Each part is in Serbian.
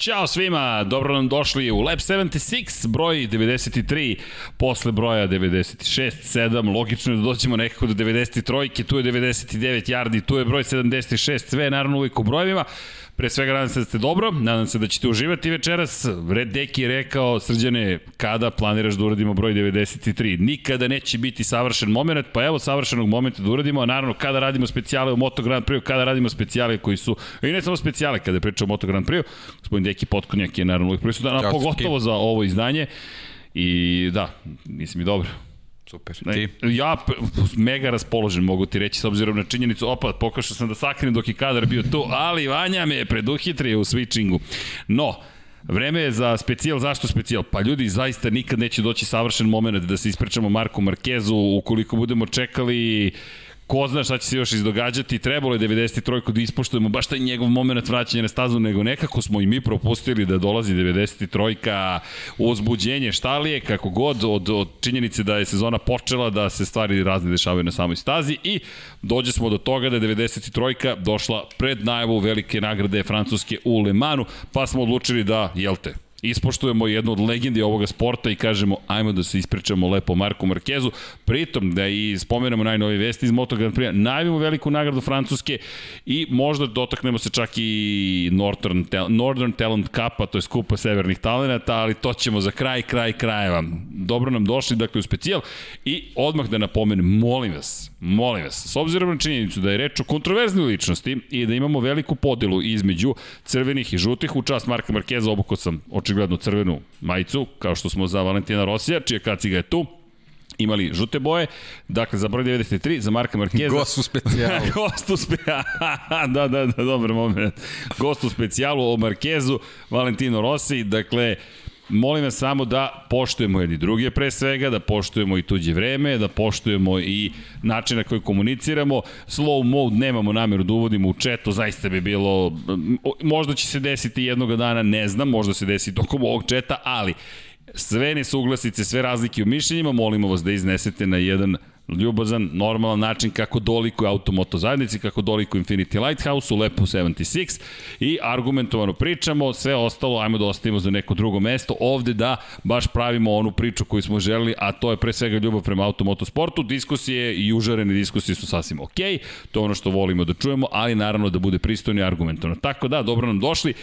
Ćao svima, dobro nam došli u Lab 76, broj 93, posle broja 96, 7, logično je da dođemo nekako do 93, tu je 99 yardi, tu je broj 76, sve naravno uvijek u brojevima. Pre svega nadam se da ste dobro, nadam se da ćete uživati večeras. Red Deki je rekao, srđane, kada planiraš da uradimo broj 93? Nikada neće biti savršen moment, pa evo savršenog momenta da uradimo, a naravno kada radimo specijale u Moto Grand Prix, kada radimo specijale koji su, i ne samo specijale, kada pričamo o Moto Grand Prix, gospodin Deki Potkonjak je naravno uvijek prisutan, a pogotovo za ovo izdanje. I da, mislim i dobro. Super. Ne, ti? Ja mega raspoložen mogu ti reći s obzirom na činjenicu, opa, pokašao sam da sakrim dok je kadar bio tu, ali Vanja me je preduhitrio u switchingu. No, Vreme je za specijal, zašto specijal? Pa ljudi, zaista nikad neće doći savršen moment da se ispričamo Marku Markezu, ukoliko budemo čekali ko zna šta će se još izdogađati, trebalo je 93. da ispoštujemo baš taj njegov moment vraćanja na stazu, nego nekako smo i mi propustili da dolazi 93. uzbuđenje, šta li je, kako god, od, od činjenice da je sezona počela, da se stvari razne dešavaju na samoj stazi i dođe smo do toga da je 93. došla pred najavu velike nagrade Francuske u Le Manu, pa smo odlučili da, jel te, ispoštujemo jednu od legendi ovoga sporta i kažemo ajmo da se ispričamo lepo Marku Markezu, pritom da i spomenemo najnovije vesti iz Moto Grand Prix, najavimo veliku nagradu Francuske i možda dotaknemo se čak i Northern, Northern Talent Cupa, to je skupa severnih talenata, ali to ćemo za kraj, kraj krajeva. Dobro nam došli, dakle, u specijal i odmah da napomenem, molim vas, molim vas, s obzirom na činjenicu da je reč o kontroverznoj ličnosti i da imamo veliku podelu između crvenih i žutih, u čast Marka Markeza oboko sam očigledno crvenu majicu, kao što smo za Valentina Rosija, čija kaciga je tu imali žute boje. Dakle, za broj 93, za Marka Markeza. Gost u specijalu. Gost u specijalu. da, da, da, dobar moment. Gost u specijalu o Markezu, Valentino Rossi. Dakle, molim vas samo da poštujemo jedni druge pre svega, da poštujemo i tuđe vreme, da poštujemo i način na koji komuniciramo. Slow mode nemamo nameru da uvodimo u četu, zaista bi bilo, možda će se desiti jednoga dana, ne znam, možda se desi tokom ovog četa, ali sve nesuglasice, sve razlike u mišljenjima, molimo vas da iznesete na jedan ljubazan, normalan način kako doliko automoto zajednici, kako doliko Infinity Lighthouse u Lepu 76 i argumentovano pričamo, sve ostalo ajmo da ostavimo za neko drugo mesto, ovde da baš pravimo onu priču koju smo želeli, a to je pre svega ljubav prema automotosportu, diskusije i užarene diskusije su sasvim ok, to je ono što volimo da čujemo, ali naravno da bude pristojno i argumentovano. Tako da, dobro nam došli.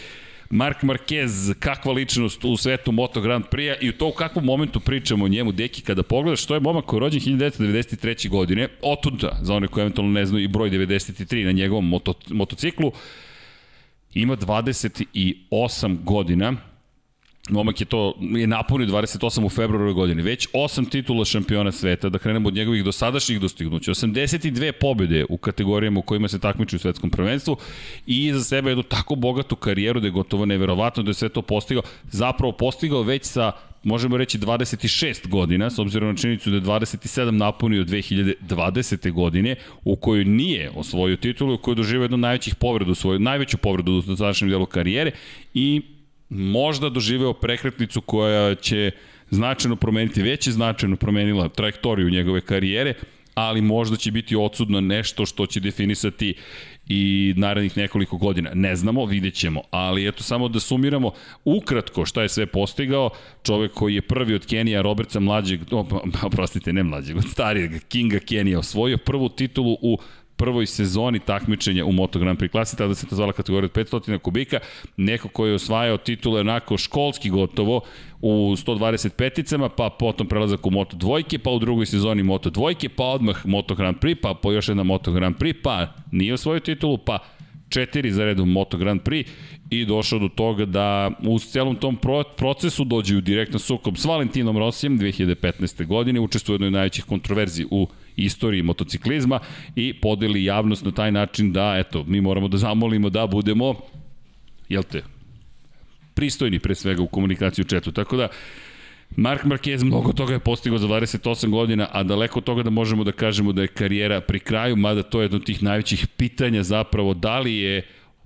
Mark Marquez, kakva ličnost u svetu Moto Grand Prix-a i u to u kakvom momentu pričamo o njemu, deki, kada pogledaš, to je momak koji je rođen 1993. godine, otuda, za one koji eventualno ne znaju, i broj 93 na njegovom moto, motociklu, ima 28 godina, Momak je to je napunio 28 u februaru godine. Već 8 titula šampiona sveta, da krenemo od njegovih dosadašnjih dostignuća. 82 pobjede u kategorijama u kojima se takmiči u svetskom prvenstvu i iza sebe jednu tako bogatu karijeru da je gotovo neverovatno da je sve to postigao. Zapravo postigao već sa možemo reći 26 godina, s obzirom na činjenicu da je 27 napunio 2020. godine, u kojoj nije osvojio titulu, u kojoj doživio jednu najvećih povreda, svoju najveću povredu u dosadašnjem delu karijere i možda doživeo prekretnicu koja će značajno promeniti, već je značajno promenila trajektoriju njegove karijere, ali možda će biti odsudno nešto što će definisati i narednih nekoliko godina. Ne znamo, vidjet ćemo, ali eto samo da sumiramo ukratko šta je sve postigao, čovek koji je prvi od Kenija, Robertsa mlađeg, oprostite, ne mlađeg, od starijeg Kinga Kenija osvojio prvu titulu u prvoj sezoni takmičenja u Moto Grand Prix klasi, tada se to zvala kategorija od 500 kubika, neko koji je osvajao titule onako školski gotovo u 125-icama, pa potom prelazak u Moto dvojke, pa u drugoj sezoni Moto dvojke, pa odmah Moto Grand Prix, pa po još jedna Moto Grand Prix, pa nije osvojio titulu, pa četiri za redom Moto Grand Prix i došao do toga da u celom tom procesu dođe u direktno sukob s Valentinom Rosijem 2015. godine, učestvuje u jednoj najvećih kontroverzi u istoriji motociklizma i podeli javnost na taj način da, eto, mi moramo da zamolimo da budemo, jel te, pristojni pre svega u komunikaciju četu. Tako da, Mark Marquez mnogo toga je postigao za 28 godina, a daleko toga da možemo da kažemo da je karijera pri kraju, mada to je jedno od tih najvećih pitanja zapravo da li je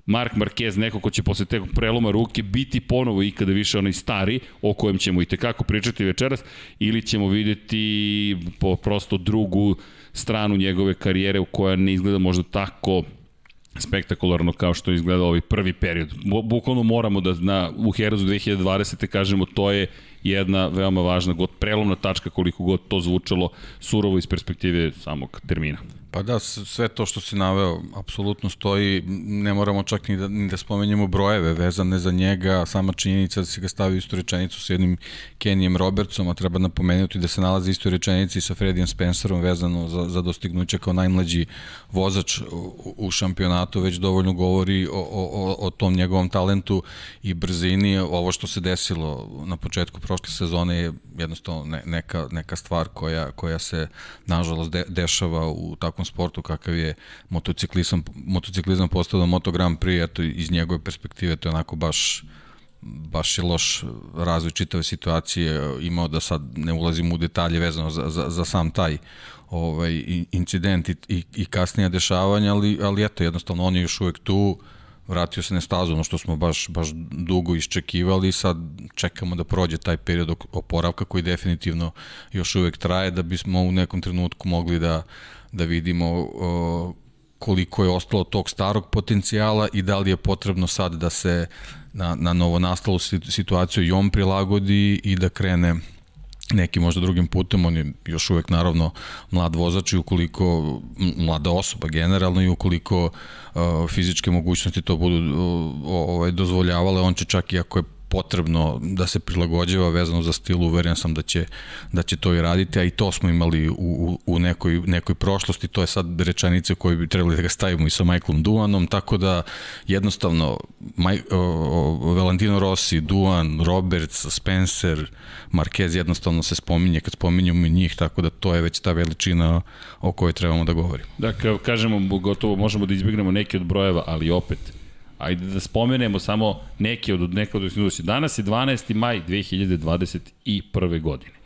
Mark Marquez neko ko će posle teg preloma ruke biti ponovo ikada više onaj stari o kojem ćemo i tekako pričati večeras ili ćemo videti po prosto drugu stranu njegove karijere u koja ne izgleda možda tako spektakularno kao što izgleda ovaj prvi period. Bukvalno moramo da na, u Herozu 2020. kažemo to je jedna veoma važna god prelomna tačka koliko god to zvučalo surovo iz perspektive samog termina. Pa da, sve to što si naveo apsolutno stoji, ne moramo čak ni da, ni da spomenjemo brojeve vezane za njega, sama činjenica da si ga stavio istu rečenicu sa jednim Kenijem Robertsom, a treba napomenuti da se nalazi istu rečenici sa Fredijem Spencerom vezano za, za dostignuće kao najmlađi vozač u, u šampionatu, već dovoljno govori o, o, o tom njegovom talentu i brzini. Ovo što se desilo na početku prošle sezone je jednostavno ne, neka, neka stvar koja, koja se nažalost de, dešava u takvom sportu kakav je motociklizam, motociklizam postao da Moto Grand Prix, eto iz njegove perspektive to je onako baš baš je loš razvoj čitave situacije imao da sad ne ulazim u detalje vezano za, za, za sam taj ovaj, incident i, i, i kasnija dešavanja, ali, ali eto, jednostavno on je još uvek tu, vratio se na stazu, ono što smo baš, baš dugo iščekivali sad čekamo da prođe taj period oporavka koji definitivno još uvek traje da bismo u nekom trenutku mogli da, da vidimo koliko je ostalo tog starog potencijala i da li je potrebno sad da se na, na novo nastalu situaciju i on prilagodi i da krene neki možda drugim putem, on je još uvek naravno mlad vozač i ukoliko, mlada osoba generalno i ukoliko uh, fizičke mogućnosti to budu uh, ovaj, dozvoljavale, on će čak i ako je potrebno da se prilagođava vezano za stil, uveren sam da će, da će to i raditi, a i to smo imali u, u, u nekoj, nekoj prošlosti, to je sad rečenice koje bi trebali da ga stavimo i sa Michaelom Duanom, tako da jednostavno Maj, o, o, Valentino Rossi, Duan, Roberts, Spencer, Marquez jednostavno se spominje kad spominjamo njih, tako da to je već ta veličina o kojoj trebamo da govorimo. Da, kažemo, gotovo možemo da izbjegnemo neke od brojeva, ali opet, Ajde da spomenemo samo neke od neke od institucija. Danas je 12. maj 2021. godine.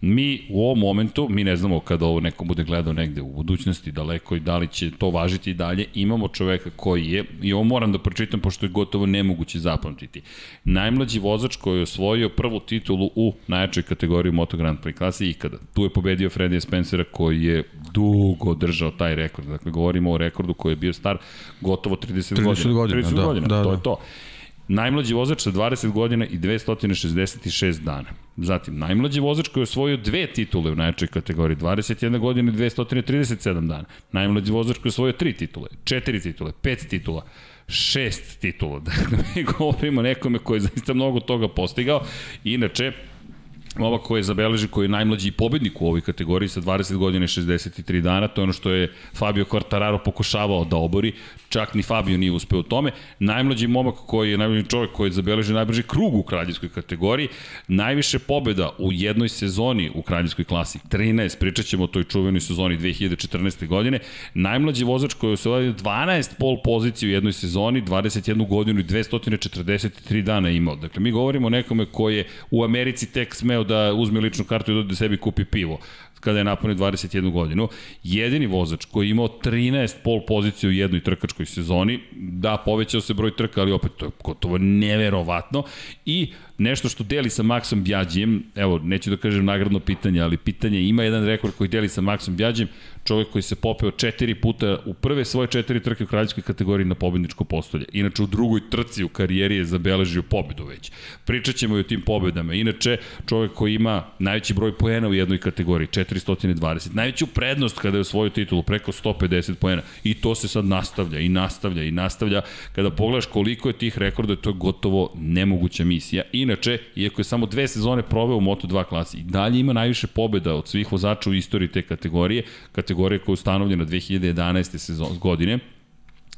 Mi u ovom momentu, mi ne znamo kada ovo neko bude gledao negde u budućnosti, daleko i da li će to važiti i dalje, imamo čoveka koji je, i ovo moram da pročitam pošto je gotovo nemoguće zapamtiti, najmlađi vozač koji je osvojio prvu titulu u najjačoj kategoriji Moto Grand Prix klasi ikada. Tu je pobedio Freddy Spencera koji je dugo držao taj rekord. Dakle, govorimo o rekordu koji je bio star gotovo 30, 30 godina. godina. 30 da, godina, da, to da. je to. Najmlađi vozač sa 20 godina i 266 dana. Zatim, najmlađi vozač koji je osvojio dve titule u najjačoj kategoriji, 21 godina i 237 dana. Najmlađi vozač koji je osvojio tri titule, četiri titule, pet titula, šest titula. Dakle, mi govorimo nekome koji je zaista mnogo toga postigao. Inače, Ova koji je zabeleži, koji je najmlađi pobednik u ovoj kategoriji sa 20 godina i 63 dana, to je ono što je Fabio Quartararo pokušavao da obori, čak ni Fabio nije uspeo u tome. Najmlađi momak koji je najmlađi čovjek koji je zabeležio najbrži krug u kraljevskoj kategoriji, najviše pobeda u jednoj sezoni u kraljevskoj klasi, 13, pričat ćemo o toj čuvenoj sezoni 2014. godine, najmlađi vozač koji je osvojio 12 pol poziciju u jednoj sezoni, 21 godinu i 243 dana imao. Dakle, mi govorimo o nekome koji je u Americi tek smeo da uzme ličnu kartu i da, da sebi kupi pivo kada je napunio 21 godinu. Jedini vozač koji je imao 13 pol pozicije u jednoj trkačkoj sezoni, da, povećao se broj trka, ali opet to je gotovo neverovatno. I nešto što deli sa Maxom Bjađijem, evo, neću da kažem nagradno pitanje, ali pitanje ima jedan rekord koji deli sa Maxom Bjađijem, čovjek koji se popeo četiri puta u prve svoje četiri trke u kraljevskoj kategoriji na pobedničko postolje. Inače, u drugoj trci u karijeri je zabeležio pobedu već. Pričat ćemo i o tim pobedama. Inače, čovjek koji ima najveći broj poena u jednoj kategoriji, 420. Najveću prednost kada je osvojio titulu, preko 150 poena. I to se sad nastavlja i nastavlja i nastavlja. Kada pogledaš koliko je tih rekorda, to je gotovo nemoguća misija. Inače, iako je samo dve sezone proveo u Moto2 klasi, i dalje ima najviše pobeda od svih vozača u istoriji te kategorije. Kategorija kategorija koja je ustanovljena 2011. sezon, godine,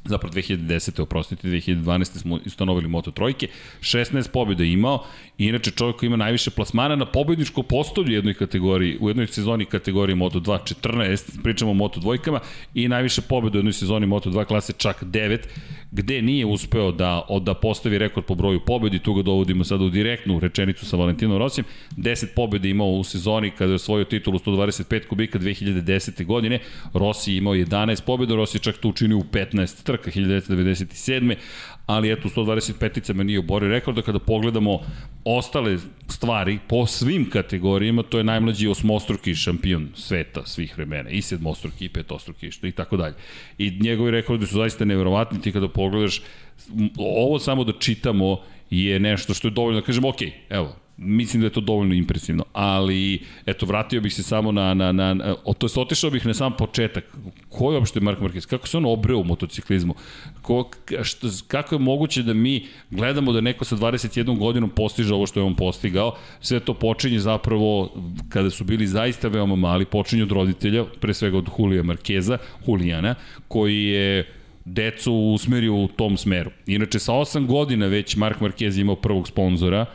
zapravo 2010. oprostite, 2012. smo ustanovili Moto Trojke, 16 pobjeda imao, inače čovjek koji ima najviše plasmana na pobedničko postolju u jednoj kategoriji, u jednoj sezoni kategorije Moto 2, 14, pričamo o Moto dvojkama, i najviše pobjeda u jednoj sezoni Moto 2 klase čak 9, gde nije uspeo da, da postavi rekord po broju pobedi, tu ga dovodimo sada u direktnu rečenicu sa Valentinom Rosijem, 10 pobjede imao u sezoni kada je osvojio titulu 125 kubika 2010. godine, Rossi imao 11 pobjeda, Rossi čak to učinio u 15 trka 1997. ali eto, 125 me nije oborio. Rekord, da kada pogledamo ostale stvari po svim kategorijama, to je najmlađi osmostruki šampion sveta svih vremena, i sedmostruki, i petostruki, i tako dalje. I njegovi rekordi su zaista neverovatni, ti kada pogledaš, ovo samo da čitamo je nešto što je dovoljno da kažemo, ok, evo, mislim da je to dovoljno impresivno, ali eto, vratio bih se samo na, na, na, na to je otišao bih na sam početak. Ko je uopšte Mark Marquez? Kako se on obreo u motociklizmu? Ko, što, kako je moguće da mi gledamo da neko sa 21 godinom postiže ovo što je on postigao? Sve to počinje zapravo kada su bili zaista veoma mali, počinje od roditelja, pre svega od Julija Markeza, Julijana, koji je decu usmerio u tom smeru. Inače, sa 8 godina već Mark Marquez imao prvog sponzora,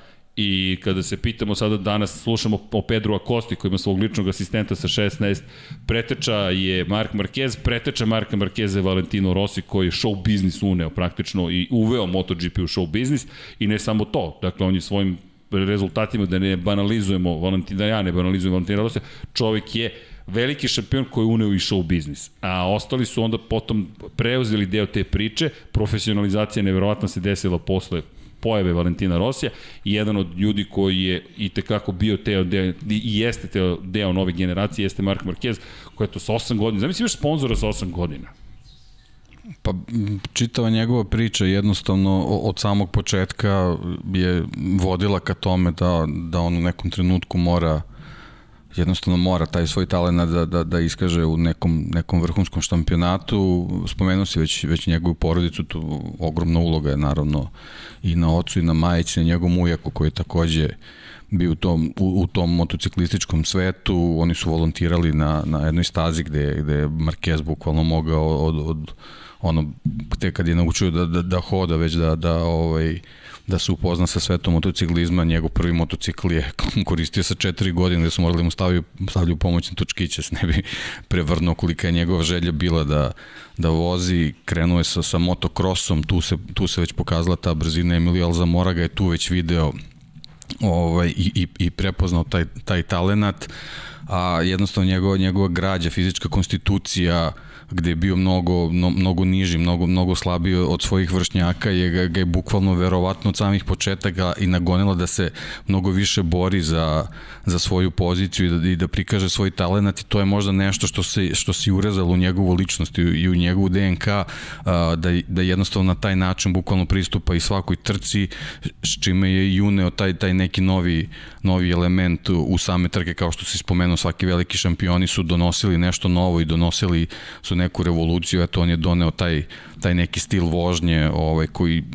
I kada se pitamo sada danas, slušamo o Pedro Acosti koji ima svog ličnog asistenta sa 16, preteča je Mark Marquez, preteča Marka Marquez je Valentino Rossi koji je show biznis uneo praktično i uveo MotoGP u show biznis i ne samo to, dakle on je svojim rezultatima da ne banalizujemo Valentina, da ja ne banalizujem Valentina Rossi, čovek je veliki šampion koji je uneo i show biznis. A ostali su onda potom preuzeli deo te priče, profesionalizacija neverovatno se desila posle pojave Valentina Rosija i jedan od ljudi koji je i tekako bio teo deo, i jeste teo deo nove generacije, jeste Mark Marquez, koji je to sa 8 godina. Zamisli imaš sponzora sa 8 godina. Pa čitava njegova priča jednostavno od samog početka je vodila ka tome da, da on u nekom trenutku mora uh, jednostavno mora taj svoj talent da, da, da iskaže u nekom, nekom vrhunskom šampionatu. Spomenuo si već, već njegovu porodicu, tu ogromna uloga je naravno i na ocu i na majici, na njegovom ujaku koji je takođe bio u tom, u, u tom motociklističkom svetu, oni su volontirali na, na jednoj stazi gde, gde je Marquez bukvalno mogao od, od ono, te kad je naučio da, da, da hoda, već da, da ovaj, da se upozna sa svetom motociklizma, njegov prvi motocikl je koristio sa četiri godine gde su morali mu staviti stavljaju pomoćne točkiće, ne bi prevrnuo kolika je njegova želja bila da, da vozi, krenuo je sa, sa motokrosom, tu se, tu se već pokazala ta brzina, Emilio Alzamora ga je tu već video ovaj, i, i, i prepoznao taj, taj talenat, a jednostavno njegova, njegova građa, fizička konstitucija, uh, gde je bio mnogo, no, mnogo niži, mnogo, mnogo slabiji od svojih vršnjaka, je ga, ga je bukvalno verovatno od samih početaka i nagonila da se mnogo više bori za, za svoju poziciju i da, i da prikaže svoj talent i to je možda nešto što se, što se urezalo u njegovu ličnost i, u njegovu DNK a, da, da jednostavno na taj način bukvalno pristupa i svakoj trci s čime je i uneo taj, taj neki novi, novi element u same trke. Kao što se spomenuo svaki veliki šampioni su donosili nešto novo i donosili su neku revoluciju, eto on je doneo taj, taj neki stil vožnje ovaj, koji uh,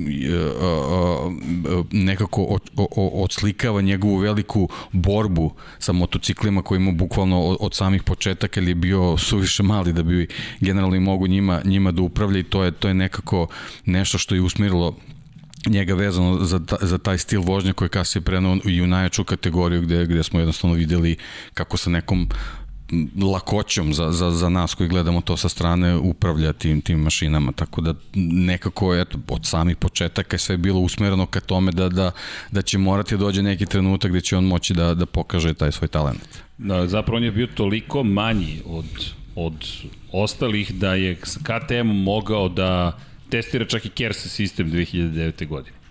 uh, nekako od, odslikava njegovu veliku borbu sa motociklima koji mu bukvalno od, od samih početaka ili je bio suviše mali da bi generalno mogu njima, njima da upravlja i to je, to je nekako nešto što je usmirilo njega vezano za, za taj stil vožnje koji je kasnije prenuo i u najjaču kategoriju gde, gde smo jednostavno videli kako sa nekom lakoćom za, za, za nas koji gledamo to sa strane upravlja tim, tim mašinama, tako da nekako eto, od samih početaka je sve bilo usmereno ka tome da, da, da će morati da dođe neki trenutak gde će on moći da, da pokaže taj svoj talent. Da, zapravo on je bio toliko manji od, od ostalih da je KTM mogao da testira čak i KERS sistem 2009. godine.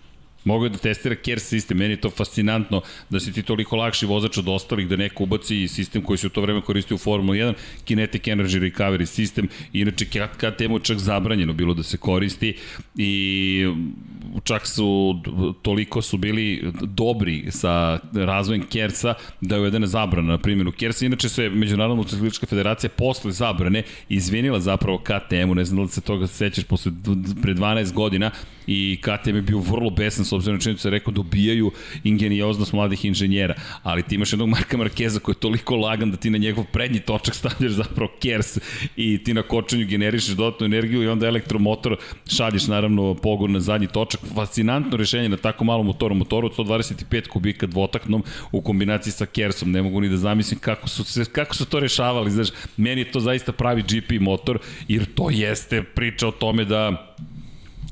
Je da testira care sistem, meni je to fascinantno da si ti toliko lakši vozač od ostalih, da neko ubaci sistem koji se u to vreme koristio u Formula 1, Kinetic Energy Recovery sistem, inače KTM čak zabranjeno bilo da se koristi i čak su, toliko su bili dobri sa razvojem Kersa da je uvedena zabrana na primjenu Kersa. Inače se Međunarodna motociklička federacija posle zabrane izvinila zapravo KTM-u, ne znam da li se toga sećaš posle pre 12 godina i KTM je bio vrlo besan s obzirom na činjenicu da rekao dobijaju ingenioznost mladih inženjera, ali ti imaš jednog Marka Markeza koji je toliko lagan da ti na njegov prednji točak stavljaš zapravo kers i ti na kočenju generišeš dodatnu energiju i onda elektromotor šalješ naravno pogon na zadnji točak. Fascinantno rešenje na tako malom motoru, motoru od 125 kubika dvotaknom u kombinaciji sa kersom. Ne mogu ni da zamislim kako su, se, kako su to rešavali. Znaš, meni je to zaista pravi GP motor, jer to jeste priča o tome da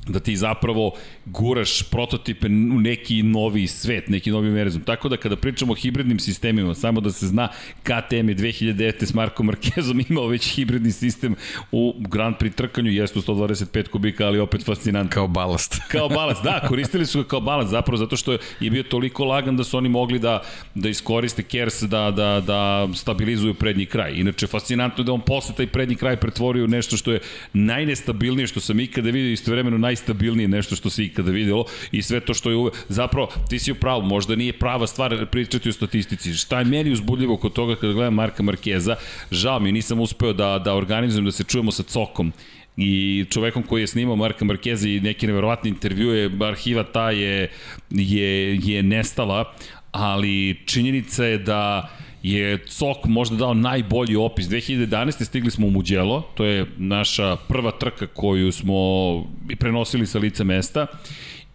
da ti zapravo guraš prototipe u neki novi svet, neki novi univerzum. Tako da kada pričamo o hibridnim sistemima, samo da se zna, KTM je 2009. s Markom Markezom imao već hibridni sistem u Grand Prix trkanju, jeste u 125 kubika, ali opet fascinantno. Kao balast. kao balast, da, koristili su ga kao balast, zapravo zato što je bio toliko lagan da su oni mogli da, da iskoriste KERS, da, da, da stabilizuju prednji kraj. Inače, fascinantno je da on posle taj prednji kraj pretvorio nešto što je najnestabilnije što sam ikada vidio istovremeno naj najstabilnije nešto što se ikada videlo i sve to što je uve... zapravo ti si u pravu, možda nije prava stvar pričati o statistici. Šta je meni uzbudljivo kod toga kada gledam Marka Markeza, žao mi, nisam uspeo da, da organizujem da se čujemo sa Cokom i čovekom koji je snimao Marka Markeza i neki neverovatni intervjue, arhiva ta je, je, je nestala, ali činjenica je da je Cok možda dao najbolji opis. 2011. stigli smo u Muđelo, to je naša prva trka koju smo prenosili sa lica mesta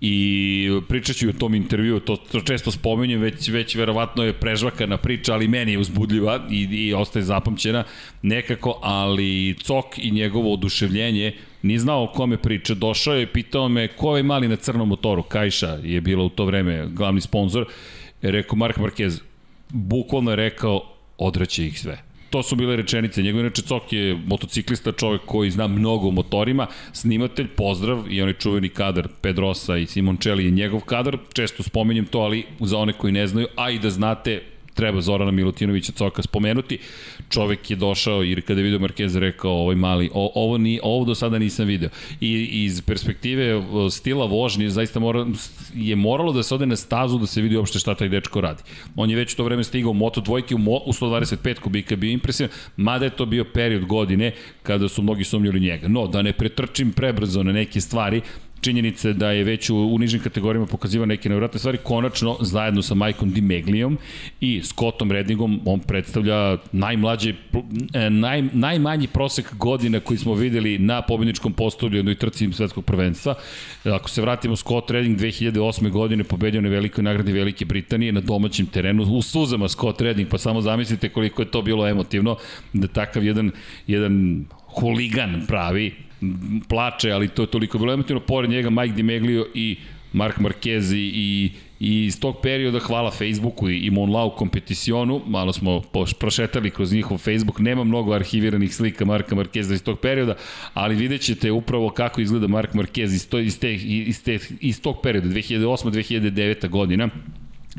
i pričat ću o tom intervju, to, to često spominjem, već, već verovatno je prežvakana priča, ali meni je uzbudljiva i, i ostaje zapamćena nekako, ali Cok i njegovo oduševljenje nije znao o kome priča, došao je i pitao me ko je mali na crnom motoru, Kajša je bila u to vreme glavni sponsor, rekao Mark Marquez, bukvalno je rekao odraće ih sve. To su bile rečenice. Njegov inače Cok je motociklista, čovjek koji zna mnogo o motorima, snimatelj, pozdrav i onaj čuveni kadar Pedrosa i Simoncelli je njegov kadar. Često spominjem to, ali za one koji ne znaju, a i da znate, treba Zorana Milutinovića Coka spomenuti. Čovek je došao i kada je vidio Markeza rekao ovaj mali, o, ovo, ni, ovo do sada nisam video. I iz perspektive stila vožnje zaista mora, je moralo da se ode na stazu da se vidi uopšte šta taj dečko radi. On je već to vreme stigao u Moto dvojke u, mo, u 125 kubika bio impresivan, mada je to bio period godine kada su mnogi sumnjali njega. No, da ne pretrčim prebrzo na neke stvari, činjenice da je već u, u nižim kategorijama pokazivao neke nevratne stvari, konačno zajedno sa Majkom Dimeglijom i Scottom Reddingom, on predstavlja najmlađe, e, naj, najmanji prosek godina koji smo videli na pobedničkom postolju jednoj trci svetskog prvenstva. Ako se vratimo, Scott Redding 2008. godine pobedio na velikoj nagradi Velike Britanije na domaćem terenu, u suzama Scott Redding, pa samo zamislite koliko je to bilo emotivno, da takav jedan, jedan huligan pravi, plače, ali to je toliko bilo emotivno. Pored njega Mike Dimeglio i Mark Marquez i, i, iz tog perioda hvala Facebooku i, i Monlau kompeticionu, malo smo prošetali kroz njihov Facebook, nema mnogo arhiviranih slika Marka Markeza iz tog perioda, ali vidjet ćete upravo kako izgleda Mark Marquez iz, to, iz, te, iz, te, iz tog perioda, 2008-2009 godina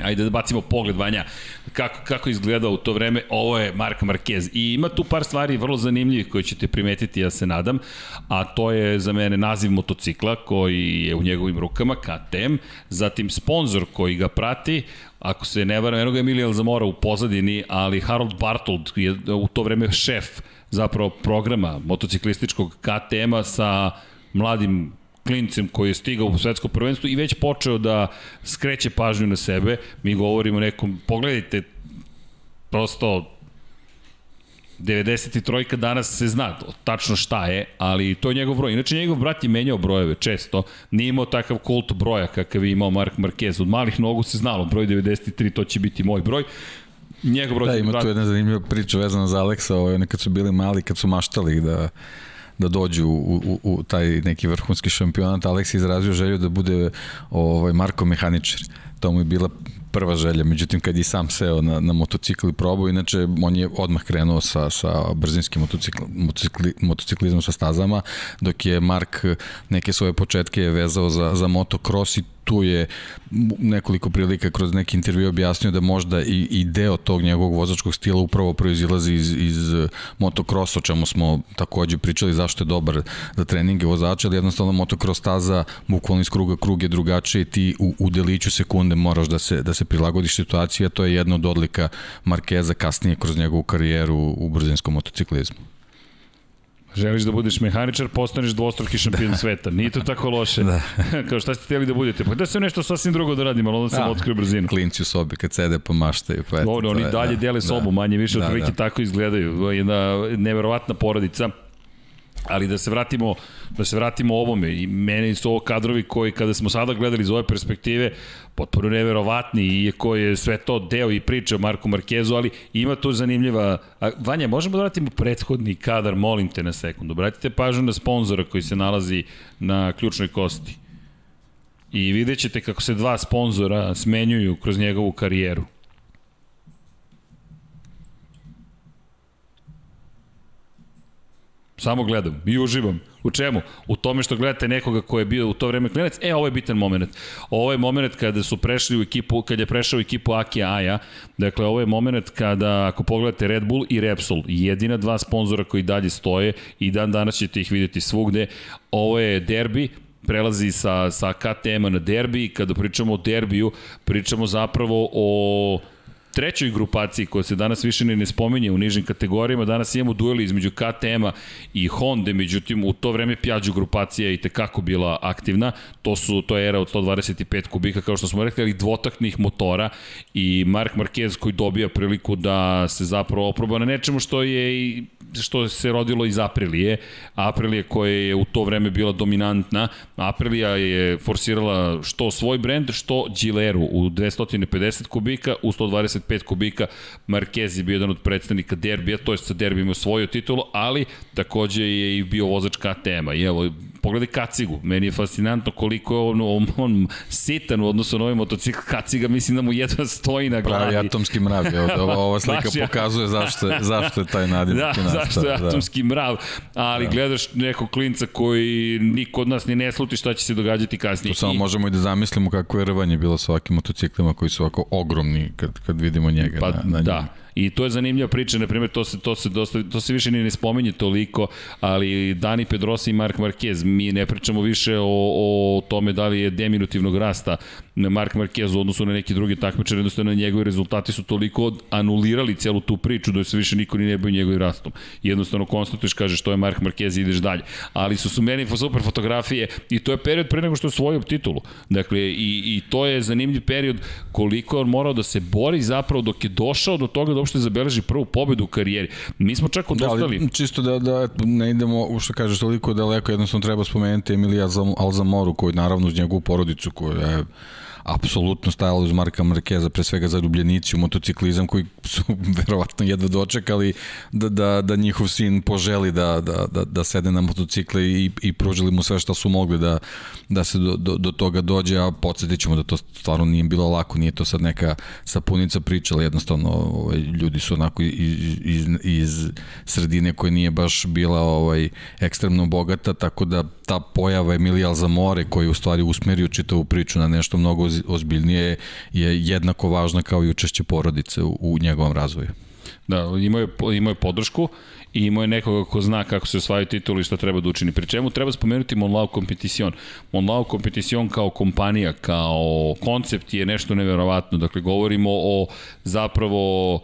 Ajde da bacimo pogled, Vanja, kako, kako izgledao u to vreme. Ovo je Mark Marquez. I ima tu par stvari vrlo zanimljivih koje ćete primetiti, ja se nadam. A to je za mene naziv motocikla koji je u njegovim rukama, KTM. Zatim sponsor koji ga prati, ako se ne varam, eno ga Emilija Zamora u pozadini, ali Harold Bartold je u to vreme šef zapravo programa motociklističkog KTM-a sa mladim klincem koji je stigao u svetsko prvenstvo i već počeo da skreće pažnju na sebe. Mi govorimo nekom, pogledajte, prosto 93 danas se zna tačno šta je, ali to je njegov broj. Inače, njegov brat je menjao brojeve često. Nije imao takav kult broja kakav je imao Mark Marquez. Od malih nogu se znalo, broj 93, to će biti moj broj. Njegov broj... Da, ima brat... tu jedna zanimljiva priča vezana za Aleksa, ovaj, kad su bili mali, kad su maštali da da dođu u, u, u taj neki vrhunski šampionat. Aleks je izrazio želju da bude ovaj, Marko mehaničar. To mu je bila prva želja, međutim kad je sam seo na, na motocikl i probao, inače on je odmah krenuo sa, sa brzinskim motocikl, motocikli, motociklizmom sa stazama, dok je Mark neke svoje početke vezao za, za motocross i tu je nekoliko prilika kroz neki intervju objasnio da možda i, i deo tog njegovog vozačkog stila upravo proizilazi iz, iz motocross, o čemu smo takođe pričali zašto je dobar za treninge vozača, ali jednostavno motocross staza bukvalno iz kruga krug je drugačije ti u, u deliću sekunde moraš da se, da se prilagodiš situaciji, a to je jedna od odlika Markeza kasnije kroz njegovu karijeru u brzinskom motociklizmu. Želiš da budeš mehaničar, postaneš dvostruki šampion da. sveta. Nije to tako loše. Da. Kao šta ste htjeli da budete? Pa da se nešto sasvim drugo da radim, ali onda sam da. otkrio brzinu. Klinci u sobi kad sede pa maštaju. Pa eto, Dobro, oni dalje da. dele sobu, da. manje više, da, otprilike da. tako izgledaju. Jedna neverovatna porodica Ali da se vratimo da se vratimo ovome i meni su ovo kadrovi koji kada smo sada gledali iz ove perspektive potpuno neverovatni iako je sve to deo i priče o Marku Markezu, ali ima tu zanimljiva... A, Vanja, možemo da vratimo prethodni kadar, molim te na sekundu. Obratite pažnju na sponzora koji se nalazi na ključnoj kosti. I vidjet ćete kako se dva sponzora smenjuju kroz njegovu karijeru. Samo gledam i uživam. U čemu? U tome što gledate nekoga ko je bio u to vreme klinac. E, ovo je bitan moment. Ovo je moment kada su prešli u ekipu, kad je prešao u ekipu Aki Aja. Dakle, ovo je moment kada, ako pogledate Red Bull i Repsol, jedina dva sponzora koji dalje stoje i dan danas ćete ih videti svugde. Ovo je derbi, prelazi sa, sa KTM-a na derbi. Kada pričamo o derbiju, pričamo zapravo o trećoj grupaciji koja se danas više ne, ne spominje u nižim kategorijama, danas imamo dueli između KTM-a i Honda, međutim u to vreme Piaggio grupacija i tekako bila aktivna, to su to je era od 125 kubika kao što smo rekli, ali dvotaknih motora i Mark Marquez koji dobija priliku da se zapravo oproba na nečemu što je i što se rodilo iz Aprilije. Aprilije koja je u to vreme bila dominantna. Aprilija je forsirala što svoj brend, što Gileru u 250 kubika, u 125 kubika. Marquez je bio jedan od predstavnika derbija, to je sa derbijima osvojio titulu, ali takođe je i bio vozač KTM-a. I evo, pogledaj kacigu, meni je fascinantno koliko je on, on, on sitan u odnosu na ovaj motocikl, kaciga mislim da mu jedva stoji na glavi. Pravi atomski mrav, ova, ova slika pokazuje zašto je, zašto je taj nadimak da, zašto je da. atomski mrav, ali da. gledaš nekog klinca koji niko od nas ni ne sluti šta će se događati kasnije. Tu samo I... možemo i da zamislimo kako je rvanje bilo sa ovakvim motociklima koji su ovako ogromni kad, kad vidimo njega pa, na, na da. Njega. I to je zanimljiva priča, na primjer, to se, to se, dosta, to se više ni ne spominje toliko, ali Dani Pedrosa i Mark Marquez, mi ne pričamo više o, o tome da li je deminutivnog rasta Mark Marquez u odnosu na neki drugi takmičar, jednostavno njegovi rezultati su toliko anulirali celu tu priču da se više niko ni ne boji njegovim rastom. Jednostavno konstatuješ, kažeš to je Mark Marquez i ideš dalje. Ali su su meni super fotografije i to je period pre nego što je osvojio titulu. Dakle, i, i to je zanimljiv period koliko je on morao da se bori zapravo dok je došao do toga da uopšte zabeleži prvu pobedu u karijeri. Mi smo čak odostali. Da, ali, čisto da, da ne idemo, što kažeš, toliko daleko, jednostavno treba spomenuti Emilija Alzamoru, koji naravno uz njegovu porodicu, koja je apsolutno stajalo uz Marka Markeza, pre svega za ljubljenici u motociklizam koji su verovatno jedva dočekali da, da, da njihov sin poželi da, da, da, da sede na motocikle i, i pružili mu sve što su mogli da, da se do, do, do toga dođe, a podsjetit ćemo da to stvarno nije bilo lako, nije to sad neka sapunica priča, ali jednostavno ovaj, ljudi su onako iz, iz, iz sredine koja nije baš bila ovaj ekstremno bogata, tako da ta pojava Emilija Alzamore koji u stvari usmerio čitavu priču na nešto mnogo ozbiljnije je jednako važna kao i učešće porodice u, u njegovom razvoju. Da, imao je, imao je podršku i imao je nekoga ko zna kako se osvajaju tituli i šta treba da učini. Pri čemu treba spomenuti Monlau Competition. Monlau Competition kao kompanija, kao koncept je nešto neverovatno. Dakle, govorimo o zapravo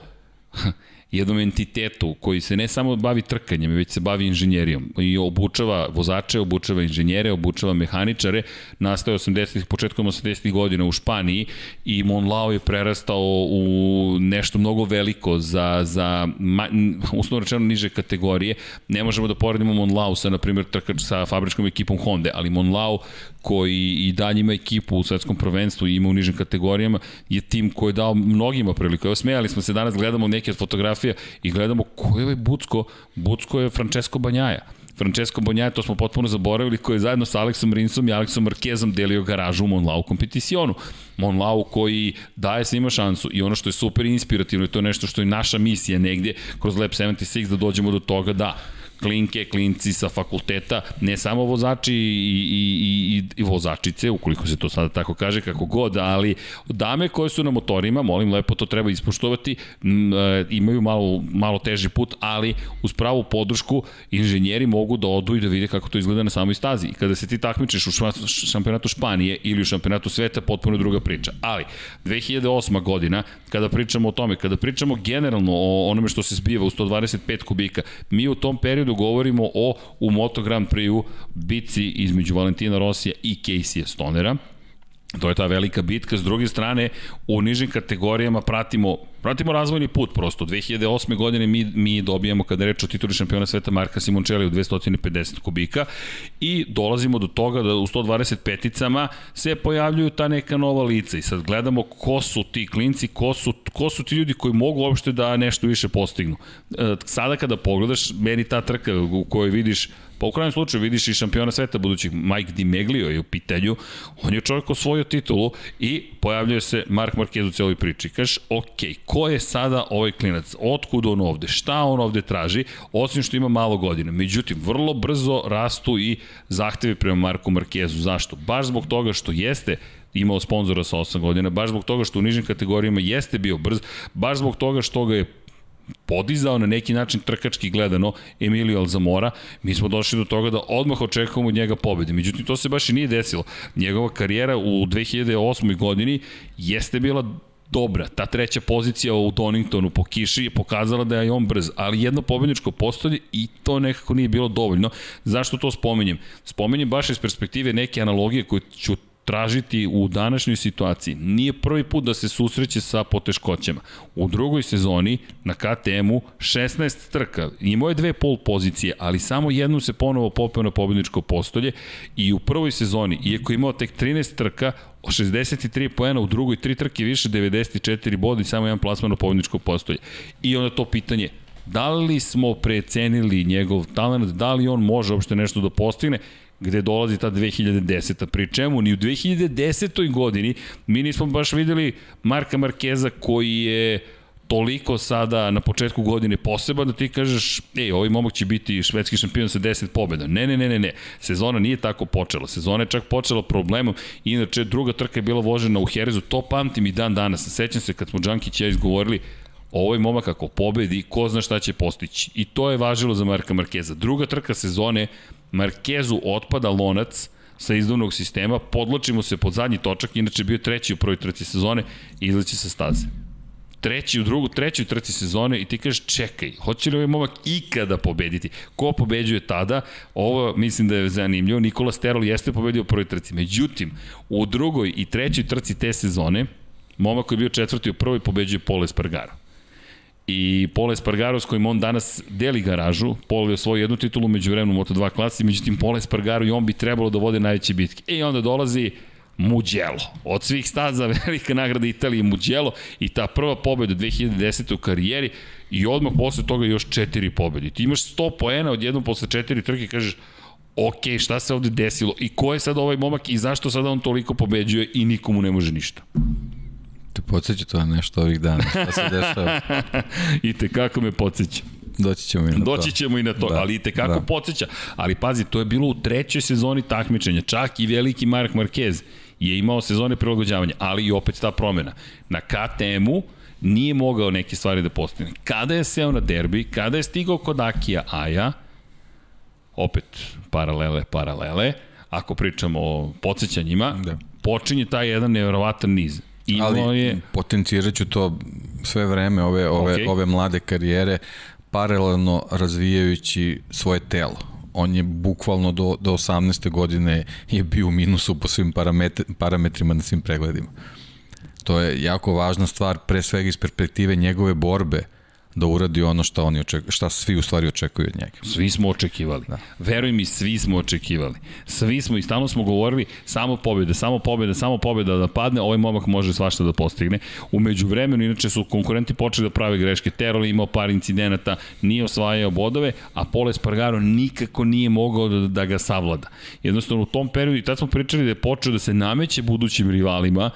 jednom entitetu koji se ne samo bavi trkanjem, već se bavi inženjerijom i obučava vozače, obučava inženjere, obučava mehaničare, nastaje 80-ih, početkom 80-ih godina u Španiji i Monlao je prerastao u nešto mnogo veliko za, za uslovno rečeno niže kategorije. Ne možemo da poredimo Monlao sa, na primjer, trkač sa fabričkom ekipom Honda, ali Monlao koji i dalje ima ekipu u svetskom prvenstvu i ima u nižim kategorijama, je tim koji je dao mnogima priliku. Evo smijali smo se danas, gledamo neke od fotografija i gledamo ko je ovaj Bucko. Bucko je Francesco Banjaja. Francesco Banjaja, to smo potpuno zaboravili, koji je zajedno sa Aleksom Rinsom i Aleksom Markezom delio garažu u Monlau kompeticionu. Monlau koji daje svima šansu i ono što je super inspirativno i to je nešto što je naša misija negdje kroz Lab 76 da dođemo do toga da klinke, klinci sa fakulteta, ne samo vozači i, i, i, i vozačice, ukoliko se to sada tako kaže, kako god, ali dame koje su na motorima, molim lepo, to treba ispoštovati, m, e, imaju malo, malo teži put, ali uz pravu podršku inženjeri mogu da odu i da vide kako to izgleda na samoj stazi. I kada se ti takmičeš u šampionatu Španije ili u šampionatu sveta, potpuno druga priča. Ali, 2008. godina, kada pričamo o tome, kada pričamo generalno o onome što se zbiva u 125 kubika, mi u tom periodu periodu govorimo o u Moto Grand Prix-u bici između Valentina Rosija i Casey Stonera. To je ta velika bitka. S druge strane, u nižim kategorijama pratimo Pratimo razvojni put prosto. 2008. godine mi, mi dobijamo, kada reč o tituli šampiona sveta Marka Simoncelli u 250 kubika i dolazimo do toga da u 125-icama se pojavljuju ta neka nova lica i sad gledamo ko su ti klinci, ko su, ko su ti ljudi koji mogu uopšte da nešto više postignu. E, sada kada pogledaš, meni ta trka u kojoj vidiš Pa u krajem slučaju vidiš i šampiona sveta budućih Mike Di Meglio je u pitanju. On je čovjek osvojio titulu i pojavljuje se Mark Marquez u cijeloj priči. Kažeš, ok, ko je sada ovaj klinac? Otkud on ovde? Šta on ovde traži? Osim što ima malo godina. Međutim, vrlo brzo rastu i zahtevi prema Marku Marquezu. Zašto? Baš zbog toga što jeste imao sponzora sa 8 godina, baš zbog toga što u nižim kategorijama jeste bio brz, baš zbog toga što ga je podizao na neki način trkački gledano Emilio Alzamora, mi smo došli do toga da odmah očekujemo od njega pobede. Međutim, to se baš i nije desilo. Njegova karijera u 2008. godini jeste bila dobra. Ta treća pozicija u Doningtonu po kiši je pokazala da je on brz, ali jedno pobedničko postolje i to nekako nije bilo dovoljno. Zašto to spominjem? Spominjem baš iz perspektive neke analogije koje ću tražiti u današnjoj situaciji. Nije prvi put da se susreće sa poteškoćama. U drugoj sezoni na KTM-u 16 trka. Imao je dve pol pozicije, ali samo jednu se ponovo popeo na pobedničko postolje i u prvoj sezoni, iako je imao tek 13 trka, 63 poena, u drugoj tri trke više 94 boda i samo jedan plasman na pobedničko postolje. I onda to pitanje, da li smo precenili njegov talent, da li on može uopšte nešto da postigne, gde dolazi ta 2010. Pri čemu ni u 2010. godini mi nismo baš videli Marka Markeza koji je toliko sada na početku godine poseban da ti kažeš, ej, ovaj momak će biti švedski šampion sa 10 pobjeda. Ne, ne, ne, ne, ne. Sezona nije tako počela. Sezona je čak počela problemom. Inače, druga trka je bila vožena u Herezu. To pamtim i dan danas. Sećam se kad smo Džankić ja izgovorili, ovaj momak ako pobedi, ko zna šta će postići. I to je važilo za Marka Markeza. Druga trka sezone, Markezu otpada lonac sa izduvnog sistema, podločimo se pod zadnji točak, inače bio treći u prvoj trci sezone i izleći sa staze. Treći u drugu, trećoj trci sezone i ti kažeš čekaj, hoće li ovaj momak ikada pobediti? Ko pobeđuje tada? Ovo mislim da je zanimljivo. Nikola Sterol jeste pobedio u prvoj trci. Međutim, u drugoj i trećoj trci te sezone, momak koji je bio četvrti u prvoj pobeđuje Pole Spargaro i Paul Espargaro s kojim on danas deli garažu, Paul je osvojio jednu titulu među vremenu Moto2 klasi, međutim Paul Espargaro i on bi trebalo da vode najveće bitke. I onda dolazi Mugello. Od svih staza velika nagrada Italije Mugello i ta prva pobeda 2010. u karijeri i odmah posle toga još četiri pobede. Ti imaš 100 poena odjednom posle četiri trke kažeš ok, šta se ovde desilo i ko je sad ovaj momak i zašto sada on toliko pobeđuje i nikomu ne može ništa. Te podsjeća to nešto ovih dana, šta se dešava? I te kako me podsjeća. Doći ćemo i na to. Doći ćemo i na to, da, ali i te kako da. podsjeća. Ali pazi, to je bilo u trećoj sezoni takmičenja. Čak i veliki Mark Marquez je imao sezone prilagođavanja, ali i opet ta promena. Na KTM-u nije mogao neke stvari da postigne. Kada je seo na derbi, kada je stigao kod Akija Aja, opet paralele, paralele, ako pričamo o podsjećanjima, da. počinje taj jedan nevjerovatan niz Imao Ali je... potencirat ću to sve vreme, ove, ove, okay. ove mlade karijere, paralelno razvijajući svoje telo. On je bukvalno do, do 18. godine je bio u minusu po svim parametri, parametrima na svim pregledima. To je jako važna stvar, pre svega iz perspektive njegove borbe da uradi ono što oni očekuju, šta svi u stvari očekuju od njega. Svi smo očekivali. Da. Veruj mi, svi smo očekivali. Svi smo i stalno smo govorili samo pobjede, samo pobjede, samo pobjeda da padne, ovaj momak može svašta da postigne. Umeđu vremenu, inače su konkurenti počeli da prave greške. Terol imao par incidenata, nije osvajao bodove, a Pole Spargaro nikako nije mogao da, da ga savlada. Jednostavno u tom periodu, i tad smo pričali da je počeo da se nameće budućim rivalima,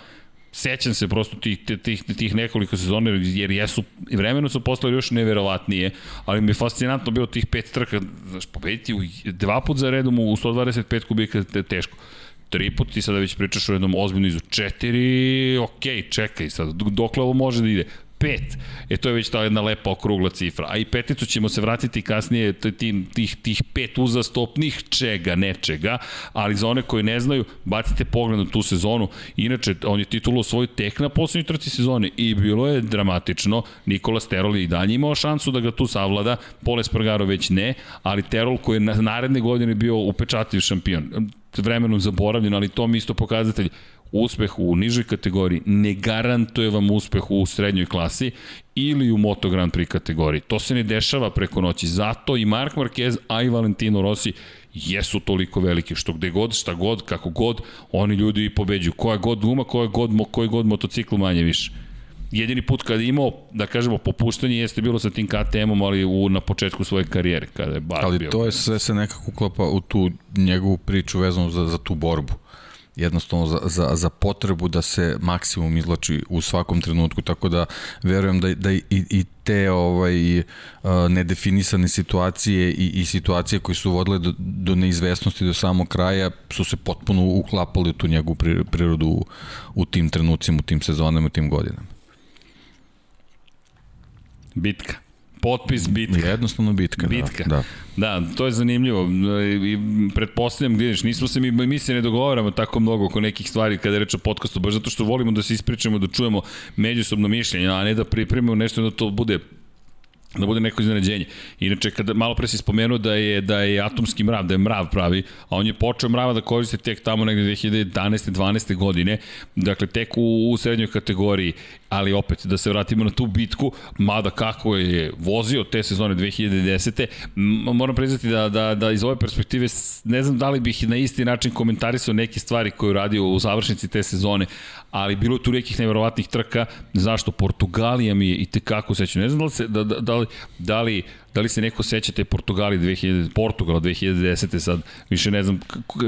sećam se prosto tih, tih, tih nekoliko sezona, jer jesu, vremeno su postali još neverovatnije, ali mi je fascinantno bilo tih pet trka, znaš, pobediti u, dva put za redom u 125 kubika je teško. Tri put ti sada već pričaš o jednom ozbiljnom izu. Četiri, okej, okay, čekaj sad, dokle ovo može da ide? Pet. E to je već ta jedna lepa okrugla cifra. A i peticu ćemo se vratiti kasnije tih, tih, tih pet uzastopnih čega, nečega, ali za one koji ne znaju, bacite pogled na tu sezonu. Inače, on je titulu svoj tek na poslednjoj trci sezone i bilo je dramatično. Nikola Sterol je i dalje imao šansu da ga tu savlada, Pole Spargaro već ne, ali Terol koji je na naredne godine bio upečatljiv šampion vremenom zaboravljen, ali to mi isto pokazatelj uspeh u nižoj kategoriji ne garantuje vam uspeh u srednjoj klasi ili u Moto Grand Prix kategoriji. To se ne dešava preko noći. Zato i Mark Marquez, a i Valentino Rossi jesu toliko veliki, što gde god, šta god, kako god, oni ljudi i pobeđuju. Koja god guma, koja god, koji god motocikl manje više. Jedini put kada je imao, da kažemo, popuštanje jeste bilo sa tim KTM-om, ali u, na početku svoje karijere, kada je bar ali bio. to je sve se nekako uklapa u tu njegovu priču vezanu za, za tu borbu jednostavno za, za, za potrebu da se maksimum izlači u svakom trenutku, tako da verujem da, da i, i te ovaj, nedefinisane situacije i, i situacije koje su vodile do, do neizvesnosti do samog kraja su se potpuno uklapali u tu njegovu prirodu u, u tim trenucima, u tim sezonama, u tim godinama. Bitka. Potpis bitka. Jednostavno bitka, da. bitka. da. Da, to je zanimljivo. I pretpostavljam, gledeš, nismo se mi, mi se ne dogovaramo tako mnogo oko nekih stvari kada je reč o podcastu, baš zato što volimo da se ispričamo, da čujemo međusobno mišljenje, a ne da pripremimo nešto da to bude da bude neko iznenađenje. Inače, kada malo pre si spomenuo da je, da je atomski mrav, da je mrav pravi, a on je počeo mrava da koriste tek tamo negde 2011. 12. godine, dakle tek u, u srednjoj kategoriji, ali opet da se vratimo na tu bitku, mada kako je vozio te sezone 2010. Moram priznati da, da, da iz ove perspektive ne znam da li bih na isti način komentarisao neke stvari koje je uradio u završnici te sezone, ali bilo tu nekih neverovatnih trka, zašto Portugalija mi je i tekako sećam. Ne znam da li, se, da, da, da, li, da li Da li se neko seća te Portugali 2000, Portugala 2010. sad, više ne znam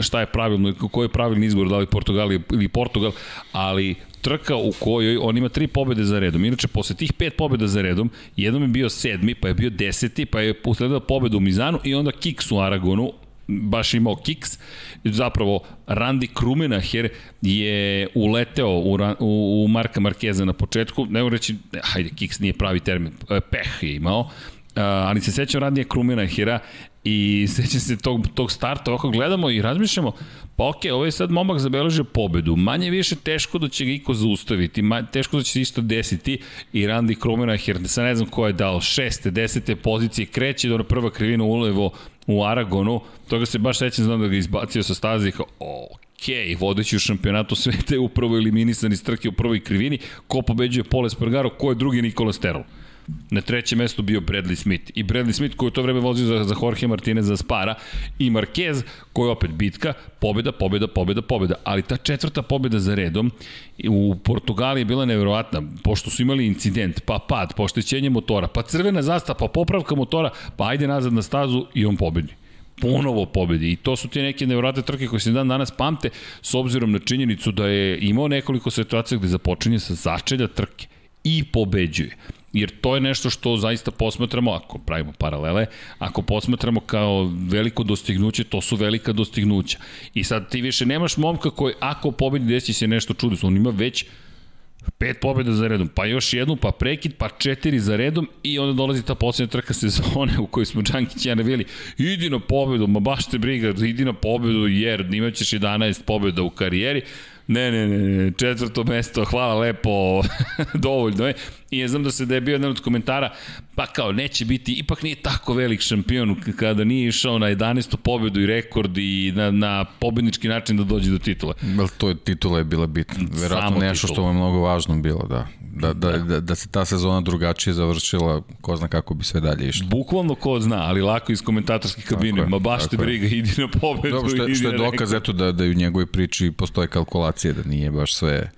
šta je pravilno, koji je pravilni izgovor, da li Portugali ili Portugal, ali trka u kojoj on ima tri pobede za redom. Inače, posle tih pet pobeda za redom, jednom je bio sedmi, pa je bio deseti, pa je usledila pobeda u Mizanu i onda kiks u Aragonu, baš imao kiks. Zapravo, Randy Krumenacher je uleteo u, u, u Marka Markeza na početku, ne mogu reći, hajde, kiks nije pravi termin, e, peh je imao, ali se sećam radnije Krumenahira i sećam se tog, tog starta, ovako gledamo i razmišljamo, pa ok, ovo je sad momak zabeležio pobedu, manje više teško da će ga iko zaustaviti, manje, teško da će se isto desiti i Randy Krumenahir, sad ne znam ko je dao, šeste, desete pozicije, kreće do prva krivina ulevo u Aragonu, toga se baš sećam, znam da ga izbacio sa staze i kao, vodeći u šampionatu sveta je upravo eliminisan iz trke u prvoj krivini, ko pobeđuje Pole Spargaro, ko je drugi Nikola Sterol. Na trećem mestu bio Bradley Smith. I Bradley Smith koji je to vreme vozio za, za Jorge Martinez za Spara i Marquez koji je opet bitka, pobjeda, pobjeda, pobjeda, pobjeda. Ali ta četvrta pobjeda za redom u Portugaliji je bila nevjerovatna, pošto su imali incident, pa pad, pa oštećenje motora, pa crvena zasta, pa popravka motora, pa ajde nazad na stazu i on pobedi ponovo pobedi i to su te neke nevjerojatne trke koje se dan danas pamte s obzirom na činjenicu da je imao nekoliko situacija gde započinje sa začelja trke i pobeđuje. Jer to je nešto što zaista posmatramo, ako pravimo paralele, ako posmatramo kao veliko dostignuće, to su velika dostignuća. I sad ti više nemaš momka koji, ako pobedi, desi se nešto čudesno. On ima već pet pobjeda za redom, pa još jednu, pa prekid, pa četiri za redom i onda dolazi ta posljednja trka sezone u kojoj smo Đankić ja navijeli, idi na pobedu, ma baš te briga, idi na pobedu jer imaćeš 11 pobjeda u karijeri, Ne, ne, ne, četvrto mesto, hvala lepo, dovoljno je. I ja znam da se da je bio jedan od komentara, pa kao neće biti, ipak nije tako velik šampion kada nije išao na 11. pobedu i rekord i na, na pobednički način da dođe do titula. Bel, to je, titula je bila bitna. Verovatno Samo nešto titula. što mu je mnogo važno bilo, da. Da, da, da, da se ta sezona drugačije završila, ko zna kako bi sve dalje išlo. Bukvalno ko zna, ali lako iz komentatorskih kabine, ma baš te briga, idi na pobedu. Dobro, što, što je dokaz, eto, da, da u njegovoj priči postoje kalkulacije, da nije baš sve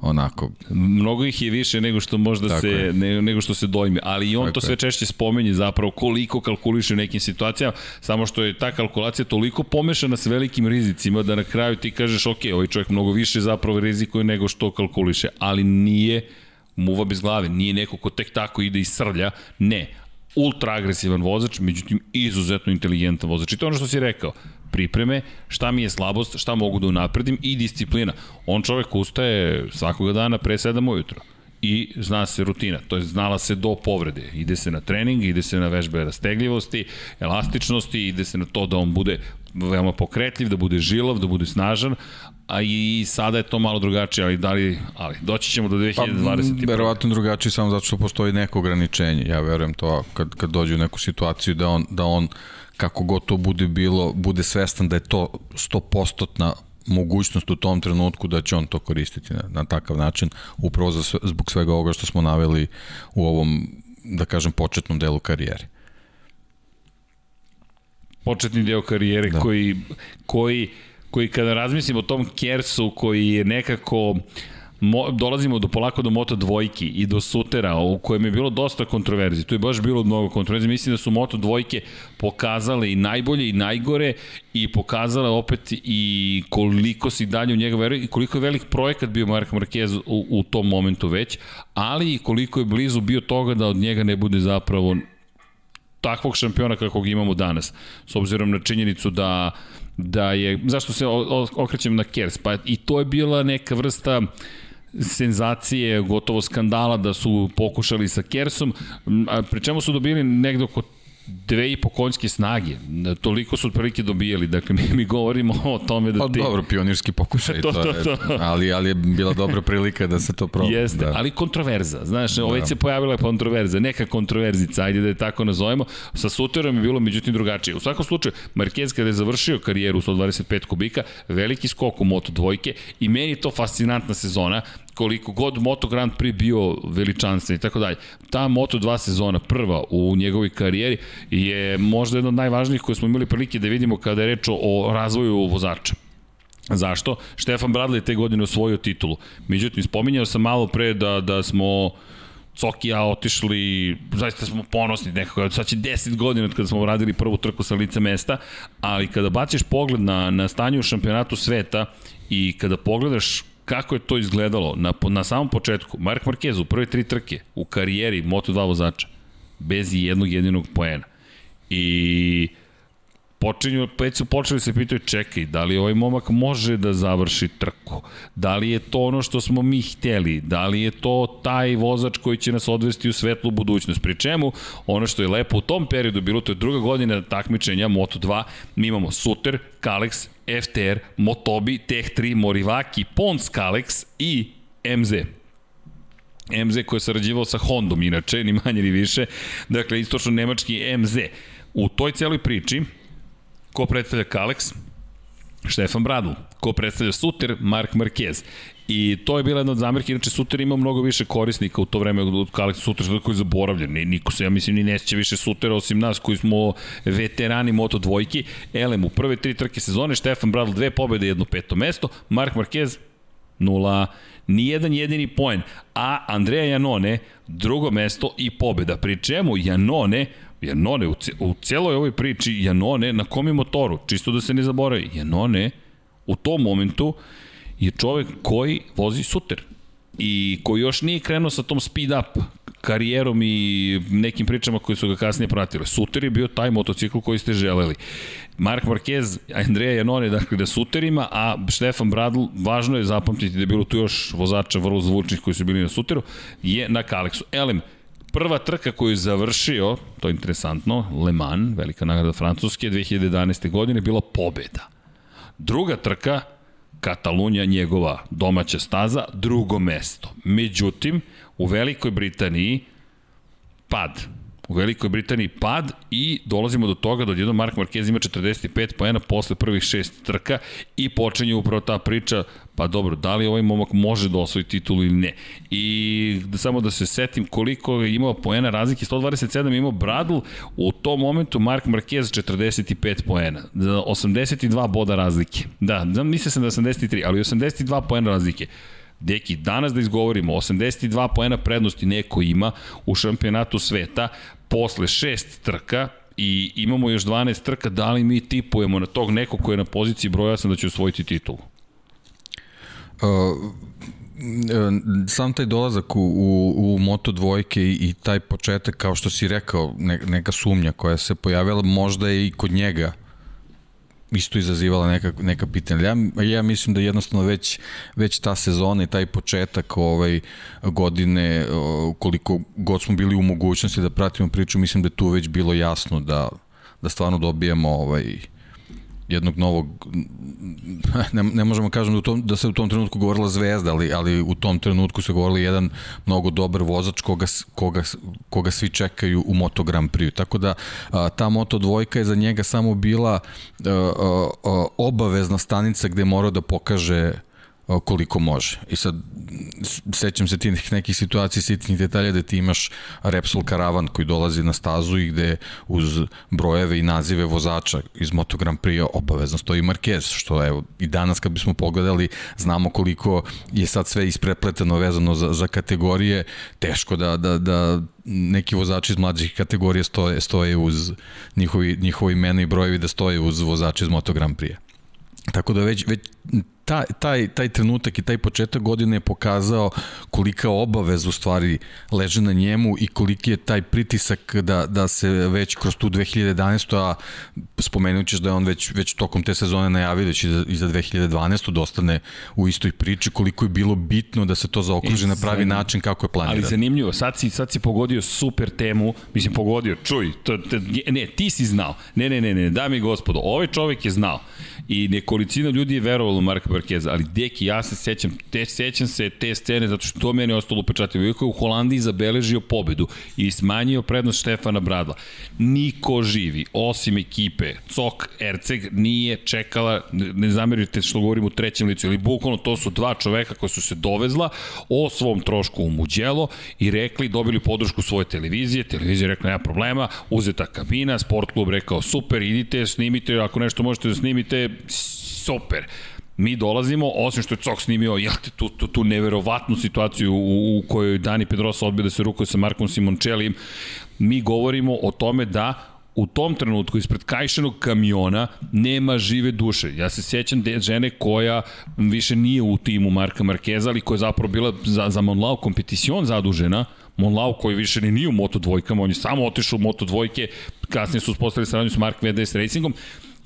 onako mnogo ih je više nego što možda Tako se je. ne, nego što se dojme ali i on Tako to sve češće spomenje zapravo koliko kalkuliše u nekim situacijama samo što je ta kalkulacija toliko pomešana sa velikim rizicima da na kraju ti kažeš ok, ovaj čovjek mnogo više zapravo rizikuje nego što kalkuliše ali nije muva bez glave, nije neko ko tek tako ide i srlja, ne, ultra agresivan vozač, međutim izuzetno inteligentan vozač. I to je ono što si rekao, pripreme, šta mi je slabost, šta mogu da unapredim i disciplina. On čovek ustaje svakoga dana pre 7 ujutro i zna se rutina, to je znala se do povrede. Ide se na trening, ide se na vežbe rastegljivosti, elastičnosti, ide se na to da on bude veoma pokretljiv, da bude žilav, da bude snažan, a i sada je to malo drugačije, ali da li, ali doći ćemo do 2020. Pa, verovatno drugačije samo zato što postoji neko ograničenje. Ja verujem to kad, kad dođe u neku situaciju da on, da on kako god to bude bilo, bude svestan da je to 100% mogućnost u tom trenutku da će on to koristiti na, na takav način, upravo za, zbog svega ovoga što smo naveli u ovom, da kažem, početnom delu karijere. Početni deo karijere da. koji, koji, koji kada razmislim o tom Kersu koji je nekako mo, dolazimo do polako do Moto dvojki i do Sutera u kojem je bilo dosta kontroverzi. Tu je baš bilo mnogo kontroverzi. Mislim da su Moto dvojke pokazale i najbolje i najgore i pokazale opet i koliko si dalje u njega veruje i koliko je velik projekat bio Mark Marquez u, u tom momentu već, ali i koliko je blizu bio toga da od njega ne bude zapravo takvog šampiona kakvog imamo danas. S obzirom na činjenicu da da je, zašto se okrećem na Kers, pa i to je bila neka vrsta senzacije, gotovo skandala da su pokušali sa Kersom, pri čemu su dobili negde oko dve i po konjske snage. Toliko su otprilike dobijali. Dakle, mi, mi govorimo o tome da pa, ti... dobro, pionirski pokušaj. to, to, to, to. Je, ali, ali je bila dobra prilika da se to proba. Jeste, da. ali kontroverza. Znaš, da. ovaj se pojavila kontroverza, neka kontroverzica, ajde da je tako nazovemo. Sa Suterom je bilo međutim drugačije. U svakom slučaju, Marquez kada je završio karijeru 125 kubika, veliki skok u Moto dvojke i meni to fascinantna sezona koliko god Moto Grand Prix bio veličanstven i tako dalje. Ta Moto 2 sezona, prva u njegovoj karijeri, je možda jedna od najvažnijih koje smo imali prilike da vidimo kada je reč o razvoju vozača. Zašto? Štefan Bradley te godine osvojio titulu. Međutim, spominjao sam malo pre da, da smo Coki ja otišli, zaista smo ponosni nekako, sad će 10 godina od kada smo radili prvu trku sa lice mesta, ali kada baciš pogled na, na stanje u šampionatu sveta i kada pogledaš kako je to izgledalo na, na samom početku. Mark Marquez u prve tri trke u karijeri Moto2 vozača bez jednog jedinog poena. I počinju, već su počeli se pitaju, čekaj, da li ovaj momak može da završi trku? Da li je to ono što smo mi hteli? Da li je to taj vozač koji će nas odvesti u svetlu budućnost? Pri čemu, ono što je lepo u tom periodu bilo, to je druga godina takmičenja Moto2, mi imamo Suter, Kalex, FTR, Motobi, Tech3, Morivaki, Pons Kalex i MZ. MZ koji je sarađivao sa Hondom, inače, ni manje ni više. Dakle, istočno-nemački MZ. U toj celoj priči, ko predstavlja Kalex? Štefan Bradl. Ko predstavlja Suter? Mark Marquez. I to je bila jedna od zamerke, inače Suter ima mnogo više korisnika u to vreme od Kalex Suter, koji je zaboravljen. Ni, niko se, ja mislim, ni neće više Sutera osim nas koji smo veterani Moto dvojki. Elem, u prve tri trke sezone, Štefan Bradl dve pobjede, jedno peto mesto, Mark Marquez nula, nijedan jedini poen, a Andreja Janone drugo mesto i pobeda, pri čemu Janone Janone, u, u celoj ovoj priči, Janone, na kom je motoru, čisto da se ne zaboravi, Janone u tom momentu je čovek koji vozi suter i koji još nije krenuo sa tom speed up karijerom i nekim pričama koje su ga kasnije pratile. Suter je bio taj motocikl koji ste želeli. Mark Marquez, Andreja Janone, dakle da suterima, a Stefan Bradl, važno je zapamtiti da je bilo tu još vozača vrlo zvučnih koji su bili na suteru, je na Kalexu. Elem, prva trka koju je završio, to je interesantno, Le Mans, velika nagrada Francuske, 2011. godine, bila pobeda. Druga trka, Katalunja, njegova domaća staza, drugo mesto. Međutim, u Velikoj Britaniji, pad u Velikoj Britaniji pad i dolazimo do toga da odjedno Mark Marquez ima 45 poena posle prvih šest trka i počinje upravo ta priča pa dobro, da li ovaj momak može da osvoji titulu ili ne. I da samo da se setim koliko je imao poena razlike, 127 je imao Bradl, u tom momentu Mark Marquez 45 poena, 82 boda razlike. Da, mislim sam da 83, ali 82 poena razlike. Deki, danas da izgovorimo, 82 poena prednosti neko ima u šampionatu sveta, posle šest trka i imamo još 12 trka, da li mi tipujemo na tog nekog koji je na poziciji broja sam da će osvojiti titulu? Uh, sam taj dolazak u, u, u Moto dvojke i, i taj početak, kao što si rekao, ne, neka sumnja koja se pojavila, možda je i kod njega isto izazivala neka, neka pitanja. Ja, ja mislim da jednostavno već, već ta sezona i taj početak ovaj, godine, koliko god smo bili u mogućnosti da pratimo priču, mislim da tu već bilo jasno da, da stvarno dobijemo ovaj, jednog novog ne, ne možemo kažem da, u tom, da se u tom trenutku govorila zvezda, ali, ali u tom trenutku se govorili jedan mnogo dobar vozač koga, koga, koga svi čekaju u Moto Grand Prix. Tako da a, ta Moto dvojka je za njega samo bila a, a, a, obavezna stanica gde je morao da pokaže koliko može. I sad, sećam se tih nekih situacija, sitnih detalja da ti imaš Repsol karavan koji dolazi na stazu i gde uz brojeve i nazive vozača iz Moto Grand Prix obavezno stoji Marquez, što evo i danas kad bismo pogledali znamo koliko je sad sve isprepleteno vezano za, za kategorije, teško da, da, da neki vozači iz mlađih kategorija stoje, stoje uz njihovi, njihovi imena i brojevi da stoje uz vozači iz Moto Grand Prix. Tako da već, već taj, taj, taj trenutak i taj početak godine je pokazao kolika obavez u stvari leže na njemu i koliki je taj pritisak da, da se već kroz tu 2011. a spomenut ćeš da je on već, već tokom te sezone najavio da će i za 2012. dostane u istoj priči koliko je bilo bitno da se to zaokruži na pravi način kako je planirano. Ali zanimljivo, sad si, sad si pogodio super temu, mislim pogodio, čuj, to, to, ne, ti si znao, ne, ne, ne, ne, dami i gospodo, ovaj čovek je znao i nekolicina ljudi je verovalo Marka Markeza, ali deki, ja se sećam, te, sećam se te scene zato što to meni je ostalo upečatljivo. Iako je u Holandiji zabeležio pobedu i smanjio prednost Štefana Bradla. Niko živi, osim ekipe, Cok, Erceg, nije čekala, ne zamerite što govorim u trećem licu, ili bukvalno to su dva čoveka koji su se dovezla o svom trošku u Muđelo i rekli, dobili podršku svoje televizije, televizija rekla nema problema, uzeta kabina, sport klub rekao super, idite, snimite, ako nešto možete da snimite, super mi dolazimo, osim što je Cok snimio jel te, tu, tu, tu neverovatnu situaciju u, u kojoj Dani Pedrosa odbio da se rukuje sa Markom Simončelijem, mi govorimo o tome da u tom trenutku ispred kajšenog kamiona nema žive duše. Ja se sjećam de žene koja više nije u timu Marka Markeza, ali koja je zapravo bila za, za Monlau kompeticion zadužena, Monlau koji više ni nije u Moto dvojkama, on je samo otišao u Moto dvojke, kasnije su uspostavili saradnju s Mark VDS Racingom,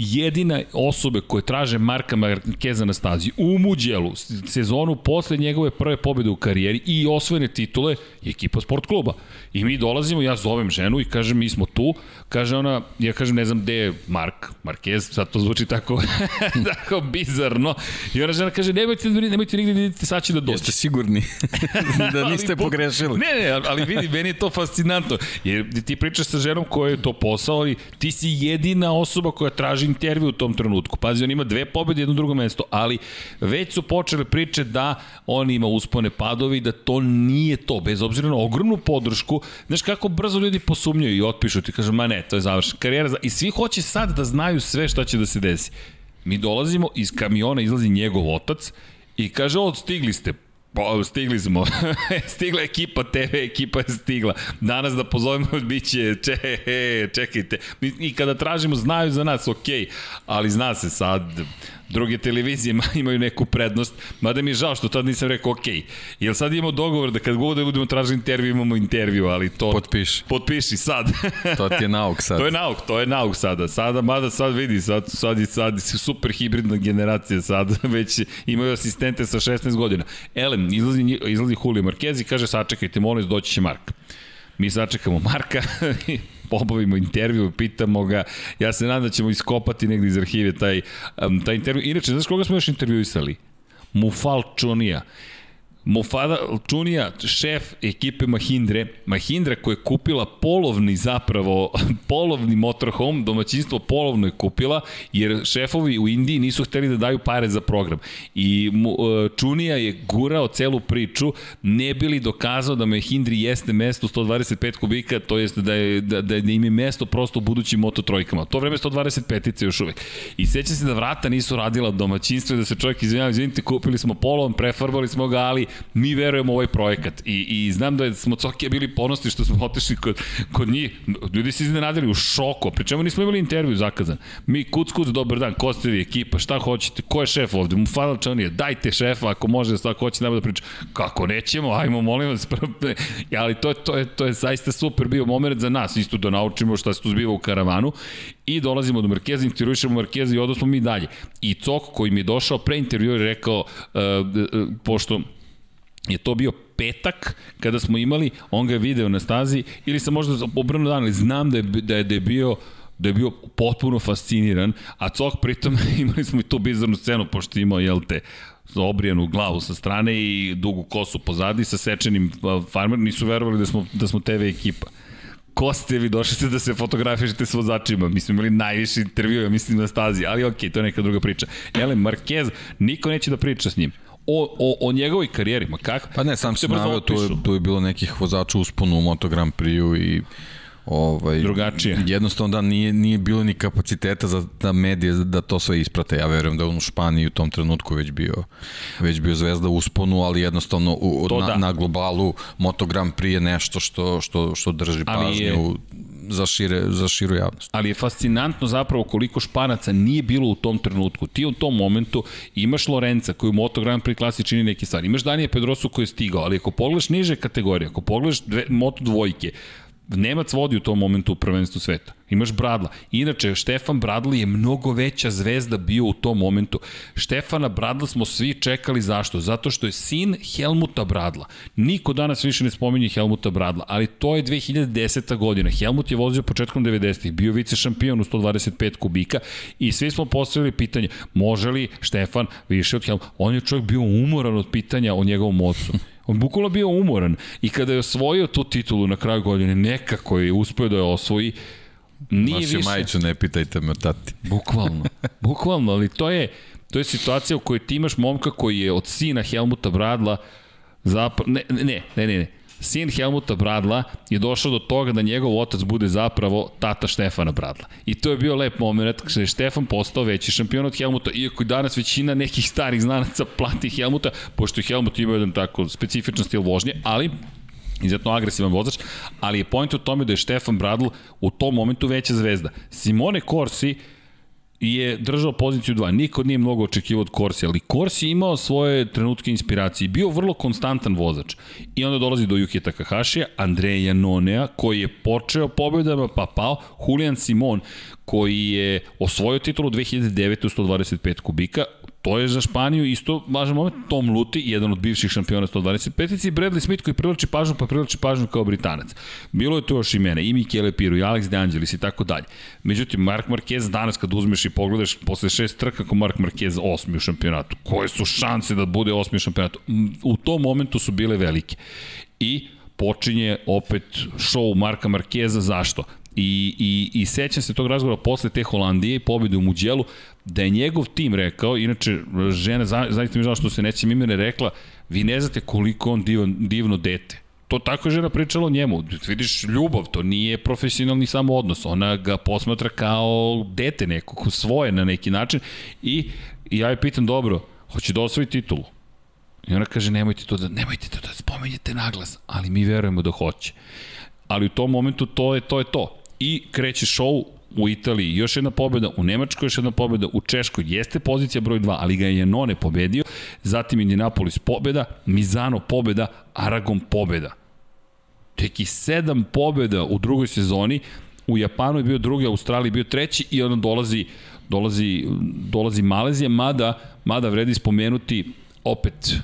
jedina osobe koje traže Marka Markeza na stazi u Muđelu, sezonu posle njegove prve pobjede u karijeri i osvojene titule je ekipa sport kluba. I mi dolazimo, ja zovem ženu i kažem mi smo tu, kaže ona, ja kažem ne znam gde je Mark, Marquez, sad to zvuči tako, tako bizarno. I ona žena kaže nemojte, nemojte nigde da idete, sad će da dođe. Jeste sigurni da niste pogrešili. Ne, ne, ali vidi, meni je to fascinantno. Jer ti pričaš sa ženom koja je to posao, ali ti si jedina osoba koja traži intervju u tom trenutku. Pazi, on ima dve pobede, jedno drugo mesto, ali već su počele priče da on ima uspone padovi, da to nije to, bez obzira na ogromnu podršku. Znaš kako brzo ljudi posumnjaju i otpišu ti, kažu, ma ne, to je završen karijera. I svi hoće sad da znaju sve šta će da se desi. Mi dolazimo, iz kamiona izlazi njegov otac i kaže, odstigli ste, Pa, stigli smo. Stigla ekipa TV, ekipa je stigla. Danas da pozovemo, bit će, če, čekajte. I kada tražimo, znaju za nas, ok, ali zna se sad, druge televizije imaju neku prednost, mada mi je žao što tad nisam rekao ok. Jel sad imamo dogovor da kad god da budemo tražiti intervju, imamo intervju, ali to... Potpiši. Potpiši sad. to ti je nauk sad. to je nauk, to je nauk sada. Sada, mada sad vidi, sad, sad, sad, sad super hibridna generacija sad, već imaju asistente sa 16 godina. Elem, izlazi, izlazi Julio Marquez i kaže sačekajte, molim, doći će Mark. Mi sačekamo Marka obavimo intervju, pitamo ga. Ja se nadam da ćemo iskopati negde iz arhive taj, um, taj intervju. Inače, znaš koga smo još intervjuisali? Mufal Čonija. Mofada Čunija, šef ekipe Mahindre, Mahindra koja je kupila polovni zapravo, polovni motorhome, domaćinstvo polovno je kupila, jer šefovi u Indiji nisu hteli da daju pare za program. I e, Čunija je gurao celu priču, ne bili dokazao da Mahindri jeste mesto 125 kubika, to jest da, je, da, da, da im je mesto prosto u budućim Moto trojkama. To vreme 125-ice još uvek. I seća se da vrata nisu radila domaćinstvo i da se čovjek izvinjava, izvinite, kupili smo polom, prefarbali smo ga, ali mi verujemo u ovaj projekat i, i znam da smo Cokija bili ponosni što smo otišli kod, kod njih. Ljudi se iznenadili u šoku, pri čemu nismo imali intervju zakazan. Mi kuc kuc, dobar dan, ko ste vi, ekipa, šta hoćete, ko je šef ovde, mu fala čanije, dajte šefa ako može, šta hoće nama da priča. Kako nećemo, ajmo, molim vas. Ali to, to, je, to je zaista super bio moment za nas, isto da naučimo šta se tu zbiva u karavanu i dolazimo do Markeza, intervjušemo Markeza i odosmo mi dalje. I Cok koji mi je došao pre intervjua je rekao, uh, uh, pošto je to bio petak kada smo imali, on ga je video na stazi ili sam možda obrano dan, ali znam da je, da je, da je bio da je bio potpuno fasciniran, a Cok pritom imali smo i tu bizarnu scenu, pošto imao, jel te, obrijanu glavu sa strane i dugu kosu pozadi sa sečenim farmer, nisu verovali da smo, da smo TV ekipa ko ste vi, došli ste da se fotografišete s vozačima, mi smo imali najviše intervjua, mislim na stazi, ali okej, okay, to je neka druga priča. Ele, Marquez, niko neće da priča s njim. O, o, o njegovoj karijeri, ma kako? Pa ne, sam se navio, tu je, tu je bilo nekih vozača usponu u Moto Grand Prix-u i ovaj, drugačije. Jednostavno da nije, nije bilo ni kapaciteta za da medije da to sve isprate. Ja verujem da on u Španiji u tom trenutku već bio već bio zvezda u usponu, ali jednostavno u, na, da. na globalu Moto Grand Prix je nešto što što što drži ali pažnju je, za, šire, za širu javnost. Ali je fascinantno zapravo koliko Španaca nije bilo u tom trenutku. Ti u tom momentu imaš Lorenza koji u Moto Grand Prix klasi čini neke stvari. Imaš Danije Pedrosu koji je stigao, ali ako pogledaš niže kategorije, ako pogledaš dve, Moto dvojke, Nemac vodi u tom momentu u prvenstvu sveta. Imaš Bradla. Inače, Štefan Bradli je mnogo veća zvezda bio u tom momentu. Štefana Bradla smo svi čekali zašto? Zato što je sin Helmuta Bradla. Niko danas više ne spominje Helmuta Bradla, ali to je 2010. godina. Helmut je vozio početkom 90-ih, bio vice šampion u 125 kubika i svi smo postavili pitanje, može li Štefan više od Helmuta? On je čovjek bio umoran od pitanja o njegovom ocu. On bukvalno bio umoran. I kada je osvojio tu titulu na kraju godine, nekako je uspeo da je osvoji, nije Nosio više... majicu, ne pitajte me tati. Bukvalno, bukvalno, ali to je, to je situacija u kojoj ti imaš momka koji je od sina Helmuta Bradla zapravo, ne, ne, ne, ne, ne, sin Helmuta Bradla je došao do toga da njegov otac bude zapravo tata Štefana Bradla. I to je bio lep moment kada je Štefan postao veći šampion od Helmuta, iako danas većina nekih starih znanaca plati Helmuta, pošto je Helmut imao jedan tako specifičan stil vožnje, ali izuzetno agresivan vozač, ali je point u tome da je Štefan Bradl u tom momentu veća zvezda. Simone Corsi je držao poziciju 2. Niko nije mnogo očekivao od Korsi, ali Korsi je imao svoje trenutke inspiracije. Bio vrlo konstantan vozač. I onda dolazi do Yukija Takahashija, Andreja Nonea, koji je počeo pobedama pa pao, Julian Simon, koji je osvojio titulu 2009 u 125 kubika, to je za Španiju isto važan moment. Tom Luti, jedan od bivših šampiona 125 i Bradley Smith koji privlači pažnju, pa privlači pažnju kao Britanac. Bilo je to još i mene, i Michele Piru, i Alex De Angelis i tako dalje. Međutim, Mark Marquez danas kad uzmeš i pogledaš posle šest trka kao Mark Marquez osmi u šampionatu, koje su šanse da bude osmi u šampionatu? U tom momentu su bile velike. I počinje opet show Marka Markeza, zašto? I, i, i sećam se tog razgovora posle te Holandije i pobjede u Muđelu, da je njegov tim rekao, inače žena, zaista mi žao što se neće imene rekla, vi ne znate koliko on divan, divno dete. To tako je žena pričala o njemu. Vidiš, ljubav, to nije profesionalni samo odnos. Ona ga posmatra kao dete neko, svoje na neki način. I, i ja je pitam, dobro, hoće da osvoji titulu? I ona kaže, nemojte to da, nemojte to da spomenjete naglas, ali mi verujemo da hoće. Ali u tom momentu to je to. Je to i kreće show u Italiji još jedna pobeda, u Nemačkoj još jedna pobeda, u Češkoj jeste pozicija broj 2, ali ga je None pobedio, zatim Indianapolis pobeda, Mizano pobeda, Aragon pobeda. Tek i sedam pobeda u drugoj sezoni, u Japanu je bio drugi, u Australiji bio treći i onda dolazi dolazi, dolazi Malezija, mada, mada vredi spomenuti opet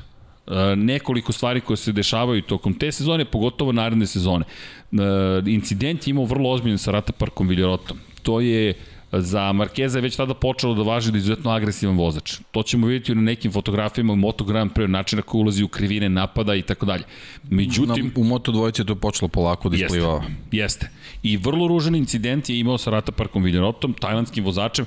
E, nekoliko stvari koje se dešavaju tokom te sezone, pogotovo naredne sezone. E, incident je imao vrlo ozbiljan sa Rata Parkom Viljerotom. To je za Markeza je već tada počelo da važi da je izuzetno agresivan vozač. To ćemo vidjeti na nekim fotografijama u Moto Grand Prix, načina koji ulazi u krivine napada i tako dalje. Međutim... Na, u Moto dvojice je to počelo polako da isplivava. Jeste, jeste. I vrlo ružan incident je imao sa Rata Parkom Viljerotom, tajlandskim vozačem,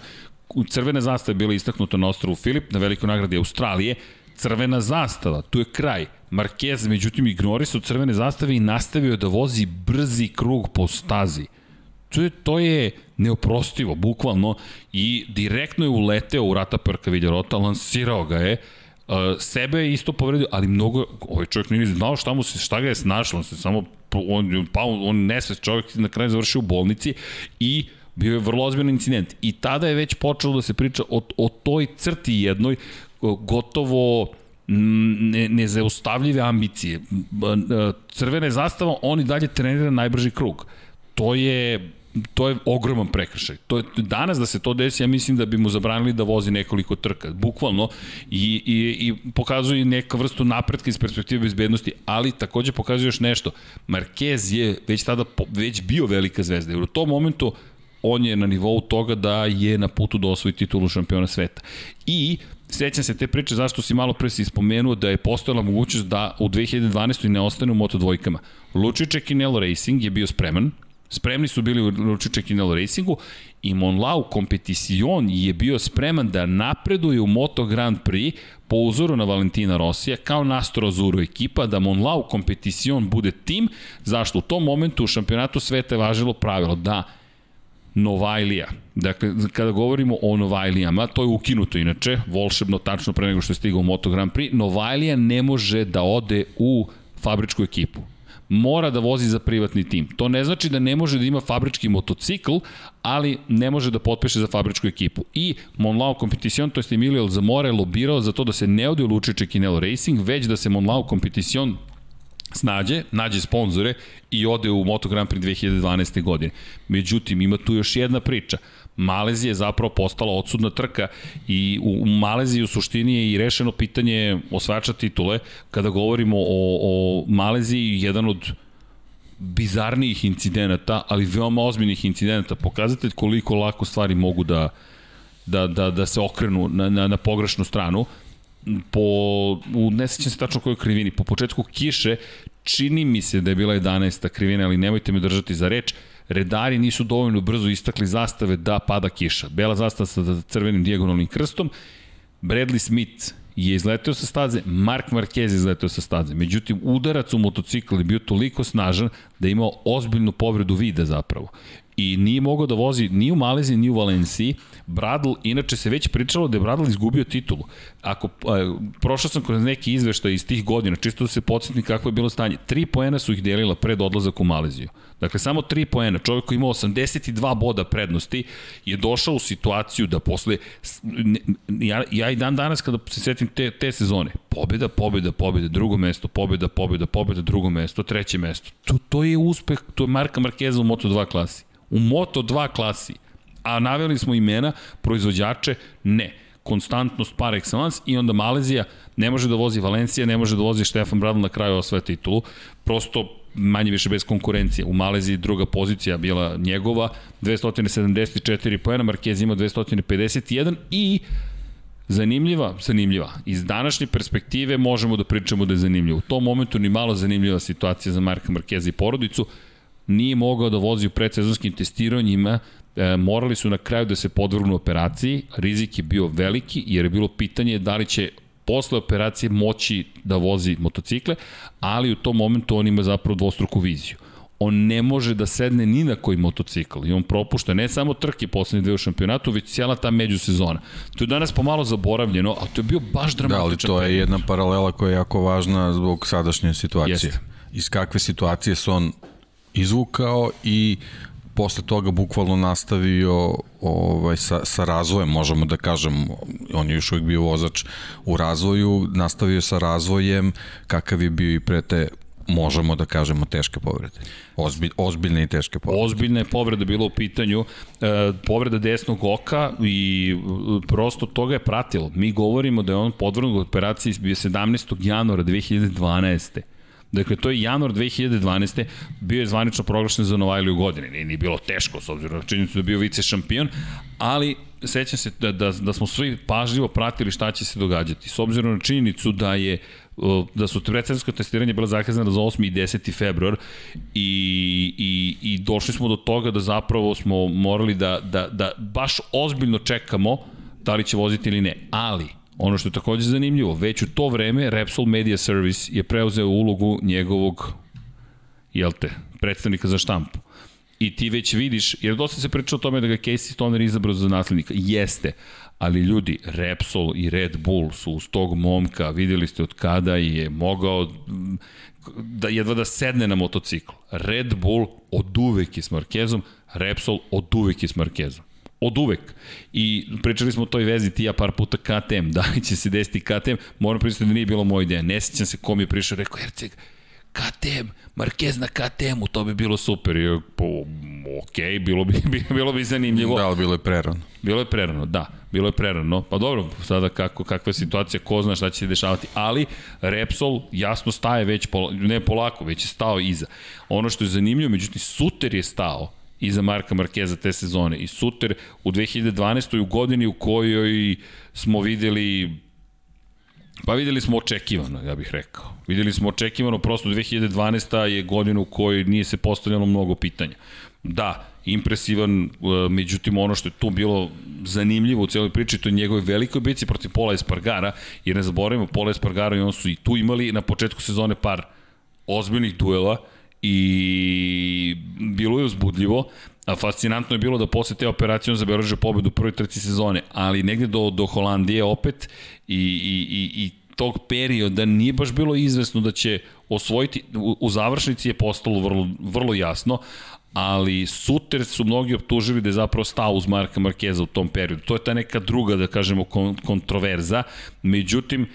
crvene zastave bile istaknuto na ostrovu Filip, na velikoj nagradi Australije, crvena zastava, tu je kraj. Marquez, međutim, ignorisao crvene zastave i nastavio da vozi brzi krug po stazi. To je, to je neoprostivo, bukvalno, i direktno je uleteo u Rata Perka Viljarota, lansirao ga je, uh, sebe je isto povredio, ali mnogo, ovaj čovjek nije znao šta mu se, šta ga je snašlo, on se samo, on, pa on nesvest čovjek na kraju završio u bolnici i bio je vrlo ozbiljan incident. I tada je već počelo da se priča o, o toj crti jednoj gotovo ne, nezaustavljive ambicije. Crvene zastava, on i dalje trenira najbrži krug. To je to je ogroman prekršaj. To je, danas da se to desi, ja mislim da bi mu zabranili da vozi nekoliko trka, bukvalno, i, i, i pokazuje neka vrstu napretka iz perspektive bezbednosti, ali takođe pokazuje još nešto. Marquez je već tada već bio velika zvezda, jer u tom momentu on je na nivou toga da je na putu da osvoji titulu šampiona sveta. I Sećam se te priče zašto si malo pre si spomenuo da je postojala mogućnost da u 2012. ne ostane u Moto dvojkama. Lučiće Kinelo Racing je bio spreman, spremni su bili u Lučiće Kinelo Racingu i Monlau Competition je bio spreman da napreduje u Moto Grand Prix po uzoru na Valentina Rosija kao Nastro Azuro ekipa, da Monlau Competition bude tim, zašto u tom momentu u šampionatu sveta je važilo pravilo da Novajlija. Dakle, kada govorimo o Novajlijama, to je ukinuto inače, volšebno tačno pre nego što je stigao Moto Grand Prix, Novajlija ne može da ode u fabričku ekipu mora da vozi za privatni tim. To ne znači da ne može da ima fabrički motocikl, ali ne može da potpiše za fabričku ekipu. I Monlau Competition, to je Emilio Zamora, je lobirao za to da se ne ode u Lučiće Kinelo Racing, već da se Monlau Competition snađe, nađe sponzore i ode u Moto Grand Prix 2012. godine. Međutim, ima tu još jedna priča. Malezija je zapravo postala odsudna trka i u, u Maleziji u suštini je i rešeno pitanje osvajača titule. Kada govorimo o, o Maleziji, jedan od bizarnijih incidenata, ali veoma ozbiljnih incidenata, pokazatelj koliko lako stvari mogu da, da, da, da se okrenu na, na, na pogrešnu stranu po, u, ne sećam se tačno kojoj krivini, po početku kiše, čini mi se da je bila 11. krivina, ali nemojte me držati za reč, redari nisu dovoljno brzo istakli zastave da pada kiša. Bela zastava sa crvenim dijagonalnim krstom, Bradley Smith je izleteo sa staze, Mark Marquez je izleteo sa staze. Međutim, udarac u motocikl je bio toliko snažan da je imao ozbiljnu povredu vida zapravo i nije mogao da vozi ni u Maleziji, ni u Valenciji. Bradl, inače se već pričalo da je Bradl izgubio titulu. Ako, a, prošao sam kroz neki izveštaj iz tih godina, čisto da se podsjetni kako je bilo stanje. Tri poena su ih delila pred odlazak u Maleziju. Dakle, samo tri poena. Čovjek koji ima 82 boda prednosti je došao u situaciju da posle... Ja, ja i dan danas kada se setim te, te sezone, pobjeda, pobjeda, pobjeda, drugo mesto, pobjeda, pobjeda, pobjeda, drugo mesto, treće mesto. To, to je uspeh, to je Marka Markeza u Moto2 klasi. U Moto2 klasi. A naveli smo imena, proizvođače, ne konstantnost par excellence i onda Malezija ne može da vozi Valencija, ne može da vozi Štefan Bradl na kraju osvoje titulu. Prosto manje više bez konkurencije. U Maleziji druga pozicija bila njegova, 274 poena, Marquez ima 251 i zanimljiva, zanimljiva. Iz današnje perspektive možemo da pričamo da je zanimljivo. U tom momentu ni malo zanimljiva situacija za Marka Markeza i porodicu. Nije mogao da vozi u predsezonskim testiranjima, e, morali su na kraju da se podvrgnu operaciji, rizik je bio veliki jer je bilo pitanje da li će posle operacije moći da vozi motocikle, ali u tom momentu on ima zapravo dvostruku viziju on ne može da sedne ni na koji motocikl i on propušta ne samo trke poslednje dve u šampionatu, već cijela ta međusezona. To je danas pomalo zaboravljeno, a to je bio baš dramatičan Da, ali to je jedna paralela koja je jako važna zbog sadašnje situacije. Jeste. Iz kakve situacije se on izvukao i posle toga bukvalno nastavio ovaj, sa, sa razvojem, možemo da kažem, on je još uvijek bio vozač u razvoju, nastavio sa razvojem kakav je bio i pre te možemo da kažemo teške povrede. Ozbilj, ozbiljne i teške povrede. Ozbiljne povrede bilo u pitanju. E, povreda desnog oka i e, prosto toga je pratilo. Mi govorimo da je on podvrnut operaciji 17. januara 2012. Dakle, to je januar 2012. bio je zvanično proglašen za Novajliju godine. Nije, nije bilo teško, s obzirom na činjenicu da je bio vice šampion, ali sećam se da, da, da smo svi pažljivo pratili šta će se događati. S obzirom na činjenicu da je da su predsedničko testiranje bilo zakazano za 8. i 10. februar i, i, i došli smo do toga da zapravo smo morali da, da, da baš ozbiljno čekamo da li će voziti ili ne. Ali, Ono što je takođe zanimljivo, već u to vreme Repsol Media Service je preuzeo ulogu njegovog, jel te, predstavnika za štampu. I ti već vidiš, jer dosta se priča o tome da ga Casey Stoner izabrao za naslednika. Jeste, ali ljudi, Repsol i Red Bull su uz tog momka, videli ste od kada je mogao da jedva da sedne na motocikl. Red Bull od uvek je s Markezom, Repsol od uvek je s Markezom od uvek. I pričali smo o toj vezi ti ja par puta KTM, da li će se desiti KTM, moram pristati da nije bilo moja ideja. Ne sećam se kom je prišao, rekao Herceg, KTM, Marquez na KTM-u, to bi bilo super. I, po, ok, bilo bi, bilo bi zanimljivo. Da, ali bilo je prerano. Bilo je prerano, da. Bilo je prerano. Pa dobro, sada kako, kakva je situacija, ko zna šta će se dešavati. Ali Repsol jasno staje već, pol, ne polako, već je stao iza. Ono što je zanimljivo, međutim, Suter je stao iza Marka Markeza te sezone. I Suter u 2012. u godini u kojoj smo videli Pa videli smo očekivano, ja bih rekao. Videli smo očekivano, prosto 2012. je godina u kojoj nije se postavljalo mnogo pitanja. Da, impresivan, e, međutim ono što je tu bilo zanimljivo u celoj priči, to je njegove velikoj bici protiv Pola Espargara, jer ne zaboravimo, Pola Espargara i on su i tu imali na početku sezone par ozbiljnih duela i bilo je uzbudljivo, fascinantno je bilo da posle te operacije on zabeleže pobedu u prvoj trci sezone, ali negde do, do Holandije opet i, i, i, i tog perioda nije baš bilo izvesno da će osvojiti, u, u završnici je postalo vrlo, vrlo jasno, ali Suter su mnogi optužili da je zapravo stao uz Marka Markeza u tom periodu. To je ta neka druga, da kažemo, kontroverza. Međutim,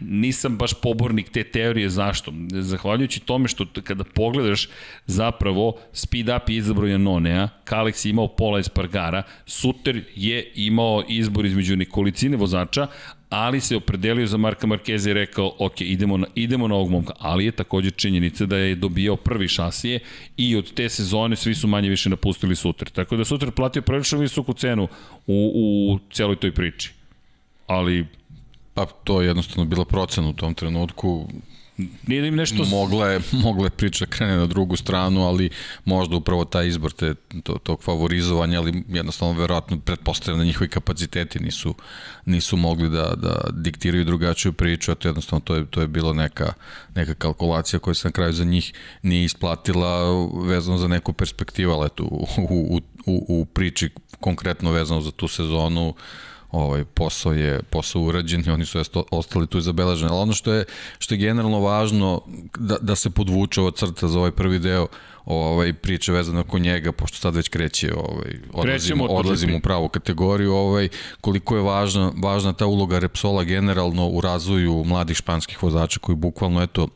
Nisam baš pobornik te teorije, zašto? Zahvaljujući tome što kada pogledaš zapravo speed up je izabrao Janonea, Kalex je imao Pola Espargara, Suter je imao izbor između nekolicine vozača, ali se opredelio za Marka Markeza i rekao, ok, idemo na, idemo na ovog momka, ali je takođe činjenica da je dobijao prvi šasije i od te sezone svi su manje više napustili Suter. Tako da Suter platio prilično visoku cenu u, u celoj toj priči. Ali Pa to je jednostavno bila procena u tom trenutku. Nije da im nešto... Mogla je, mogla je priča krene na drugu stranu, ali možda upravo taj izbor te, to, tog favorizovanja, ali jednostavno verovatno pretpostavljam da njihovi kapaciteti nisu, nisu mogli da, da diktiraju drugačiju priču, a to jednostavno to je, to je bilo neka, neka kalkulacija koja se na kraju za njih nije isplatila vezano za neku perspektivu, ali eto, u, u, u, u priči konkretno vezano za tu sezonu, uh, ovaj posao je posao urađen i oni su ostali tu zabeleženi. Ali ono što je što je generalno važno da, da se podvuče ova crta za ovaj prvi deo ovaj priče vezano oko njega pošto sad već kreće ovaj odlazimo odlazimo u pravu kategoriju ovaj koliko je važna važna ta uloga Repsola generalno u razvoju mladih španskih vozača koji bukvalno eto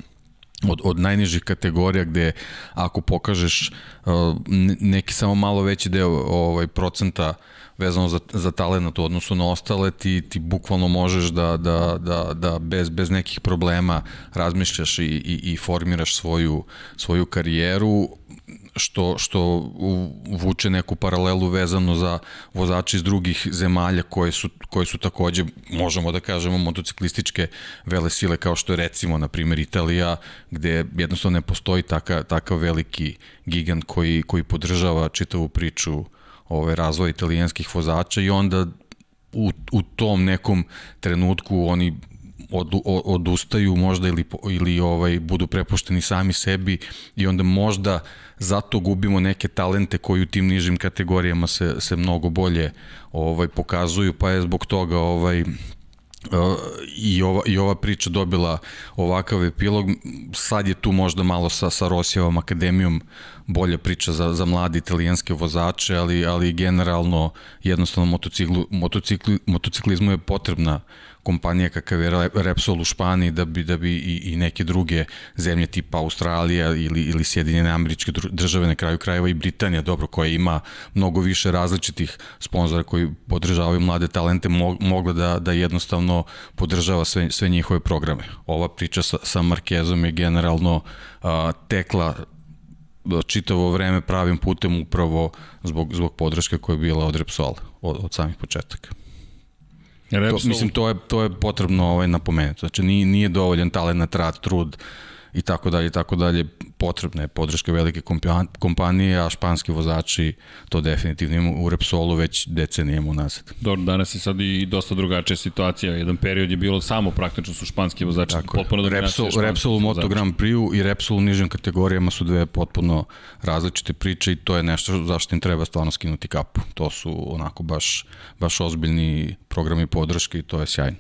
od, od najnižih kategorija gde ako pokažeš uh, neki samo malo veći deo ovaj procenta uh, vezano za, za talent u odnosu na ostale, ti, ti bukvalno možeš da, da, da, da bez, bez nekih problema razmišljaš i, i, i formiraš svoju, svoju karijeru, što, što vuče neku paralelu vezano za vozače iz drugih zemalja koje su, koje su takođe, možemo da kažemo, motociklističke vele sile kao što je recimo, na primjer, Italija, gde jednostavno ne postoji taka, takav veliki gigant koji, koji podržava čitavu priču ovaj, razvoj italijanskih vozača i onda u, u tom nekom trenutku oni od, odustaju možda ili, ili ovaj, budu prepušteni sami sebi i onda možda zato gubimo neke talente koji u tim nižim kategorijama se, se mnogo bolje ovaj pokazuju pa je zbog toga ovaj i ova, i ova priča dobila ovakav epilog. Sad je tu možda malo sa, sa Rosijevom akademijom bolja priča za, za mladi italijanske vozače, ali, ali generalno jednostavno motociklu, motocikli, motociklizmu je potrebna kompanija kakav je Repsol u Španiji da bi, da bi i, i neke druge zemlje tipa Australija ili, ili Sjedinjene američke države na kraju krajeva i Britanija, dobro, koja ima mnogo više različitih sponzora koji podržavaju mlade talente, mogla da, da jednostavno podržava sve, sve njihove programe. Ova priča sa, sa Markezom je generalno a, tekla čitavo vreme pravim putem upravo zbog, zbog podrške koja je bila od Repsola od, od samih početaka. Repsol... To, mislim, to je, to je potrebno ovaj, napomenuti. Znači, nije, nije dovoljan talent, rad, trud i tako dalje, i tako dalje. Potrebna je podrška velike kompanije, a španski vozači to definitivno imaju u Repsolu već decenijama unazad. Dobro, danas je sad i dosta drugačija situacija. Jedan period je bilo samo praktično su španski vozači. Tako potpuno Repsol, Repsol u Moto Grand Prix i Repsol u nižim kategorijama su dve potpuno različite priče i to je nešto zašto im treba stvarno skinuti kapu. To su onako baš, baš ozbiljni programi podrške i to je sjajno.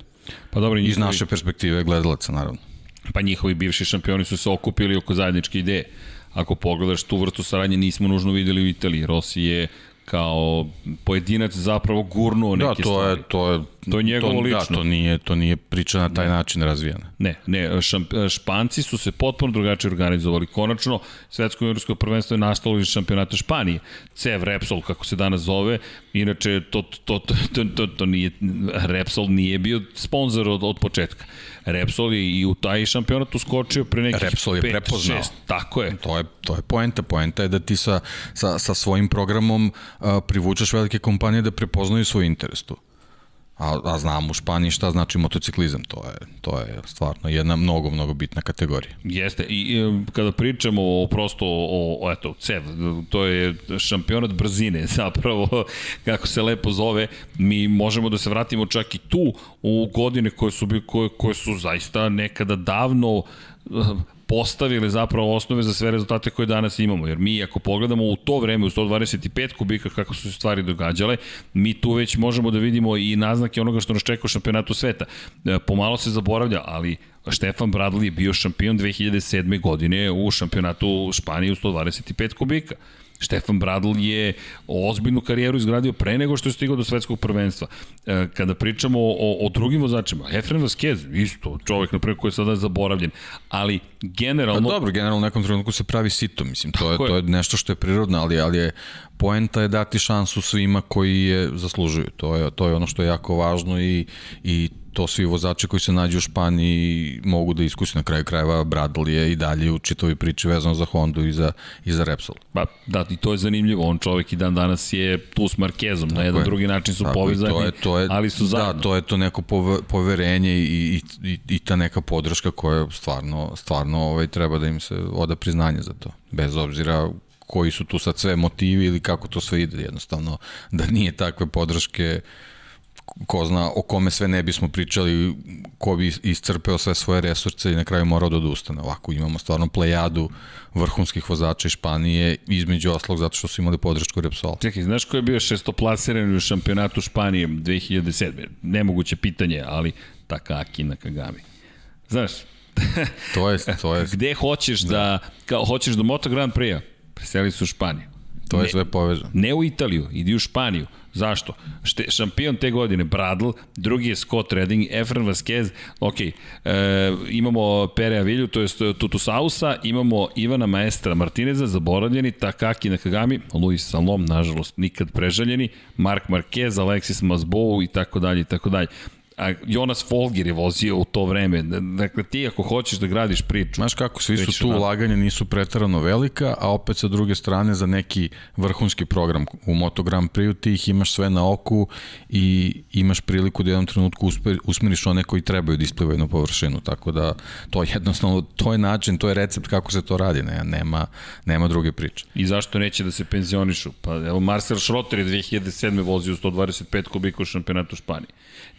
Pa dobro, Iz naše perspektive gledalaca, naravno pa njihovi bivši šampioni su se okupili oko zajedničke ideje. Ako pogledaš tu vrstu saradnje nismo nužno videli u Italiji. Rossi je kao pojedinac zapravo gurnuo neke stvari. Da, to je, to je To je njegovo to, lično. Da, to nije, to nije priča na taj način razvijena. Ne, ne, šamp, Španci su se potpuno drugačije organizovali. Konačno, svetsko juniorsko prvenstvo je nastalo iz šampionata Španije. CEV Repsol, kako se danas zove, inače to, to, to, to, to, to nije, Repsol nije bio sponsor od, od početka. Repsol je i u taj šampionat uskočio pre nekih Repsol je 5, prepoznao. 6, tako je. To je, to je poenta. Poenta je da ti sa, sa, sa svojim programom a, privučeš velike kompanije da prepoznaju svoj interes tu. A, a znam u Španiji šta znači motociklizam, to je, to je stvarno jedna mnogo, mnogo bitna kategorija. Jeste, i, i kada pričamo o prosto o, o eto, CEV, to je šampionat brzine, zapravo, kako se lepo zove, mi možemo da se vratimo čak i tu u godine koje su, koje, koje su zaista nekada davno postavili zapravo osnove za sve rezultate koje danas imamo. Jer mi ako pogledamo u to vreme, u 125 kubika kako su se stvari događale, mi tu već možemo da vidimo i naznake onoga što nas čeka u šampionatu sveta. E, pomalo se zaboravlja, ali Štefan Bradley je bio šampion 2007. godine u šampionatu Španije u 125 kubika. Štefan Bradl je ozbiljnu karijeru izgradio pre nego što je stigao do svetskog prvenstva. E, kada pričamo o, o drugim vozačima, Efren Vasquez, isto, čovjek na koji je sada zaboravljen, ali generalno... A dobro, generalno u nekom trenutku se pravi sito, mislim, to je, je, to je nešto što je prirodno, ali, ali je poenta je dati šansu svima koji je zaslužuju. To je, to je ono što je jako važno i, i to svi vozači koji se nađu u Španiji mogu da iskusi na kraju krajeva Bradley je i dalje u čitovi priči vezano za Hondu i za, i za Repsol. Pa, da, i to je zanimljivo, on čovek i dan danas je tu s Markezom, na jedan je. drugi način su Tako povezani, to je, to je, ali su zajedno. Da, to je to neko poverenje i, i, i, i ta neka podrška koja stvarno, stvarno ovaj, treba da im se oda priznanje za to, bez obzira koji su tu sad sve motivi ili kako to sve ide, jednostavno da nije takve podrške ko zna o kome sve ne bismo pričali, ko bi iscrpeo sve svoje resurse i na kraju morao da odustane. Ovako imamo stvarno plejadu vrhunskih vozača iz Španije, između oslog zato što su imali podršku Repsola. Čekaj, znaš ko je bio šestoplasiran u šampionatu Španije 2007. Nemoguće pitanje, ali Takaki na Kagami. Znaš, to je, to je. Gde hoćeš da, da kao hoćeš do Moto Grand Prix-a, preseli su u Španiju. To je ne, sve povezano. Ne u Italiju, idi u Španiju. Zašto? Šte, šampion te godine Bradl, drugi je Scott Redding, Efren Vasquez, ok, e, imamo Pere Avilju, to je Tutusausa, imamo Ivana Maestra Martineza, zaboravljeni, Takaki Nakagami, Luis Salom, nažalost, nikad prežaljeni, Mark Marquez, Alexis Masbou i tako dalje i tako dalje a Jonas Folger je vozio u to vreme. Dakle, ti ako hoćeš da gradiš priču... Znaš kako, svi su tu ulaganja nisu pretarano velika, a opet sa druge strane za neki vrhunski program u Moto Grand Prix ti ih imaš sve na oku i imaš priliku da jednom trenutku usmeriš one koji trebaju da isplivaju na površinu, tako da to je jednostavno, to je način, to je recept kako se to radi, ne, nema, nema druge priče. I zašto neće da se penzionišu? Pa evo Marcel Schrotter je 2007. vozio 125 kubika u šampionatu Španije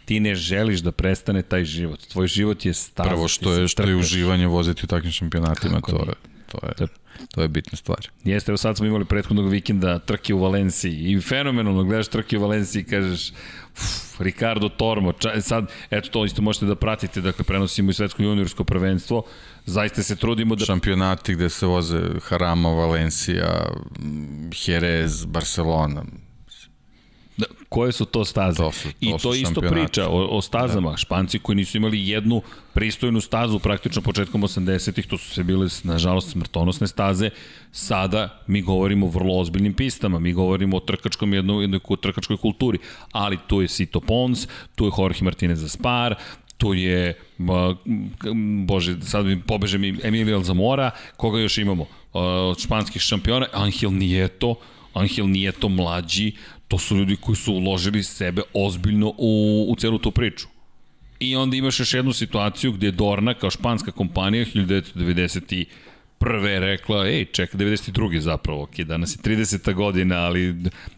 ti ne želiš da prestane taj život. Tvoj život je staza. Prvo što je, što je uživanje voziti u takvim šampionatima, to je, to je, to je bitna stvar. Jeste, evo sad smo imali prethodnog vikenda trke u Valenciji i fenomenalno gledaš trke u Valenciji i kažeš uf, Ricardo Tormo, ča, sad, eto to isto možete da pratite, dakle prenosimo i svetsko juniorsko prvenstvo, zaista se trudimo da... Šampionati gde se voze Harama, Valencija, Jerez, Barcelona, koje su to staze? To su, to I to isto priča o, o stazama. Da. Španci koji nisu imali jednu pristojnu stazu praktično početkom 80-ih, to su sve bile, nažalost, smrtonosne staze. Sada mi govorimo o vrlo ozbiljnim pistama, mi govorimo o trkačkom jednoj, jednoj trkačkoj kulturi, ali tu je Sito Pons, tu je Jorge Martinez Aspar, tu je, bože, sad mi pobeže mi Emilio Zamora, koga još imamo? Od španskih šampiona, Angel Nieto, Angel Nieto mlađi, to su ljudi koji su uložili sebe ozbiljno u, u celu tu priču. I onda imaš još jednu situaciju gde Dorna kao španska kompanija 1991. rekla, ej, ček, 92. zapravo, ok, danas je 30. godina, ali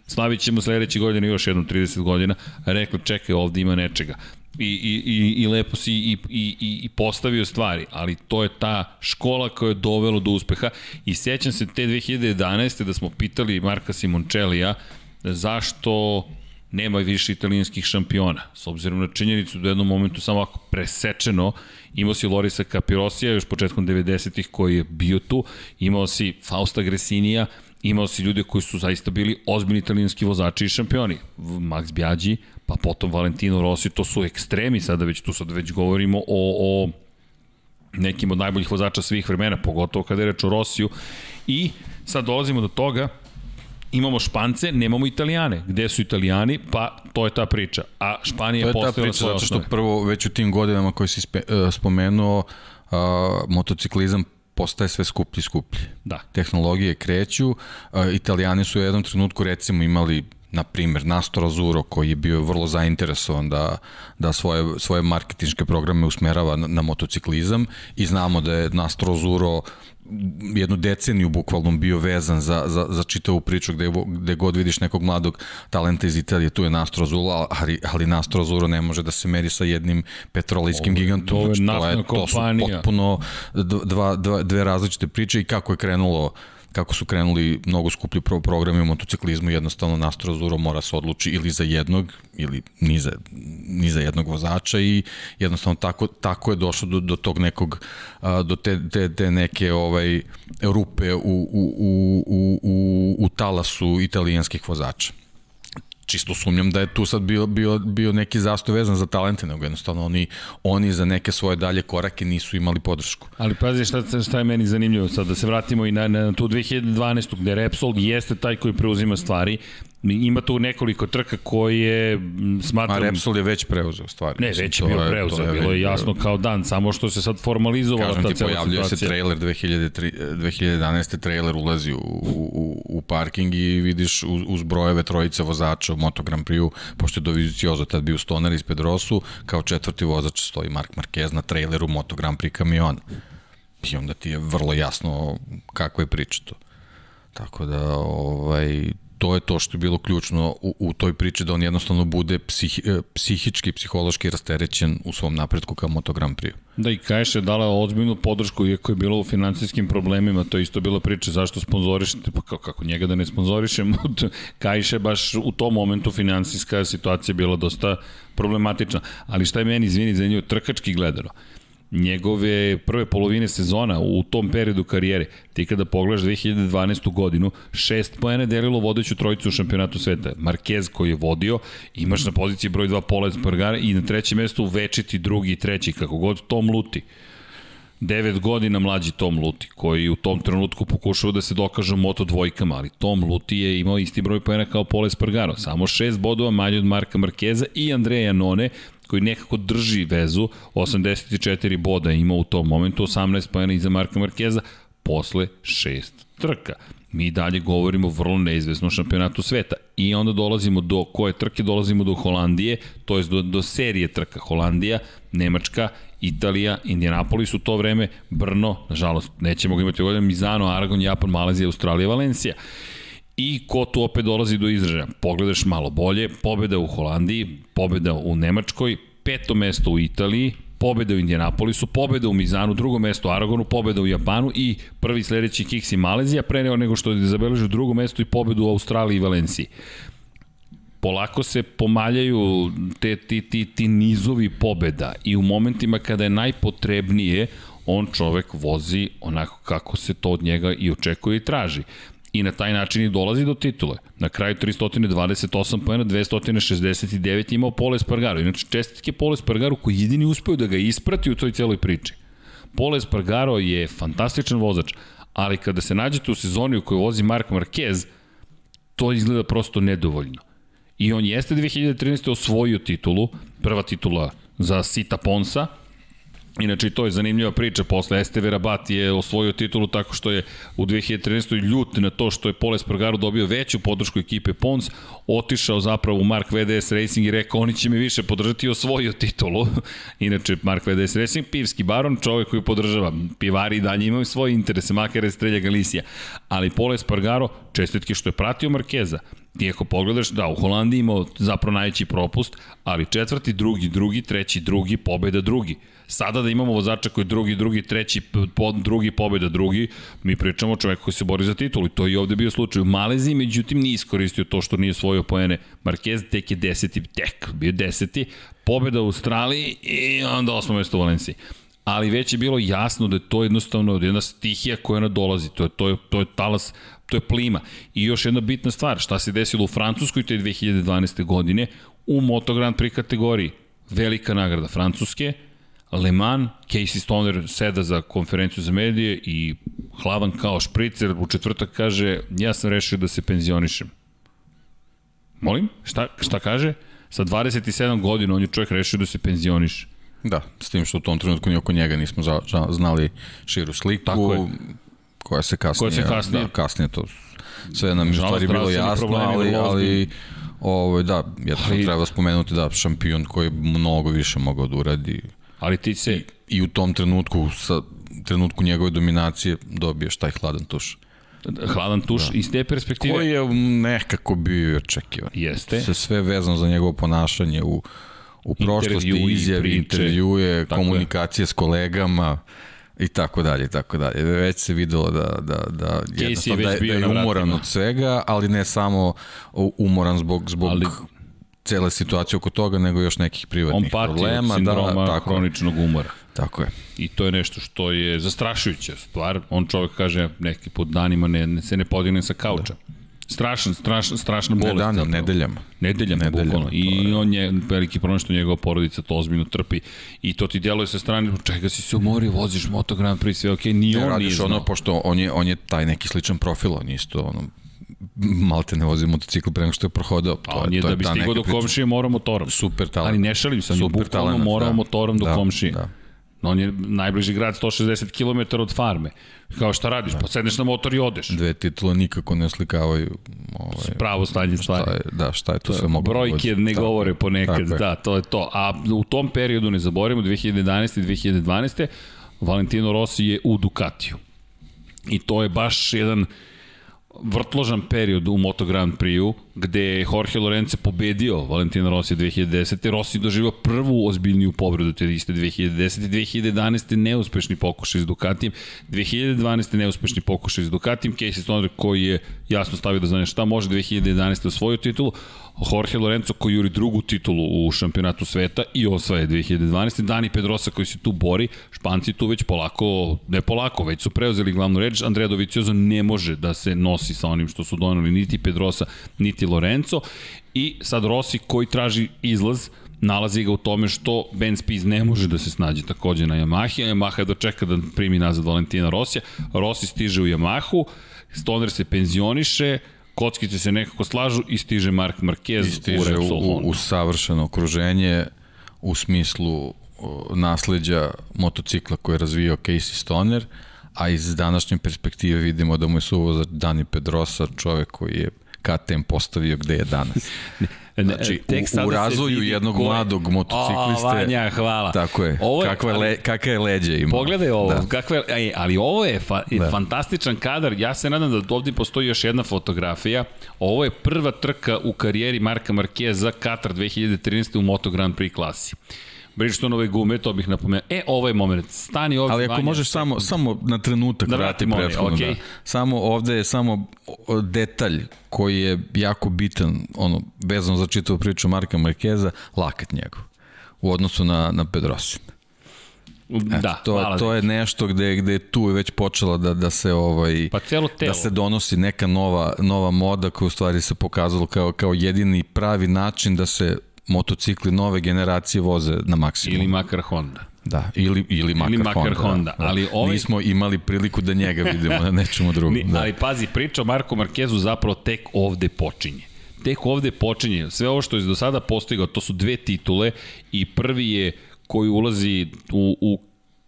slavit ćemo sledeće godine još jednom 30 godina, rekla, čekaj, ovde ima nečega. I, i, i, i lepo si i, i, i postavio stvari, ali to je ta škola koja je dovelo do uspeha i sjećam se te 2011. da smo pitali Marka Simoncellija, zašto nema više italijanskih šampiona. S obzirom na činjenicu da u jednom momentu samo ovako presečeno, imao si Lorisa Capirosija još početkom 90-ih koji je bio tu, imao si Fausta Gresinija imao si ljude koji su zaista bili ozbiljni italijanski vozači i šampioni. Max Biaggi, pa potom Valentino Rossi, to su ekstremi sada već, tu sad već govorimo o, o nekim od najboljih vozača svih vremena, pogotovo kada je reč o Rosiju. I sad dolazimo do toga, imamo Špance, nemamo Italijane. Gde su Italijani? Pa to je ta priča. A Španija je postavila svoje osnove. To je ta priča zato što prvo već u tim godinama koji si spe, uh, spomenuo uh, motociklizam postaje sve skuplji i skuplji. Da. Tehnologije kreću, uh, Italijani su u jednom trenutku recimo imali na primjer Nastro Azuro koji je bio vrlo zainteresovan da, da svoje, svoje marketinške programe usmerava na, na motociklizam i znamo da je Nastro Azuro jednu deceniju bukvalno bio vezan za, za, za čitavu priču gde, gde god vidiš nekog mladog talenta iz Italije, tu je Nastro Azuro, ali, ali Nastro Azuro ne može da se meri sa jednim petrolijskim ovo, gigantom. Ovo je znači, to, je, to su potpuno dva, dva, dve različite priče i kako je krenulo uh, kako su krenuli mnogo skuplji pro programi u motociklizmu, jednostavno Nastro Zuro mora se odluči ili za jednog, ili ni za, ni za jednog vozača i jednostavno tako, tako je došlo do, do tog nekog, do te, te, te neke ovaj, rupe u, u, u, u, u, u talasu italijanskih vozača čisto sumnjam da je tu sad bio, bio, bio neki zastoj vezan za talente, nego jednostavno oni, oni za neke svoje dalje korake nisu imali podršku. Ali pazi šta, šta je meni zanimljivo sad, da se vratimo i na, na tu 2012. gde Repsol jeste taj koji preuzima stvari, Ima tu nekoliko trka koje smatram... Ma Repsol je već preuzeo stvari. Ne, već je bio preuzeo, je, bilo je jasno kao dan, samo što se sad formalizovala ta cela situacija. Kažem ti, pojavljuje se trailer 2003, 2011. trailer ulazi u, u, u parking i vidiš uz, uz brojeve trojice vozača u Moto Grand Prix-u, pošto je Doviziciozo tad bio stoner iz Pedrosu, kao četvrti vozač stoji Mark Marquez na traileru Moto Grand Prix kamiona. I onda ti je vrlo jasno kako je priča to. Tako da, ovaj, to je to što je bilo ključno u, u toj priči da on jednostavno bude psih, e, psihički, psihologski rasterećen u svom napretku kao Moto Grand Prix. Da, i Kajš je dala ozbiljnu podršku, iako je bilo u finansijskim problemima, to je isto bila priča zašto sponzorišete, pa kako, kako njega da ne sponzorišemo, Kajš je baš u tom momentu finansijska situacija bila dosta problematična. Ali šta je meni, izvini, za nju trkački gledano, njegove prve polovine sezona u tom periodu karijere, ti kada pogledaš 2012. godinu, šest pojene delilo vodeću trojicu u šampionatu sveta. Marquez koji je vodio, imaš na poziciji broj 2 Pola Espargara i na trećem mestu večiti drugi i treći, kako god Tom Luti. 9 godina mlađi Tom Luti, koji u tom trenutku pokušao da se dokaže moto dvojkama, ali Tom Luti je imao isti broj pojena kao Pola Espargaro, samo 6 bodova manje od Marka Markeza i Andreja Janone, koji nekako drži vezu, 84 boda ima u tom momentu, 18 pojena iza Marka Markeza, posle šest trka. Mi dalje govorimo o vrlo neizvesnom šampionatu sveta. I onda dolazimo do koje trke? Dolazimo do Holandije, to je do, do serije trka. Holandija, Nemačka, Italija, Indianapolis u to vreme, Brno, nažalost, nećemo ga imati ovdje, Mizano, Aragon, Japan, Malazija, Australija, Valencija. I ko tu opet dolazi do izražaja? Pogledaš malo bolje, pobeda u Holandiji, pobeda u Nemačkoj, peto mesto u Italiji, pobeda u Indianapolisu, pobeda u Mizanu, drugo mesto u Aragonu, pobeda u Japanu i prvi sledeći kiks i Malezija, pre nego što je zabeležio drugo mesto i pobedu u Australiji i Valenciji polako se pomaljaju te, ti, ti, ti nizovi pobeda i u momentima kada je najpotrebnije on čovek vozi onako kako se to od njega i očekuje i traži i na taj način i dolazi do titule. Na kraju 328 pojena, 269 imao Pole Espargaro. Inače, čestitke Pole Espargaro koji jedini uspeo da ga isprati u toj celoj priči. Pole Espargaro je fantastičan vozač, ali kada se nađete u sezoni u kojoj vozi Mark Marquez, to izgleda prosto nedovoljno. I on jeste 2013. osvojio titulu, prva titula za Sita Ponsa, Inače, to je zanimljiva priča. Posle Esteve Rabat je osvojio titulu tako što je u 2013. ljut na to što je Poles Espargaro dobio veću podršku ekipe Pons, otišao zapravo u Mark VDS Racing i rekao oni će mi više podržati i osvojio titulu. Inače, Mark VDS Racing, pivski baron, čovek koji podržava. Pivari i dalje imaju svoje interese, makar je strelja Galicija. Ali Poles Espargaro, čestitke što je pratio Markeza, Ti ako pogledaš, da, u Holandiji imao zapravo najveći propust, ali četvrti, drugi, drugi, treći, drugi, pobeda, drugi. Sada da imamo vozača koji drugi, drugi, treći, pod, drugi, pobeda, drugi, mi pričamo o čoveku koji se bori za titulu i to je ovde bio slučaj. U Maleziji, međutim, nije iskoristio to što nije svojio poene. Marquez tek je deseti, tek, bio deseti, pobeda u Australiji i onda osmo mesto u Valenciji ali već je bilo jasno da je to jednostavno jedna stihija koja nadolazi, to je, to je, to je talas, to je plima. I još jedna bitna stvar, šta se desilo u Francuskoj te 2012. godine u Moto Grand Prix kategoriji. Velika nagrada Francuske, Le Mans, Casey Stoner seda za konferenciju za medije i hlavan kao špricer u četvrtak kaže ja sam rešio da se penzionišem. Molim? Šta, šta kaže? Sa 27 godina on je čovjek rešio da se penzioniše. Da, s tim što u tom trenutku ni oko njega nismo za, za, znali širu sliku. Tako je. Koja se kasnije, koja se kasnije, da, kasnije to sve nam je stvari bilo jasno, ali, ali ovo, da, jednostavno ali, treba spomenuti da šampion koji je mnogo više mogao da uradi. Ali ti se... I, i u tom trenutku, sa trenutku njegove dominacije, dobiješ taj hladan tuš. Hladan tuš da. iz te perspektive. Koji je nekako bio očekivan. Jeste. Se sve vezano za njegovo ponašanje u u prošlosti, izjavi, intervjuje, komunikacije je. s kolegama i tako dalje i tako dalje. Već se videlo da, da, da, jednostavno, da, da je umoran od svega, ali ne samo umoran zbog, zbog ali, cele situacije oko toga, nego još nekih privatnih on pati problema. Od sindroma da, tako, hroničnog umora. Tako je. I to je nešto što je zastrašujuća stvar. On čovjek kaže neki put danima ne, ne se ne podigne sa kauča. Da Strašan, strašan, strašna bolest. Ne danima, nedeljama. Nedeljama, nedeljama bukvalno. I on je veliki problem što njegova porodica to ozbiljno trpi. I to ti djeluje sa strane, čega si se umorio, voziš Moto Grand Prix, sve okej, okay, ni on nije znao. ono, pošto on je, on je taj neki sličan profil, on isto, ono, malte ne vozi motocikl pre nego što je prohodao. To, A on je, to da bi stigao do komšije mora motorom. Super talent. Ali ne šalim se, on je bukvalno morao da, motorom do da, komšije. Da. On je najbliži grad 160 km od farme. Kao šta radiš? Da. Pa sedneš na motor i odeš. Dve titule nikako ne oslikavaju ovaj, pravo stanje stvari. Šta je, da, šta je to, to sve mogu Brojke ne tako, govore ponekad, da, to je to. A u tom periodu, ne zaboravimo, 2011. i 2012. Valentino Rossi je u Ducatiju. I to je baš jedan vrtložan period u Moto Grand Prix-u, gde je Jorge Lorenzo pobedio Valentina Rossi 2010. Rossi doživao prvu ozbiljniju povredu te iste 2010. 2011. neuspešni pokušaj s Ducatijem, 2012. neuspešni pokušaj s Ducatijem, Casey Stoner koji je jasno stavio da zna šta može 2011. osvojio titulu, Jorge Lorenzo koji juri drugu titulu u šampionatu sveta i osvaje 2012. Dani Pedrosa koji se tu bori, Španci tu već polako, ne polako, već su preuzeli glavnu reč, Andrea Doviciozo ne može da se nosi sa onim što su donali niti Pedrosa, niti Lorenzo. I sad Rossi koji traži izlaz, nalazi ga u tome što Ben Spies ne može da se snađe takođe na Yamahi, a Yamaha je dočeka da primi nazad Valentina Rosija, Rossi stiže u Yamahu, Stoner se penzioniše, kockice se nekako slažu i stiže Mark Marquez I stiže u u, u, savršeno okruženje u smislu nasledđa motocikla koje je razvio Casey Stoner, a iz današnje perspektive vidimo da mu je suvozač Dani Pedrosa, čovek koji je KTM postavio gde je danas. Znači, Tek u, u razvoju jednog koje... mladog motocikliste. O, Vanja, hvala. Tako je. Ovo je kakva, le, kakva je leđe ima. Pogledaj ovo. Da. Kakva je, ej, ali ovo je fa, da. fantastičan kadar. Ja se nadam da ovdje postoji još jedna fotografija. Ovo je prva trka u karijeri Marka Marquez za Katar 2013. u Moto Grand Prix klasi. Bridgestonove gume, to bih napomenuo. E, ovo je moment. Stani ovdje. Ali ako možeš samo, samo na trenutak da vrati prethodno. Okay. Da. Samo ovde je samo detalj koji je jako bitan, ono, vezano za čitavu priču Marka Markeza, lakat njegov u odnosu na, na Pedrosin. Eto, da, to, to je nešto gde, gde je tu već počela da, da se ovaj pa telo. da se donosi neka nova, nova moda koja u stvari se pokazalo kao, kao jedini pravi način da se motocikli nove generacije voze na maksimum. Ili makar Honda. Da, ili, ili makar, ili makar Honda. Honda. Da. Ali ovaj... Nismo imali priliku da njega vidimo na nečemu drugom. Ni, da. Ali pazi, priča o Marku Markezu zapravo tek ovde počinje. Tek ovde počinje. Sve ovo što je do sada postigao, to su dve titule i prvi je koji ulazi u, u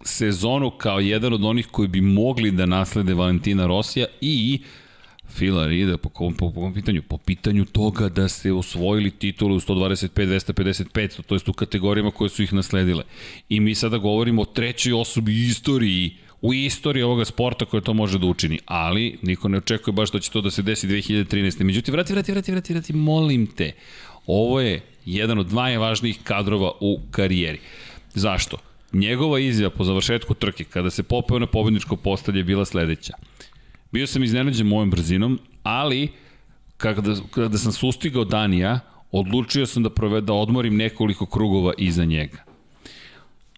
sezonu kao jedan od onih koji bi mogli da naslede Valentina Rosija i Filar ide po kom, po, po kom pitanju? Po pitanju toga da ste osvojili titulu u 125, 250, 500, to jest u kategorijama koje su ih nasledile. I mi sada govorimo o trećoj osobi istoriji u istoriji ovoga sporta koja to može da učini, ali niko ne očekuje baš da će to da se desi 2013. Međutim, vrati, vrati, vrati, vrati, vrati, molim te. Ovo je jedan od najvažnijih kadrova u karijeri. Zašto? Njegova izjava po završetku trke, kada se popeo na pobedničko postalje, bila sledeća. Bio sam iznenađen mojom brzinom, ali kada, kada sam sustigao Danija, odlučio sam da, proveda, da odmorim nekoliko krugova iza njega.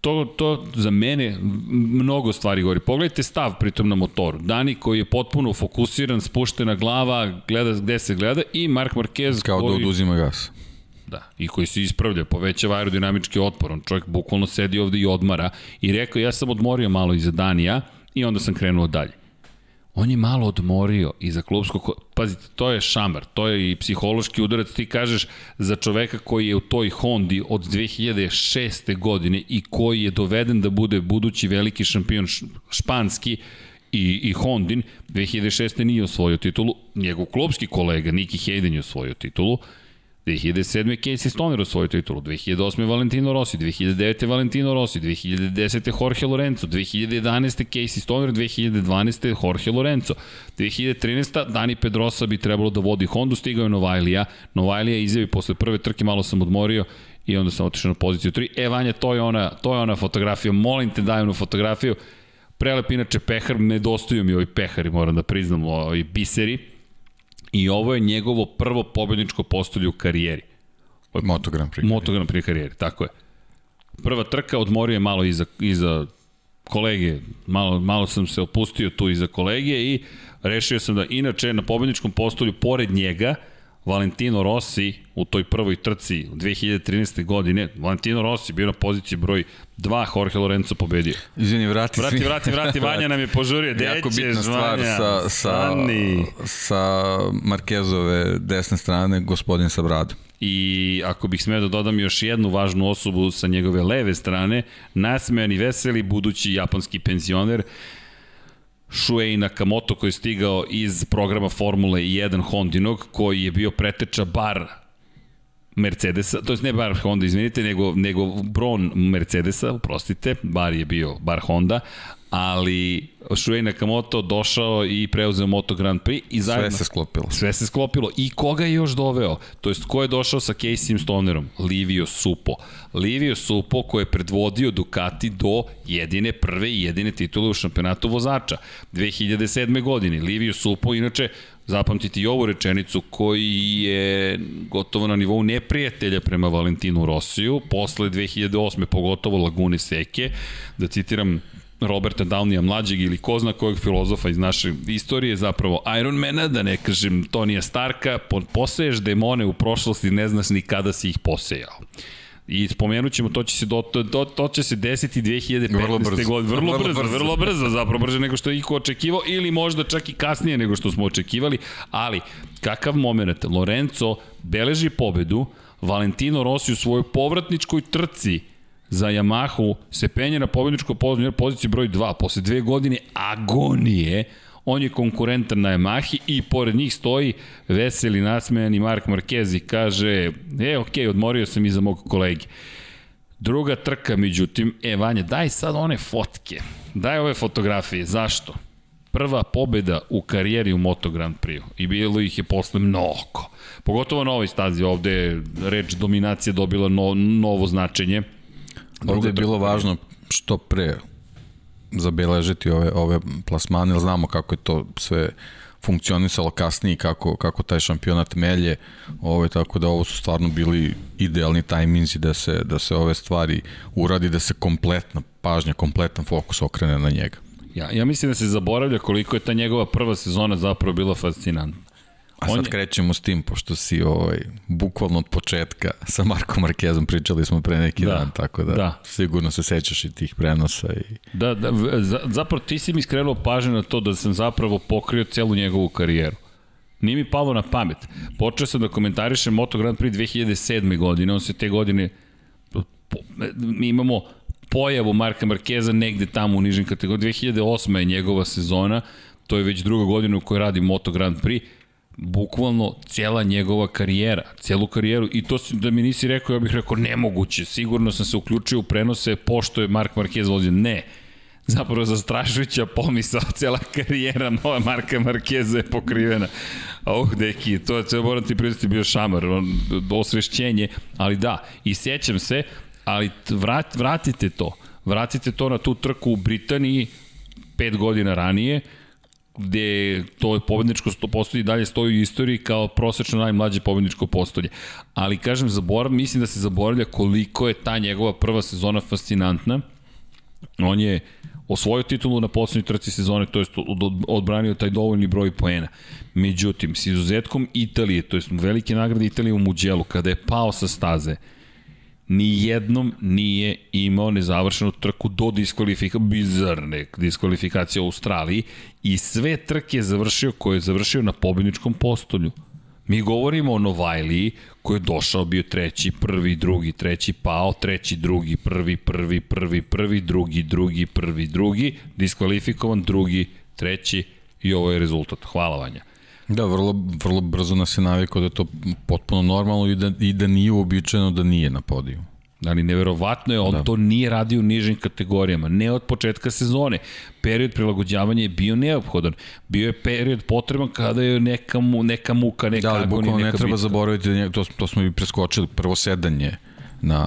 to, to za mene mnogo stvari govori. Pogledajte stav pritom na motoru. Dani koji je potpuno fokusiran, spuštena glava, gleda gde se gleda i Mark Marquez Kao da koji... da oduzima gas. Da, i koji se ispravlja, povećava aerodinamički otpor. On čovjek bukvalno sedi ovde i odmara i rekao ja sam odmorio malo iza Danija i onda sam krenuo dalje. On je malo odmorio i za klubskog... Pazite, to je šamar, to je i psihološki udarac. Ti kažeš za čoveka koji je u toj Hondi od 2006. godine i koji je doveden da bude budući veliki šampion španski, i, i Hondin 2006. nije osvojio titulu, njegov klubski kolega Niki Hayden je osvojio titulu, 2007. Casey Stoner osvojio titulu, 2008. Valentino Rossi, 2009. Valentino Rossi, 2010. Jorge Lorenzo, 2011. Casey Stoner, 2012. Jorge Lorenzo, 2013. Dani Pedrosa bi trebalo da vodi Hondu, stigao je Novajlija, Novajlija izjavi posle prve trke, malo sam odmorio, i onda sam otišao na poziciju 3. E, Vanja, to je ona, to je ona fotografija, molim te daj onu fotografiju. Prelep inače pehar, nedostaju mi ovi pehari, moram da priznam, ovi biseri I ovo je njegovo prvo pobedničko postolje u karijeri. Moto Grand Prix. Moto Grand Prix karijeri, tako je. Prva trka, odmorio je malo iza, iza kolege, malo, malo sam se opustio tu iza kolege i rešio sam da inače na pobedničkom postolju pored njega Valentino Rossi u toj prvoj trci u 2013. godine, Valentino Rossi bio na poziciji broj 2, Jorge Lorenzo pobedio. Izvini, vrati, vrati, vrati, vrati, vrati, Vanja nam je požurio. Gde jako bitna stvar Vanja, sa, sa, sa Markezove desne strane, gospodin sa bradom. I ako bih smeo da dodam još jednu važnu osobu sa njegove leve strane, nasmejan i veseli budući japanski penzioner, Shuei Nakamoto koji je stigao iz programa Formule 1 Hondinog, koji je bio preteča bar Mercedesa, to je ne bar Honda, izvinite, nego, nego Bron Mercedesa, uprostite, bar je bio bar Honda, ali Shuei Nakamoto došao i preuzeo Moto Grand Prix i zajedno... Sve se sklopilo. Sve se sklopilo. I koga je još doveo? To jest, ko je došao sa Casey Stonerom? Livio Supo. Livio Supo koji je predvodio Ducati do jedine prve i jedine titule u šampionatu vozača. 2007. godine. Livio Supo, inače, zapamtiti i ovu rečenicu koji je gotovo na nivou neprijatelja prema Valentinu Rosiju, posle 2008. pogotovo Lagune Seke, da citiram Roberta Downeya mlađeg ili ko zna kojeg filozofa iz naše istorije, zapravo Ironmana, da ne kažem Tonija Starka, poseješ demone u prošlosti, ne znaš ni kada si ih posejao. I spomenut ćemo, to će se, do, to, to će se desiti 2015. Vrlo brzo. godine. Vrlo, vrlo brzo, vrlo brzo, zapravo brže nego što je iko očekivao ili možda čak i kasnije nego što smo očekivali, ali kakav moment, Lorenzo beleži pobedu, Valentino Rossi u svojoj povratničkoj trci za Yamahu se penje na pobedničko poziciju broj 2 posle dve godine agonije on je konkurentan na Yamahi i pored njih stoji veseli nasmejani Mark Marquez i kaže e ok, odmorio sam iza mog kolege. Druga trka međutim e Vanja daj sad one fotke. Daj ove fotografije. Zašto? Prva pobeda u karijeri u Moto Grand Prix i bilo ih je posle mnogo. Pogotovo na ovoj stazi ovde reč dominacija dobila no, novo značenje Ovde je bilo važno što pre zabeležiti ove, ove plasmane, znamo kako je to sve funkcionisalo kasnije kako, kako taj šampionat melje, ovaj, tako da ovo su stvarno bili idealni tajminzi da se, da se ove stvari uradi, da se kompletna pažnja, kompletan fokus okrene na njega. Ja, ja mislim da se zaboravlja koliko je ta njegova prva sezona zapravo bila fascinantna. A sad je... krećemo s tim, pošto si ovaj, bukvalno od početka sa Markom Markezom pričali smo pre neki da, dan, tako da, da sigurno se sećaš i tih prenosa. I... Da, da, zapravo ti si mi skrenuo pažnju na to da sam zapravo pokrio celu njegovu karijeru. Nije mi palo na pamet. Počeo sam da komentarišem Moto Grand Prix 2007. godine, on se te godine, mi imamo pojavu Marka Markeza negde tamo u nižim kategorijama. 2008. je njegova sezona, to je već druga godina u kojoj radi Moto Grand Prix bukvalno cijela njegova karijera, cijelu karijeru. I to da mi nisi rekao, ja bih rekao nemoguće, sigurno sam se uključio u prenose pošto je Mark Marquez vozio, ne, zapravo zastrašujuća pomisao, cijela karijera nova Marka Markeza je pokrivena. Oh, deki, to je, to moram ti pridati bio šamar, on, osvešćenje, ali da, i sjećam se, ali vrat, vratite to, vratite to na tu trku u Britaniji pet godina ranije, gde to je pobedničko postolje dalje stoji u istoriji kao prosečno najmlađe pobedničko postolje. Ali kažem, zaborav, mislim da se zaboravlja koliko je ta njegova prva sezona fascinantna. On je osvojio titulu na poslednjoj trci sezone, to je odbranio taj dovoljni broj poena. Međutim, s izuzetkom Italije, to je velike nagrade Italije u Muđelu, kada je pao sa staze, ni jednom nije imao nezavršenu trku do diskvalifika, bizarne diskvalifikacije u Australiji i sve trke je završio koje je završio na pobjedničkom postolju. Mi govorimo o Novajliji koji je došao, bio treći, prvi, drugi, treći, pao, treći, drugi, prvi, prvi, prvi, prvi, drugi, drugi, prvi, drugi, diskvalifikovan, drugi, treći i ovo je rezultat. Hvala Vanja. Da, vrlo, vrlo brzo nas je navikao da je to potpuno normalno i da, i da nije uobičajeno da nije na podiju. Ali neverovatno je, on da. to nije radio u nižim kategorijama, ne od početka sezone. Period prilagođavanja je bio neophodan. Bio je period potreban kada je neka, mu, neka muka, neka da, ali bukvalno ne treba bitka. zaboraviti, da to, to smo i preskočili, prvo sedanje na,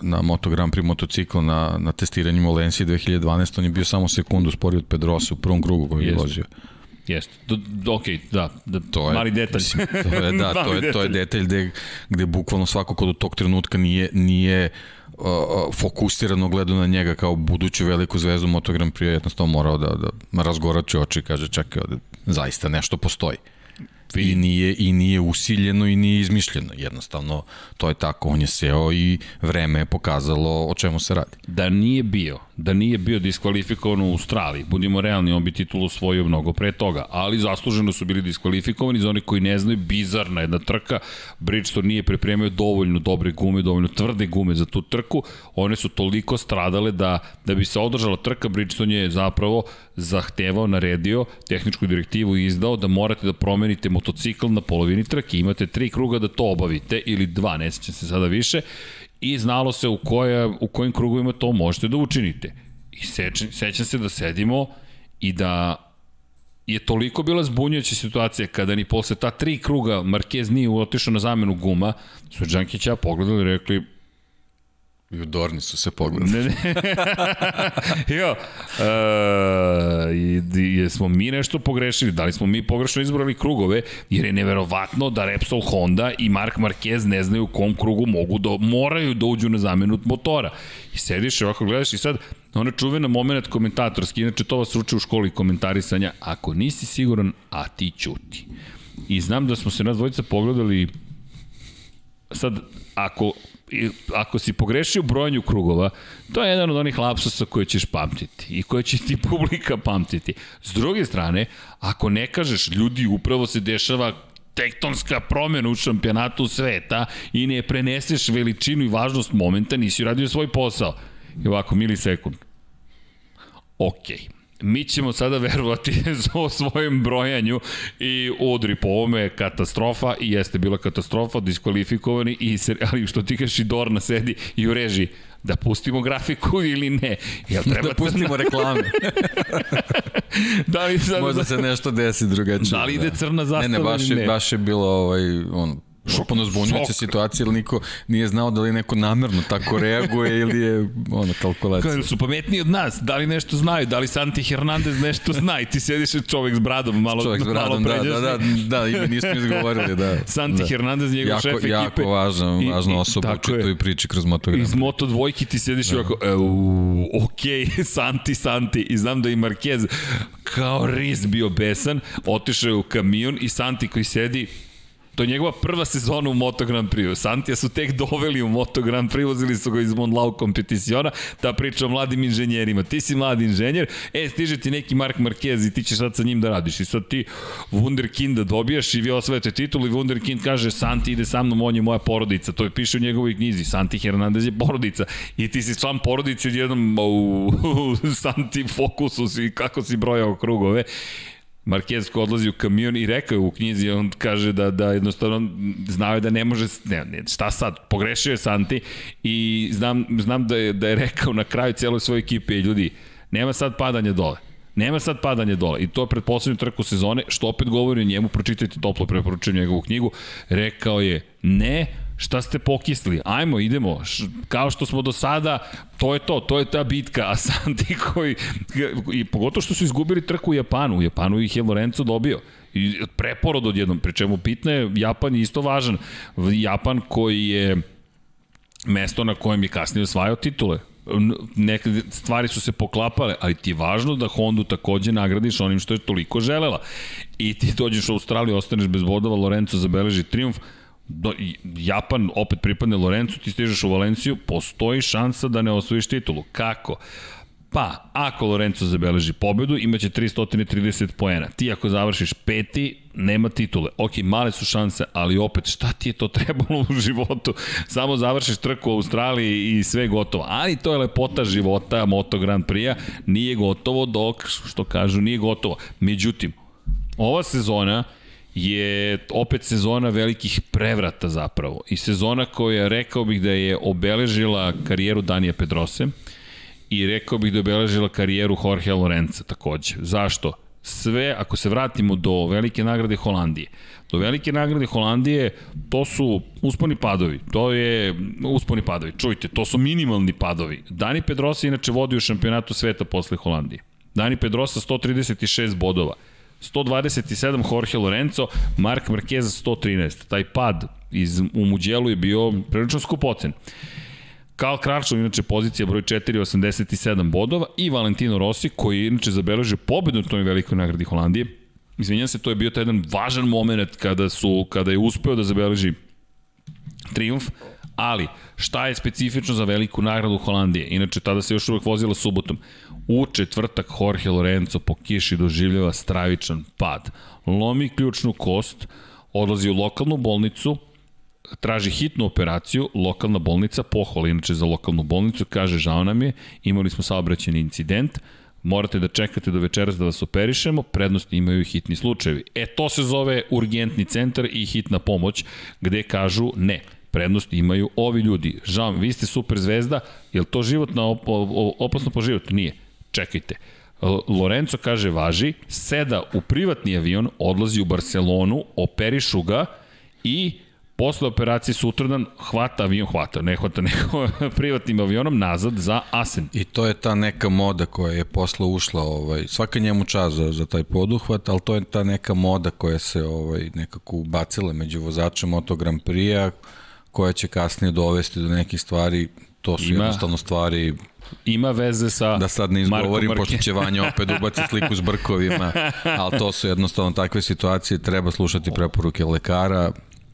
na Moto Grand Prix motocikl na, na testiranju Molensi 2012. On je bio samo sekundu sporiji od Pedrosa u prvom krugu koji je vozio. Jeste. Ok, da, da to je, mali detalj. Mislim, to je, da, to je, to je detalj gde, gde bukvalno svako kod tog trenutka nije, nije uh, fokusirano gledao na njega kao buduću veliku zvezdu Moto Grand Prix, jednostavno morao da, da razgorače oči i kaže čekaj, zaista nešto postoji. I nije, I nije usiljeno i nije izmišljeno. Jednostavno, to je tako. On je seo i vreme je pokazalo o čemu se radi. Da nije bio, da nije bio diskvalifikovan u Australiji, budimo realni, on bi titulu osvojio mnogo pre toga, ali zasluženo su bili diskvalifikovani za oni koji ne znaju, bizarna jedna trka, Bridgestone nije pripremio dovoljno dobre gume, dovoljno tvrde gume za tu trku, one su toliko stradale da, da bi se održala trka, Bridgestone je zapravo zahtevao, naredio, tehničku direktivu izdao da morate da promenite motocikl na polovini trke, imate tri kruga da to obavite, ili dva, ne sećam se sada više, i znalo se u, koja, u kojim krugovima to možete da učinite. I sećam, sećam se da sedimo i da je toliko bila zbunjujuća situacija kada ni posle ta tri kruga Marquez nije otišao na zamenu guma, su Đankića pogledali i rekli I u Dorni su se pogledali. Ne, ne. jo, uh, i, jesmo mi nešto pogrešili? Da li smo mi pogrešno izbrali krugove? Jer je neverovatno da Repsol Honda i Mark Marquez ne znaju u kom krugu mogu da, moraju da uđu na zamenu motora. I sediš i ovako gledaš i sad, ona čuvena moment komentatorski, inače to vas uče u školi komentarisanja, ako nisi siguran, a ti ćuti. I znam da smo se nas dvojica pogledali sad, ako ako si pogrešio u brojanju krugova, to je jedan od onih lapsusa koje ćeš pamtiti i koje će ti publika pamtiti. S druge strane, ako ne kažeš ljudi upravo se dešava tektonska promena u šampionatu sveta i ne preneseš veličinu i važnost momenta, nisi uradio svoj posao. I ovako, milisekund. Okej. Okay mi ćemo sada verovati o svojem brojanju i Udri po ovome katastrofa i jeste bila katastrofa, diskvalifikovani i ali što ti kažeš i Dorna sedi i u režiji da pustimo grafiku ili ne. Jel treba da pustimo reklame. da li sad... Možda se nešto desi drugačije. Da li ide crna zastava ne, ne, baš je, ne? baš je bilo ovaj, on, potpuno zbunjujuća situacija, ili niko nije znao da li neko namerno tako reaguje ili je ona kalkulacija. Kada su pametniji od nas, da li nešto znaju, da li Santi Hernandez nešto zna i ti sediš čovek s bradom, malo, čovek s bradom, malo da, da, da, da, ime nismo izgovorili, da. Santi da. Hernandez, njegov jako, šef ekipe. Jako važna, važna osoba u čitoj priči kroz motogram. Iz Moto dvojki ti sediš da. ovako, e, ok, Santi, Santi, i znam da i Marquez kao ris bio besan, otišao je u kamion i Santi koji sedi, To je njegova prva sezona u Moto Grand Prix. Santija su tek doveli u Moto Grand Prix, vozili su ga iz Monlau kompeticiona, ta priča o mladim inženjerima. Ti si mladi inženjer, e, stiže ti neki Mark Marquez i ti ćeš sad sa njim da radiš. I sad ti Wunderkinda dobijaš i vi osvajate titul i Wunderkind kaže Santi ide sa mnom, on je moja porodica. To je piše u njegovoj knjizi. Santi Hernandez je porodica. I ti si član porodice jednom u, Santi fokusu si, kako si brojao krugove. Marquez ko odlazi u kamion i rekao je u knjizi, on kaže da, da jednostavno znao je da ne može, ne, ne, šta sad, pogrešio je Santi i znam, znam da, je, da je rekao na kraju celoj svoje ekipe, ljudi, nema sad padanja dole. Nema sad padanje dole i to je pred poslednju trku sezone, što opet govori o njemu, pročitajte toplo, preporučujem njegovu knjigu, rekao je ne, Šta ste pokisli? Ajmo, idemo. Kao što smo do sada, to je to, to je ta bitka. A sam ti koji, i pogotovo što su izgubili trku u Japanu. U Japanu ih je Lorenzo dobio. I preporod odjednom, pri čemu pitne, Japan je isto važan. Japan koji je mesto na kojem je kasnije osvajao titule neke stvari su se poklapale, ali ti je važno da Hondu takođe nagradiš onim što je toliko želela. I ti dođeš u Australiju, ostaneš bez bodova, Lorenzo zabeleži triumf, do, Japan opet pripadne Lorencu, ti stižeš u Valenciju, postoji šansa da ne osvojiš titulu. Kako? Pa, ako Lorenzo zabeleži pobedu, imaće 330 poena. Ti ako završiš peti, nema titule. Ok, male su šanse, ali opet, šta ti je to trebalo u životu? Samo završiš trku u Australiji i sve gotovo. Ali to je lepota života Moto Grand Prix-a. Nije gotovo dok, što kažu, nije gotovo. Međutim, ova sezona je opet sezona velikih prevrata zapravo. I sezona koja rekao bih da je obeležila karijeru Danija Pedrose i rekao bih da je obeležila karijeru Jorge Lorenza takođe. Zašto? Sve, ako se vratimo do velike nagrade Holandije, do velike nagrade Holandije, to su usponi padovi, to je usponi padovi, čujte, to su minimalni padovi. Dani Pedrosa inače vodi u šampionatu sveta posle Holandije. Dani Pedrosa 136 bodova. 127 Jorge Lorenzo, Mark Marquez 113. Taj pad iz, u Muđelu je bio prilično skupocen. Karl Kračov, inače pozicija broj 4, 87 bodova i Valentino Rossi, koji je inače zabeležio pobedu u toj velikoj nagradi Holandije. Izvinjam se, to je bio taj jedan važan moment kada, su, kada je uspeo da zabeleži triumf, ali šta je specifično za veliku nagradu Holandije? Inače, tada se još uvek vozila subotom. U četvrtak Jorge Lorenzo po kiši doživljava stravičan pad. Lomi ključnu kost, odlazi u lokalnu bolnicu, traži hitnu operaciju, lokalna bolnica, pohvala inače za lokalnu bolnicu, kaže žao nam je, imali smo saobraćeni incident, morate da čekate do večeras da vas operišemo, prednost imaju hitni slučajevi. E, to se zove urgentni centar i hitna pomoć, gde kažu ne, prednost imaju ovi ljudi. Žao, vi ste super zvezda, je to životno op opasno po život? Nije. Čekajte. Lorenzo kaže važi, seda u privatni avion, odlazi u Barcelonu, operišu ga i Posle operacije sutradan hvata avion, hvata, ne hvata neko privatnim avionom nazad za Asen. I to je ta neka moda koja je posle ušla, ovaj, svaka njemu čas za, za taj poduhvat, ali to je ta neka moda koja se ovaj, nekako ubacila među vozačem Moto Grand Prix-a, koja će kasnije dovesti do nekih stvari, to su Ima, jednostavno stvari ima veze sa Da sad ne izgovorim, pošto će Vanja opet ubaci sliku s brkovima, ali to su jednostavno takve situacije, treba slušati preporuke lekara,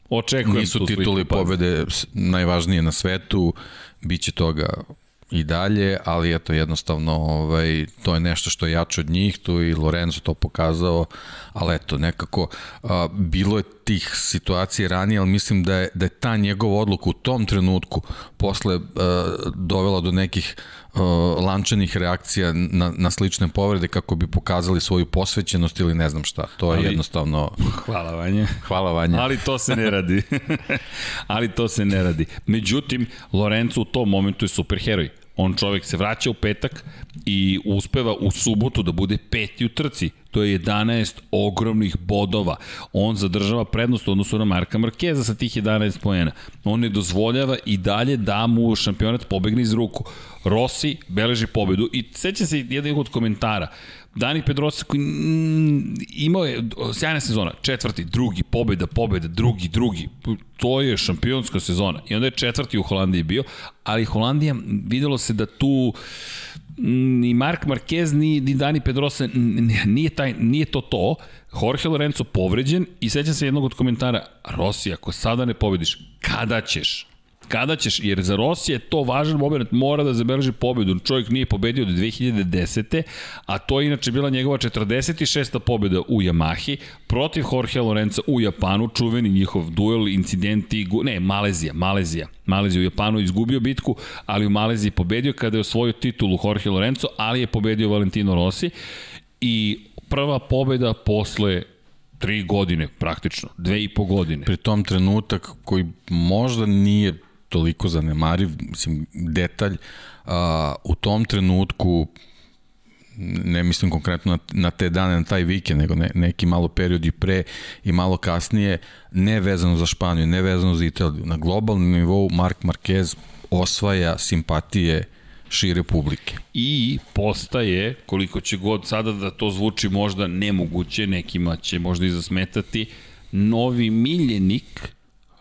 Očekujem Nisu tituli pobede najvažnije na svetu, bit će toga i dalje, ali eto jednostavno ovaj, to je nešto što je jače od njih, tu i Lorenzo to pokazao, ali eto nekako a, bilo je tih situacija ranije, ali mislim da je, da je ta njegova odluka u tom trenutku posle a, dovela do nekih lančanih reakcija na, na slične povrede kako bi pokazali svoju posvećenost ili ne znam šta. To je ali, jednostavno... Hvala Vanja. Hvala Vanja. Ali to se ne radi. ali to se ne radi. Međutim, Lorenzo u tom momentu je superheroj. On čovek se vraća u petak i uspeva u subotu da bude peti u trci. To je 11 ogromnih bodova. On zadržava prednost u odnosu na Marka Markeza sa tih 11 pojena. On ne dozvoljava i dalje da mu šampionat pobegne iz ruku. Rossi beleži pobedu i seća se jedan od komentara. Dani Pedrosa koji imao je sjajna sezona, četvrti, drugi, pobeda, pobeda, drugi, drugi. To je šampionska sezona. I onda je četvrti u Holandiji bio, ali Holandija videlo se da tu ni Mark Marquez, ni, ni Dani Pedrosa, nije, taj, nije to to. Jorge Lorenzo povređen i sećam se jednog od komentara, Rossi, ako sada ne pobediš, kada ćeš? Kada ćeš, jer za Rossi je to važan moment, mora da zabeleži pobedu. Čovjek nije pobedio od 2010. A to je inače bila njegova 46. pobeda u Yamahi protiv Jorge Lorenza u Japanu, čuveni njihov duel, incidenti, ne, Malezija, Malezija. Malezija u Japanu izgubio bitku, ali u Maleziji pobedio kada je osvojio titulu Jorge Lorenzo, ali je pobedio Valentino Rossi i prva pobeda posle tri godine praktično, dve i po godine. Pri tom trenutak koji možda nije toliko zanemariv, mislim, detalj, a, u tom trenutku ne mislim konkretno na, na te dane, na taj vikend, nego ne, neki malo period i pre i malo kasnije, ne vezano za Španiju, ne vezano za Italiju. Na globalnom nivou Mark Marquez osvaja simpatije šire publike. I postaje, koliko će god sada da to zvuči možda nemoguće, nekima će možda i zasmetati, novi miljenik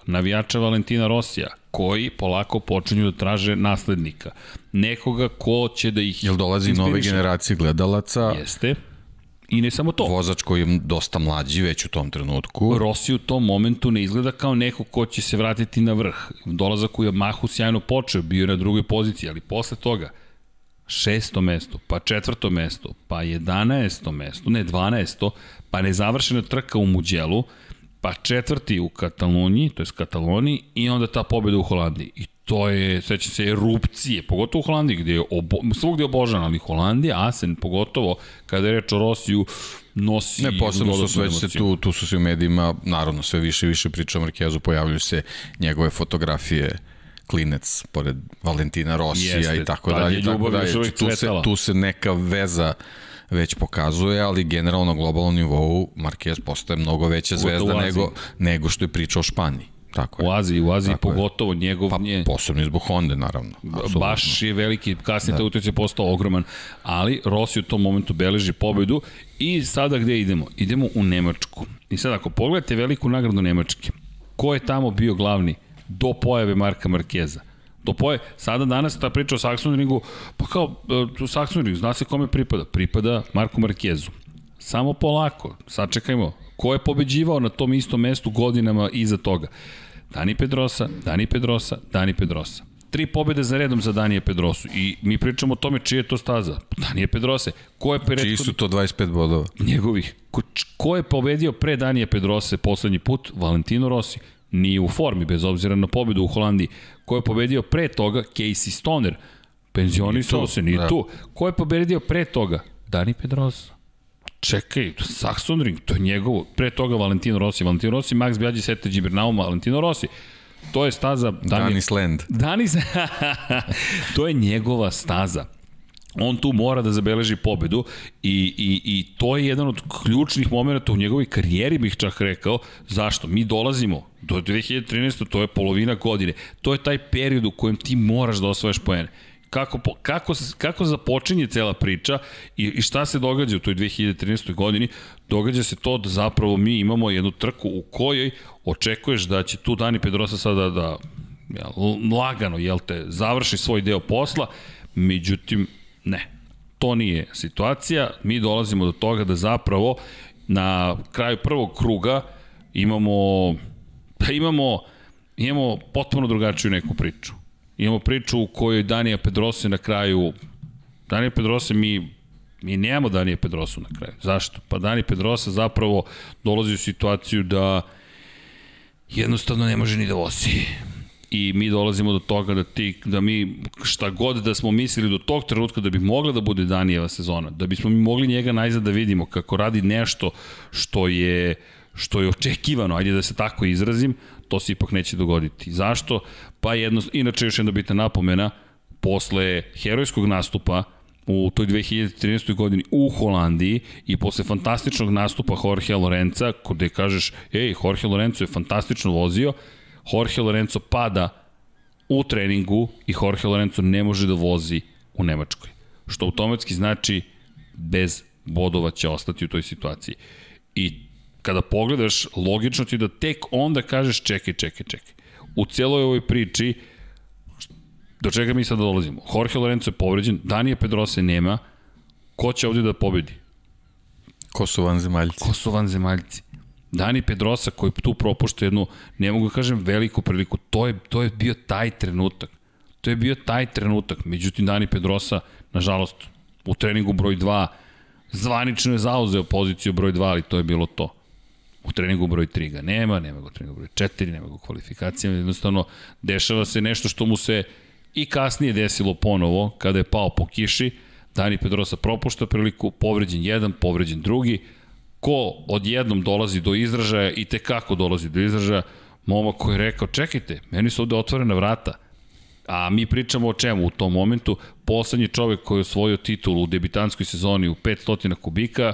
navijača Valentina Rosija, koji polako počinju da traže naslednika. Nekoga ko će da ih Jel dolazi nove generacije gledalaca? Jeste. I ne samo to. Vozač koji je dosta mlađi već u tom trenutku. Rossi u tom momentu ne izgleda kao neko ko će se vratiti na vrh. Dolazak u Yamahu sjajno počeo, bio je na drugoj poziciji, ali posle toga šesto mesto, pa četvrto mesto, pa jedanaesto mesto, ne dvanaesto, pa nezavršena trka u Muđelu, pa četvrti u Kataloniji, to je Kataloniji, i onda ta pobjeda u Holandiji. I to je, seća se, erupcije, pogotovo u Holandiji, gde je obo, svugde je obožan, ali Holandija, Asen, pogotovo kada je reč o Rosiju, nosi ne, posebno su sve se tu, tu su se u medijima, naravno, sve više i više priča o Markezu, pojavljuju se njegove fotografije klinec pored Valentina Rosija Jeste, i tako dalje, tako dalje. Tu se, tu se neka veza već pokazuje, ali generalno na globalnom nivou Marquez postaje mnogo veća zvezda nego, nego što je priča o Španiji. Tako je. U Aziji, u Aziji Tako pogotovo je. njegov pa, nje... Posebno zbog Honda, naravno. Absolutno. Baš je veliki, kasnije da. taj utjec je postao ogroman, ali Rossi u tom momentu beleži pobedu i sada gde idemo? Idemo u Nemačku. I sad ako pogledate veliku nagradu Nemačke, ko je tamo bio glavni do pojave Marka Markeza? Do poje, sada danas ta priča o Saxonringu, pa kao, e, u Saxonringu, zna se kome pripada? Pripada Marku Markezu. Samo polako, sačekajmo, ko je pobeđivao na tom istom mestu godinama iza toga? Dani Pedrosa, Dani Pedrosa, Dani Pedrosa. Tri pobede za redom za Danije Pedrosu i mi pričamo o tome čije je to staza. Danije Pedrose. Ko je pre... Čiji su to 25 bodova? Njegovih. Ko, ko je pobedio pre Danije Pedrose poslednji put? Valentino Rossi. Nije u formi, bez obzira na pobedu u Holandiji. Ko je pobedio pre toga? Casey Stoner. Penzionisao se, nije da. tu. Ko je pobedio pre toga? Dani Pedrosa čekaj, Saxon Ring, to je njegovo, pre toga Valentino Rossi, Valentino Rossi, Max Bjađi, Sete Gibernauma, Valentino Rossi, to je staza... Danis Land. Danis, to je njegova staza. On tu mora da zabeleži pobedu i, i, i to je jedan od ključnih momenta u njegovoj karijeri, bih čak rekao. Zašto? Mi dolazimo do 2013. to je polovina godine. To je taj period u kojem ti moraš da osvojaš poene kako, kako, kako započinje cela priča i, i šta se događa u toj 2013. godini, događa se to da zapravo mi imamo jednu trku u kojoj očekuješ da će tu Dani Pedrosa sada da ja, lagano, jel te, završi svoj deo posla, međutim, ne. To nije situacija. Mi dolazimo do toga da zapravo na kraju prvog kruga imamo, pa imamo, imamo potpuno drugačiju neku priču imamo priču u kojoj Danija Pedrose na kraju Danija Pedrose mi mi nemamo Danija Pedrosu na kraju. Zašto? Pa Dani Pedrosa zapravo dolazi u situaciju da jednostavno ne može ni da vozi. I mi dolazimo do toga da ti, da mi šta god da smo mislili do tog trenutka da bi mogla da bude Danijeva sezona, da bismo mi mogli njega najzad da vidimo kako radi nešto što je što je očekivano, ajde da se tako izrazim, to se ipak neće dogoditi. Zašto? Pa jedno, inače još jedna bitna napomena, posle herojskog nastupa u toj 2013. godini u Holandiji i posle fantastičnog nastupa Jorge Lorenza, kod kažeš, ej, Jorge Lorenzo je fantastično vozio, Jorge Lorenzo pada u treningu i Jorge Lorenzo ne može da vozi u Nemačkoj. Što automatski znači bez bodova će ostati u toj situaciji. I kada pogledaš, logično ti da tek onda kažeš čekaj, čekaj, čekaj. U celoj ovoj priči, do čega mi sad dolazimo? Jorge Lorenzo je povređen, Danije Pedrose nema, ko će ovde da pobedi? Ko su vanzemaljci? Ko su vanzemaljci? Dani Pedrosa koji tu propušta jednu, ne mogu da kažem veliku priliku, to je, to je bio taj trenutak. To je bio taj trenutak. Međutim, Dani Pedrosa, nažalost, u treningu broj 2, zvanično je zauzeo poziciju broj 2, ali to je bilo to. U treningu broj 3 ga nema, nema ga u treningu broj 4, nema ga u kvalifikacijama, jednostavno dešava se nešto što mu se i kasnije desilo ponovo, kada je pao po kiši, Dani Pedrosa propušta priliku, povređen jedan, povređen drugi, ko odjednom dolazi do izražaja i te kako dolazi do izražaja, momak koji je rekao, čekajte, meni su ovde otvorena vrata, A mi pričamo o čemu u tom momentu? Poslednji čovek koji je osvojio titulu u debitanskoj sezoni u 500 kubika,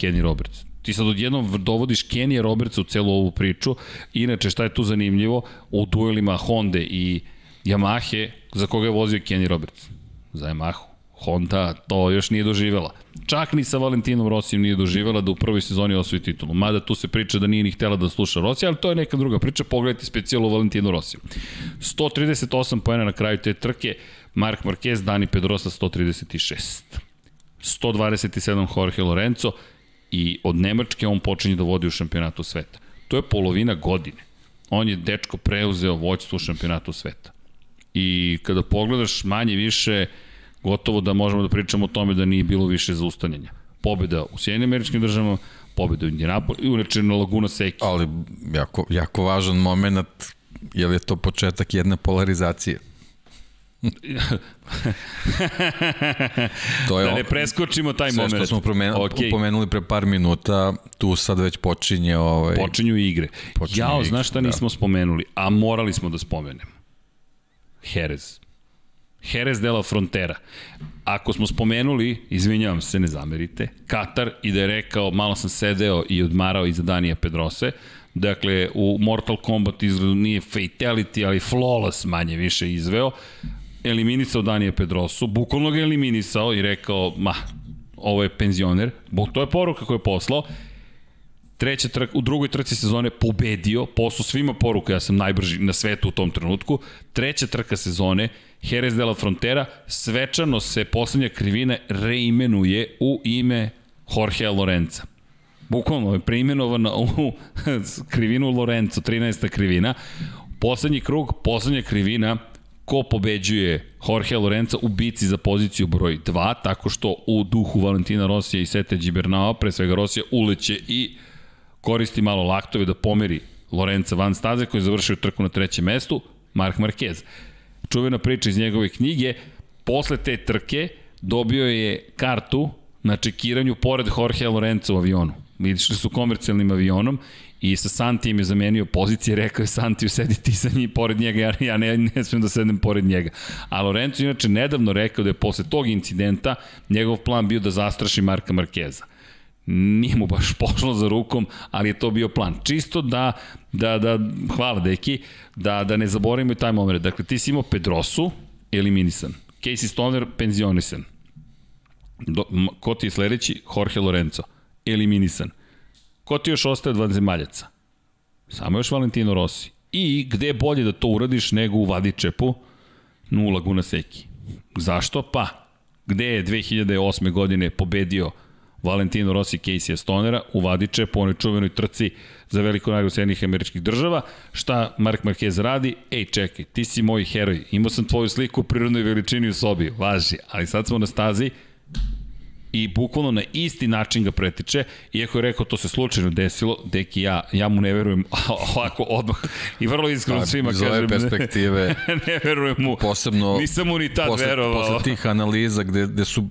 Kenny Roberts. Ti sad odjednom dovodiš Kenny Robertsa u celu ovu priču. Inače, šta je tu zanimljivo? U duelima Honda i Yamahe, za koga je vozio Kenny Roberts? Za Yamahu. Honda to još nije doživela. Čak ni sa Valentinom Rosijem nije doživela da u prvoj sezoni osvoji titulu. Mada tu se priča da nije ni htela da sluša Rosija, ali to je neka druga priča. Pogledajte specijalu Valentinu Rosiju. 138 pojena na kraju te trke, Mark Marquez, Dani Pedrosa 136. 127 Jorge Lorenzo i od Nemačke on počinje da vodi u šampionatu sveta. To je polovina godine. On je dečko preuzeo vođstvo u šampionatu sveta. I kada pogledaš manje više, gotovo da možemo da pričamo o tome da nije bilo više zaustavljanja. Pobjeda u Sjedinim američkim državama, pobjeda u Indianapolis i uneče na Laguna Seki. Ali jako, jako važan moment, je li je to početak jedne polarizacije? to je da ne preskočimo taj moment. Sve što smo promenuli, okay. pomenuli pre par minuta, tu sad već počinje ovaj... Počinju igre. Počinju Jao, igre, znaš šta da. nismo spomenuli, a morali smo da spomenemo. Jerez. Jerez de la Frontera. Ako smo spomenuli, izvinjavam se, ne zamerite, Katar i da je rekao, malo sam sedeo i odmarao iza Danija Pedrose, dakle, u Mortal Kombat izgledu nije fatality, ali flawless manje više izveo, eliminisao Danija Pedrosu, bukvalno ga eliminisao i rekao, ma, ovo je penzioner, bo to je poruka koju je poslao, treća trka, u drugoj trci sezone pobedio, poslu svima poruka, ja sam najbrži na svetu u tom trenutku, treća trka sezone, Jerez de la Frontera, svečano se poslednja krivina reimenuje u ime Jorgea Lorenza. Bukvalno je preimenovana u krivinu Lorenzo, 13. krivina. Poslednji krug, poslednja krivina, ko pobeđuje Jorge Lorenza u bici za poziciju broj 2, tako što u duhu Valentina Rosija i Sete Gibernao, pre svega Rosija, uleće i koristi malo laktove da pomeri Lorenza van staze koji je završio trku na trećem mestu, Mark Marquez čuvena priča iz njegove knjige, posle te trke dobio je kartu na čekiranju pored Jorge Lorenzo u avionu. Išli su komercijalnim avionom i sa Santijem je zamenio pozicije, rekao je Santiju sedi ti sa njim pored njega, ja, ja ne, ne smijem da sedem pored njega. A Lorenzo inače nedavno rekao da je posle tog incidenta njegov plan bio da zastraši Marka Markeza nije mu baš pošlo za rukom, ali je to bio plan. Čisto da, da, da hvala deki, da, da ne zaboravimo i taj moment. Dakle, ti si imao Pedrosu, eliminisan. Casey Stoner, penzionisan. Do, ko ti je sledeći? Jorge Lorenzo, eliminisan. Ko ti još ostaje od vanzemaljaca? Samo još Valentino Rossi. I gde je bolje da to uradiš nego u Vadičepu? No u Laguna Seki. Zašto? Pa, gde je 2008. godine pobedio Valentino Rossi Casey Stonera u Vadiče po onoj čuvenoj trci za veliko nagradu Sjednih američkih država. Šta Mark Marquez radi? Ej, čekaj, ti si moj heroj, imao sam tvoju sliku u prirodnoj veličini u sobi, važi, ali sad smo na stazi, i bukvalno na isti način ga pretiče, iako je rekao to se slučajno desilo, deki ja, ja mu ne verujem ovako odmah i vrlo iskreno pa, svima kažem. Iz perspektive. Ne, ne verujem mu. Posebno, nisam mu ni tad posle, verovao. Posle tih analiza gde, gde su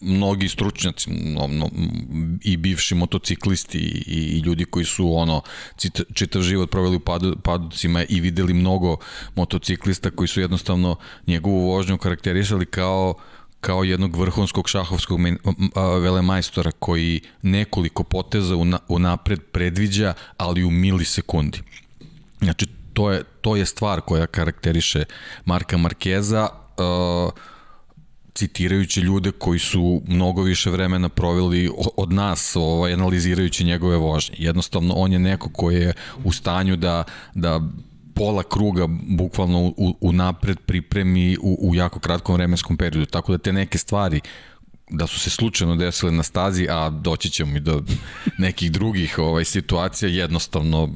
mnogi stručnjaci no, no, i bivši motociklisti i, i ljudi koji su ono čitav život proveli u padu, paducima i videli mnogo motociklista koji su jednostavno njegovu vožnju karakterisali kao kao jednog vrhunskog šahovskog velemajstora koji nekoliko poteza u napred predviđa, ali u milisekundi. Znači, to je, to je stvar koja karakteriše Marka Markeza, citirajući ljude koji su mnogo više vremena proveli od nas ovaj, analizirajući njegove vožnje. Jednostavno, on je neko koji je u stanju da, da pola kruga bukvalno u, u napred pripremi u, u jako kratkom vremenskom periodu. Tako da te neke stvari da su se slučajno desile na stazi, a doći ćemo i do nekih drugih ovaj situacija, jednostavno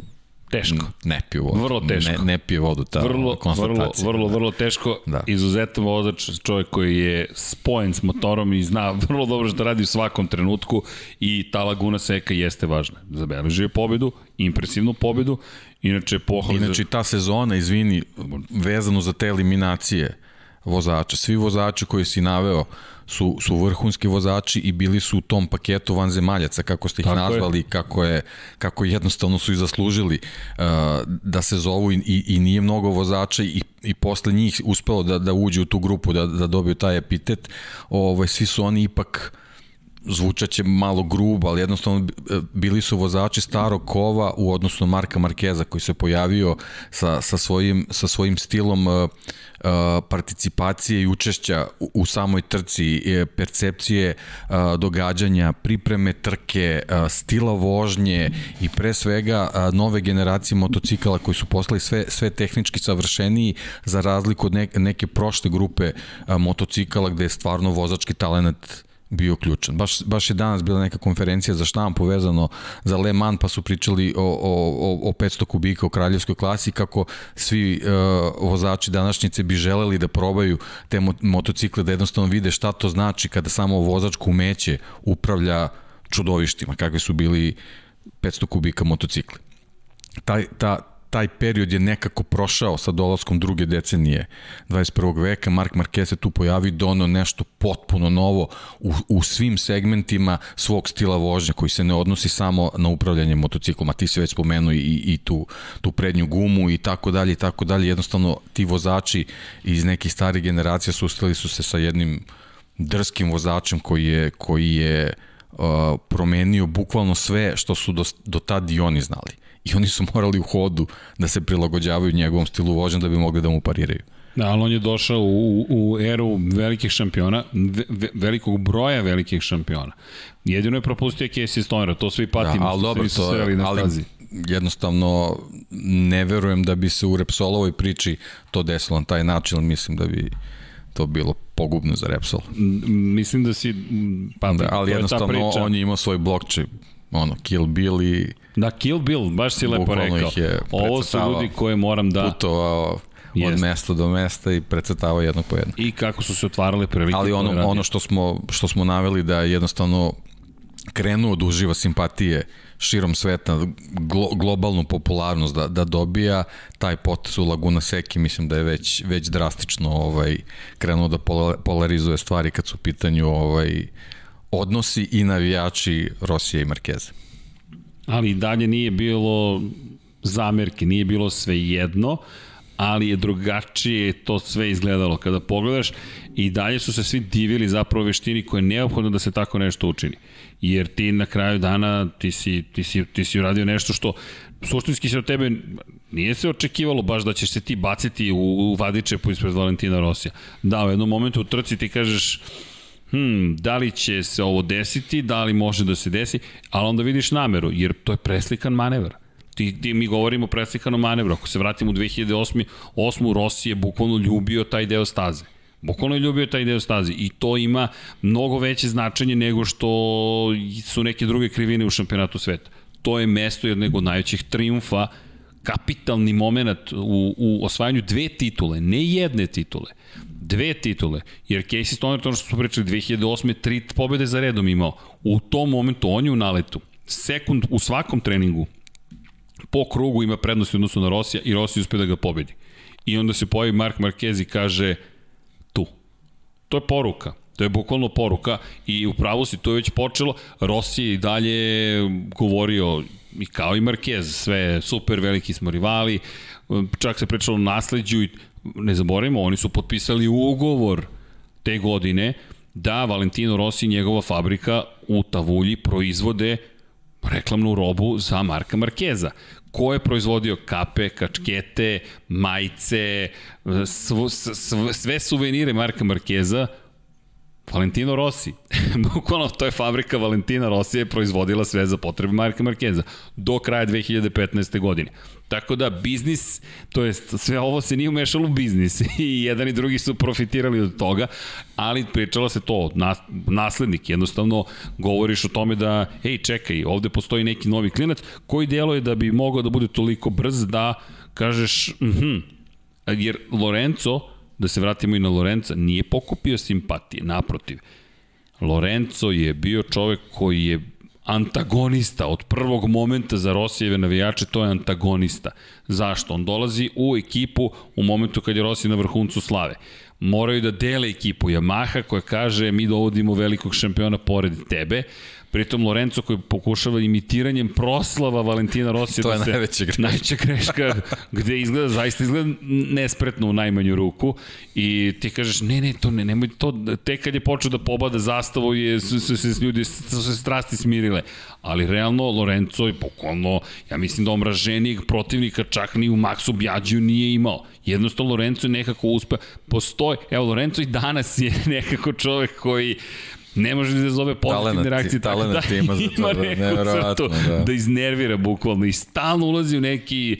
Teško. Ne pije vodu. Vrlo teško. Ne, ne pije vodu ta vrlo, konstatacija. Vrlo, vrlo, vrlo teško. Da. Izuzetan vozač, čovjek koji je spojen s motorom i zna vrlo dobro što radi u svakom trenutku i ta Laguna Seka jeste važna. Zabeležio je pobedu, impresivnu pobedu Inače, pohvala... Inače, ta sezona, izvini, vezano za te eliminacije, vozača. Svi vozači koji si naveo su, su vrhunski vozači i bili su u tom paketu vanzemaljaca, kako ste ih Tako nazvali, je. kako, je, kako jednostavno su i zaslužili uh, da se zovu i, i, i nije mnogo vozača i, i posle njih uspelo da, da uđe u tu grupu, da, da dobiju taj epitet. Ovaj, svi su oni ipak zvučaće malo grubo, ali jednostavno e, bili su vozači starog kova u odnosu na Marka Markeza koji se pojavio sa, sa, svojim, sa svojim stilom uh, participacije i učešća u, u samoj trci, percepcije događanja, pripreme trke, stila vožnje i pre svega nove generacije motocikala koji su postali sve, sve tehnički savršeniji za razliku od neke, neke prošle grupe motocikala gde je stvarno vozački talent bio ključan. Baš, baš je danas bila neka konferencija za štampu vezano za Le Mans, pa su pričali o, o, o 500 kubika u kraljevskoj klasi, kako svi uh, vozači današnjice bi želeli da probaju te motocikle, da jednostavno vide šta to znači kada samo vozačko umeće upravlja čudovištima, kakve su bili 500 kubika motocikli. Taj, ta, taj period je nekako prošao sa dolaskom druge decenije 21. veka. Mark Marquez se tu pojavi dono nešto potpuno novo u, u svim segmentima svog stila vožnja koji se ne odnosi samo na upravljanje motociklom, a ti se već spomenuo i, i tu, tu prednju gumu i tako dalje i tako dalje. Jednostavno ti vozači iz nekih starih generacija sustali su se sa jednim drskim vozačem koji je, koji je uh, promenio bukvalno sve što su do, do tad i oni znali i oni su morali u hodu da se prilagođavaju njegovom stilu vožnja da bi mogli da mu pariraju. Da, ali on je došao u, u eru velikih šampiona, ve, velikog broja velikih šampiona. Jedino je propustio Casey Stoner, to svi patimo, da, ali dobro, to, ali stazi. jednostavno ne verujem da bi se u Repsolovoj priči to desilo na taj način, mislim da bi to bilo pogubno za Repsol. Mislim da si... Pa, da, ali jednostavno on je imao svoj blokče, ono, Kill Bill i Da, Kill Bill, baš si lepo rekao. Ovo su ljudi koje moram da... Putovao od mesta do mesta i precetavao jedno po jedno. I kako su se otvarale prilike. Ali ono, ono što, smo, što smo naveli da jednostavno krenuo da uživa simpatije širom sveta, glo, globalnu popularnost da, da dobija, taj potes u Laguna Seki mislim da je već, već drastično ovaj, krenuo da polarizuje stvari kad su u pitanju ovaj, odnosi i navijači Rosije i Markeze ali i dalje nije bilo zamerke, nije bilo sve jedno, ali je drugačije to sve izgledalo. Kada pogledaš, i dalje su se svi divili zapravo veštini koje je neophodno da se tako nešto učini. Jer ti na kraju dana, ti si, ti si, ti si uradio nešto što suštinski se od tebe nije se očekivalo baš da ćeš se ti baciti u, u vadičepu ispred Valentina Rosija. Da, u jednom momentu u trci ti kažeš, hmm, da li će se ovo desiti, da li može da se desi, ali onda vidiš nameru, jer to je preslikan manevar. Ti, ti, mi govorimo o preslikanom manevru. Ako se vratimo u 2008. 8. Rossi je bukvalno ljubio taj deo staze. Bukvalno je ljubio taj deo staze i to ima mnogo veće značenje nego što su neke druge krivine u šampionatu sveta. To je mesto jednog od najvećih triumfa, kapitalni moment u, u osvajanju dve titule, ne jedne titule dve titule, jer Casey Stoner, to što smo pričali, 2008. tri pobjede za redom imao. U tom momentu on je u naletu. Sekund u svakom treningu po krugu ima prednost u odnosu na Rosija i Rosija uspe da ga pobedi. I onda se pojavi Mark Marquez i kaže tu. To je poruka. To je bukvalno poruka i u pravu si, to je već počelo. Rossi je i dalje govorio i kao i Marquez, sve super, veliki smo rivali, čak se pričalo o nasledđu i ne zaboravimo, oni su potpisali ugovor te godine da Valentino Rossi i njegova fabrika u Tavulji proizvode reklamnu robu za Marka Markeza. Ko je proizvodio kape, kačkete, majice, sv, sv, sve suvenire Marka Markeza, Valentino Rossi. Bukvalno to je fabrika Valentina Rossi je proizvodila sve za potrebe Marka Markeza do kraja 2015. godine. Tako da biznis, to jest sve ovo se nije umešalo u biznis i jedan i drugi su profitirali od toga, ali pričalo se to, nas, naslednik, jednostavno govoriš o tome da, ej čekaj, ovde postoji neki novi klinac koji deluje da bi mogao da bude toliko brz da kažeš, mhm, jer Lorenzo, da se vratimo i na Lorenza, nije pokupio simpatije, naprotiv. Lorenzo je bio čovek koji je antagonista od prvog momenta za Rosijeve navijače, to je antagonista. Zašto? On dolazi u ekipu u momentu kad je Rosije na vrhuncu slave. moraju da dele ekipu Yamaha koja kaže mi dovodimo velikog šampiona pored tebe, Pritom Lorenzo koji pokušava imitiranjem proslava Valentina Rosija to je da se, najveća greška. Najveća greška gde izgleda, zaista izgleda nespretno u najmanju ruku i ti kažeš ne, ne, to ne, nemoj to, tek kad je počeo da pobada zastavu je, su, su, su, ljudi, su se strasti smirile, ali realno Lorenzo je pokolno, ja mislim da omraženijeg protivnika čak ni u Maxu Bjađiju nije imao. Jednostavno Lorenzo je nekako uspeo, postoji, evo Lorenzo i danas je nekako čovek koji ne može da zove pozitivne reakcije. Tako da ima, za to, neku crtu da. da iznervira bukvalno i stalno ulazi u neki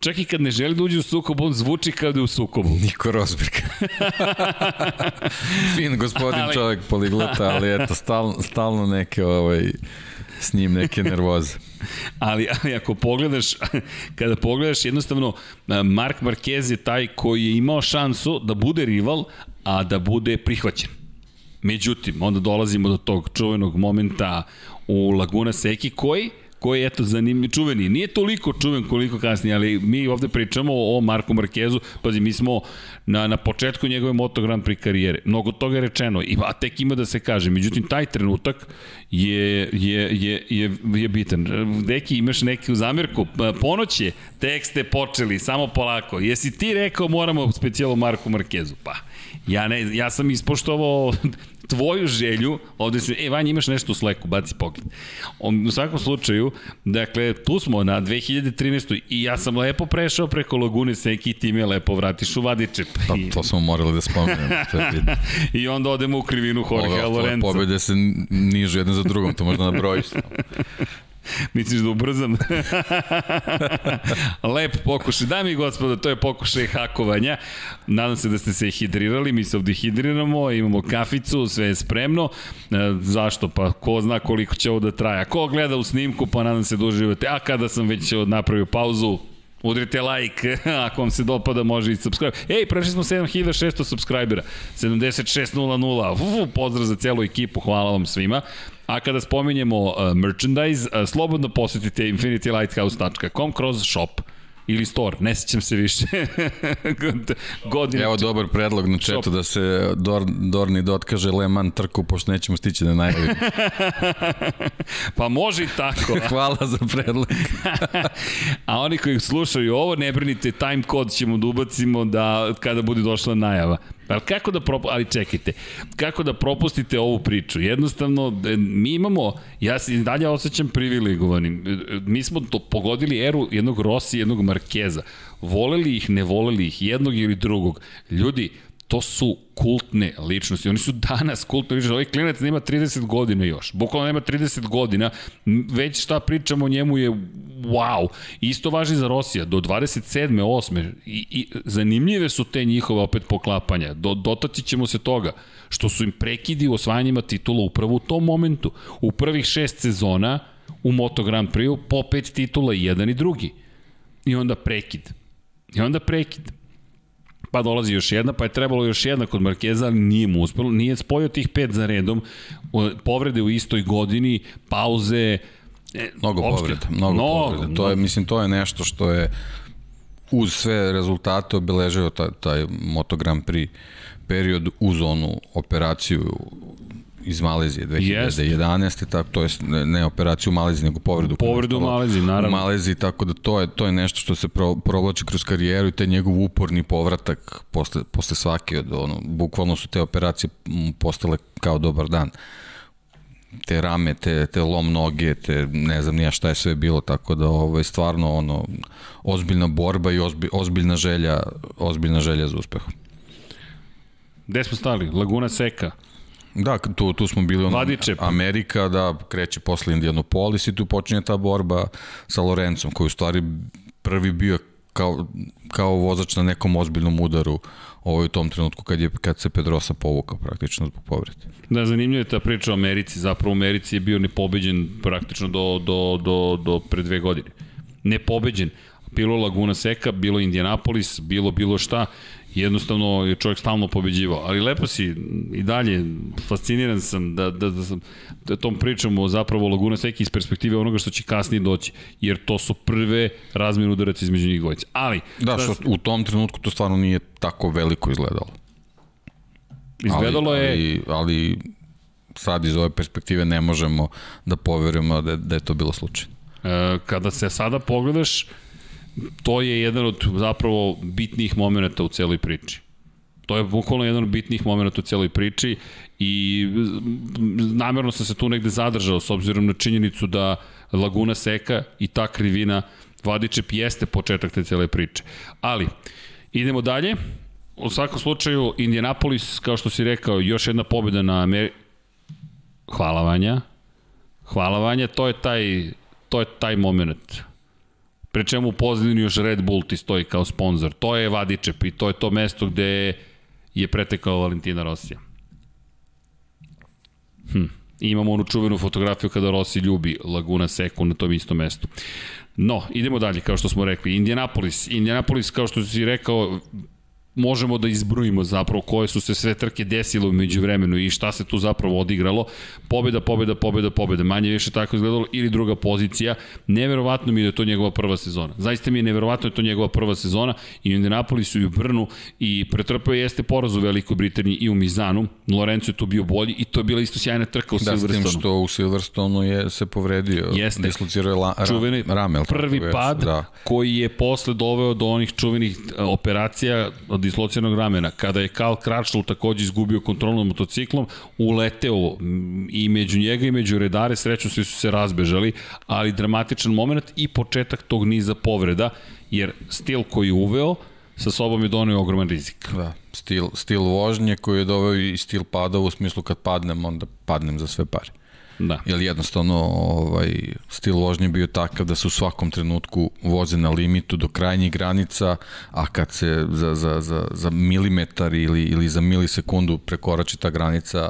Čak i kad ne želi da uđe u sukob, on zvuči kao da je u sukobu. Niko Rosberg. fin gospodin ali... čovjek poliglota, ali eto, stalno, stalno neke ovaj, s njim neke nervoze. ali, ali ako pogledaš, kada pogledaš jednostavno, Mark Marquez je taj koji je imao šansu da bude rival, a da bude prihvaćen. Međutim, onda dolazimo do tog čuvenog momenta u Laguna Seki koji koji je eto zanimljiv, čuveni. Nije toliko čuven koliko kasnije, ali mi ovde pričamo o Marku Markezu, pazi, mi smo na, na početku njegove Moto Grand Prix karijere. Mnogo toga je rečeno, a tek ima da se kaže. Međutim, taj trenutak je, je, je, je, je bitan. Deki, imaš neku zamjerku? Pa, ponoć je, tek ste počeli, samo polako. Jesi ti rekao moramo specijalo Marku Markezu? Pa, ja, ne, ja sam ispoštovao tvoju želju, ovde se, e, Vanja, imaš nešto u sleku, baci pogled. On, u svakom slučaju, dakle, tu smo na 2013. i ja sam lepo prešao preko Lagune Seki i ti me lepo vratiš u Vadičep. Pa, to smo morali da spomenemo. I onda odemo u krivinu Jorge Lorenzo. Ove pobjede se nižu jedan za drugom, to možda nabrojiš. Misliš da ubrzam? Lep pokušaj. Dami i gospodo, to je pokušaj hakovanja. Nadam se da ste se hidrirali, mi se ovde hidriramo, imamo kaficu, sve je spremno. E, zašto? Pa ko zna koliko će ovo da traje. Ko gleda u snimku, pa nadam se da uživate. A kada sam već napravio pauzu, Udrite like, ako vam se dopada može i subscribe. Ej, prešli smo 7600 subscribera, 7600, Uf, pozdrav za celu ekipu, hvala vam svima. A kada spominjemo uh, merchandise, uh, slobodno posetite infinitylighthouse.com kroz shop ili store, ne sećam se više. Godine. Evo dobar predlog na četu da se Dor, Dorni da otkaže Le Mans trku, pošto nećemo stići da najavimo. pa može i tako. Hvala za predlog. A oni koji slušaju ovo, ne brinite, time kod ćemo da ubacimo da kada bude došla najava. Ali kako da propu... ali čekajte, kako da propustite ovu priču? Jednostavno, e, mi imamo, ja se dalje osjećam privilegovanim. E, e, mi smo to pogodili eru jednog Rossi, jednog Markeza. Voleli ih, ne voleli ih, jednog ili drugog. Ljudi, to su kultne ličnosti. Oni su danas kultne ličnosti. Ovaj klinac nema 30 godina još. Bukvalno nema 30 godina. Već šta pričamo o njemu je wow. Isto važi za Rosija. Do 27. 8. I, i zanimljive su te njihove opet poklapanja. Do, dotaći ćemo se toga. Što su im prekidi u osvajanjima titula upravo u tom momentu. U prvih šest sezona u Moto Grand Prix po pet titula i jedan i drugi. I onda prekid. I onda prekid pa dolazi još jedna, pa je trebalo još jedna kod Markeza, ali nije mu uspelo, nije spojio tih pet za redom, povrede u istoj godini, pauze, e, Mnogo povreda, mnogo, mnogo povreda. To je, mislim, to je nešto što je uz sve rezultate obeležio taj, taj Moto Grand Prix period uz onu operaciju iz Malezije 2011. Tako, to je ne, operaciju u Maleziji, nego povredu. Povredu u Maleziji, naravno. U Maleziji, tako da to je, to je nešto što se pro, provlači kroz karijeru i te njegov uporni povratak posle, posle svake od ono, bukvalno su te operacije postale kao dobar dan te rame, te, te lom noge, te ne znam nija šta je sve bilo, tako da ovo je stvarno ono, ozbiljna borba i ozbi, ozbiljna želja, ozbiljna želja za uspehom. Gde smo stali? Laguna Seka. Da, tu, tu smo bili ono, Vadičep. Amerika, da, kreće posle Indianapolis i tu počinje ta borba sa Lorencom, koji u stvari prvi bio kao, kao vozač na nekom ozbiljnom udaru ovaj u tom trenutku kad je kad se Pedrosa povukao praktično zbog povrede. Da, zanimljiva je ta priča o Americi. Zapravo u Americi je bio nepobeđen praktično do, do, do, do pre dve godine. Nepobeđen. Bilo Laguna Seka, bilo Indianapolis, bilo bilo šta jednostavno je čovjek stalno pobeđivao. Ali lepo si i dalje, fasciniran sam da, da, da, sam, da tom pričamo zapravo Laguna Seki iz perspektive onoga što će kasnije doći, jer to su prve razmjene udaraca između njih dvojice. Ali... Da, što u tom trenutku to stvarno nije tako veliko izgledalo. Izgledalo ali, je... Ali, ali sad iz ove perspektive ne možemo da poverujemo da, da je to bilo slučajno. E, kada se sada pogledaš, to je jedan od zapravo bitnijih momenta u celoj priči. To je bukvalno jedan od bitnijih momenta u celoj priči i namjerno sam se tu negde zadržao s obzirom na činjenicu da Laguna Seka i ta krivina Vladičep jeste početak te cele priče. Ali, idemo dalje. U svakom slučaju, Indianapolis, kao što si rekao, još jedna pobjeda na Ameri... Hvala Vanja. Hvala Vanja, to je taj, to je taj moment. Pre čemu u pozadini još Red Bull ti stoji kao sponsor. To je Vadičep i to je to mesto gde je pretekao Valentina Rosija. Hm. Imamo onu čuvenu fotografiju kada Rossi ljubi Laguna Seku na tom istom mestu. No, idemo dalje, kao što smo rekli. Indianapolis. Indianapolis, kao što si rekao, možemo da izbrojimo zapravo koje su se sve trke desile umeđu vremenu i šta se tu zapravo odigralo. Pobeda, pobeda, pobeda, pobeda. Manje više tako izgledalo ili druga pozicija. Neverovatno mi je da je to njegova prva sezona. Zaista mi je neverovatno da je to njegova prva sezona i u Indianapolisu i u Brnu i pretrpeo jeste poraz u Velikoj Britaniji i u Mizanu. Lorenzo je tu bio bolji i to je bila isto sjajna trka u da, Silverstonu. Da, s tim što u Silverstonu je se povredio. Jeste. Dislocirao je la, ra, Čuveni, rame. Prvi pad da. koji je posle doveo do onih čuvenih operacija od dislocijenog ramena, kada je Karl Kračl takođe izgubio kontrolu motociklom, uleteo i među njega i među redare, srećno svi su se razbežali, ali dramatičan moment i početak tog niza povreda, jer stil koji je uveo, sa sobom je donio ogroman rizik. Da, stil, stil vožnje koji je doveo i stil pada u smislu kad padnem, onda padnem za sve pare. Da. Jer jednostavno ovaj, stil vožnje bio takav da se u svakom trenutku voze na limitu do krajnjih granica, a kad se za, za, za, za milimetar ili, ili za milisekundu prekorači ta granica,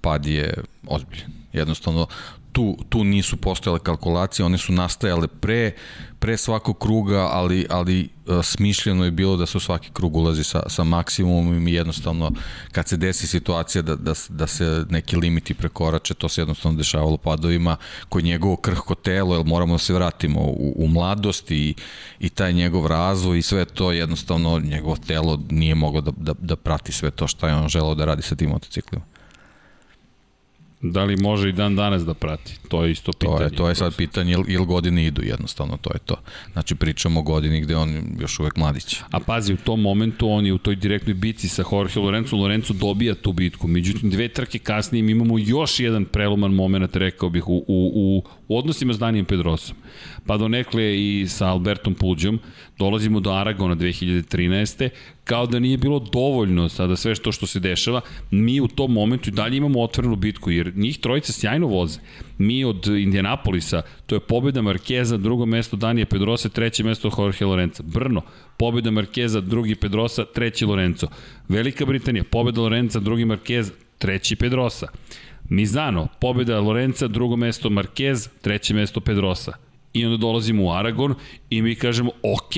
pad je ozbiljen. Jednostavno, tu, tu nisu postojale kalkulacije, one su nastajale pre, pre svakog kruga, ali, ali uh, smišljeno je bilo da se u svaki krug ulazi sa, sa maksimumom i jednostavno kad se desi situacija da, da, da se neki limiti prekorače, to se jednostavno dešavalo padovima koji njegovo krhko telo, jer moramo da se vratimo u, u mladost i, i taj njegov razvoj i sve to jednostavno njegovo telo nije moglo da, da, da prati sve to što je on želeo da radi sa tim motociklima. Da li može i dan danas da prati? To je isto pitanje. To je, to je sad pitanje ili il godine idu jednostavno, to je to. Znači pričamo o godini gde on još uvek mladić. A pazi, u tom momentu on je u toj direktnoj bici sa Jorge Lorenzo, Lorenzo dobija tu bitku. Međutim, dve trke kasnije mi imamo još jedan preloman moment, rekao bih, u, u, u, u odnosima s Danijem Pedrosom. Pa do nekle i sa Albertom Puđom dolazimo do Aragona 2013 kao da nije bilo dovoljno sada sve što što se dešava, mi u tom momentu i dalje imamo otvorenu bitku, jer njih trojica sjajno voze. Mi od Indianapolisa, to je pobjeda Markeza, drugo mesto Danije Pedrosa, treće mesto Jorge Lorenza. Brno, pobjeda Markeza, drugi Pedrosa, treći Lorenzo. Velika Britanija, pobjeda Lorenza, drugi Markez, treći Pedrosa. Mizano, pobjeda Lorenza, drugo mesto Marquez, treće mesto Pedrosa. I onda dolazimo u Aragon i mi kažemo, ok,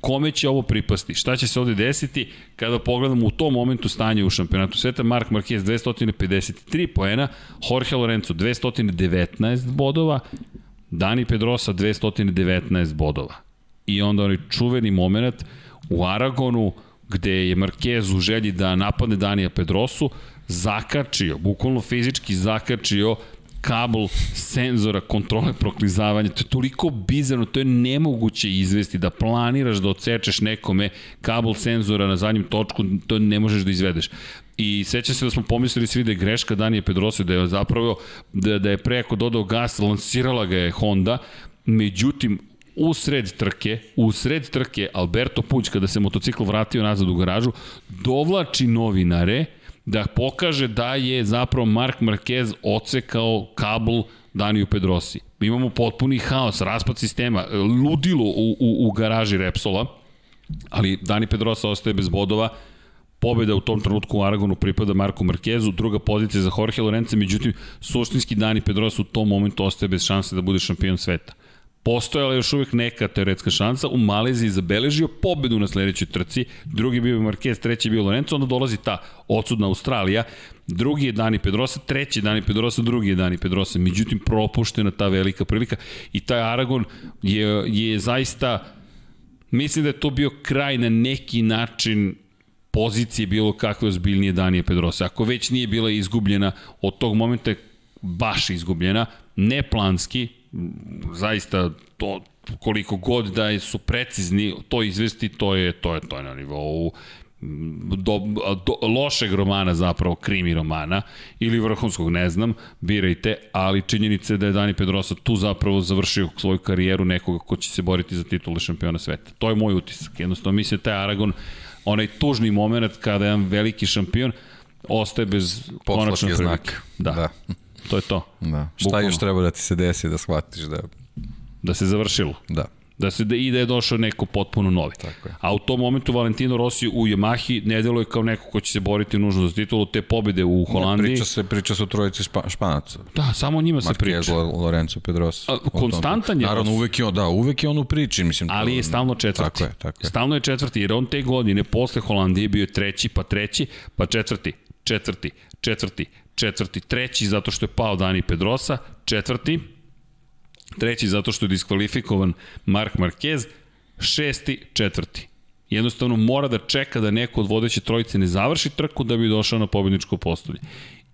kome će ovo pripasti? Šta će se ovde desiti kada pogledamo u tom momentu stanje u šampionatu sveta? Mark Marquez 253 poena, Jorge Lorenzo 219 bodova, Dani Pedrosa 219 bodova. I onda onaj čuveni moment u Aragonu gde je Marquez u želji da napadne Danija Pedrosu zakačio, bukvalno fizički zakačio kabel senzora kontrole proklizavanja, to je toliko bizarno, to je nemoguće izvesti, da planiraš da odsečeš nekome kabel senzora na zadnjem točku, to ne možeš da izvedeš. I seća se da smo pomislili svi da je greška Danije Pedrosa, da je zapravo, da, da je preko dodao gas, lansirala ga je Honda, međutim, u sred trke, u sred trke Alberto Puć kada se motocikl vratio nazad u garažu, dovlači novinare, da pokaže da je zapravo Mark Marquez ocekao kabel Daniju Pedrosi. Imamo potpuni haos, raspad sistema, ludilo u, u, u garaži Repsola, ali Dani Pedrosa ostaje bez bodova, pobjeda u tom trenutku u Aragonu pripada Marku Markezu, druga pozicija za Jorge Lorenza, međutim, suštinski Dani Pedrosa u tom momentu ostaje bez šanse da bude šampion sveta postojala još uvek neka teoretska šansa. U Maleziji zabeležio pobedu na sledećoj trci, drugi bio Marquez, treći bio Lorenzo, onda dolazi ta odsudna Australija, drugi je Dani Pedrosa, treći je Dani Pedrosa, drugi je Dani Pedrosa. Međutim, propuštena ta velika prilika i taj Aragon je, je zaista, mislim da je to bio kraj na neki način pozicije bilo kakve ozbiljnije Danije Pedrosa. Ako već nije bila izgubljena, od tog momenta je baš izgubljena, neplanski, zaista to koliko god da su precizni to izvesti, to je to je to je na nivou do, do, lošeg romana zapravo, krimi romana, ili vrhunskog, ne znam, birajte, ali činjenica je da je Dani Pedrosa tu zapravo završio svoju karijeru nekoga ko će se boriti za titule šampiona sveta. To je moj utisak. Jednostavno, mislim, taj Aragon, onaj tužni moment kada je jedan veliki šampion ostaje bez konačnog znak. Da. da. To je to. Da. Šta Bukvalno. još treba da ti se desi da shvatiš da... Da se završilo. Da. Da se da i da je došao neko potpuno novi. Tako je. A u tom momentu Valentino Rossi u Yamahi ne deluje kao neko ko će se boriti nužno za titulu te pobede u Holandiji. Ne, priča se, priča se o trojici špa, španaca. Da, samo njima se priča. Marquez, Lorenzo Pedrosa. A, konstantan je. Naravno, uvek je on, da, uvek je on u priči. Mislim, Ali to, je stalno četvrti. Tako je, tako je. Stalno je četvrti, jer on te godine posle Holandije bio je treći, pa treći, pa četvrti, četvrti, četvrti, četvrti, treći zato što je pao Dani Pedrosa, četvrti, treći zato što je diskvalifikovan Mark Marquez, šesti, četvrti. Jednostavno mora da čeka da neko od vodeće trojice ne završi trku da bi došao na pobedničko postolje.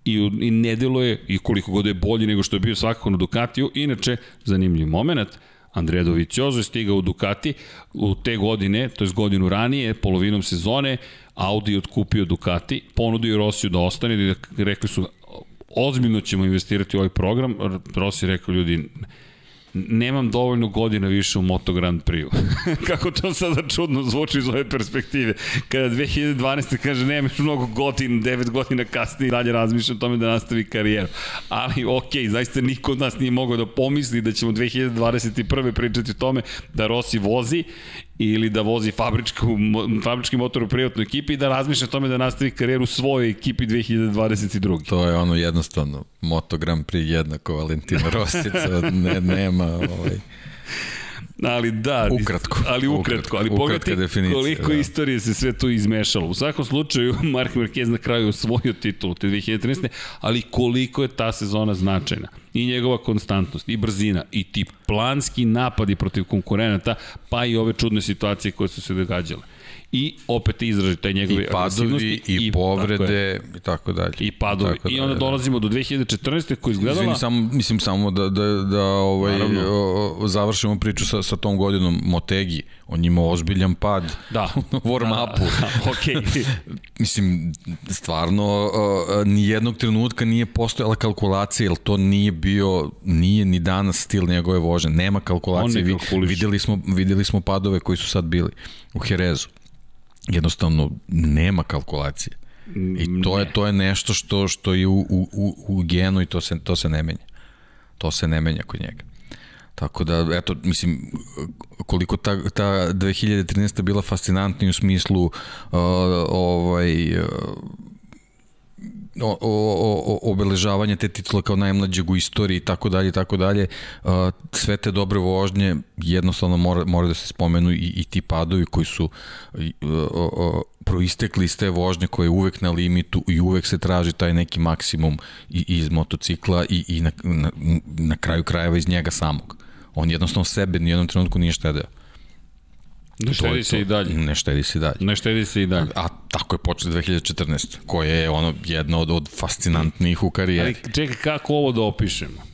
I, i ne deluje, i koliko god je bolji nego što je bio svakako na Ducatiju, inače, zanimljiv moment, Andrea Doviciozo je stigao u Ducati u te godine, to je godinu ranije, polovinom sezone, Audi otkupio Ducati, ponudio Rosiju da ostane, da rekli su ozbiljno ćemo investirati u ovaj program, Rossi rekao ljudi, nemam dovoljno godina više u Moto Grand Prix-u. Kako to sada čudno zvuči iz ove perspektive. Kada 2012. kaže nemaš mnogo godina, 9 godina kasnije dalje razmišljam o tome da nastavi karijeru. Ali ok, zaista niko od nas nije mogao da pomisli da ćemo 2021. pričati o tome da Rossi vozi ili da vozi fabričku, fabrički motor u privatnoj ekipi i da razmišlja o tome da nastavi karijeru u svojoj ekipi 2022. To je ono jednostavno, Moto Grand Prix jednako Valentino Rostica, ne, nema ovaj... Ali da, ukratko. Ali ukratko, ali pogledajte koliko da. istorije se sve to izmešalo. U svakom slučaju, Mark Marquez na kraju osvojio titulu te 2013. Ali koliko je ta sezona značajna. I njegova konstantnost, i brzina, i ti planski napadi protiv konkurenata, pa i ove čudne situacije koje su se događale i opet izraži taj njegove I padovi, i, i povrede, i tako dalje. I padovi. Tako I onda da. dolazimo do 2014. koji izgledala... Izvini, samo, mislim samo da, da, da ovaj, o, završimo priču sa, sa tom godinom Motegi. On ima ozbiljan pad da. u warm-upu. Da, da, okay. mislim, stvarno, uh, nijednog trenutka nije postojala kalkulacija, jer to nije bio, nije ni danas stil njegove vožnje. Nema kalkulacije. Videli, smo, videli smo padove koji su sad bili u Herezu jednostavno nema kalkulacije. I to ne. je to je nešto što što je u, u, u genu i to se to se ne menja. To se ne menja kod njega. Tako da, eto, mislim, koliko ta, ta 2013. bila fascinantna u smislu uh, ovaj, uh, o, o, o, obeležavanje te titula kao najmlađeg u istoriji i tako dalje i tako dalje. Sve te dobre vožnje jednostavno mora, mora da se spomenu i, i ti padovi koji su i, o, o, proistekli iz te vožnje koje je uvek na limitu i uvek se traži taj neki maksimum i, iz motocikla i, i na, na, na kraju krajeva iz njega samog. On jednostavno sebe ni jednom trenutku nije štedeo. Ne štedi se i dalje. Ne štedi se i dalje. Ne štedi se i dalje. A tako je počeo 2014. koja je ono jedna od, od fascinantnijih u karijeri. Ali čekaj, kako ovo da opišemo?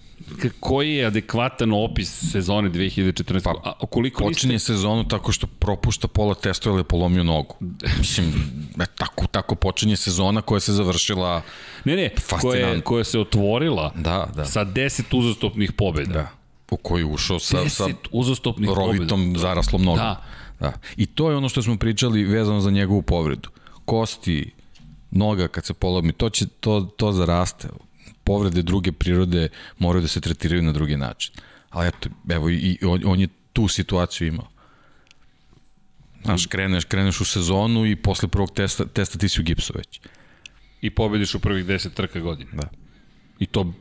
koji je adekvatan opis sezone 2014. Pa, A, koliko počinje niste... sezonu tako što propušta pola testova ili je polomio nogu. Mislim, e, tako, tako počinje sezona koja se završila Ne, ne, koja, koja se otvorila da, da. sa 10 uzastopnih pobjeda. Da u koji ušao sa, sa uzastopnih rovitom pobjeda. zaraslom nogom. Da. Da. I to je ono što smo pričali vezano za njegovu povredu. Kosti, noga kad se polomi, to, će, to, to zaraste. Povrede druge prirode moraju da se tretiraju na drugi način. Ali eto, evo, i on, on je tu situaciju imao. Znaš, kreneš, kreneš u sezonu i posle prvog testa, testa ti si u gipsu već. I pobediš u prvih 10 trka godine. Da. I to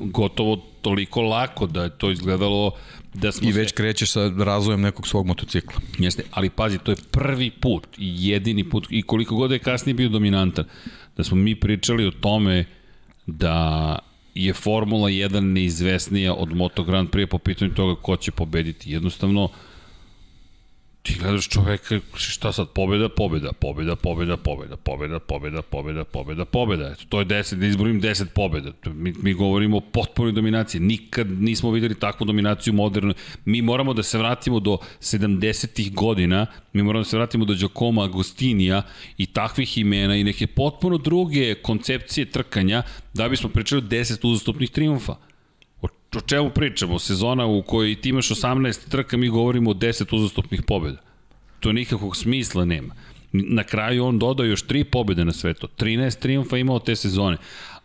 gotovo toliko lako da je to izgledalo da smo I već se... krećeš sa razvojem nekog svog motocikla. Jeste, ali pazi, to je prvi put i jedini put i koliko god je kasnije bio dominantan, da smo mi pričali o tome da je Formula 1 neizvesnija od Moto Grand Prix po pitanju toga ko će pobediti. Jednostavno, ti gledaš čoveka, šta sad, pobeda, pobeda, pobeda, pobeda, pobeda, pobeda, pobeda, pobeda, pobeda, pobeda. Eto, to je 10, da izborim 10 pobeda. Mi, mi govorimo o potpunoj dominaciji. Nikad nismo videli takvu dominaciju modernu. Mi moramo da se vratimo do 70-ih godina, mi moramo da se vratimo do Giacomo Agostinija i takvih imena i neke potpuno druge koncepcije trkanja da bismo pričali 10 uzastopnih triumfa o čemu pričamo? Sezona u kojoj ti imaš 18 trka, mi govorimo o 10 uzastopnih pobjeda. To nikakvog smisla nema. Na kraju on dodao još 3 pobjede na svetu. 13 triumfa imao te sezone.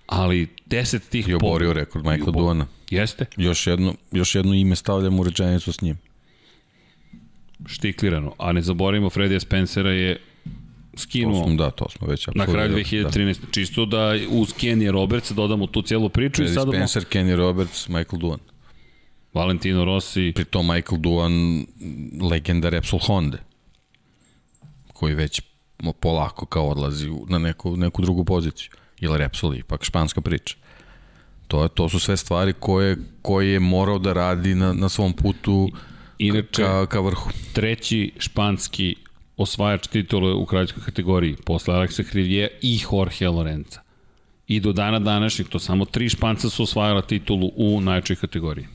Ali 10 tih pobjeda... I oborio rekord Michael Duana. Jeste? Još jedno, još jedno ime stavljam u rečenicu s njim. Štiklirano. A ne zaboravimo, Fredija Spencera je skinuo. To smo, da, to smo već Na kraju 2013. Da. Čisto da uz Kenny Roberts dodamo tu celu priču. Eddie i sad Spencer, mo... Kenny Roberts, Michael Duan. Valentino Rossi. Pri tom Michael Duan, legenda Repsol Honda, koji već polako kao odlazi na neku, neku drugu poziciju. Ili Repsol, ipak španska priča. To, je, to su sve stvari koje, koje je morao da radi na, na svom putu Inače, ka, ka vrhu. Treći španski osvajač titule u kraljskoj kategoriji, posle Aleksa Krivije i Jorge Lorenza. I do dana današnjeg, to samo tri španca su osvajala titulu u najčoj kategoriji.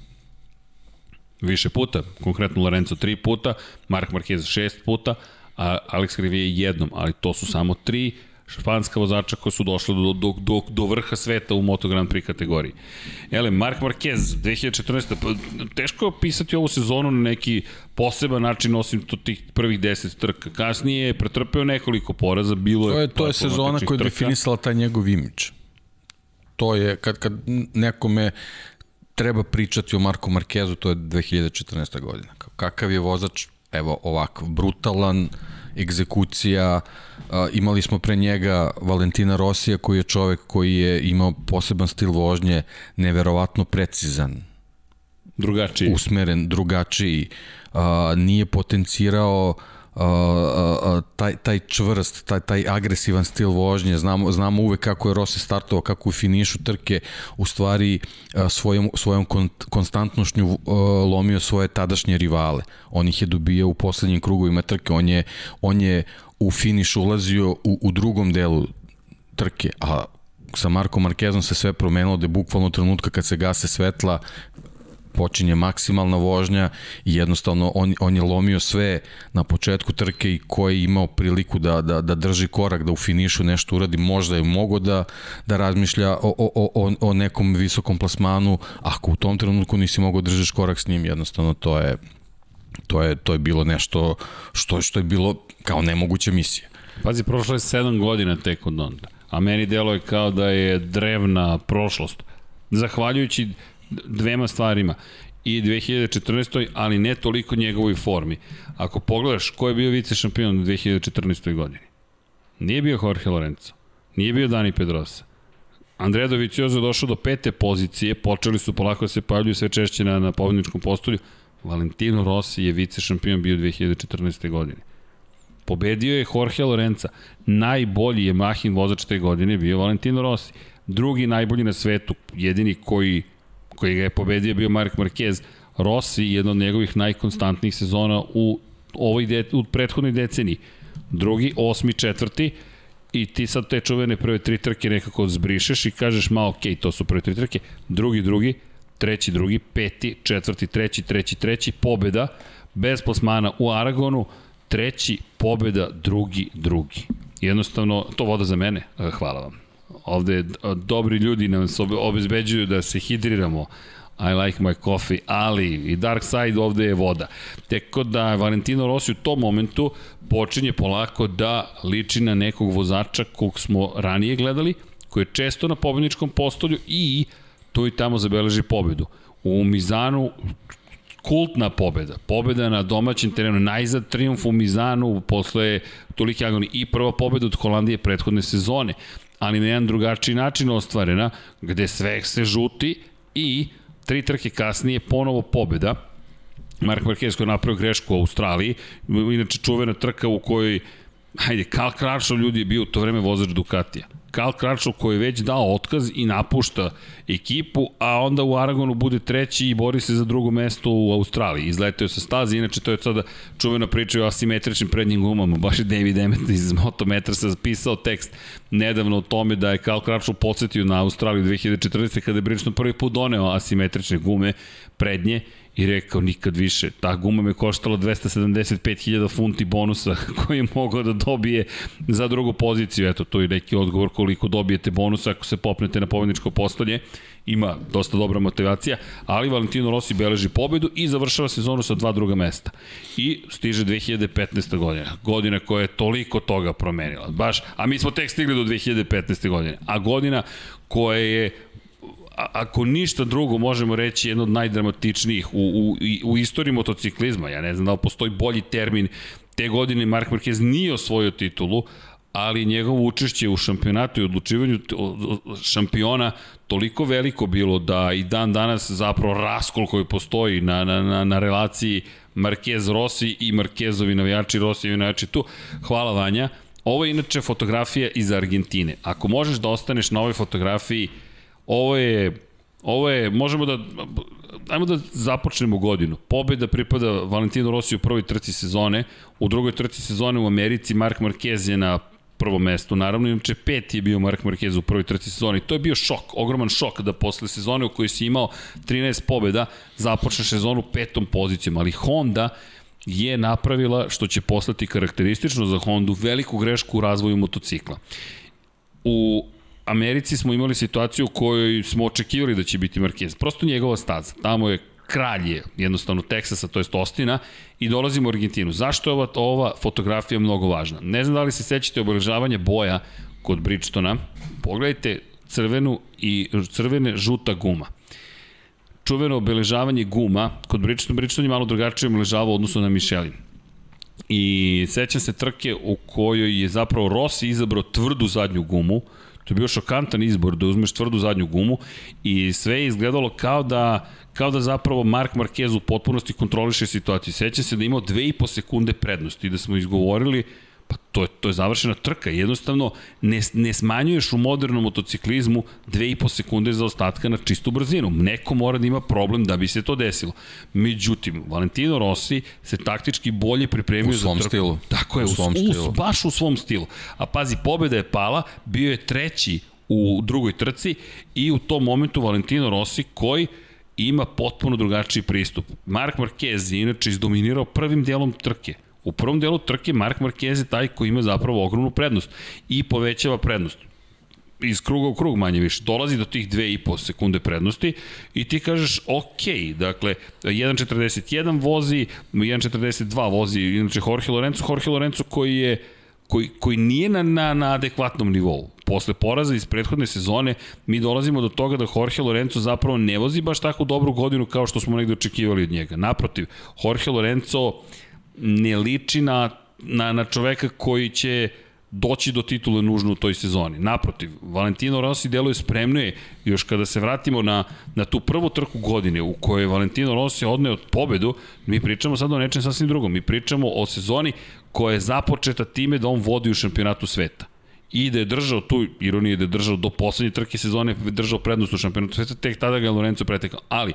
Više puta, konkretno Lorenzo tri puta, Mark Marquez šest puta, a Alex Krivije jednom, ali to su samo tri španska vozača koji su došli do, do, do, do vrha sveta u Moto Grand Prix kategoriji. Ele, Mark Marquez, 2014. Pa, teško je opisati ovu sezonu na neki poseban način osim to tih prvih 10 trka. Kasnije je pretrpeo nekoliko poraza, bilo je... To je, to je sezona koja je definisala taj njegov imidž. To je, kad, kad nekome treba pričati o Marku Markezu, to je 2014. godina. Kakav je vozač, evo ovako, brutalan, egzekucija, imali smo pre njega Valentina Rosija koji je čovek koji je imao poseban stil vožnje, neverovatno precizan, drugačiji, usmeren, drugačiji, nije potencirao taj, taj čvrst, taj, taj agresivan stil vožnje, znamo, znamo uvek kako je Rossi startovao, kako u finišu trke u stvari svojom, svojom konstantnošnju lomio svoje tadašnje rivale. On ih je dobio u poslednjim krugovima trke, on je, on je u finiš ulazio u, u drugom delu trke, a sa Marko Markezom se sve promenilo da je bukvalno trenutka kad se gase svetla počinje maksimalna vožnja i jednostavno on, on je lomio sve na početku trke i ko je imao priliku da, da, da drži korak, da u finišu nešto uradi, možda je mogo da, da razmišlja o, o, o, o nekom visokom plasmanu, ako u tom trenutku nisi mogao da držiš korak s njim, jednostavno to je to je, to je bilo nešto što, što je bilo kao nemoguća misija. Pazi, prošlo je 7 godina tek od onda, a meni delo je kao da je drevna prošlost. Zahvaljujući dvema stvarima i 2014. ali ne toliko njegovoj formi. Ako pogledaš ko je bio vice šampion u 2014. godini, nije bio Jorge Lorenzo, nije bio Dani Pedrosa. Andrea Doviciozo je došao do pete pozicije, počeli su polako da se pojavljuju sve češće na, na pobedničkom postolju. Valentino Rossi je vice šampion bio 2014. godine. Pobedio je Jorge Lorenza. Najbolji je Mahin vozač te godine bio Valentino Rossi. Drugi najbolji na svetu, jedini koji koji ga je pobedio bio Mark Marquez, Rossi jedna od njegovih najkonstantnijih sezona u ovoj de, u prethodnoj deceniji. Drugi, osmi, četvrti, i ti sad te čuvene prve tri trke nekako zbrišeš i kažeš ma ok, to su prve tri trke, drugi, drugi, treći, drugi, peti, četvrti, treći, treći, treći, pobeda, bez plasmana u Aragonu, treći, pobeda, drugi, drugi. Jednostavno, to voda za mene, hvala vam ovde dobri ljudi nam se obezbeđuju da se hidriramo, I like my coffee, ali i Dark Side ovde je voda. Teko da Valentino Rossi u tom momentu počinje polako da liči na nekog vozača kog smo ranije gledali, koji je često na pobedničkom postolju i tu i tamo zabeleži pobedu. U Mizanu kultna pobeda. Pobeda na domaćem terenu, najzad triumf u Mizanu posle tolike agoni i prva pobeda od Holandije prethodne sezone ali na jedan drugačiji način ostvarena, gde sve se žuti i tri trke kasnije ponovo pobeda. Mark Marquez koji je napravio grešku u Australiji, inače čuvena trka u kojoj Hajde, Karl Kraršov ljudi je bio u to vreme vozač Ducatija. Karl Crutchlow koji je već dao otkaz i napušta ekipu, a onda u Aragonu bude treći i bori se za drugo mesto u Australiji. Izletio sa staze, inače to je sada čuvena priča o asimetričnim prednjim gumama. Baš je David Emmett iz Motometrasa zapisao tekst nedavno o tome da je Karl Crutchlow podsjetio na Australiju 2014. kada je Bridgestone prvi put doneo asimetrične gume prednje i rekao nikad više. Ta guma me koštala 275.000 funti bonusa koji je mogao da dobije za drugu poziciju. Eto, to je neki odgovor koliko dobijete bonusa ako se popnete na pobedničko postolje. Ima dosta dobra motivacija, ali Valentino Rossi beleži pobedu i završava sezonu sa dva druga mesta. I stiže 2015. godina. Godina koja je toliko toga promenila. Baš, a mi smo tek stigli do 2015. godine. A godina koja je ako ništa drugo možemo reći jedno od najdramatičnijih u, u, u istoriji motociklizma. Ja ne znam da li postoji bolji termin. Te godine Mark Marquez nije osvojio titulu, ali njegovo učešće u šampionatu i odlučivanju šampiona toliko veliko bilo da i dan danas zapravo raskol koji postoji na, na, na, na relaciji Marquez Rossi i Marquezovi navijači Rossi i navijači tu. Hvala Vanja. Ovo je inače fotografija iz Argentine. Ako možeš da ostaneš na ovoj fotografiji Ovo je, ovo je, možemo da, ajmo da započnemo godinu. Pobeda pripada Valentino Rossi u prvoj trci sezone, u drugoj trci sezone u Americi Mark Marquez je na prvo mesto. Naravno, inače pet je bio Mark Marquez u prvoj trci sezoni. To je bio šok, ogroman šok da posle sezone u kojoj si imao 13 pobeda započne sezonu petom pozicijom, ali Honda je napravila, što će poslati karakteristično za Hondu, veliku grešku u razvoju motocikla. U Americi smo imali situaciju u kojoj smo očekivali da će biti Marquez. Prosto njegova staza. Tamo je kralj je jednostavno Teksasa, to jest Ostina, i dolazimo u Argentinu. Zašto je ova, ova fotografija mnogo važna? Ne znam da li se sećate obeležavanja boja kod Bridgestona. Pogledajte crvenu i crvene žuta guma. Čuveno obeležavanje guma, kod Bridgestone, Bridgestone je malo drugačije obeležavao odnosno na Michelin. I sećam se trke u kojoj je zapravo Rossi izabrao tvrdu zadnju gumu, To je bio šokantan izbor da uzmeš tvrdu zadnju gumu i sve je izgledalo kao da kao da zapravo Mark Marquez u potpunosti kontroliše situaciju. Seća se da imao dve i po sekunde prednosti i da smo izgovorili Pa to je, to je završena trka. Jednostavno, ne, ne smanjuješ u modernom motociklizmu 2,5 sekunde za ostatka na čistu brzinu. Neko mora da ima problem da bi se to desilo. Međutim, Valentino Rossi se taktički bolje pripremio za trku. U svom stilu. Tako je, u, svom u, stilu. baš u svom stilu. A pazi, pobeda je pala, bio je treći u drugoj trci i u tom momentu Valentino Rossi koji ima potpuno drugačiji pristup. Mark Marquez je inače izdominirao prvim dijelom trke U prvom delu trke Mark Marquez je taj koji ima zapravo ogromnu prednost i povećava prednost iz kruga u krug manje više, dolazi do tih 2,5 sekunde prednosti i ti kažeš ok, dakle 1.41 vozi, 1.42 vozi, inače Jorge Lorenzo, Jorge Lorenzo koji je koji, koji nije na, na, na adekvatnom nivou. Posle poraza iz prethodne sezone mi dolazimo do toga da Jorge Lorenzo zapravo ne vozi baš tako dobru godinu kao što smo negde očekivali od njega. Naprotiv, Jorge Lorenzo ne liči na, na, na čoveka koji će doći do titule nužno u toj sezoni. Naprotiv, Valentino Rossi deluje spremno je, još kada se vratimo na, na tu prvu trku godine u kojoj Valentino Rossi odneo pobedu, mi pričamo sad o nečem sasvim drugom. Mi pričamo o sezoni koja je započeta time da on vodi u šampionatu sveta i da je držao tu, ironije da je držao do poslednje trke sezone, držao prednost u šampionatu sveta, tek tada ga je Lorenzo pretekao. Ali,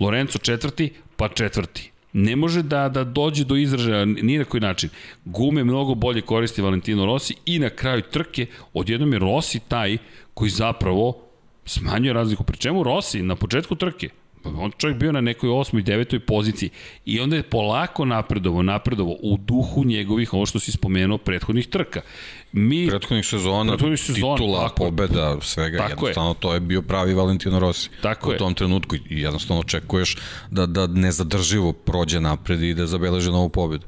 Lorenzo četvrti, pa četvrti ne može da, da dođe do izražaja ni na koji način. Gume mnogo bolje koristi Valentino Rossi i na kraju trke odjednom je Rossi taj koji zapravo smanjuje razliku. Pri čemu Rossi na početku trke on čovjek bio na nekoj osmoj, devetoj poziciji i onda je polako napredovo, napredovo u duhu njegovih, ovo što si spomenuo, prethodnih trka. Mi, prethodnih sezona, prethodnih sezona titula, tako, pobeda, svega, tako jednostavno je. to je bio pravi Valentino Rossi tako u tom je. trenutku i jednostavno očekuješ da, da nezadrživo prođe napred i da zabeleže novu pobedu.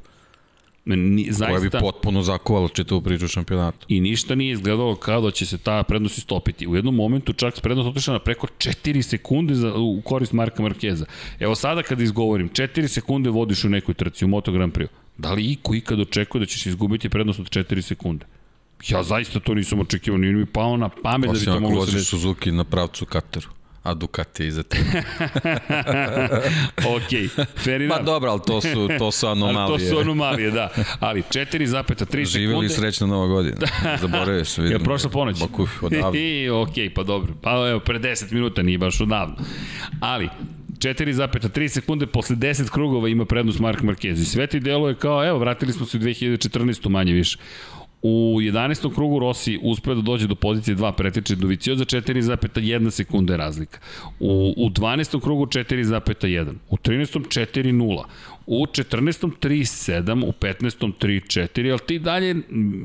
Ni, zaista, koja bi potpuno zakovala čitavu priču šampionata. I ništa nije izgledalo kao da će se ta prednost istopiti. U jednom momentu čak prednost otišla na preko 4 sekunde za, u korist Marka Markeza. Evo sada kada izgovorim, 4 sekunde vodiš u nekoj trci u Moto Grand Prix. Da li iko ikad očekuje da ćeš izgubiti prednost od 4 sekunde? Ja zaista to nisam očekivao, nije mi pao na pamet Osim da bi to moglo se desiti. Suzuki na pravcu Kateru. A Ducati je iza tebe. ok, fair enough. Pa dobro, ali to su, to su anomalije. ali to su anomalije, da. Ali 4,3 sekunde... Živjeli srećno Nova godina. Zaboravio se, vidim. Je prošla ponoć? Baku, odavno. I, ok, pa dobro. Pa evo, pre 10 minuta nije baš odavno. Ali, 4,3 sekunde posle 10 krugova ima prednost Mark Marquez. I sve ti deluje kao, evo, vratili smo se u 2014. manje više. U 11. krugu Rossi uspeo da dođe do pozicije 2 pretiče Dovicio za 4,1 sekunde razlika. U, u 12. krugu 4,1. U 13. 4,0. U 14. 3,7. U 15. 3,4. Ali ti dalje,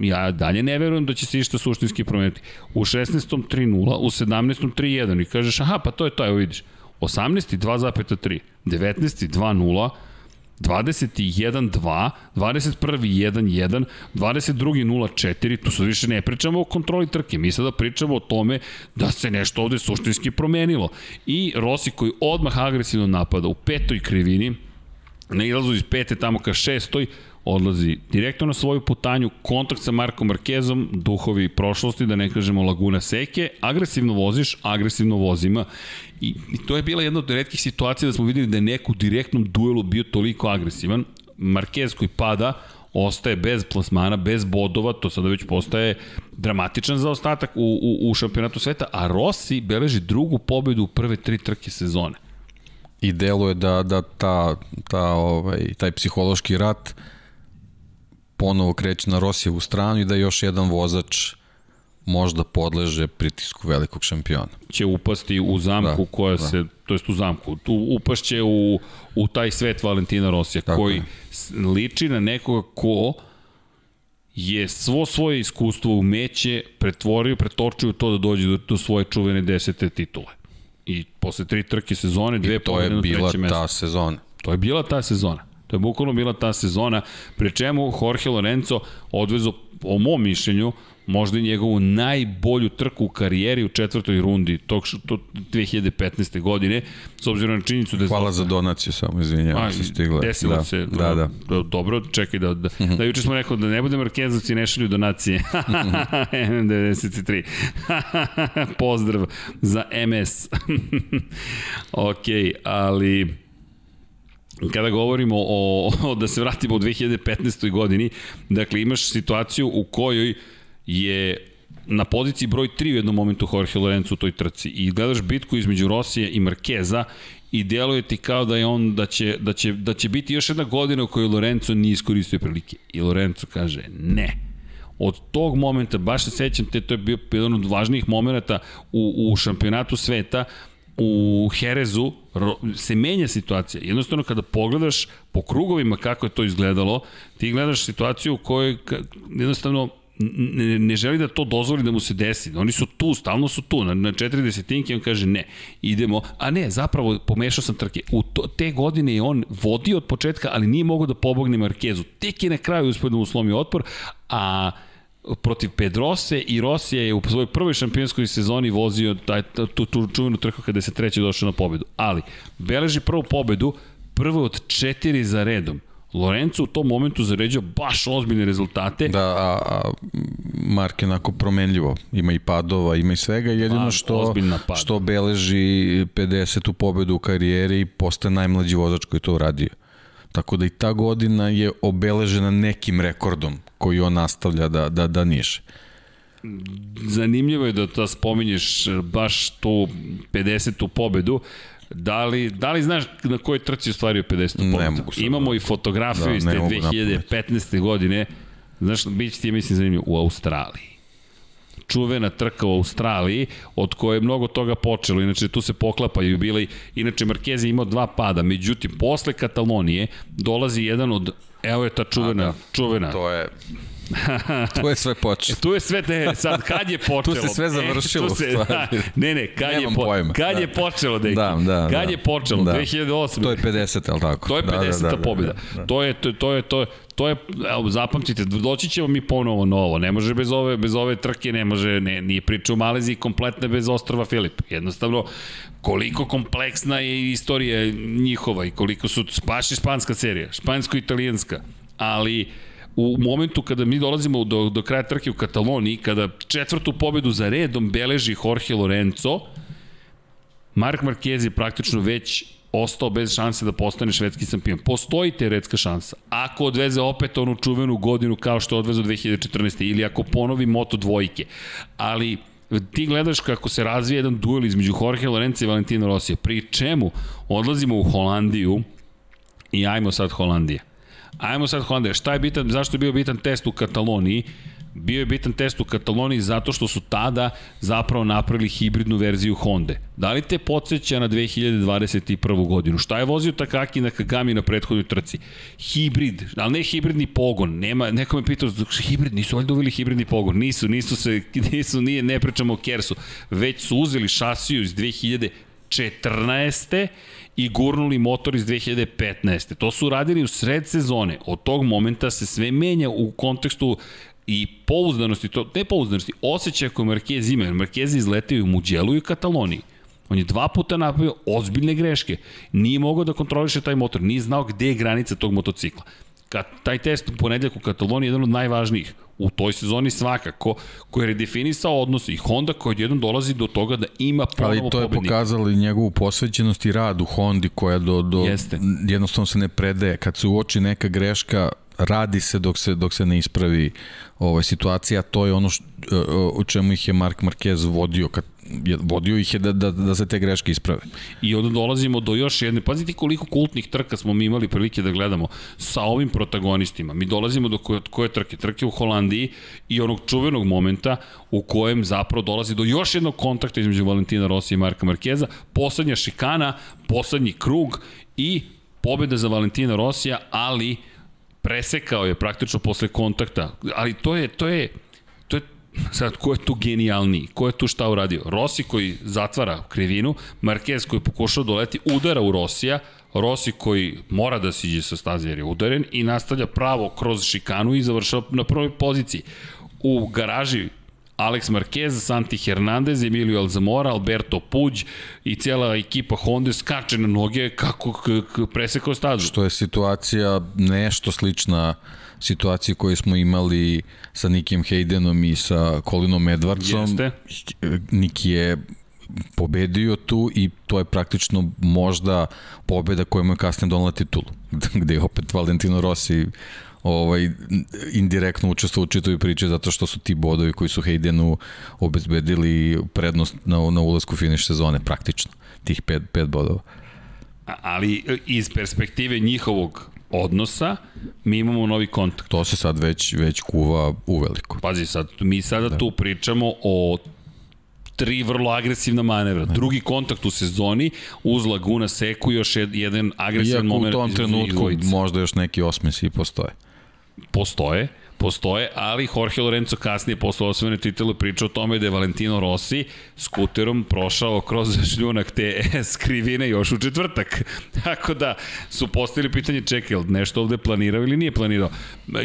ja dalje ne verujem da će se išta suštinski promeniti. U 16. 3,0. U 17. 3,1. I kažeš, aha, pa to je to, evo vidiš. 18. 2,3. 19. 2,0. 21 2, 21 1 1, 22 0 4, tu sad više ne pričamo o kontroli trke, mi sada pričamo o tome da se nešto ovde suštinski promenilo. I Rossi koji odmah agresivno napada u petoj krivini, na izlazu iz pete tamo ka šestoj, odlazi direktno na svoju putanju, kontakt sa Markom Markezom, duhovi prošlosti, da ne kažemo Laguna Seke, agresivno voziš, agresivno vozima I, I to je bila jedna od redkih situacija da smo videli da je neko u direktnom duelu bio toliko agresivan. Marquez koji pada, ostaje bez plasmana, bez bodova, to sada već postaje dramatičan zaostatak u, u, u šampionatu sveta, a Rossi beleži drugu pobedu u prve tri trke sezone. I deluje da, da ta, ta, ovaj, taj psihološki rat ponovo kreće na Rosijevu stranu i da još jedan vozač možda podleže pritisku velikog šampiona. Će upasti u zamku da, koja da. se, to jest u zamku, tu upašće u, u taj svet Valentina Rosija, Tako koji je. liči na nekoga ko je svo svoje iskustvo umeće pretvorio, pretočio to da dođe do, do svoje čuvene desete titule. I posle tri trke sezone, dve pobjede na treće mesto. to je bila ta sezona. To je bila ta sezona. To je bukvalno bila ta sezona, pre čemu Jorge Lorenzo odvezo, o mom mišljenju, možda i njegovu najbolju trku u karijeri u četvrtoj rundi tog to 2015. godine, s obzirom na činjenicu da... Hvala za donaciju, samo izvinjavam se stigla. Desilo da, se, da, da. da. Dobro, čekaj da, da, da juče smo rekao da ne bude Markezovci ne šalju donacije. M93. Pozdrav za MS. ok, ali kada govorimo o, o, da se vratimo u 2015. godini, dakle imaš situaciju u kojoj je na poziciji broj 3 u jednom momentu Jorge Lorenzo u toj trci i gledaš bitku između Rosije i Markeza i deluje ti kao da je on da će, da će, da će biti još jedna godina u kojoj Lorenzo nije iskoristio prilike i Lorenzo kaže ne od tog momenta, baš se sećam te, to je bio jedan od važnijih momenta u, u šampionatu sveta, u Herezu se menja situacija. Jednostavno kada pogledaš po krugovima kako je to izgledalo, ti gledaš situaciju u kojoj jednostavno ne, ne želi da to dozvoli da mu se desi. Oni su tu, stalno su tu, na, na četiri desetinke on kaže ne, idemo, a ne, zapravo pomešao sam trke. U to, te godine je on vodio od početka, ali nije mogao da pobogne Markezu. Tek je na kraju uspio da mu slomi otpor, a protiv Pedrose i Rosija je u svojoj prvoj šampionskoj sezoni vozio taj, tu, tu čuvenu trku kada je se treći došao na pobedu. Ali, beleži prvu pobedu, prvo od četiri za redom. Lorenzo u tom momentu zaređao baš ozbiljne rezultate. Da, a, a Mark je onako promenljivo. Ima i padova, ima i svega. Jedino pa, što, što beleži 50. pobedu u karijeri i postaje najmlađi vozač koji to uradio. Tako da i ta godina je obeležena nekim rekordom koji on nastavlja da, da, da niše. Zanimljivo je da to spominješ baš tu 50. pobedu. Da li, da li znaš na kojoj trci ostvario 50. pobedu? Ne mogu Imamo i fotografiju da, iz te 2015. godine. Znaš, bit će ti, mislim, zanimljivo, u Australiji čuvena trka u Australiji, od koje je mnogo toga počelo, inače tu se poklapaju bili, inače Marquez je imao dva pada, međutim, posle Katalonije dolazi jedan od, evo je ta čuvena, da, čuvena. To je tu je sve počelo. E, tu je sve te, sad kad je počelo? tu se sve završilo. E, tu se, da, ne, ne, kad Nemam je, po, pojma. kad da. je počelo, deki? Da, da, kad da. je počelo? Da. 2008. To je 50, al tako? To je 50. Da, da, da, pobjeda. Da, da. To je, to, to je, to je, to je, evo, zapamtite, doći ćemo mi ponovo novo, ne može bez ove, bez ove trke, ne može, ne, nije priča u Maleziji kompletna bez ostrava Filip. Jednostavno, koliko kompleksna je istorija njihova i koliko su, baš španska serija, špansko-italijanska, ali u momentu kada mi dolazimo do, do kraja trke u Kataloniji, kada četvrtu pobedu za redom beleži Jorge Lorenzo, Mark Marquez je praktično već ostao bez šanse da postane švedski šampion. Postoji teoretska šansa. Ako odveze opet onu čuvenu godinu kao što je odvezao 2014. ili ako ponovi moto dvojke. Ali ti gledaš kako se razvija jedan duel između Jorge Lorenza i Valentina Rosija. Pri čemu odlazimo u Holandiju i ajmo sad Holandija. Ajmo sad Holandija. Šta je bitan, zašto je bio bitan test u Kataloniji? Bio je bitan test u Kataloniji zato što su tada zapravo napravili hibridnu verziju Honda. Da li te podsjeća na 2021. godinu? Šta je vozio Takaki na Kagami na prethodnoj trci? Hibrid, ali ne hibridni pogon. Nema, neko me pitao, hibrid, nisu valjda uveli hibridni pogon. Nisu, nisu se, nisu, nije, ne pričamo o Kersu. Već su uzeli šasiju iz 2014 i gurnuli motor iz 2015. To su radili u sred sezone. Od tog momenta se sve menja u kontekstu i pouzdanosti, to, ne pouzdanosti, osjećaja koje Marquez ima, jer Marquez je izletio u Muđelu i u Kataloniji. On je dva puta napravio ozbiljne greške. Nije mogao da kontroliše taj motor, nije znao gde je granica tog motocikla. Kad, taj test u ponedljak u Kataloniji je jedan od najvažnijih u toj sezoni svakako, koji je redefinisao odnos i Honda koji odjednom dolazi do toga da ima ponovo pobednika. Ali to je pobednika. pokazalo i njegovu posvećenost i rad u Hondi koja do, do Jeste. jednostavno se ne predaje. Kad se uoči neka greška, radi se dok se dok se ne ispravi ovaj situacija, to je ono o čemu ih je Mark Marquez vodio kad vodio ih je da, da, da se te greške isprave. I onda dolazimo do još jedne, pazite koliko kultnih trka smo mi imali prilike da gledamo sa ovim protagonistima. Mi dolazimo do koje, koje trke? Trke u Holandiji i onog čuvenog momenta u kojem zapravo dolazi do još jednog kontakta između Valentina Rossi i Marka Markeza, poslednja šikana, poslednji krug i pobeda za Valentina Rosija, ali presekao je praktično posle kontakta, ali to je, to je, to je sad, ko je tu genijalniji? Ko je tu šta uradio? Rossi koji zatvara krivinu, Marquez koji pokušao doleti, udara u Rosija, Rossi koji mora da siđe sa staze jer je udaren i nastavlja pravo kroz šikanu i završava na prvoj poziciji. U garaži Alex Marquez, Santi Hernandez, Emilio Alzamora, Alberto Puđ i cijela ekipa Honda skače na noge kako presekao stazu. Što je situacija nešto slična situaciji koju smo imali sa Nikim Haydenom i sa Colinom Edwardsom. Jeste. Niki je pobedio tu i to je praktično možda pobeda koja mu je kasnije donala titulu, gde je opet Valentino Rossi ovaj, indirektno učestvo u čitovi priče zato što su ti bodovi koji su Haydenu obezbedili prednost na, na ulazku finiš sezone praktično, tih pet, pet bodova. Ali e, iz perspektive njihovog odnosa, mi imamo novi kontakt. To se sad već, već kuva uveliko. Pazi, sad, mi sada da. tu pričamo o tri vrlo agresivna manevra. Da. Drugi kontakt u sezoni uz Laguna Seku još jedan agresivan moment. Iako u tom trenutku možda još neki osmesi postoje postoje, postoje, ali Jorge Lorenzo kasnije posle osvojene titule priča o tome da je Valentino Rossi skuterom prošao kroz šljunak te skrivine još u četvrtak. Tako da su postavili pitanje čekaj, nešto ovde planirao ili nije planirao.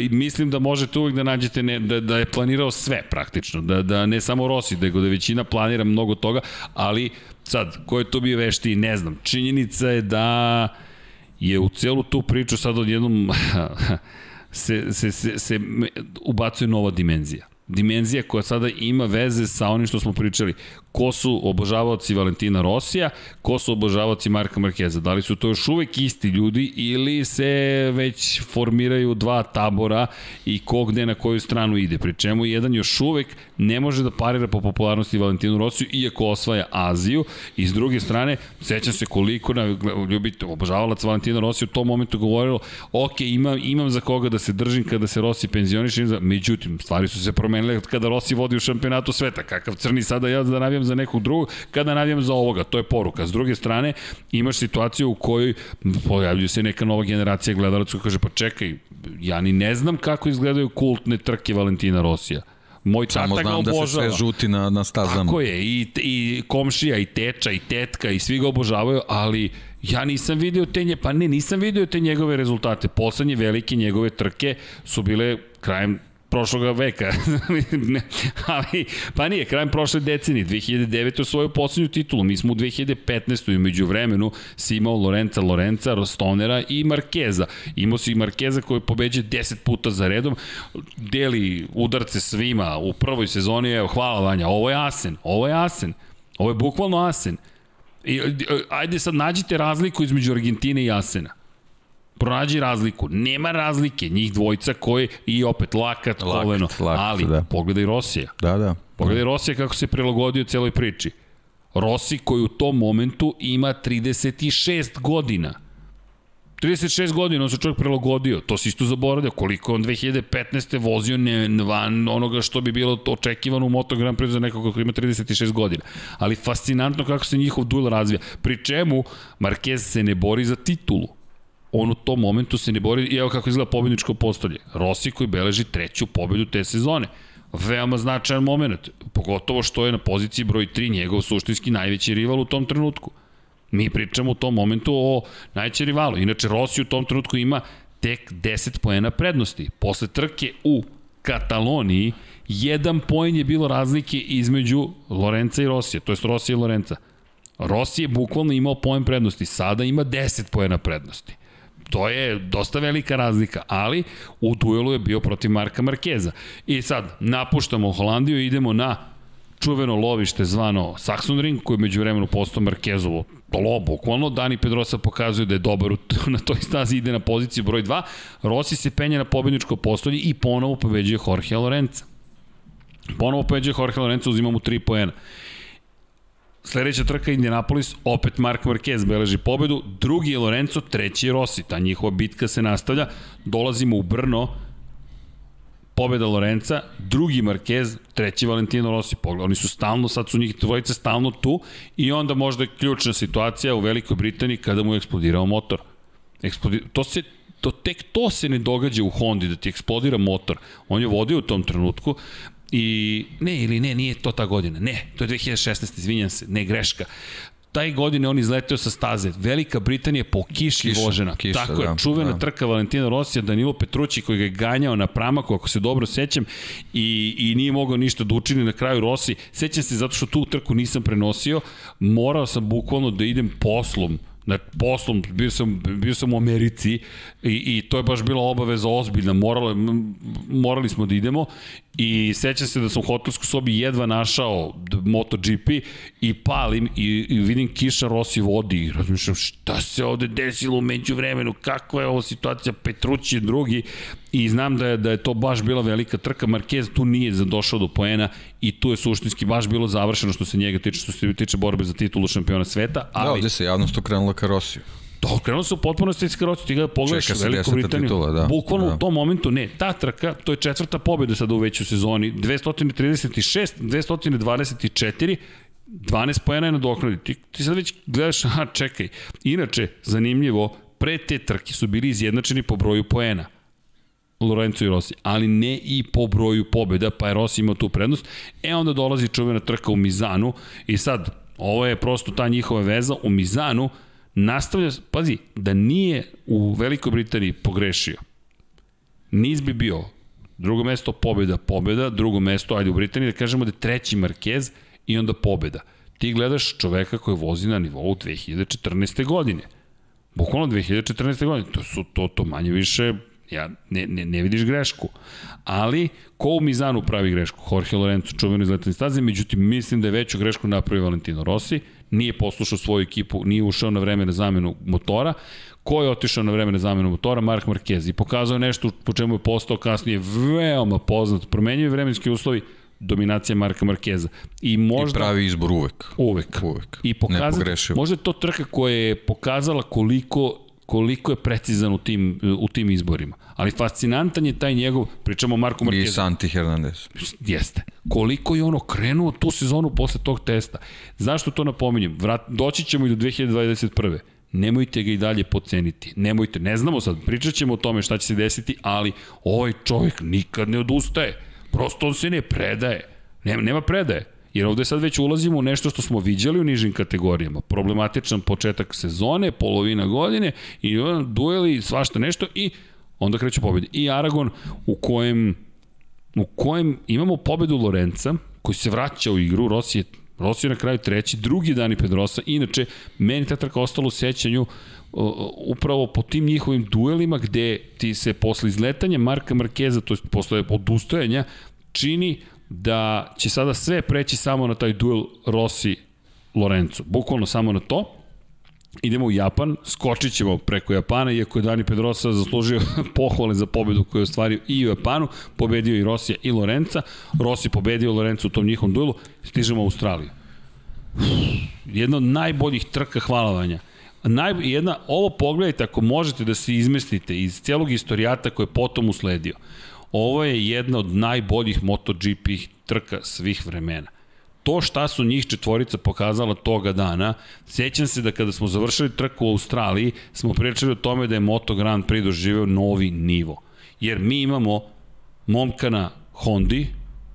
Mislim da možete uvijek da nađete ne, da, da je planirao sve praktično, da, da ne samo Rossi, nego da većina planira mnogo toga, ali sad, ko je to bio vešti, ne znam. Činjenica je da je u celu tu priču sad odjednom se, se, se, se ubacuje nova dimenzija. Dimenzija koja sada ima veze sa onim što smo pričali ko su obožavaoci Valentina Rosija, ko su obožavaoci Marka Markeza. Da li su to još uvek isti ljudi ili se već formiraju dva tabora i ko gde na koju stranu ide. Pri čemu jedan još uvek ne može da parira po popularnosti Valentinu Rosiju iako osvaja Aziju i s druge strane sećam se koliko na ljubite obožavalac Valentina Rosija u tom momentu govorilo ok, imam, imam za koga da se držim kada se Rossi penzioniše, međutim stvari su se promenile kada Rossi vodi u šampionatu sveta, kakav crni sada ja da navijam navijam za nekog drugog, kada navijam za ovoga, to je poruka. S druge strane, imaš situaciju u kojoj pojavljuje se neka nova generacija gledalaca koja kaže, pa čekaj, ja ni ne znam kako izgledaju kultne trke Valentina Rosija. Moj Samo tata ga obožava. Znam da se sve žuti na, na stazama. Tako je, i, i komšija, i teča, i tetka, i svi ga obožavaju, ali ja nisam video te nje, pa ne, nisam video te njegove rezultate. Poslednje velike njegove trke su bile krajem prošlog veka. ali, pa nije, krajem prošle decenije, 2009. u svoju poslednju titulu. Mi smo u 2015. i među vremenu si imao Lorenza Lorenza, Rostonera i Markeza. Imao si i Markeza koji pobeđe 10 puta za redom, deli udarce svima u prvoj sezoni. Evo, hvala Vanja, ovo je Asen, ovo je Asen. Ovo je bukvalno Asen. I, ajde sad nađite razliku između Argentine i Asena. Pronađi razliku. Nema razlike. Njih dvojica koji i opet lakat, lakat koleno. Lakat, ali da. pogledaj Rosija. Da, da. Pogledaj Rosija kako se prilagodio celoj priči. Rossi koji u tom momentu ima 36 godina. 36 godina on se čovjek prilagodio, to se isto zaboravlja, koliko on 2015. vozio ne, van onoga što bi bilo očekivano u Moto Grand Prix za nekoga koji ima 36 godina. Ali fascinantno kako se njihov duel razvija. Pri čemu Marquez se ne bori za titulu. On u tom momentu se ne bori, i evo kako izgleda pobjedničko postolje. Rossi koji beleži treću pobedu te sezone veoma značajan moment, pogotovo što je na poziciji broj 3 njegov suštinski najveći rival u tom trenutku. Mi pričamo u tom momentu o najvećem rivalu. Inače, Rossi u tom trenutku ima tek 10 poena prednosti. Posle trke u Kataloniji, jedan poen je bilo razlike između Lorenza i Rosija, to je Rossi i Lorenza. Rossi je bukvalno imao poen prednosti, sada ima 10 poena prednosti. To je dosta velika razlika, ali u duelu je bio protiv Marka Markeza. I sad, napuštamo Holandiju i idemo na čuveno lovište zvano Saxon Ring, koje među vremenu postao Markezovo lo, bukvalno. Dani Pedrosa pokazuje da je dobar na toj stazi, ide na poziciju broj 2. Rossi se penja na pobedničko postolje i ponovo pobeđuje Jorge Lorenza. Ponovo pobeđuje Jorge Lorenza, uzima mu 3 poena. Sledeća trka Indianapolis, opet Mark Marquez beleži pobedu, drugi je Lorenzo, treći je Rossi. Ta njihova bitka se nastavlja. Dolazimo u Brno, pobeda Lorenza, drugi Marquez, treći Valentino Rossi. Pogled, oni su stalno, sad su njih dvojice stalno tu i onda možda je ključna situacija u Velikoj Britaniji kada mu je eksplodirao motor. Eksplodi... To se to tek to se ne događa u Hondi da ti eksplodira motor. On je vodio u tom trenutku. I ne, ili ne, nije to ta godina. Ne, to je 2016, izvinjam se, ne greška taj godine on izleteo sa staze. Velika Britanija po kiši kiša, vožena. Kiša, Tako je, da, čuvena da. trka Valentina Rosija, Danilo Petrući koji ga je ganjao na pramaku, ako se dobro sećam, i, i nije mogao ništa da učini na kraju Rossi. Sećam se zato što tu trku nisam prenosio, morao sam bukvalno da idem poslom na poslom, bio sam, bio sam u Americi i, i to je baš bila obaveza ozbiljna, morali, morali smo da idemo i sećam se da sam u hotelskoj sobi jedva našao MotoGP i palim i, i vidim Kiša Rossi vodi i razmišljam šta se ovde desilo umeđu vremenu, kakva je ovo situacija, Petrući je drugi i znam da je, da je to baš bila velika trka, Marquez tu nije došao do poena i tu je suštinski baš bilo završeno što se njega tiče, što se tiče borbe za titulu šampiona sveta. Ali... Da, ovde se javnost okrenula ka Rosiju. To krenulo se u potpunosti iz Rosiju, ti ga pogledaš Čeka Veliku Britaniju. Titula, da. Bukvalno da. u tom momentu, ne, ta trka, to je četvrta pobjeda sada u većoj sezoni, 236, 224, 12 pojena je na doknadi. Ti, ti sad već gledaš, aha, čekaj. Inače, zanimljivo, pre te trke su bili izjednačeni po broju poena. Lorenzo i Rossi, ali ne i po broju pobjeda, pa je Rossi imao tu prednost. E onda dolazi čuvena trka u Mizanu i sad, ovo je prosto ta njihova veza u Mizanu, nastavlja, pazi, da nije u Velikoj Britaniji pogrešio, niz bi bio drugo mesto pobjeda, pobjeda, drugo mesto, ajde u Britaniji, da kažemo da je treći Marquez i onda pobjeda. Ti gledaš čoveka koji vozi na nivou 2014. godine. Bukvalno 2014. godine. To su to, to manje više Ja, ne, ne, ne vidiš grešku. Ali, ko u Mizanu pravi grešku? Jorge Lorenzo, čuveno izletani staze, međutim, mislim da je veću grešku napravio Valentino Rossi, nije poslušao svoju ekipu, nije ušao na vreme na zamenu motora, ko je otišao na vreme na zamenu motora? Mark Marquez i pokazao nešto po čemu je postao kasnije veoma poznat. Promenjuje vremenski uslovi, dominacija Marka Markeza. I možda... I pravi izbor uvek. Uvek. Uvek. I pokazati, možda je to trka koja je pokazala koliko koliko je precizan u tim, u tim izborima. Ali fascinantan je taj njegov, pričamo o Marku Markezu. I Santi Hernandez. Jeste. Koliko je ono krenuo tu sezonu posle tog testa. Zašto to napominjem? Vrat, doći ćemo i do 2021 nemojte ga i dalje poceniti. Nemojte, ne znamo sad, pričat ćemo o tome šta će se desiti, ali ovaj čovjek nikad ne odustaje. Prosto on se ne predaje. Nema, nema predaje. Jer ovde sad već ulazimo u nešto što smo viđali u nižim kategorijama. Problematičan početak sezone, polovina godine i dueli, svašta nešto i onda kreću pobjede. I Aragon u kojem, u kojem imamo pobedu Lorenca, koji se vraća u igru, Rossi je Rossi je na kraju treći, drugi dan i Pedrosa. Inače, meni ta trka ostala u sećanju upravo po tim njihovim duelima gde ti se posle izletanja Marka Markeza, to je posle odustajanja, čini da će sada sve preći samo na taj duel Rossi Lorenzo. Bukvalno samo na to. Idemo u Japan, skočit ćemo preko Japana, iako je Dani Pedrosa zaslužio pohvale za pobedu koju je ostvario i u Japanu, pobedio i Rosija i Lorenca, Rossi pobedio Lorenca u tom njihovom duelu, stižemo u Australiju. Jedna od najboljih trka hvalavanja. Naj, jedna, ovo pogledajte ako možete da se izmestite iz celog istorijata koje je potom usledio. Ovo je jedna od najboljih MotoGP trka svih vremena to šta su njih četvorica pokazala toga dana, sjećam se da kada smo završili trku u Australiji, smo pričali o tome da je Moto Grand Prix doživeo novi nivo. Jer mi imamo momka na Hondi,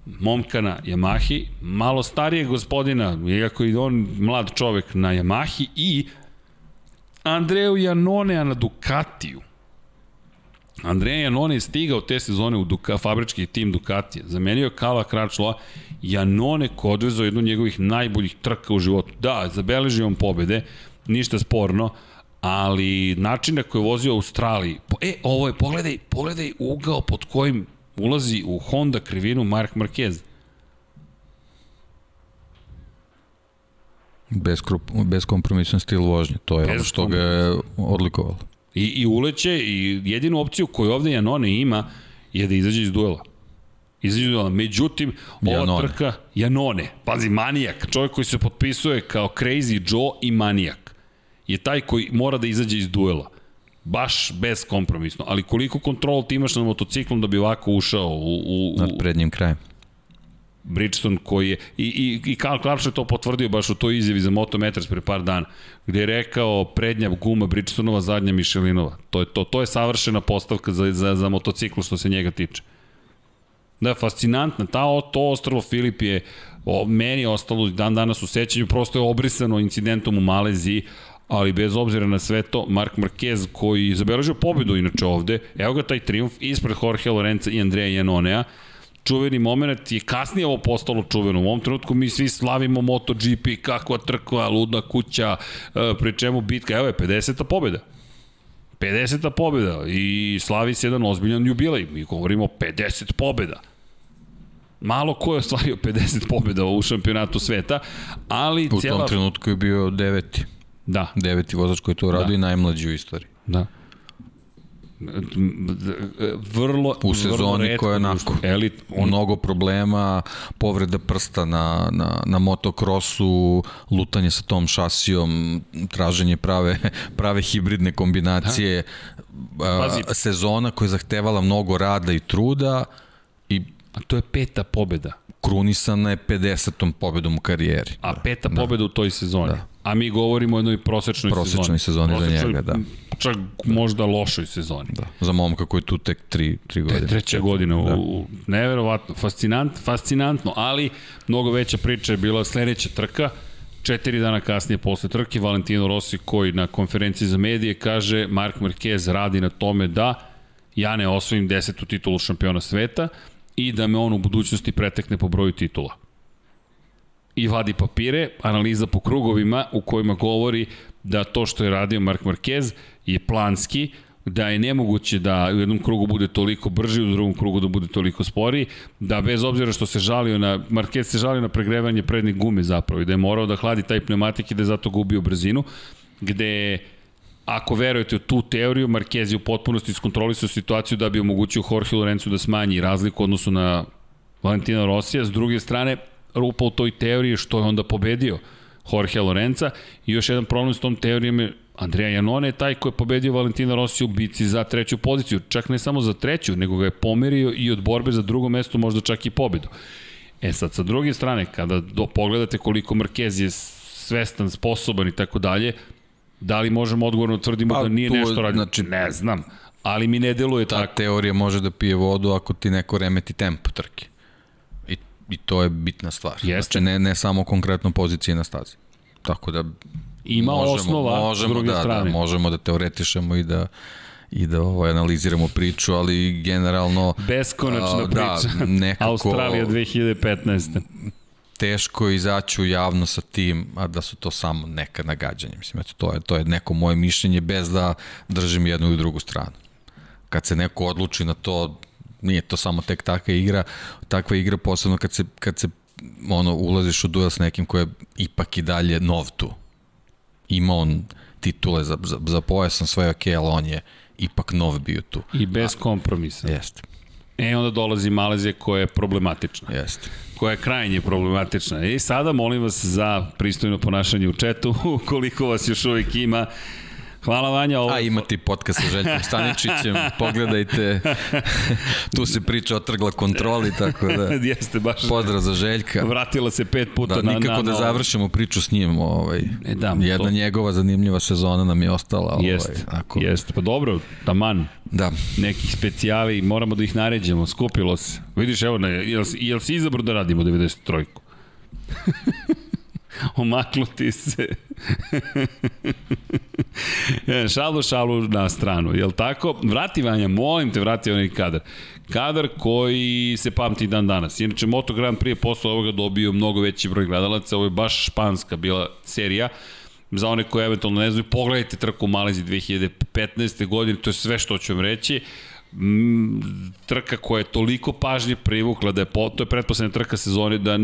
momka na Yamahi, malo starije gospodina, iako je on mlad čovek na Yamahi i Andreju Janonea na Ducatiju. Andreja Janone je stigao te sezone u Duka, fabrički tim Ducatija. Zamenio je Kala Kračlova. Janone ko odvezao jednu od njegovih najboljih trka u životu. Da, zabeležio on pobede, ništa sporno, ali način na koji je vozio u Australiji, e, ovo je, pogledaj, pogledaj ugao pod kojim ulazi u Honda krivinu Mark Marquez. Bez, bez kompromisan stil vožnje, to je bez ono što ga je odlikovalo. I, i uleće i jedinu opciju koju ovde Janone ima je da izađe iz duela. Izađe iz duela. Međutim, ova Janone. trka, Janone, pazi, manijak, čovjek koji se potpisuje kao Crazy Joe i manijak, je taj koji mora da izađe iz duela. Baš beskompromisno. Ali koliko kontrol ti imaš na motociklom da bi ovako ušao u... u, u... Nad prednjim krajem. Bridgestone koji je, i, i, i Karl Clark je to potvrdio baš u toj izjavi za Motometers pre par dana, gde je rekao prednja guma Bridgestonova, zadnja Michelinova. To je, to, to je savršena postavka za, za, za motocikl što se njega tiče. Da, fascinantna. Ta, to ostrovo Filip je o, meni je ostalo dan danas u sećanju, prosto je obrisano incidentom u Maleziji, ali bez obzira na sve to, Mark Marquez koji zabeležio pobedu inače ovde, evo ga taj triumf ispred Jorge Lorenza i Andreja Janonea, čuveni moment je kasnije ovo postalo čuveno. U ovom trenutku mi svi slavimo MotoGP, kakva trkva, ludna kuća, e, pri čemu bitka, evo je 50. pobjeda. 50. pobjeda i slavi se jedan ozbiljan jubilej. Mi govorimo 50 pobjeda. Malo ko je ostvario 50 pobjeda u šampionatu sveta, ali u cijela... U tom trenutku je bio deveti. Da. Deveti vozač koji to radi da. i najmlađi u istoriji. Da vrlo u sezoni vrlo koja je onako elit on... mnogo problema povreda prsta na, na, na motokrosu lutanje sa tom šasijom traženje prave prave hibridne kombinacije a, sezona koja je zahtevala mnogo rada i truda i a to je peta pobeda krunisana je 50. pobedom u karijeri. A peta da. pobeda u toj sezoni. Da. A mi govorimo o jednoj prosečnoj, prosečnoj sezoni. Prosečnoj sezoni za njega, da. Čak možda lošoj sezoni. Da. Za momka koji je tu tek 3 3 godine. Treća godina, da. u, neverovatno, fascinant, fascinantno, ali mnogo veća priča je bila sledeća trka, četiri dana kasnije posle trke, Valentino Rossi koji na konferenciji za medije kaže Mark Marquez radi na tome da ja ne osvojim desetu titulu šampiona sveta i da me on u budućnosti pretekne po broju titula i vadi papire, analiza po krugovima u kojima govori da to što je radio Mark Marquez je planski, da je nemoguće da u jednom krugu bude toliko brži, u drugom krugu da bude toliko sporiji, da bez obzira što se žalio na, Marquez se žalio na pregrevanje prednje gume zapravo i da je morao da hladi taj pneumatik i da je zato gubio brzinu, gde ako verujete u tu teoriju, Marquez je u potpunosti iskontrolisao situaciju da bi omogućio Jorge Lorenzu da smanji razliku odnosu na Valentina Rosija. S druge strane, rupa u toj teoriji što je onda pobedio Jorge Lorenza i još jedan problem s tom teorijom je Andrea Janone je taj ko je pobedio Valentina Rossi u bici za treću poziciju, čak ne samo za treću, nego ga je pomerio i od borbe za drugo mesto možda čak i pobedu. E sad, sa druge strane, kada do, pogledate koliko Marquez je svestan, sposoban i tako dalje, da li možemo odgovorno da tvrdimo pa, da nije tu, nešto radio? Znači, ne znam, ali mi ne deluje ta tako. Ta teorija može da pije vodu ako ti neko remeti tempo trke. I to je bitna stvar. Jeste. Znači, ne, ne samo konkretno pozicije na stazi. Tako da ima možemo, osnova možemo, s druge da, da strane. Da, možemo da teoretišemo i da i da ovaj, analiziramo priču, ali generalno... Beskonačna a, da, priča. nekako, Australija 2015. Teško je izaći u javno sa tim, a da su to samo neka nagađanja. Mislim, eto, to je, to je neko moje mišljenje bez da držim jednu ili drugu stranu. Kad se neko odluči na to, nije to samo tek takva igra, takva igra posebno kad se, kad se ono, ulaziš u duel s nekim ko je ipak i dalje nov tu. Ima on titule za, za, za pojasom svoje ok, ali on je ipak nov bio tu. I bez kompromisa. Jeste, E, onda dolazi Malezija koja je problematična. jeste. koja je krajnje problematična. I sada molim vas za pristojno ponašanje u četu, ukoliko vas još uvijek ima. Hvala Vanja. Ovo... A ima ti podcast sa Željkom Staničićem, pogledajte. tu se priča o trgla kontroli, tako da Jeste, baš pozdrav za Željka. vratila se pet puta Da, na... nikako na, da na, završimo priču s njim. Ovaj. E, da, Jedna to- njegova zanimljiva sezona nam je ostala. Ovaj, Jeste, ako, jeste. Pa dobro, taman, Da, nekih specijali, moramo da ih naređemo, skupilo se. Vidiš, evo, ne, jel, jel si izabro da radimo 93-ku? Omaknuti se. E, šalu, šalu na stranu, jel tako? Vrati Vanja, molim te, vrati onaj kadar. Kadar koji se pamti dan danas. Inače, Moto Grand Prix je posle ovoga dobio mnogo veći broj gledalaca, ovo je baš španska bila serija. Za one koji eventualno ne znaju, pogledajte trku u Malezi 2015. godine, to je sve što ću vam reći. Trka koja je toliko pažnje privukla da je po, to je pretposlednja trka sezone da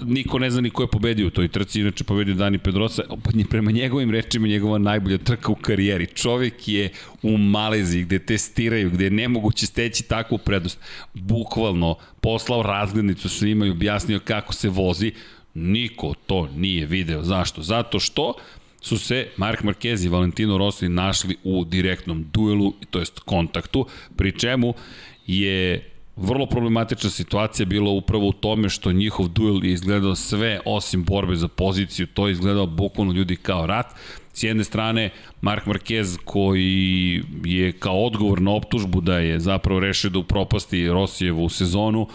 niko ne zna ni ko je pobedio u toj trci, inače pobedio Dani Pedrosa, prema njegovim rečima njegova najbolja trka u karijeri. Čovek je u Maleziji gde testiraju, gde je nemoguće steći takvu prednost. Bukvalno poslao razglednicu svima i objasnio kako se vozi. Niko to nije video. Zašto? Zato što su se Mark Marquez i Valentino Rossi našli u direktnom duelu, to jest kontaktu, pri čemu je vrlo problematična situacija bila upravo u tome što njihov duel je izgledao sve osim borbe za poziciju, to je izgledao bukvalno ljudi kao rat. S jedne strane, Mark Marquez koji je kao odgovor na optužbu da je zapravo rešio da upropasti Rosijevu sezonu,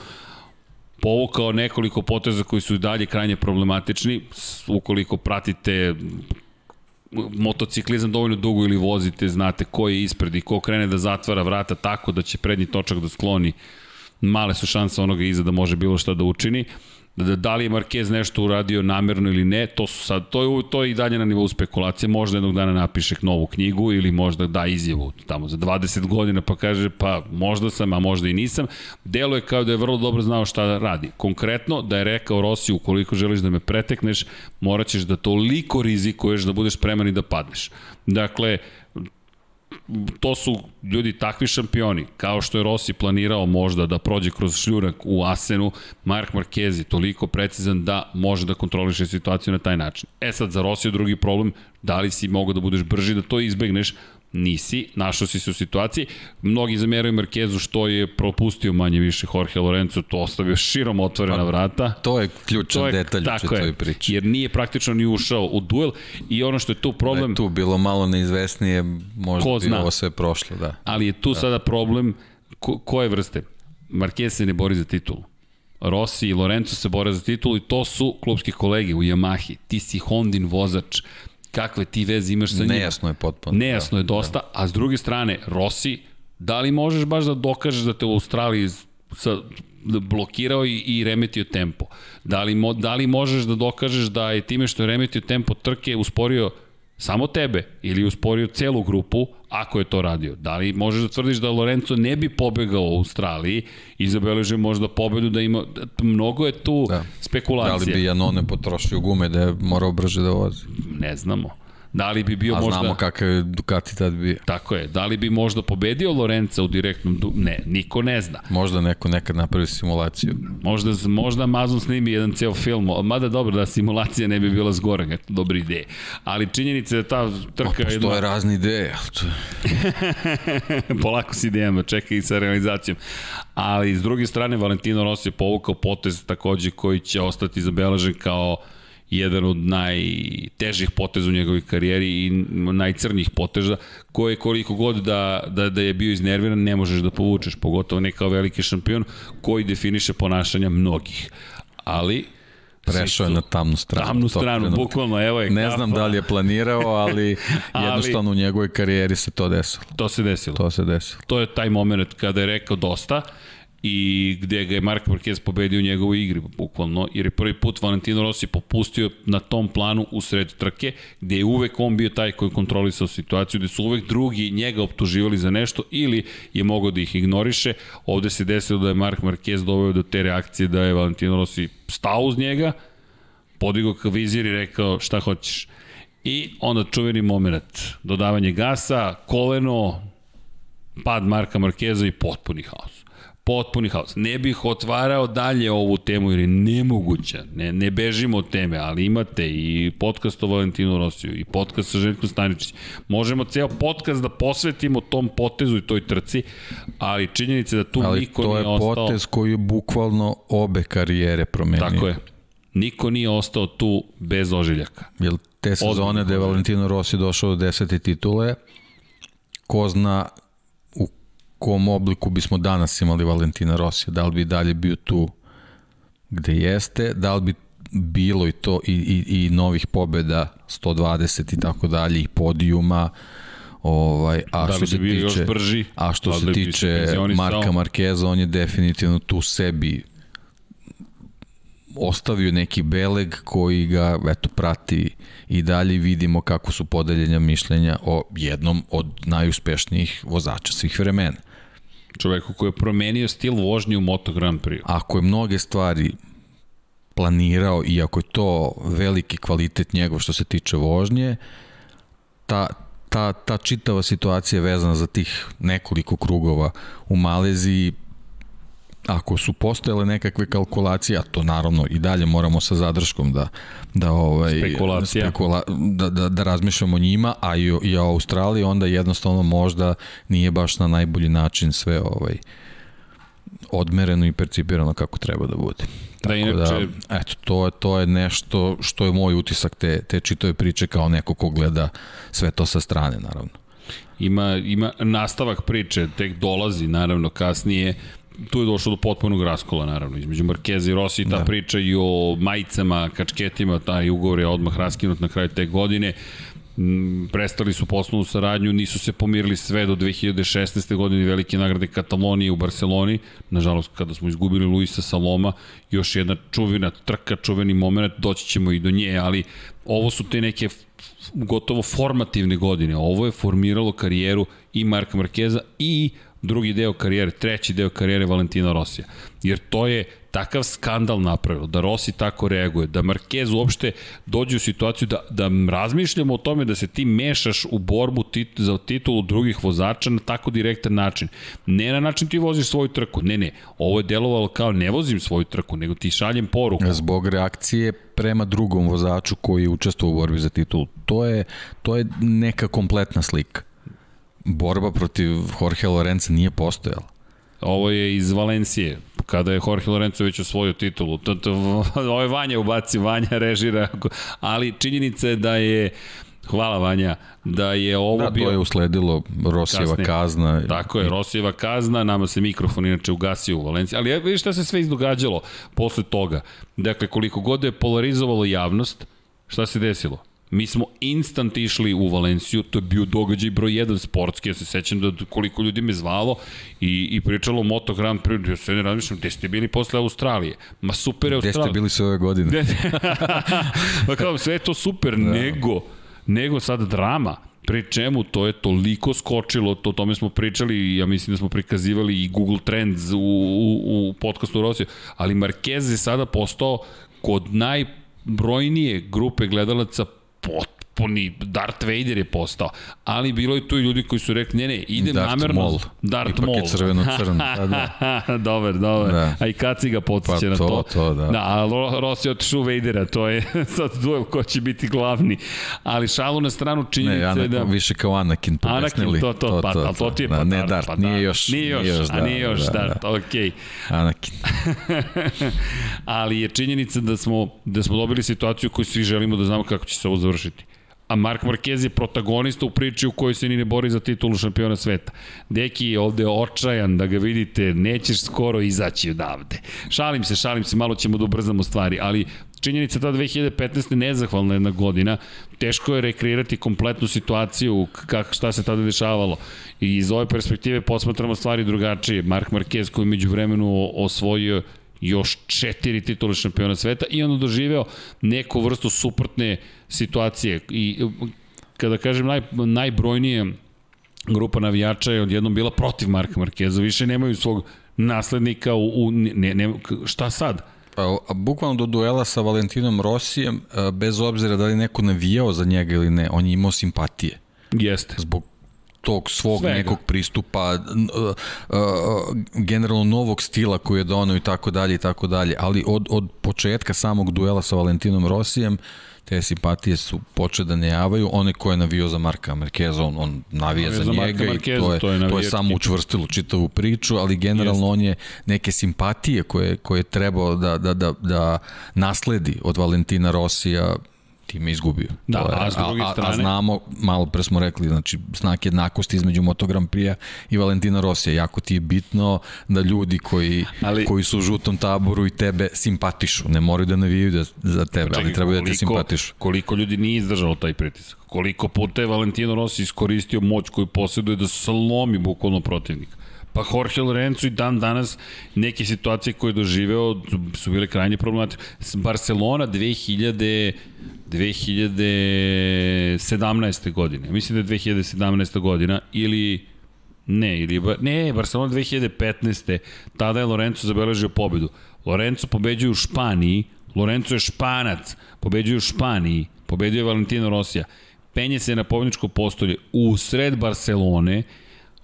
povukao nekoliko poteza koji su i dalje krajnje problematični. Ukoliko pratite motociklizam dovoljno dugo ili vozite, znate ko je ispred i ko krene da zatvara vrata tako da će prednji točak da skloni, male su šanse onoga iza da može bilo šta da učini. Da, da li je Marquez nešto uradio namerno ili ne, to su sad, to je, to je i dalje na nivou spekulacije, možda jednog dana napiše novu knjigu ili možda da izjavu tamo za 20 godina pa kaže pa možda sam, a možda i nisam. Delo je kao da je vrlo dobro znao šta radi. Konkretno da je rekao Rossi ukoliko želiš da me pretekneš, morat ćeš da toliko rizikuješ da budeš spreman i da padneš. Dakle, to su ljudi takvi šampioni, kao što je Rossi planirao možda da prođe kroz šljurak u Asenu, Mark Marquez je toliko precizan da može da kontroliše situaciju na taj način. E sad, za Rossi je drugi problem, da li si mogao da budeš brži da to izbegneš, nisi, našao si se u situaciji. Mnogi zameraju Markezu što je propustio manje više Jorge Lorenzo, to ostavio širom otvorena vrata. to je ključan To je, detalj u čitavoj je, priči. jer nije praktično ni ušao u duel i ono što je tu Da problem... je tu bilo malo neizvesnije, možda Ko bi zna? ovo sve prošlo, da. Ali je tu da. sada problem ko, koje vrste? Marquez se ne bori za titulu. Rossi i Lorenzo se bore za titulu i to su klubski kolege u Yamahi. Ti si Hondin vozač. Kakve ti veze imaš sa njima? Nejasno je potpuno. Nejasno je dosta, a s druge strane, Rossi, da li možeš baš da dokažeš da te u Australiji sa, da blokirao i, i remetio tempo? Da li, mo, da li možeš da dokažeš da je time što je remetio tempo trke usporio samo tebe ili usporio celu grupu, ako je to radio? Da li možeš da tvrdiš da Lorenzo ne bi pobegao u Australiji i zabeležio možda pobedu da ima... Mnogo je tu da. Da. Da li bi Janone potrošio gume da je morao brže da vozi? Ne znamo. Da li bi bio A možda... znamo kakav je Ducati tad bio. Tako je. Da li bi možda pobedio Lorenza u direktnom du... Ne, niko ne zna. Možda neko nekad napravi simulaciju. Možda, možda Amazon snimi jedan ceo film, mada dobro da simulacija ne bi bila zgoreg, eto, dobra ideja. Ali činjenica je da ta trka... Postoje jedna... razne ideje. Polako s idejama, čeka i sa realizacijom. Ali s druge strane, Valentino Rossi je povukao potez takođe koji će ostati zabeležen kao jedan od najtežih poteza u njegovoj karijeri i najcrnjih poteza koje koliko god da, da, da je bio iznerviran ne možeš da povučeš, pogotovo ne kao veliki šampion koji definiše ponašanja mnogih. Ali Prešao je na tamnu stranu. tamnu stranu, trenutka. bukvalno, evo je Ne kafa. znam da li je planirao, ali, Ali- jednostavno u njegovoj karijeri se to desilo. To se desilo. To se desilo. To je taj moment kada je rekao dosta i gde ga je Mark Marquez pobedio u njegovoj igri, bukvalno, jer je prvi put Valentino Rossi popustio na tom planu u sred trke, gde je uvek on bio taj koji kontrolisao situaciju, gde su uvek drugi njega optuživali za nešto ili je mogao da ih ignoriše. Ovde se desilo da je Mark Marquez doveo do te reakcije da je Valentino Rossi stao uz njega, podigao ka vizir i rekao šta hoćeš. I onda čuveni moment, dodavanje gasa, koleno, pad Marka Markeza i potpuni haos potpuni haos. Ne bih otvarao dalje ovu temu jer je nemoguća. Ne, ne bežimo od teme, ali imate i podcast o Valentinu Rosiju i podcast sa Željkom Staničić. Možemo ceo podcast da posvetimo tom potezu i toj trci, ali činjenica da tu ali niko nije ostao... Ali to je potez koji je bukvalno obe karijere promenio. Tako je. Niko nije ostao tu bez ožiljaka. Jel te sezone da je Valentino Rossi došao do desete titule, ko zna kom obliku bismo danas imali Valentina Rosija, da li bi dalje bio tu gde jeste, da li bi bilo i to i, i, i novih pobeda 120 i tako dalje i podijuma ovaj a da što se tiče brži, a što da se tiče Marka Markeza on je definitivno tu sebi ostavio neki beleg koji ga eto prati i dalje. Vidimo kako su podeljenja mišljenja o jednom od najuspešnijih vozača svih vremena. Čoveku koji je promenio stil vožnje u Moto Grand Prix. Ako je mnoge stvari planirao i ako je to veliki kvalitet njegov što se tiče vožnje, ta, ta, ta čitava situacija je vezana za tih nekoliko krugova u Maleziji ako su postojale nekakve kalkulacije, a to naravno i dalje moramo sa zadrškom da da ovaj spekula, da, da, da razmišljamo o njima, a i, i o Australiji, onda jednostavno možda nije baš na najbolji način sve ovaj odmereno i percipirano kako treba da bude. Da, Tako inače... da, eto, to je, to je nešto što je moj utisak te, te čitove priče kao neko ko gleda sve to sa strane, naravno. Ima, ima nastavak priče, tek dolazi, naravno, kasnije, tu je došlo do potpunog raskola naravno između Markeza i Rossi ta da. priča i o majicama, kačketima, taj ugovor je odmah raskinut na kraju te godine mm, prestali su poslovnu saradnju, nisu se pomirili sve do 2016. godine velike nagrade Katalonije u Barceloni, nažalost kada smo izgubili Luisa Saloma, još jedna čuvena trka, čuveni moment, doći ćemo i do nje, ali ovo su te neke gotovo formativne godine, ovo je formiralo karijeru i Marka Markeza i drugi deo karijere, treći deo karijere Valentina Rosija. Jer to je takav skandal napravilo, da Rossi tako reaguje, da Marquez uopšte dođe u situaciju da, da razmišljamo o tome da se ti mešaš u borbu tit, za titulu drugih vozača na tako direktan način. Ne na način ti voziš svoju trku, ne, ne, ovo je delovalo kao ne vozim svoju trku, nego ti šaljem poruku. Zbog reakcije prema drugom vozaču koji je u borbi za titulu. To je, to je neka kompletna slika borba protiv Jorge Lorenza nije postojala. Ovo je iz Valencije, kada je Jorge Lorenzo već osvojio titulu. To, to, ovo je Vanja ubaci, Vanja režira, ali činjenica je da je Hvala Vanja, da je ovo da, bio... To je usledilo Rosijeva kasne. kazna. Tako je, Rosijeva kazna, nama se mikrofon inače ugasio u Valenciji, ali vidiš šta se sve izdogađalo posle toga. Dakle, koliko god je polarizovalo javnost, šta se desilo? Mi smo instant išli u Valenciju, to je bio događaj broj 1 sportski, ja se sećam da koliko ljudi me zvalo i, i pričalo o Moto Grand Prix, ja se ne razmišljam, gde ste bili posle Australije? Ma super je Australija. Gde ste bili sve ove godine? pa kao, sve je to super, da. nego, nego sad drama. Pri čemu to je toliko skočilo, to, o tome smo pričali ja mislim da smo prikazivali i Google Trends u, u, u podcastu Rosiju, ali Marquez je sada postao kod najbrojnije grupe gledalaca bort potpuni Darth Vader je postao. Ali bilo je tu i ljudi koji su rekli, ne, ne, idem Darth namerno. Maul. Darth Ipak Maul. Ipak je crveno-crno. Da, da. dobar, dobar. Da. A i Kaci ga podsjeća pa, na to. to. to da. da, a Rossi je otišao Vadera, to je sad duel ko će biti glavni. Ali šalu na stranu činjenica ne, da... više kao Anakin pomesnili. Anakin, to, to, to, pa, to, to, to ti je da, pa ne, Dart, pa, nije još. Nije još, nije još da, a nije još da, Dart, da. okej. Okay. Anakin. Ali je činjenica da smo, da smo dobili situaciju koju svi želimo da znamo kako će se ovo završiti a Mark Marquez je protagonista u priči u kojoj se ni ne bori za titulu šampiona sveta. Deki je ovde očajan da ga vidite, nećeš skoro izaći odavde. Šalim se, šalim se, malo ćemo da ubrzamo stvari, ali činjenica ta 2015. nezahvalna jedna godina, teško je rekreirati kompletnu situaciju, kak, šta se tada dešavalo. I iz ove perspektive posmatramo stvari drugačije. Mark Marquez koji među vremenu osvojio još četiri titule šampiona sveta i onda doživeo neku vrstu suprotne situacije. I kada kažem naj, najbrojnije grupa navijača je odjednom bila protiv Marka Markeza, više nemaju svog naslednika u, u ne, ne, šta sad? A, a bukvalno do duela sa Valentinom Rosijem, bez obzira da li neko navijao za njega ili ne, on je imao simpatije. Jeste. Zbog tog svog Svega. nekog pristupa, uh, uh, generalno novog stila koji je donao i tako dalje i tako dalje, ali od, od početka samog duela sa Valentinom Rosijem te simpatije su počele da ne javaju, one koje je navio za Marka Markeza, on, on navija za, za njega Markeza, i to je, to je, to je samo učvrstilo čitavu priču, ali generalno Jest. on je neke simpatije koje, koje je trebao da, da, da, da nasledi od Valentina Rosija time izgubio. Da, je, a s druge strane... A, a znamo, malo pre smo rekli, znači, znak jednakosti između Moto Grand Prix i Valentina Rosija. Jako ti je bitno da ljudi koji, ali, koji su u žutom taboru i tebe simpatišu. Ne moraju da navijaju da, za tebe, čekaj, ali trebaju da te simpatišu. Koliko ljudi nije izdržalo taj pritisak? Koliko puta je Valentino Rossi iskoristio moć koju posjeduje da slomi bukvalno protivnika? Pa Jorge Lorenzo i dan danas neke situacije koje je doživeo su bile krajnje problematične. Barcelona 2000 2017. godine. Mislim da je 2017. godina ili ne, ili ne, Barcelona 2015. Tada je Lorenzo zabeležio pobedu. Lorenzo pobeđuje u Španiji, Lorenzo je Španac, pobeđuje u Španiji, pobedio je Valentino Rosija. Penje se na pobedničko postolje u sred Barcelone,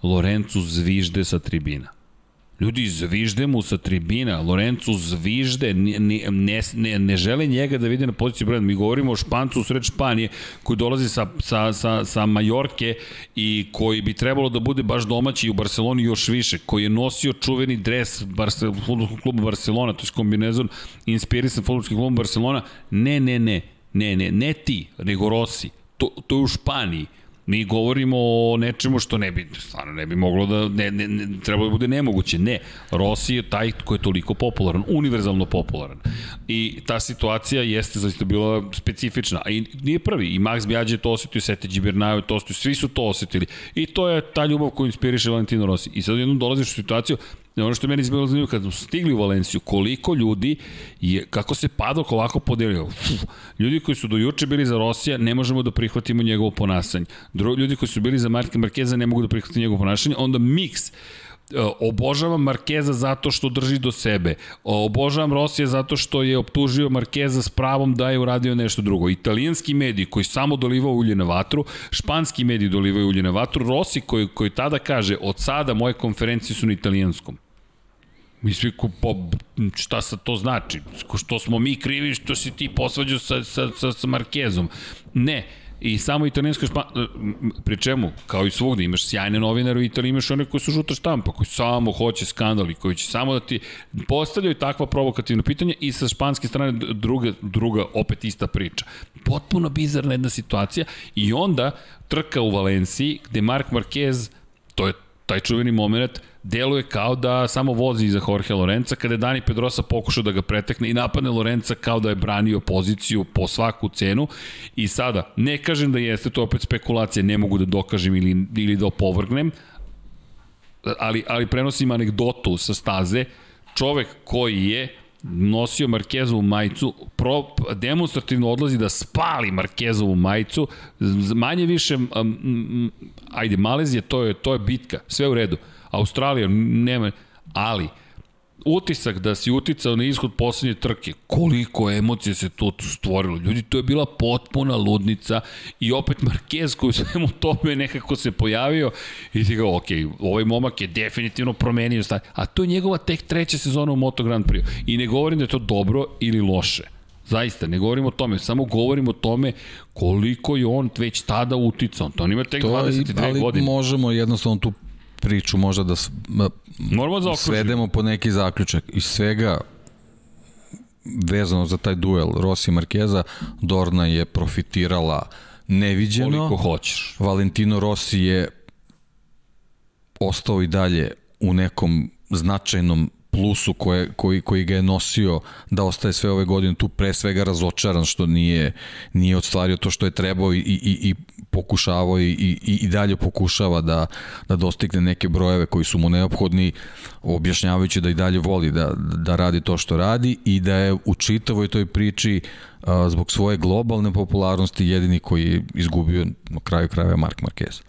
Lorenzo zvižde sa tribina. Ljudi zvižde mu sa tribina, Lorenzo zvižde, ne, ne, ne, ne žele njega da vide na poziciji broja. Mi govorimo o Špancu sred Španije koji dolazi sa, sa, sa, sa Majorke i koji bi trebalo da bude baš domaći u Barceloni još više, koji je nosio čuveni dres futbolskog kluba Barcelona, to je kombinezon inspirisan futbolskog kluba Barcelona. Ne, ne, ne, ne, ne, ne ti, nego Rossi. To, to je u Španiji Mi govorimo o nečemu što ne bi, stvarno ne bi moglo da, ne, ne, ne treba da bude nemoguće. Ne, Rossi je taj koji je toliko popularan, univerzalno popularan. I ta situacija jeste zaista bila specifična. I nije prvi, i Max Biaggi to osetio, Sete Gibernau to osetio, svi su to osetili. I to je ta ljubav koju inspiriše Valentino Rossi. I sad jednom dolaziš u situaciju ono što je meni izbilo zanimljivo, kad smo stigli u Valenciju, koliko ljudi je, kako se padok ovako podelio. Uf, ljudi koji su do juče bili za Rosija, ne možemo da prihvatimo njegovo ponasanje. Dru, ljudi koji su bili za Marka Markeza, ne mogu da prihvatimo njegovo ponašanje. Onda miks e, obožavam Markeza zato što drži do sebe. Obožavam Rosija zato što je optužio Markeza s pravom da je uradio nešto drugo. Italijanski mediji koji samo dolivao ulje na vatru, španski mediji dolivaju ulje na vatru, Rossi koji, koji tada kaže od sada moje konferencije su na italijanskom. Mi svi ko, po, šta sad to znači? Što smo mi krivi što si ti posvađao sa, sa, sa, sa Markezom? Ne, I samo italijanska štampa, pri čemu, kao i svugde, imaš sjajne novinare u Italiji, imaš one koji su žuta štampa, koji samo hoće skandali, koji će samo da ti postavljaju takva provokativna pitanja i sa španske strane druga, druga opet ista priča. Potpuno bizarna jedna situacija i onda trka u Valenciji gde Mark Marquez, to je taj čuveni moment, deluje kao da samo vozi iza Jorge Lorenza, kada je Dani Pedrosa pokušao da ga pretekne i napadne Lorenza kao da je branio poziciju po svaku cenu i sada, ne kažem da jeste to opet spekulacije, ne mogu da dokažem ili, ili da opovrgnem, ali, ali prenosim anegdotu sa staze, čovek koji je nosio Markezovu majicu, pro, demonstrativno odlazi da spali Markezovu majicu, manje više, um, ajde, Malezija, to je, to je bitka, sve u redu. Australija, nema, ali utisak da si uticao na ishod poslednje trke, koliko emocije se tu stvorilo. Ljudi, to je bila potpuna ludnica i opet Marquez koji u svemu tome nekako se pojavio i ti ga, ok, ovaj momak je definitivno promenio stav, a to je njegova tek treća sezona u Moto Grand Prix. I ne govorim da je to dobro ili loše. Zaista, ne govorimo o tome, samo govorimo o tome koliko je on već tada uticao. To on ima tek to 22 ali godine. možemo jednostavno tu priču možda da Moramo da svedemo po neki zaključak. Iz svega vezano za taj duel Rossi Markeza, Dorna je profitirala neviđeno. Koliko hoćeš. Valentino Rossi je ostao i dalje u nekom značajnom plusu koje, koji, koji ga je nosio da ostaje sve ove godine tu pre svega razočaran što nije, nije odstvario to što je trebao i, i, i pokušavao i, i, i dalje pokušava da, da dostigne neke brojeve koji su mu neophodni objašnjavajući da i dalje voli da, da radi to što radi i da je u čitavoj toj priči a, zbog svoje globalne popularnosti jedini koji je izgubio na kraju krajeva Mark Marquez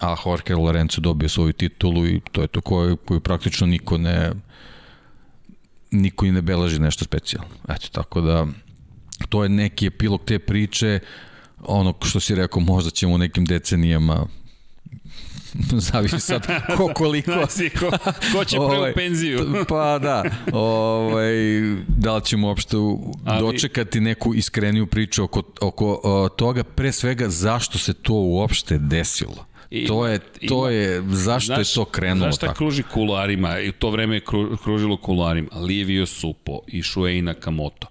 a Jorge Lorenzo dobio svoju titulu i to je to koju, koju praktično niko ne niko i ne beleži nešto specijalno. Eto, tako da to je neki epilog te priče, ono što si rekao, možda ćemo u nekim decenijama zavisi sad ko koliko Znači, ko, ko će Ovaj, penziju? pa da ovaj, da li ćemo uopšte Ali- dočekati neku iskreniju priču oko, oko o, toga pre svega zašto se to uopšte desilo Ima- to je to je zašto je to krenulo Znaš šta tako? kruži kularima, i to vreme je kru, kružilo kularima, Livio Supo i Shuei Nakamoto.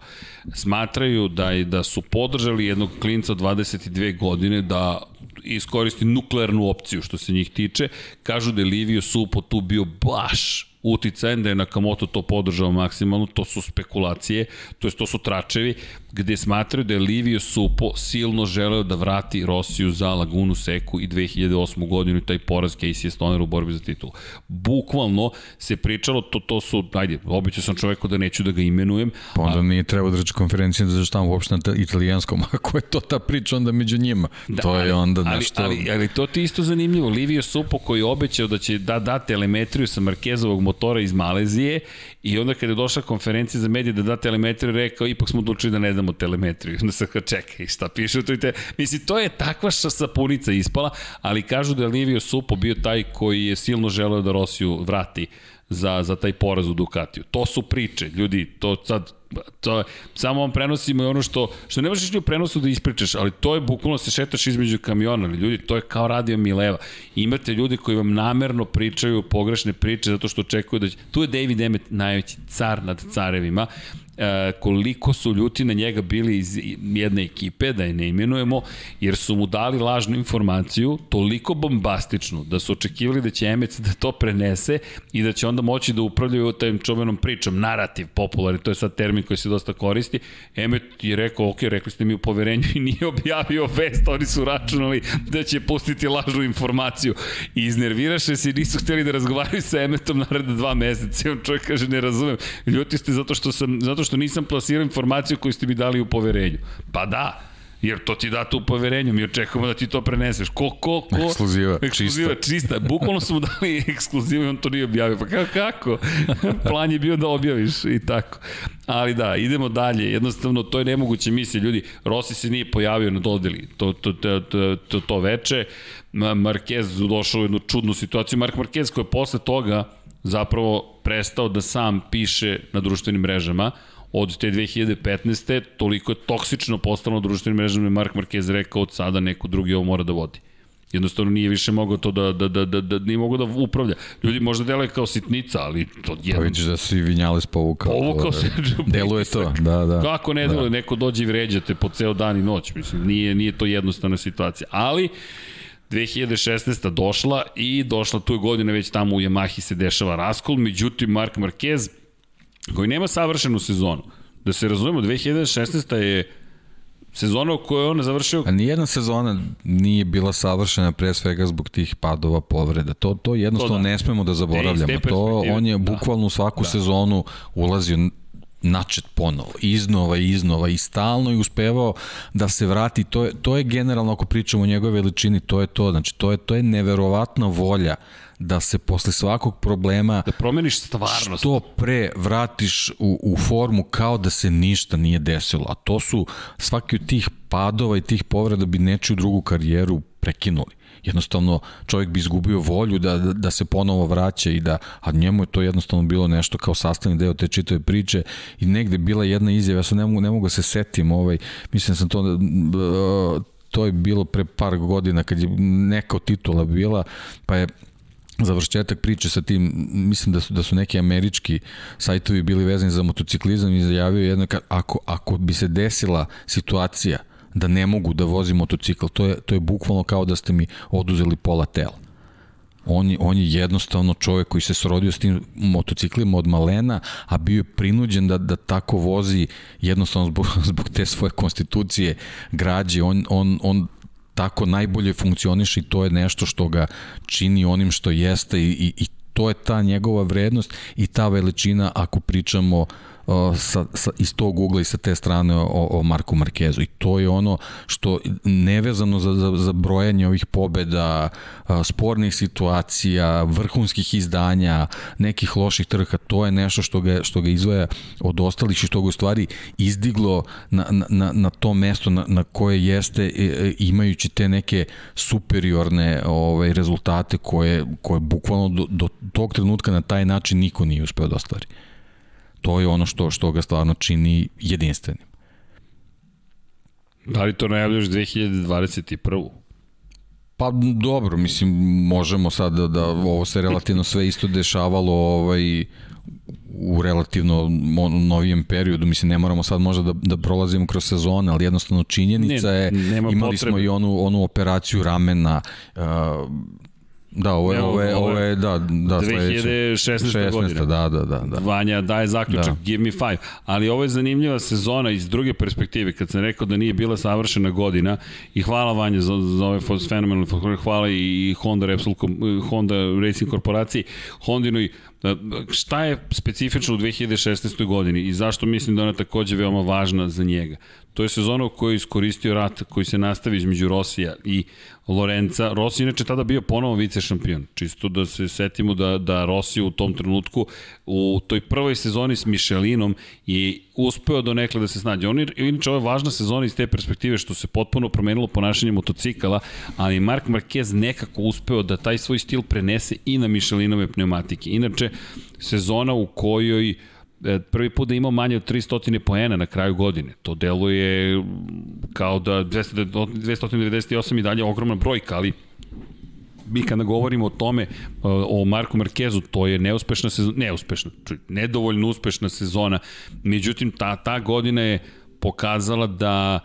Smatraju da, je- da su podržali jednog klinca od 22 godine da iskoristi nuklearnu opciju što se njih tiče. Kažu da je Livio Supo tu bio baš uticajan, da je Nakamoto to podržao maksimalno, to su spekulacije, to jest to su tračevi, gde smatraju da je Livio Supo silno želeo da vrati Rosiju za Lagunu Seku i 2008. godinu i taj poraz Casey Stoner u borbi za titul. Bukvalno se pričalo, to, to su, ajde, običao sam čoveku da neću da ga imenujem, Pa onda nije trebao da reći konferencije da zaštam uopšte na ta- italijanskom. Ako je to ta priča onda među njima, da, to je ali- onda ali, nešto... Ali, ali to ti je isto zanimljivo. Livio Supo koji je obećao da će da da telemetriju sa Markezovog motora iz Malezije i onda kada je došla konferencija za medije da da telemetriju, rekao ipak smo odlučili da ne damo telemetriju. Onda sam kao čekaj, šta piše tu i te... Mislim, to je takva ša sapunica ispala, ali kažu da je Livio Supo bio taj koji je silno želeo da Rosiju vrati za, za taj poraz u Ducatiju. To su priče, ljudi, to sad to, samo vam prenosimo i ono što, što ne možeš ni u prenosu da ispričaš, ali to je bukvalno se šetaš između kamiona, ali ljudi, to je kao radio Mileva. Imate ljudi koji vam namerno pričaju pogrešne priče zato što očekuju da će... Tu je David Emmet najveći car nad carevima, koliko su ljuti na njega bili iz jedne ekipe, da je ne imenujemo, jer su mu dali lažnu informaciju, toliko bombastičnu, da su očekivali da će Emmet da to prenese i da će onda moći da upravljaju tajim čuvenom pričom, narativ popularni, to je sad termin koji se dosta koristi. Emmet je rekao, ok, rekli ste mi u poverenju i nije objavio vest, oni su računali da će pustiti lažnu informaciju. I iznerviraše se i nisu hteli da razgovaraju sa Emmetom naredne dva meseca. I on čovjek kaže, ne razumem, ljuti ste zato što, sam, zato što nisam plasirao informaciju koju ste mi dali u poverenju. Pa da, Jer to ti date u poverenju, mi očekujemo da ti to preneseš. Ko, ko, ko? Ekskluziva, Ekskluziva, čista. čista. Bukvalno su mu dali ekskluzivu i on to nije objavio. Pa kako? kako? Plan je bio da objaviš i tako. Ali da, idemo dalje. Jednostavno, to je nemoguće misli. Ljudi, Rossi se nije pojavio na dodeli to, to, to, to, to, to veče. Ma- Marquez došao u jednu čudnu situaciju. Mark Marquez koji je posle toga zapravo prestao da sam piše na društvenim mrežama od te 2015. toliko je toksično postalo društvenim mrežama da je Mark Marquez rekao od sada neko drugi ovo mora da vodi. Jednostavno nije više mogao to da, da, da, da, da nije mogao da upravlja. Ljudi možda deluje kao sitnica, ali to Pa jedno... vidiš da si Vinjales povukao. Povukao se Deluje to, da, da. Kako ne deluje, neko dođe i vređa te po ceo dan i noć, mislim, nije, nije to jednostavna situacija. Ali, 2016. došla i došla tu je godina već tamo u Yamahi se dešava raskol, međutim Mark Marquez koji nema savršenu sezonu. Da se razumemo, 2016. je sezona u kojoj je on završio A nijedna sezona nije bila savršena pre svega zbog tih padova povreda. To to jednostavno To da. ne smemo da zaboravljamo. To on je da. bukvalno u svaku sezonu ulazio načet ponovo, iznova i iznova i stalno i uspevao da se vrati. To je, to je generalno, ako pričamo o njegove veličini, to je to. Znači, to je, to je neverovatna volja da se posle svakog problema da promeniš stvarnost. što pre vratiš u, u formu kao da se ništa nije desilo. A to su svaki od tih padova i tih povreda bi nečiju drugu karijeru prekinuli. Jednostavno čovjek bi izgubio volju da, da, da se ponovo vraća i da, a njemu je to jednostavno bilo nešto kao sastavni deo te čitave priče i negde bila jedna izjava, ja sam ne mogu, ne mogu da se setim, ovaj, mislim da sam to, uh, to je bilo pre par godina kad je neka od titula bila, pa je završetak priče sa tim, mislim da su, da su neki američki sajtovi bili vezani za motociklizam i zajavio jedno, ako, ako bi se desila situacija da ne mogu da vozim motocikl, to je, to je bukvalno kao da ste mi oduzeli pola tela. On je, on je jednostavno čovjek koji se srodio s tim motociklima od malena, a bio je prinuđen da, da tako vozi jednostavno zbog, zbog te svoje konstitucije građe. On, on, on tako najbolje funkcioniše i to je nešto što ga čini onim što jeste i, i, i to je ta njegova vrednost i ta veličina ako pričamo sa, sa, iz tog ugla i sa te strane o, o Marku Markezu. I to je ono što nevezano za, za, za brojanje ovih pobeda, spornih situacija, vrhunskih izdanja, nekih loših trka, to je nešto što ga, što ga izvaja od ostalih i što ga u stvari izdiglo na, na, na to mesto na, na koje jeste e, e, imajući te neke superiorne ovaj, rezultate koje, koje bukvalno do, do tog trenutka na taj način niko nije uspeo da ostvari to je ono što, što ga stvarno čini jedinstvenim. Da li to najavljaš 2021. Pa dobro, mislim, možemo sad da, da ovo se relativno sve isto dešavalo ovaj, u relativno novijem periodu, mislim ne moramo sad možda da, da prolazimo kroz sezone, ali jednostavno činjenica ne, je, imali potrebe. smo i onu, onu operaciju ramena, uh, Da, ovo je, ovo je, ovo je da, da, 2016. 16, godina. Da, da, da, da. Vanja daje zaključak, da. give me five. Ali ovo je zanimljiva sezona iz druge perspektive, kad sam rekao da nije bila savršena godina i hvala Vanja za, za ove fenomenalne, hvala i Honda, Repsol, Honda Racing korporaciji, Hondinoj Da, šta je specifično u 2016. godini i zašto mislim da ona takođe veoma važna za njega? To je sezona u kojoj je iskoristio rat koji se nastavi između Rosija i Lorenza. Rossi inače tada bio ponovo vice šampion. Čisto da se setimo da, da Rossi u tom trenutku u toj prvoj sezoni s Michelinom je uspeo do nekle da se snađe. On je, inače ovo je važna sezona iz te perspektive što se potpuno promenilo ponašanje motocikala, ali Mark Marquez nekako uspeo da taj svoj stil prenese i na Michelinove pneumatike. Inače, sezona u kojoj e, prvi put da imao manje od 300 poena na kraju godine. To deluje kao da 298 i dalje ogromna brojka, ali mi kada govorimo o tome, e, o Marku Markezu, to je neuspešna sezona, neuspešna, nedovoljno uspešna sezona, međutim ta, ta godina je pokazala da,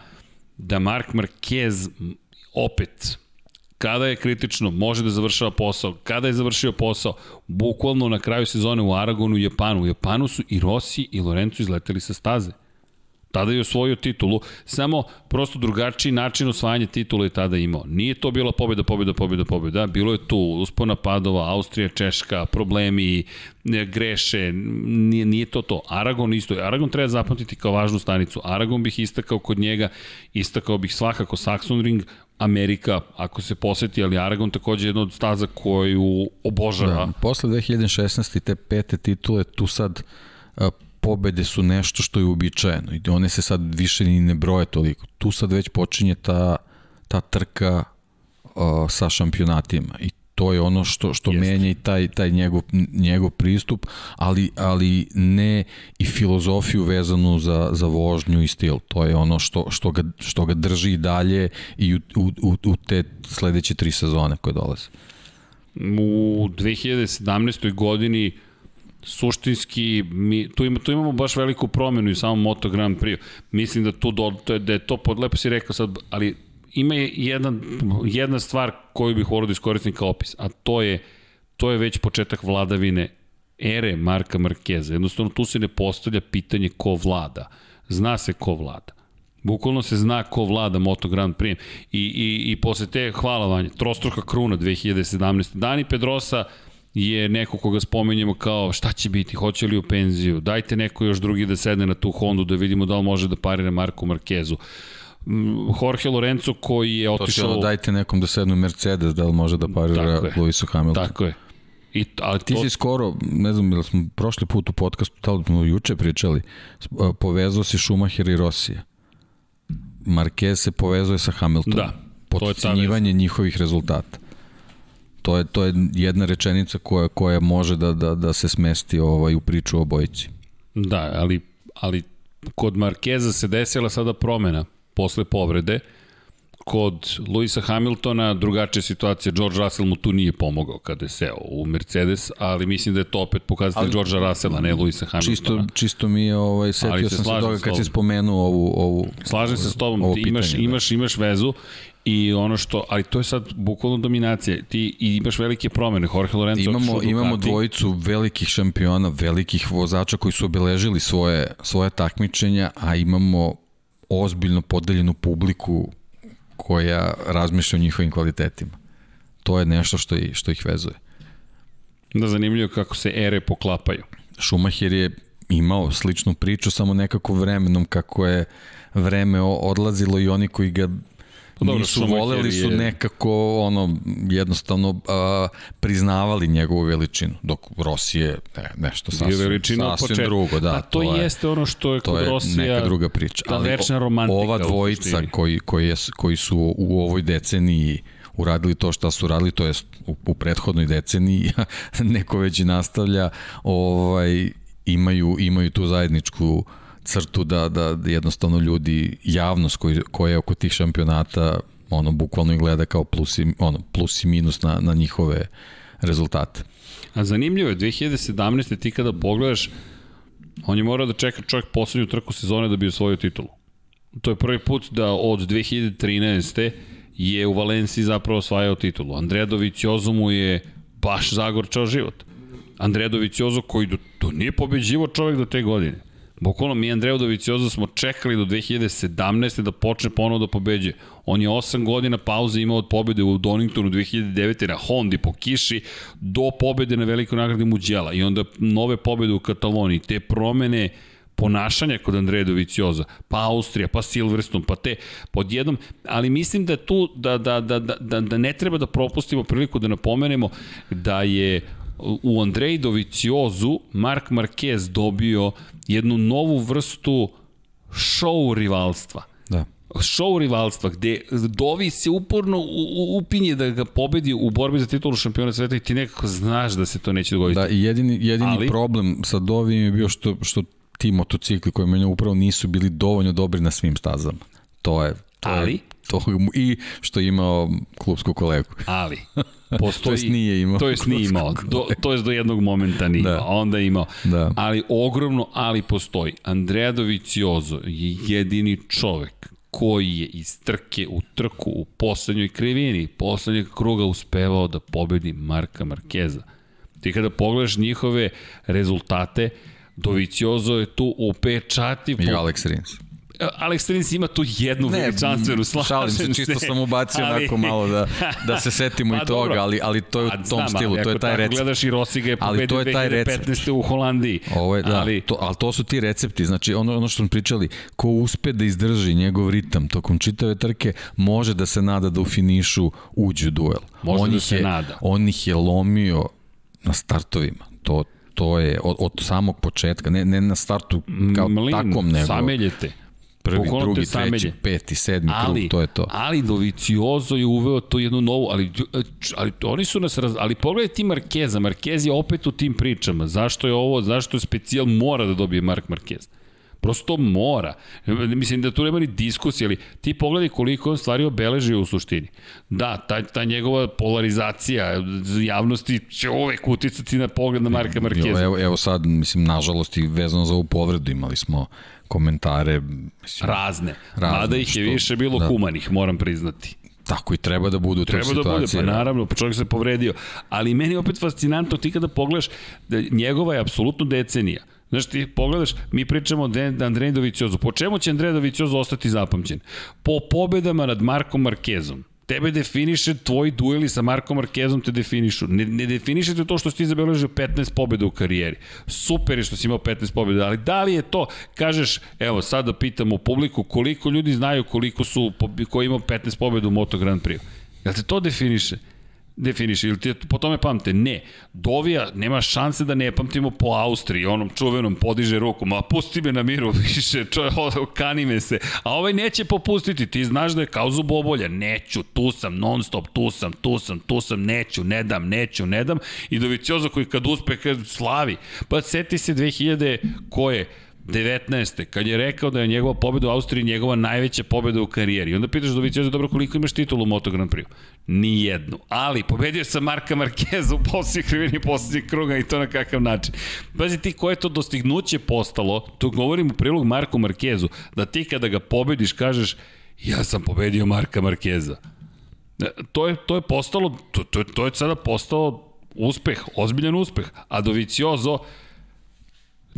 da Mark Marquez opet kada je kritično, može da završava posao, kada je završio posao, bukvalno na kraju sezone u Aragonu i Japanu. U Japanu su i Rossi i Lorenzo izleteli sa staze. Tada je osvojio titulu, samo prosto drugačiji način osvajanja titula je tada imao. Nije to bila pobjeda, pobjeda, pobjeda, pobjeda. Bilo je tu uspona padova, Austrija, Češka, problemi, greše, nije, nije to to. Aragon isto. Aragon treba zapamtiti kao važnu stanicu. Aragon bih istakao kod njega, istakao bih svakako Saxon Ring, Amerika, ako se poseti, ali Aragon takođe je jedna od staza koju obožava. Da, posle 2016. te pete titule, tu sad pobede su nešto što je uobičajeno i one se sad više ni ne broje toliko. Tu sad već počinje ta, ta trka uh, sa šampionatima i to je ono što što Jeste. menja i taj taj njegov njegov pristup, ali ali ne i filozofiju vezanu za za vožnju i stil. To je ono što što ga što ga drži dalje i u, u, u te sledeće tri sezone koje dolaze. U 2017. godini suštinski mi, tu, ima, tu imamo baš veliku promenu i samom Moto Grand Prix. Mislim da tu do, da je to pod, lepo si rekao sad, ali ima jedan, jedna stvar koju bih volio da iskoristim kao opis, a to je, to je već početak vladavine ere Marka Markeza. Jednostavno tu se ne postavlja pitanje ko vlada. Zna se ko vlada. Bukvalno se zna ko vlada Moto Grand Prix. I, i, i posle te, hvala vanje, trostruka kruna 2017. Dani Pedrosa je neko koga spomenjemo kao šta će biti, hoće li u penziju, dajte neko još drugi da sedne na tu Hondu da vidimo da li može da parira Marku Markezu. Jorge Lorenzo koji je otišao... To će dajte nekom da sedne u Mercedes, da li može da parira Lewisu Hamiltonu. Tako je. I, ali Ti to... si skoro, ne znam, ili smo prošli put u podcastu, da li smo juče pričali, povezao si Schumacher i Rosija. Marquez se povezuje sa Hamiltonom. Da. Podcenjivanje njihovih rezultata. To je, to je jedna rečenica koja, koja može da, da, da se smesti ovaj, u priču o bojici. Da, ali, ali kod Markeza se desila sada promena posle povrede, kod Luisa Hamiltona drugačija situacija. George Russell mu tu nije pomogao kada je seo u Mercedes, ali mislim da je to opet pokazatelj Georgea Russella, ne Luisa Hamiltona. Čisto, čisto mi je, ovaj, setio se sam se toga kad si spomenuo ovu, ovu Slažem se s tobom, ti imaš, da. imaš, imaš vezu I ono što, ali to je sad bukvalno dominacija. Ti imaš velike promene. Jorge Lorenzo imamo, imamo dvojicu velikih šampiona, velikih vozača koji su obeležili svoje, svoje takmičenja, a imamo ozbiljno podeljenu publiku koja razmišlja o njihovim kvalitetima. To je nešto što, ih, što ih vezuje. Da, zanimljivo kako se ere poklapaju. Schumacher je imao sličnu priču, samo nekako vremenom kako je vreme odlazilo i oni koji ga Pa dobro, nisu voleli su nekako ono jednostavno a, priznavali njegovu veličinu dok Rossi je ne, nešto sasvim, veličina sasvim drugo da, A to, to jeste ono što je kod Rosija neka druga priča ta večna romantika ova dvojica koji, koji, je, koji su u ovoj deceniji uradili to šta su radili, to je u, u prethodnoj deceniji, neko već i nastavlja, ovaj, imaju, imaju tu zajedničku uh, crtu da, da jednostavno ljudi, javnost koji, koja je oko tih šampionata ono, bukvalno i gleda kao plus i, ono, plus i minus na, na njihove rezultate. A zanimljivo je, 2017. ti kada pogledaš, on je morao da čeka čovjek poslednju trku sezone da bi osvojio titulu. To je prvi put da od 2013. je u Valenciji zapravo osvajao titulu. Andrea Doviciozo mu je baš zagorčao život. Andrea Doviciozo koji do, to nije pobeđivo čovjek do te godine. Bukvalno mi Andreo Dovicioza smo čekali do 2017. da počne ponovo da pobeđe. On je 8 godina pauze imao od pobede u Doningtonu 2009. na Hondi po kiši do pobede na velikoj nagradi Muđela i onda nove pobede u Kataloniji. Te promene ponašanja kod Andreja Dovicioza, pa Austrija, pa Silverstone, pa te pod jednom, ali mislim da tu da, da, da, da, da ne treba da propustimo priliku da napomenemo da je u Andrej Doviciozu Mark Marquez dobio jednu novu vrstu show rivalstva. Da show rivalstva gde Dovi se uporno upinje da ga pobedi u borbi za titulu šampiona sveta i ti nekako znaš da se to neće dogoditi. Da, i jedini, jedini Ali, problem sa Dovim je bio što, što ti motocikli koji mene upravo nisu bili dovoljno dobri na svim stazama. To je, to ali, je to i što je imao klubsku kolegu. Ali, postoji... to jest nije imao. To jest nije imao. Do, to jest do jednog momenta nije da. imao, a onda je imao. Da. Ali ogromno, ali postoji. Andrea Doviciozo je jedini čovek koji je iz trke u trku u poslednjoj krivini, poslednjeg kruga uspevao da pobedi Marka Markeza. Ti kada pogledaš njihove rezultate, Doviciozo je tu upečativ... I Alex Rins. Alex Rins ima tu jednu ne, veličanstvenu, slažem šalim se. Čisto sam ubacio ali, onako malo da, da se setimo pa, i toga, ali, ali to je u tom znam, stilu, to je taj recept. gledaš i Rossi ga je pobedio 2015. u Holandiji. Ovo je, da, ali, to, ali to su ti recepti, znači ono, ono što smo pričali, ko uspe da izdrži njegov ritam tokom čitave trke, može da se nada da u finišu uđe u duel. Može on da se je, nada. On ih je lomio na startovima. To, to je od, od samog početka, ne, ne na startu kao Mlin, takom, nego... Sameljete prvi, Bukvalno drugi, treći, peti, sedmi ali, krug, to je to. Ali Doviciozo je uveo to jednu novu, ali, ali oni su nas, raz, ali pogledaj ti Markeza, Markez je opet u tim pričama, zašto je ovo, zašto je specijal mora da dobije Mark Markez. Prosto mora. Mislim da tu nema ni diskusije, ali ti pogledaj koliko on stvari obeležio u suštini. Da, ta, ta njegova polarizacija javnosti će uvek uticati na pogled na Marka Markeza. Evo, evo sad, mislim, nažalost i vezano za ovu povredu imali smo komentare. Mislim, razne. razne. Mada ih je što, više bilo da. humanih, moram priznati. Tako i treba da bude u toj situaciji. Treba da bude, pa da. naravno, pa čovjek se povredio. Ali meni je opet fascinantno ti kada pogledaš da njegova je apsolutno decenija. Znaš, ti pogledaš, mi pričamo o Andrej Doviciozu. Po čemu će Andrej Doviciozu ostati zapamćen? Po pobedama nad Markom Markezom tebe definiše, tvoji dueli sa Markom Markezom te definišu. Ne, ne definišete to što si ti zabeležio 15 pobjeda u karijeri. Super je što si imao 15 pobjeda, ali da li je to, kažeš, evo sad da pitamo publiku koliko ljudi znaju koliko su, ko imao 15 pobjeda u Moto Grand Prix. Jel te to definiše? Definiše, ili ti po tome pamte? Ne. Dovija nema šanse da ne pamtimo po Austriji, onom čuvenom podiže ruku, ma pusti me na miru više, čo, kani me se. A ovaj neće popustiti, ti znaš da je kao zubobolja, neću, tu sam, non stop, tu sam, tu sam, tu sam, neću, ne dam, neću, ne dam. I Dovicioza koji kad uspe, kad slavi. Pa seti se 2000 koje, 19. kad je rekao da je njegova pobeda u Austriji njegova najveća pobeda u karijeri. I onda pitaš Dovicioza, dobro, koliko imaš titulu u Moto Grand Prix? Ni jednu. Ali, pobedio sam Marka Markeza u posljednjih krivini posljednjih kruga i to na kakav način. Pazi ti koje to dostignuće postalo, to govorim u prilog Marku Markezu, da ti kada ga pobediš kažeš, ja sam pobedio Marka Markeza. E, to je, to je postalo, to, to, to je sada postao uspeh, ozbiljan uspeh. A Doviciozo,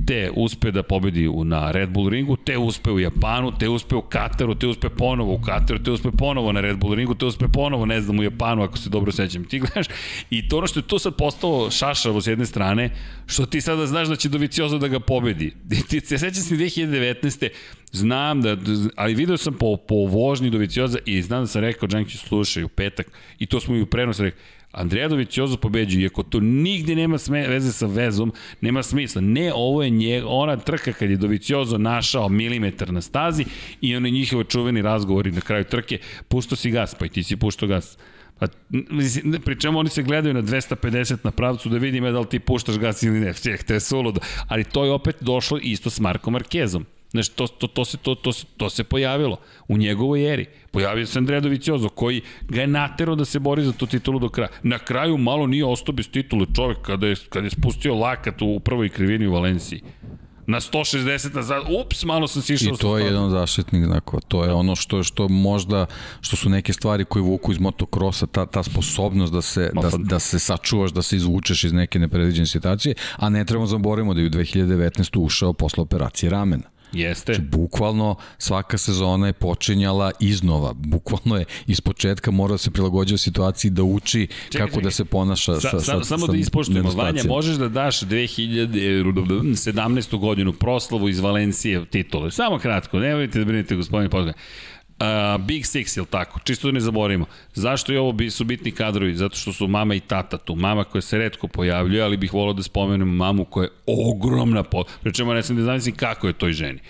te uspe da pobedi na Red Bull ringu, te uspe u Japanu, te uspe u Kataru, te uspe ponovo u Kataru, te uspe ponovo na Red Bull ringu, te uspe ponovo, ne znam, u Japanu, ako se dobro sećam. Ti gledaš, i to ono što je to sad postalo šašavo s jedne strane, što ti sada znaš da će Doviciozo da ga pobedi. Ti se sećam se 2019. Znam da, ali video sam po, po vožnji Dovicioza i znam da sam rekao, Džankić, slušaj, u petak, i to smo i u prenosu rekao, Andreja Doviciozo pobeđuje, iako to nigde nema sme, veze sa vezom, nema smisla. Ne, ovo je nje, ona trka kad je Doviciozo našao milimetar na stazi i oni njihovi čuveni razgovori na kraju trke, pušto si gas, pa i ti si pušto gas. Pa, pri čemu oni se gledaju na 250 na pravcu da vidim da li ti puštaš gas ili ne. To je suludo. Ali to je opet došlo isto s Markom Markezom. Znaš, to, to, to, se, to, to, to se pojavilo u njegovoj eri. Pojavio se Andrea Doviciozo, koji ga je naterao da se bori za tu titulu do kraja. Na kraju malo nije ostao bez titule čovek kada je, kada je spustio lakat u prvoj krivini u Valenciji na 160 nazad, ups, malo sam sišao. I to je jedan zaštitnik, znako, to je ono što što možda, što su neke stvari koje vuku iz motokrosa, ta, ta sposobnost da se, da, da se sačuvaš, da se izvučeš iz neke nepredviđene situacije, a ne trebamo zaboravimo da je u 2019. ušao posle operacije ramena. Jeste. Znači, bukvalno svaka sezona je počinjala iznova. Bukvalno je iz početka mora da se prilagođava situaciji da uči čekaj, kako čekaj. da se ponaša sa, sa, sa, Samo sa da ispoštujemo, Vanja, možeš da daš 2017. godinu proslavu iz Valencije titule. Samo kratko, nemojte da brinete gospodine Podgaj. Uh, Big Six, ili tako? Čisto da ne zaboravimo. Zašto je ovo bi, su bitni kadrovi? Zato što su mama i tata tu. Mama koja se redko pojavljuje, ali bih volao da spomenem mamu koja je ogromna po... Pričemo, ne sam da znam kako je toj ženi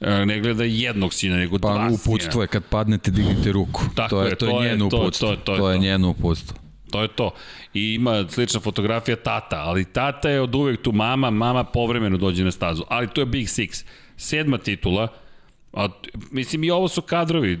ne gleda jednog sina, nego pa, dva sina. Pa uputstvo je kad padnete, dignite ruku. Tako to je, to je, to je njeno uputstvo. To, to, to, to, je njeno uputstvo. To je to. I ima slična fotografija tata, ali tata je od uvek tu mama, mama povremeno dođe na stazu. Ali to je Big Six. Sedma titula, A, mislim, i ovo su kadrovi.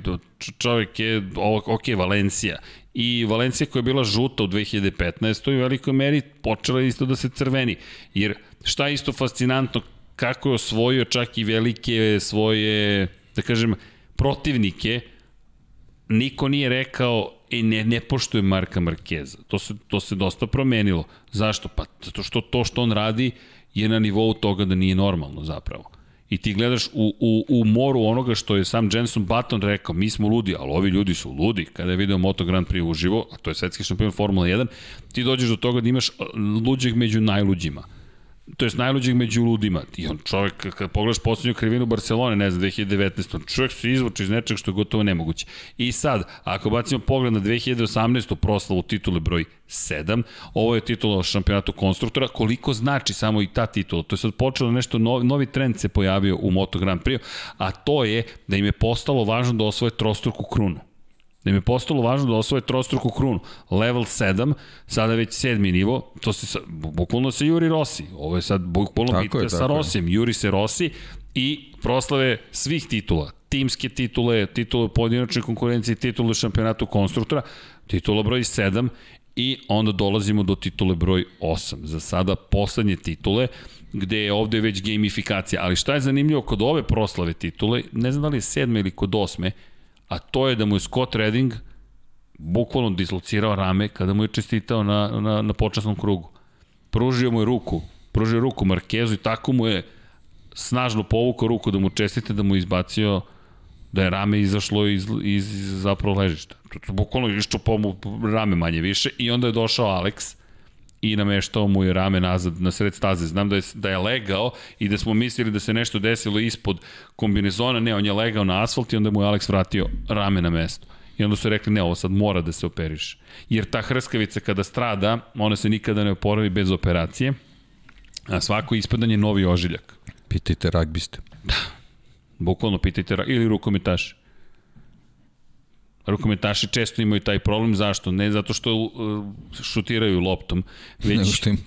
Čovjek je, ok, Valencija. I Valencija koja je bila žuta u 2015. u velikoj meri počela isto da se crveni. Jer šta je isto fascinantno, kako je osvojio čak i velike svoje, da kažem, protivnike, niko nije rekao e, ne, ne poštuje Marka Markeza. To se, to se dosta promenilo. Zašto? Pa zato što to što on radi je na nivou toga da nije normalno zapravo i ti gledaš u, u, u moru onoga što je sam Jenson Button rekao, mi smo ludi, ali ovi ljudi su ludi. Kada je video Moto Grand Prix uživo, a to je svetski šampion Formula 1, ti dođeš do toga da imaš luđeg među najluđima to je najluđeg među ludima. I on čovjek, kad pogledaš poslednju krivinu Barcelone, ne znam, 2019. On čovjek se izvuče iz nečeg što je gotovo nemoguće. I sad, ako bacimo pogled na 2018. proslavu titule broj 7, ovo je titula šampionatu konstruktora, koliko znači samo i ta titula. To je sad počelo nešto, novi, novi trend se pojavio u Moto Grand Prix, a to je da im je postalo važno da osvoje trostruku krunu da im je postalo važno da osvoje trostruku krunu. Level 7, sada već sedmi nivo, to se bukvalno se Juri Rossi. Ovo je sad bukvalno tako bitka je, sa Rosijem. Juri se Rossi i proslave svih titula. Timske titule, titule u pojedinačnoj konkurenciji, titule u šampionatu konstruktora, titula broj 7 i onda dolazimo do titule broj 8. Za sada poslednje titule, gde je ovde već gamifikacija. Ali šta je zanimljivo kod ove proslave titule, ne znam da li je sedme ili kod osme, a to je da mu je Scott Redding bukvalno dislocirao rame kada mu je čestitao na, na, na počasnom krugu. Pružio mu je ruku, pružio ruku Markezu i tako mu je snažno povukao ruku da mu čestite, da mu izbacio da je rame izašlo iz, iz zapravo ležišta. Bukvalno išču po mu rame manje više i onda je došao Alex i nameštao mu je rame nazad na sred staze. Znam da je, da je legao i da smo mislili da se nešto desilo ispod kombinezona, ne, on je legao na asfalt i onda mu je Alex vratio rame na mesto. I onda su rekli, ne, ovo sad mora da se operiše. Jer ta hrskavica kada strada, ona se nikada ne oporavi bez operacije, a svako ispadanje je novi ožiljak. Pitajte ragbiste. Da, bukvalno pitajte, ili rukometaši. Rukometaši često imaju taj problem, zašto? Ne zato što uh, šutiraju loptom, već Nego što im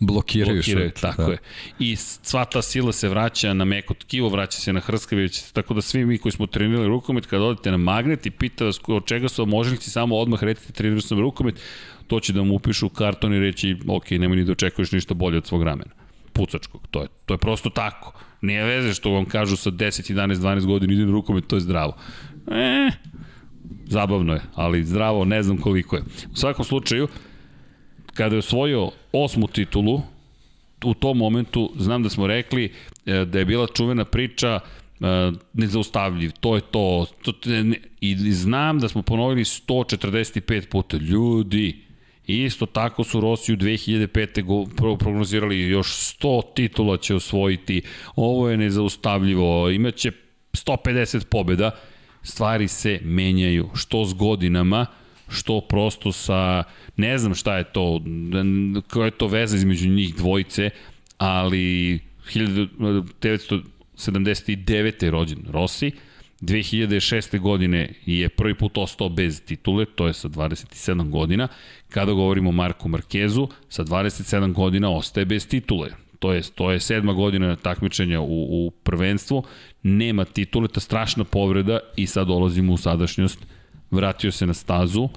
blokiraju, blokiraju šut. Tako da. je. I sva ta sila se vraća na meko tkivo, vraća se na hrskavić, tako da svi mi koji smo trenirali rukomet, kada odete na magnet i pita vas od čega su možnici, samo odmah recite trenirao sam rukomet, to će da mu upišu u karton i reći, ok, nemoj ni da očekuješ ništa bolje od svog ramena. Pucačkog, to je, to je prosto tako. Nije veze što vam kažu sa 10, 11, 12 godina ide na rukomet, to je zdravo. E, zabavno je, ali zdravo ne znam koliko je. U svakom slučaju, kada je osvojio osmu titulu, u tom momentu znam da smo rekli e, da je bila čuvena priča e, nezaustavljiv, to je to, to ne, i znam da smo ponovili 145 puta, ljudi, Isto tako su Rosiju 2005. Go, prognozirali još 100 titula će osvojiti, ovo je nezaustavljivo, imaće 150 pobjeda, stvari se menjaju, što s godinama, što prosto sa, ne znam šta je to, koja je to veza između njih dvojice, ali 1979. je rođen Rossi, 2006. godine je prvi put ostao bez titule, to je sa 27 godina. Kada govorimo o Marku Markezu, sa 27 godina ostaje bez titule. To je, to je sedma godina takmičenja u, u prvenstvu, nema titule, ta strašna povreda i sad dolazimo u sadašnjost. Vratio se na stazu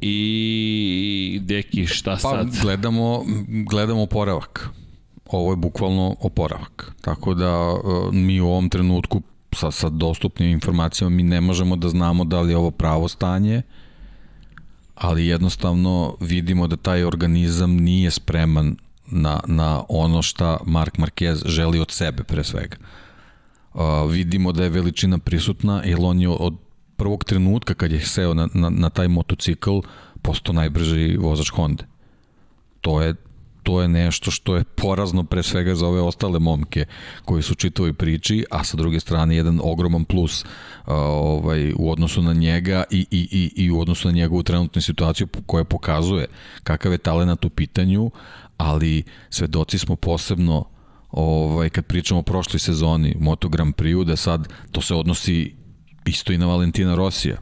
i deki šta pa, sad? Pa gledamo, gledamo oporavak. Ovo je bukvalno oporavak. Tako da e, mi u ovom trenutku sa, sa dostupnim informacijama mi ne možemo da znamo da li je ovo pravo stanje, ali jednostavno vidimo da taj organizam nije spreman na, na ono šta Mark Marquez želi od sebe pre svega. Uh, vidimo da je veličina prisutna, jer on je od prvog trenutka kad je seo na, na, na taj motocikl postao najbrži vozač Honda. To je to je nešto što je porazno pre svega za ove ostale momke koji su čitovi priči, a sa druge strane jedan ogroman plus uh, ovaj, u odnosu na njega i, i, i, i u odnosu na njegovu trenutnu situaciju koja pokazuje kakav je talent u pitanju, ali svedoci smo posebno ovaj, kad pričamo o prošloj sezoni Moto Grand Prix, da sad to se odnosi isto i na Valentina Rosija.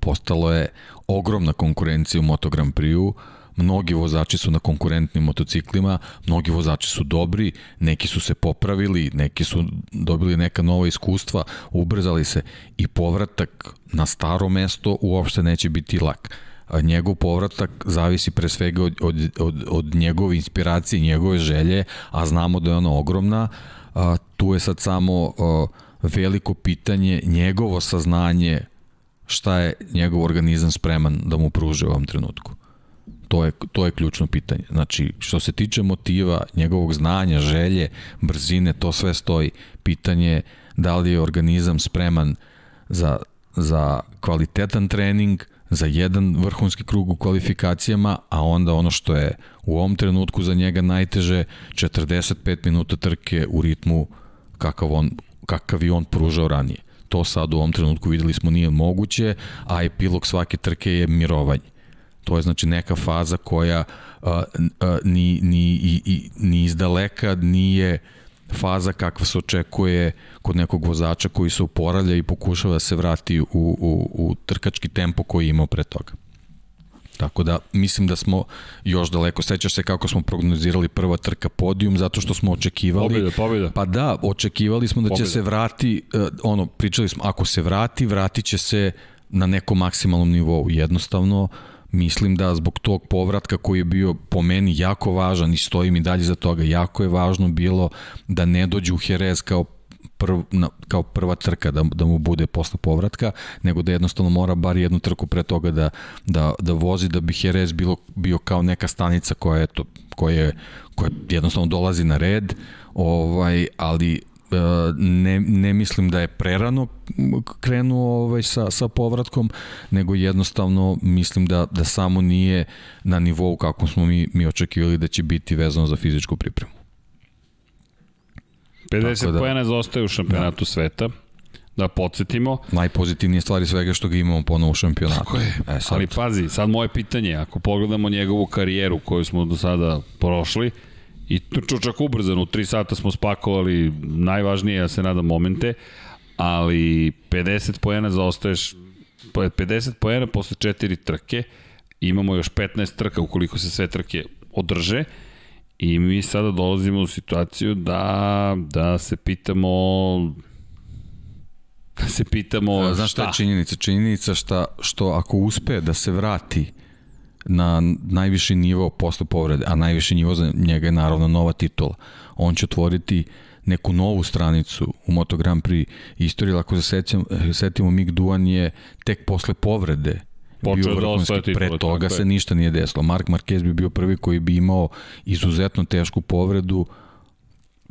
Postalo je ogromna konkurencija u Moto Grand Prix-u, mnogi vozači su na konkurentnim motociklima, mnogi vozači su dobri, neki su se popravili, neki su dobili neka nova iskustva, ubrzali se i povratak na staro mesto uopšte neće biti lak. A njegov povratak zavisi pre svega od, od, od, od njegove inspiracije, njegove želje, a znamo da je ona ogromna. A, tu je sad samo a, veliko pitanje, njegovo saznanje šta je njegov organizam spreman da mu pruže u ovom trenutku. To je, to je ključno pitanje. Znači, što se tiče motiva, njegovog znanja, želje, brzine, to sve stoji. Pitanje je da li je organizam spreman za, za kvalitetan trening, za jedan vrhunski krug u kvalifikacijama, a onda ono što je u ovom trenutku za njega najteže, 45 minuta trke u ritmu kakav, on, kakav i on pružao ranije. To sad u ovom trenutku videli smo nije moguće, a epilog svake trke je mirovanje. To je znači neka faza koja a, a, ni, ni, i, i, ni izdaleka nije faza kakva se očekuje kod nekog vozača koji se uporavlja i pokušava da se vrati u, u, u trkački tempo koji je imao pre toga. Tako da mislim da smo još daleko. Sećaš se kako smo prognozirali prva trka podijum zato što smo očekivali pobjeda, pobjeda. Pa da, očekivali smo da pobjeda. će se vrati uh, ono pričali smo ako se vrati, vratiće se na nekom maksimalnom nivou. Jednostavno mislim da zbog tog povratka koji je bio po meni jako važan i stojim i dalje za toga, jako je važno bilo da ne dođe u Jerez kao prv, na, kao prva trka da, da mu bude posle povratka, nego da jednostavno mora bar jednu trku pre toga da, da, da vozi da bi Jerez bilo, bio kao neka stanica koja, eto, koja, koja jednostavno dolazi na red, ovaj, ali E, ne, ne mislim da je prerano krenuo ovaj, sa, sa povratkom, nego jednostavno mislim da, da samo nije na nivou kako smo mi, mi očekivali da će biti vezano za fizičku pripremu. 50 da, pojena zaostaje u šampionatu da. sveta da podsjetimo. Najpozitivnije stvari svega što ga imamo ponovo u šampionatu. Tako je. E, sad. Ali pazi, sad moje pitanje, ako pogledamo njegovu karijeru koju smo do sada prošli, I to čak ubrzano, u 3 sata smo spakovali najvažnije, ja se nadam, momente, ali 50 pojena zaostaješ 50 poena posle četiri trke, imamo još 15 trka ukoliko se sve trke održe i mi sada dolazimo u situaciju da, da se pitamo da se pitamo A, Znaš šta je činjenica? Činjenica šta, što ako uspe da se vrati na najviši nivo posle povrede, a najviši nivo za njega je naravno nova titula, on će otvoriti neku novu stranicu u Moto Grand Prix istoriji, ako se setimo, setimo Mick Duan je tek posle povrede Počeo bio da pre toga se ništa nije desilo. Mark Marquez bi bio prvi koji bi imao izuzetno tešku povredu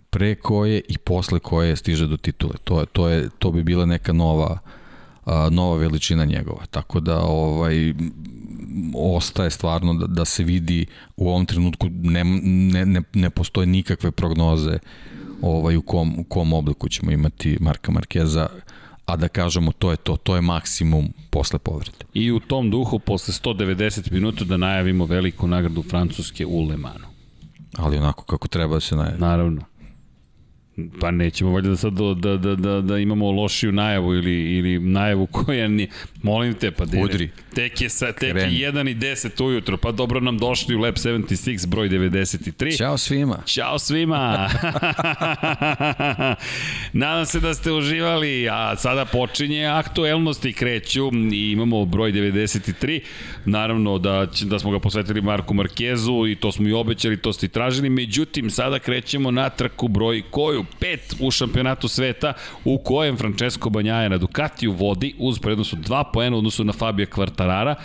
pre koje i posle koje stiže do titule. To, je, to, je, to bi bila neka nova a, nova veličina njegova. Tako da ovaj ostaje stvarno da, da se vidi u ovom trenutku ne, ne, ne, ne postoje nikakve prognoze ovaj u kom, u kom obliku ćemo imati Marka Markeza a da kažemo to je to, to je maksimum posle povrede. I u tom duhu, posle 190 minuta, da najavimo veliku nagradu Francuske u Le Manu. Ali onako kako treba da se najavi. Naravno. Pa nećemo valjda da sad da, da, da, da, imamo lošiju najavu ili, ili najavu koja nije... Molim te, pa dene, Udri. tek je, sa, tek Kreni. je 1 i 10 ujutro, pa dobro nam došli u Lab 76 broj 93. Ćao svima. Ćao svima! Nadam se da ste uživali, a sada počinje aktuelnosti kreću i imamo broj 93. Naravno da, da smo ga posvetili Marku Markezu i to smo i obećali, to ste i tražili. Međutim, sada krećemo na trku broj koju? Pet u šampionatu sveta u kojem Francesco Banjaja na Ducatiju vodi uz prednost od dva poena u odnosu na Fabio Quartarara.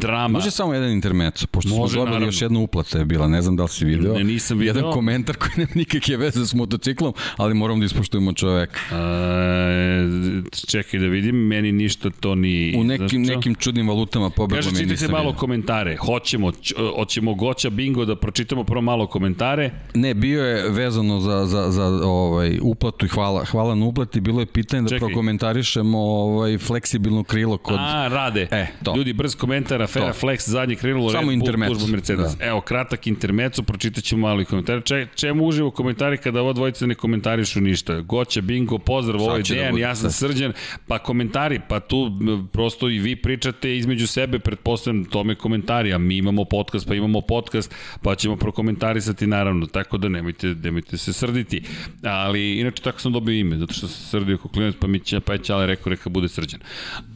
Drama. Može samo jedan intermeco, pošto Može, smo dobili naravno. još jedna uplata je bila, ne znam da li si video. Ne, nisam video. Jedan komentar koji nema nikakve veze s motociklom, ali moramo da ispoštujemo čoveka. E, čekaj da vidim, meni ništa to ni... U nekim, nekim čudnim valutama pobeglo Kaže, čitajte malo komentare. Hoćemo, hoćemo Goća Bingo da pročitamo prvo malo komentare. Ne, bio je vezano za, za, za ovaj, uplatu i hvala, hvala na uplati, bilo je pitanje da Čekaj. prokomentarišemo ovaj, fleksibilno krilo kod... A, rade. E, to. Ljudi, brz komentar, afera To. Flex, zadnje krilo, Samo Red Bull, tužba Mercedes. Da. Evo, kratak intermeco, pročitat ćemo malo i komentare. Če, čemu uživo komentari kada ova dvojica ne komentarišu ništa? Goća, Bingo, pozdrav, ovo je će da Dejan, bude, ja sam da. srđan. Pa komentari, pa tu prosto i vi pričate između sebe, pretpostavljam tome komentari, a mi imamo podcast, pa imamo podcast, pa ćemo prokomentarisati naravno, tako da nemojte, nemojte se srditi. Ali, inače, tako sam dobio ime, zato što sam srdio kao klinac, pa mi će, pa je Ćale rekao, reka bude srđan.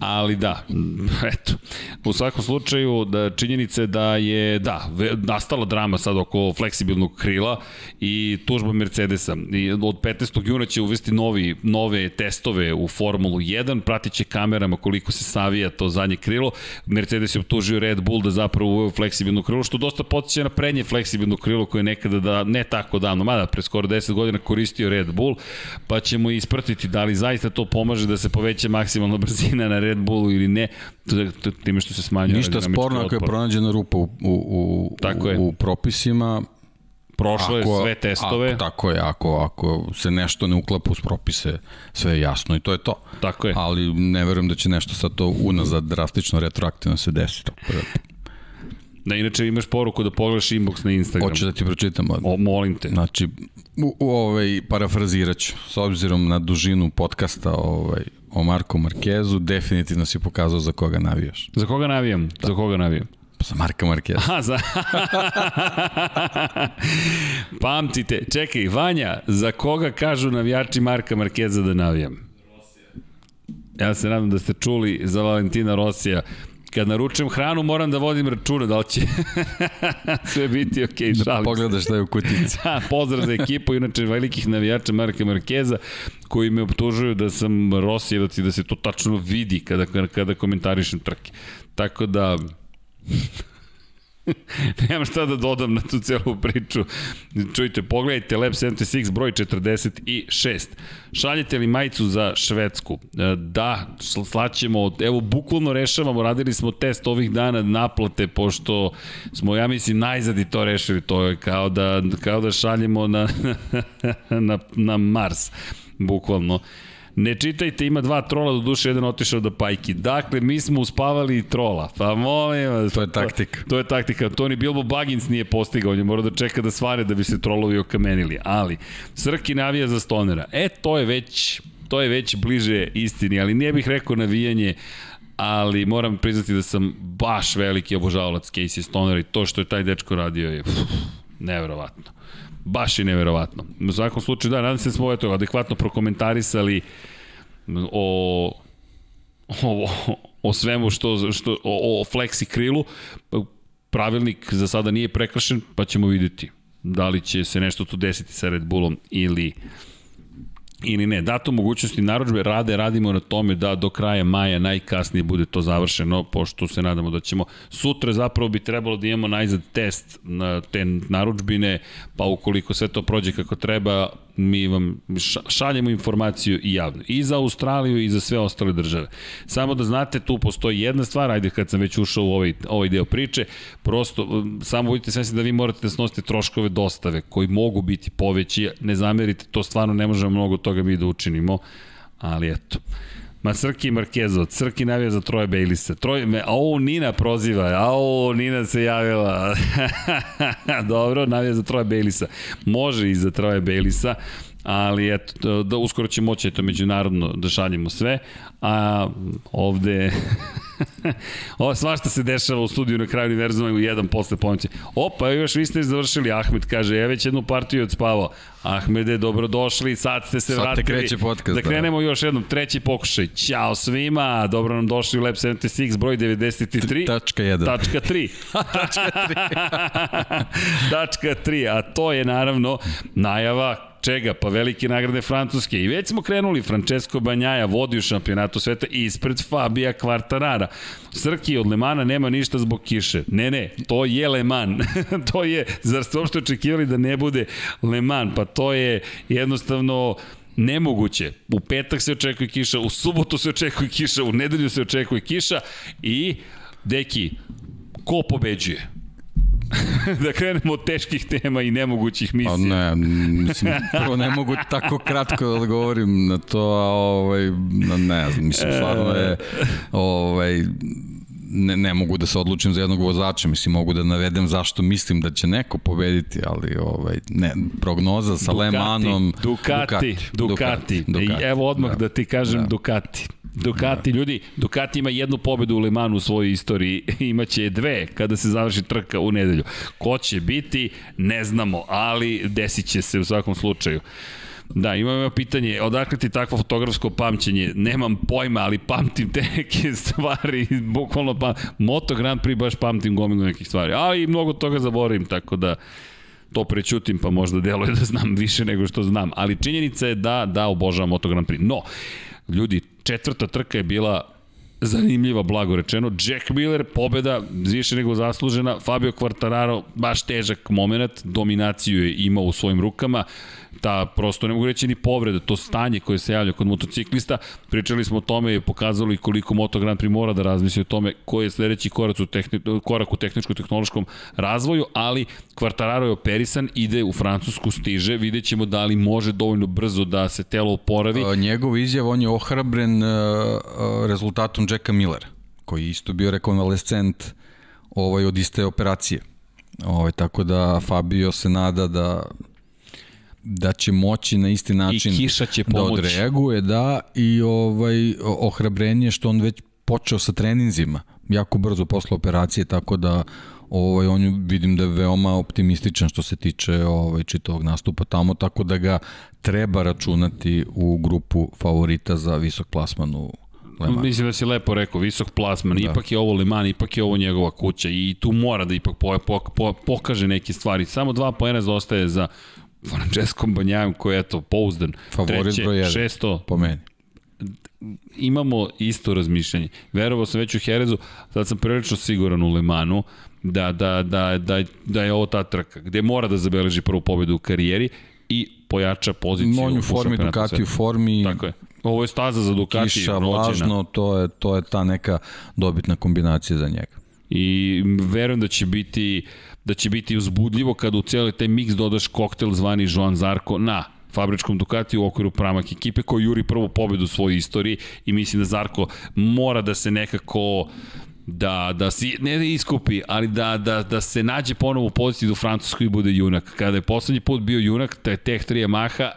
Ali da, eto, u svakom slučaju, da činjenica je da je, da, nastala drama sad oko fleksibilnog krila i tužba Mercedesa. I od 15. juna će uvesti novi, nove testove u Formulu 1, pratit će kamerama koliko se savija to zadnje krilo. Mercedes je optužio Red Bull da zapravo uveo fleksibilno krilo, što dosta podsjeća na prednje fleksibilno krilo koje je nekada da, ne tako davno, mada pre skoro 10 godina koristio Red Bull, pa ćemo ispratiti da li zaista to pomaže da se poveća maksimalna brzina na Red Bullu ili ne, time što se smanjuje Ništa sporno ako je pronađena rupa u, u, u, Tako u, u propisima. Prošlo je sve testove, Ako, tako je, ako, ako se nešto ne uklapa uz propise, sve je jasno i to je to. tako je. Ali ne verujem da će nešto sad to unazad drastično retroaktivno se desiti. Da inače imaš poruku da pogledaš inbox na Instagram. Hoću da ti pročitam. O, molim te. Znači, u, u, ovaj, parafrazirat ću, s obzirom na dužinu podcasta ovaj, o Marku Markezu, definitivno si pokazao za koga navijaš. Za koga navijam? Da. Za koga navijam? Za Marka Markeza. A, za... Pamtite, čekaj, Vanja, za koga kažu navijači Marka Markeza da navijam? Ja se nadam da ste čuli za Valentina Rosija. Kad naručujem hranu moram da vodim računa da li će sve biti okej, okay, se. Pogledaš šta je u kutici. Da, pozdrav za ekipu, inače velikih navijača Marka Markeza, koji me optužuju da sam Rosijevac i da se to tačno vidi kada, kada komentarišem trke. Tako da, Nemam šta da dodam na tu celu priču. Čujte, pogledajte Lab 76 broj 46. Šaljete li majicu za Švedsku? E, Da, slaćemo, evo bukvalno rešavamo, radili smo test ovih dana naplate, pošto smo, ja mislim, najzad i to rešili, to je kao da, kao da šaljemo na, na, na Mars, bukvalno. Ne čitajte, ima dva trola, do duše jedan otišao do pajki. Dakle, mi smo uspavali trola. Pa molim vas. To je taktika. To, to je taktika. Toni Bilbo Baggins nije postigao, on je morao da čeka da svane da bi se trolovi okamenili. Ali, Srki navija za stonera. E, to je već, to je već bliže istini, ali nije bih rekao navijanje, ali moram priznati da sam baš veliki obožavalac Casey Stoner i to što je taj dečko radio je pff, neverovatno. Baš je neverovatno. U svakom slučaju, da, nadam se da smo eto, adekvatno prokomentarisali o, o, o svemu što, što o, o flexi krilu. Pravilnik za sada nije prekršen, pa ćemo videti da li će se nešto tu desiti sa Red Bullom ili ili ne. Dato mogućnosti naročbe rade, radimo na tome da do kraja maja najkasnije bude to završeno, pošto se nadamo da ćemo sutra zapravo bi trebalo da imamo najzad test na te naručbine, pa ukoliko sve to prođe kako treba, mi vam šaljemo informaciju i javno. I za Australiju i za sve ostale države. Samo da znate, tu postoji jedna stvar, ajde kad sam već ušao u ovaj, ovaj deo priče, prosto, um, samo budite svesni da vi morate da snosite troškove dostave koji mogu biti poveći, ne zamerite, to stvarno ne možemo mnogo toga mi da učinimo, ali eto. Ma Srki Markezo, Srki navija za Troje Bejlisa. Troje, me, o, Nina proziva, a o, Nina se javila. Dobro, navija za Troje Bejlisa. Može i za Troje Bejlisa ali eto, da uskoro će moći eto međunarodno da šaljemo sve, a ovde Ovo svašta se dešava u studiju na kraju univerzuma u jedan posle ponoći. Opa, još vi ste završili, Ahmed kaže, ja već jednu partiju odspavao. Ahmede, dobrodošli, sad ste se sad vratili. Sad kreće podcast. Da krenemo da. još jednom, treći pokušaj. Ćao svima, dobro nam došli u Lab 76, broj 93. Tačka 1. Tačka 3. Tačka 3. Tačka 3, a to je naravno najava čega? Pa velike nagrade Francuske. I već smo krenuli, Francesco Banjaja vodi u šampionatu sveta ispred Fabija Kvartarara. Srki od Lemana nema ništa zbog kiše. Ne, ne, to je Leman. to je, zar ste uopšte očekivali da ne bude Leman? Pa to je jednostavno nemoguće. U petak se očekuje kiša, u subotu se očekuje kiša, u nedelju se očekuje kiša i, deki, ko pobeđuje? da krenemo od teških tema i nemogućih misija. Pa ne, mislim, prvo ne mogu tako kratko da odgovorim na to, a ovaj, ne znam, mislim, stvarno je, ovaj, ne, ne mogu da se odlučim za jednog vozača, mislim mogu da navedem zašto mislim da će neko pobediti, ali ovaj ne prognoza sa Ducati, Lemanom Ducati, Ducati, Ducati, Ducati. I evo odmah da, da ti kažem da. Ducati. Ducati, da. ljudi, Ducati ima jednu pobedu u Lemanu u svojoj istoriji, imaće dve kada se završi trka u nedelju. Ko će biti, ne znamo, ali desit će se u svakom slučaju. Da, imam ima pitanje, odakle ti takvo fotografsko pamćenje? Nemam pojma, ali pamtim te neke stvari, bukvalno pam... Moto Grand Prix baš pamtim gomilu nekih stvari, ali i mnogo toga zaboravim, tako da to prećutim, pa možda deluje da znam više nego što znam. Ali činjenica je da, da obožavam Moto Grand Prix. No, ljudi, četvrta trka je bila zanimljiva, blago rečeno. Jack Miller, pobeda, više nego zaslužena. Fabio Quartararo, baš težak moment, dominaciju je imao u svojim rukama ta prosto ne mogu reći ni povreda, to stanje koje se javlja kod motociklista. Pričali smo o tome i pokazali koliko Moto Grand Prix mora da razmisli o tome koji je sledeći korak u, tehni, korak u tehničko-tehnološkom razvoju, ali Quartararo je operisan, ide u Francusku, stiže, vidjet ćemo da li može dovoljno brzo da se telo oporavi. Njegov izjav, on je ohrabren uh, rezultatom Jacka Millera, koji isto bio rekonvalescent ovaj, od iste operacije. Ovaj, tako da Fabio se nada da da će moći na isti način I kiša će da odreaguje, da, i ovaj, ohrabrenje što on već počeo sa treninzima, jako brzo posle operacije, tako da ovaj, on vidim da je veoma optimističan što se tiče ovaj, čitavog nastupa tamo, tako da ga treba računati u grupu favorita za visok plasman u Leman. Mislim da si lepo rekao, visok plasman, da. ipak je ovo Leman, ipak je ovo njegova kuća i tu mora da ipak po, po, po, pokaže neke stvari. Samo dva poena zaostaje za Francesco Banjajom koji je eto pouzdan. Favorit Treće, broj 1. Šesto. Po meni. Imamo isto razmišljanje. Verovao sam već u Herezu, sad sam prilično siguran u Lemanu da, da, da, da, da je ovo ta trka gde mora da zabeleži prvu pobedu u karijeri i pojača poziciju. On u formi, Ducati u formi. Tako je. Ovo je staza za Ducati. Kiša, vlažno, to je, to je ta neka dobitna kombinacija za njega. I verujem da će biti da će biti uzbudljivo kada u cijeli taj miks dodaš koktel zvani Joan Zarko na fabričkom Ducati u okviru pramak ekipe koji juri prvu pobedu u svojoj istoriji i mislim da Zarko mora da se nekako da, da si, ne da iskupi, ali da, da, da se nađe ponovo u poziciji do da Francuskoj i bude junak. Kada je poslednji put bio junak, taj Tech 3 Yamaha,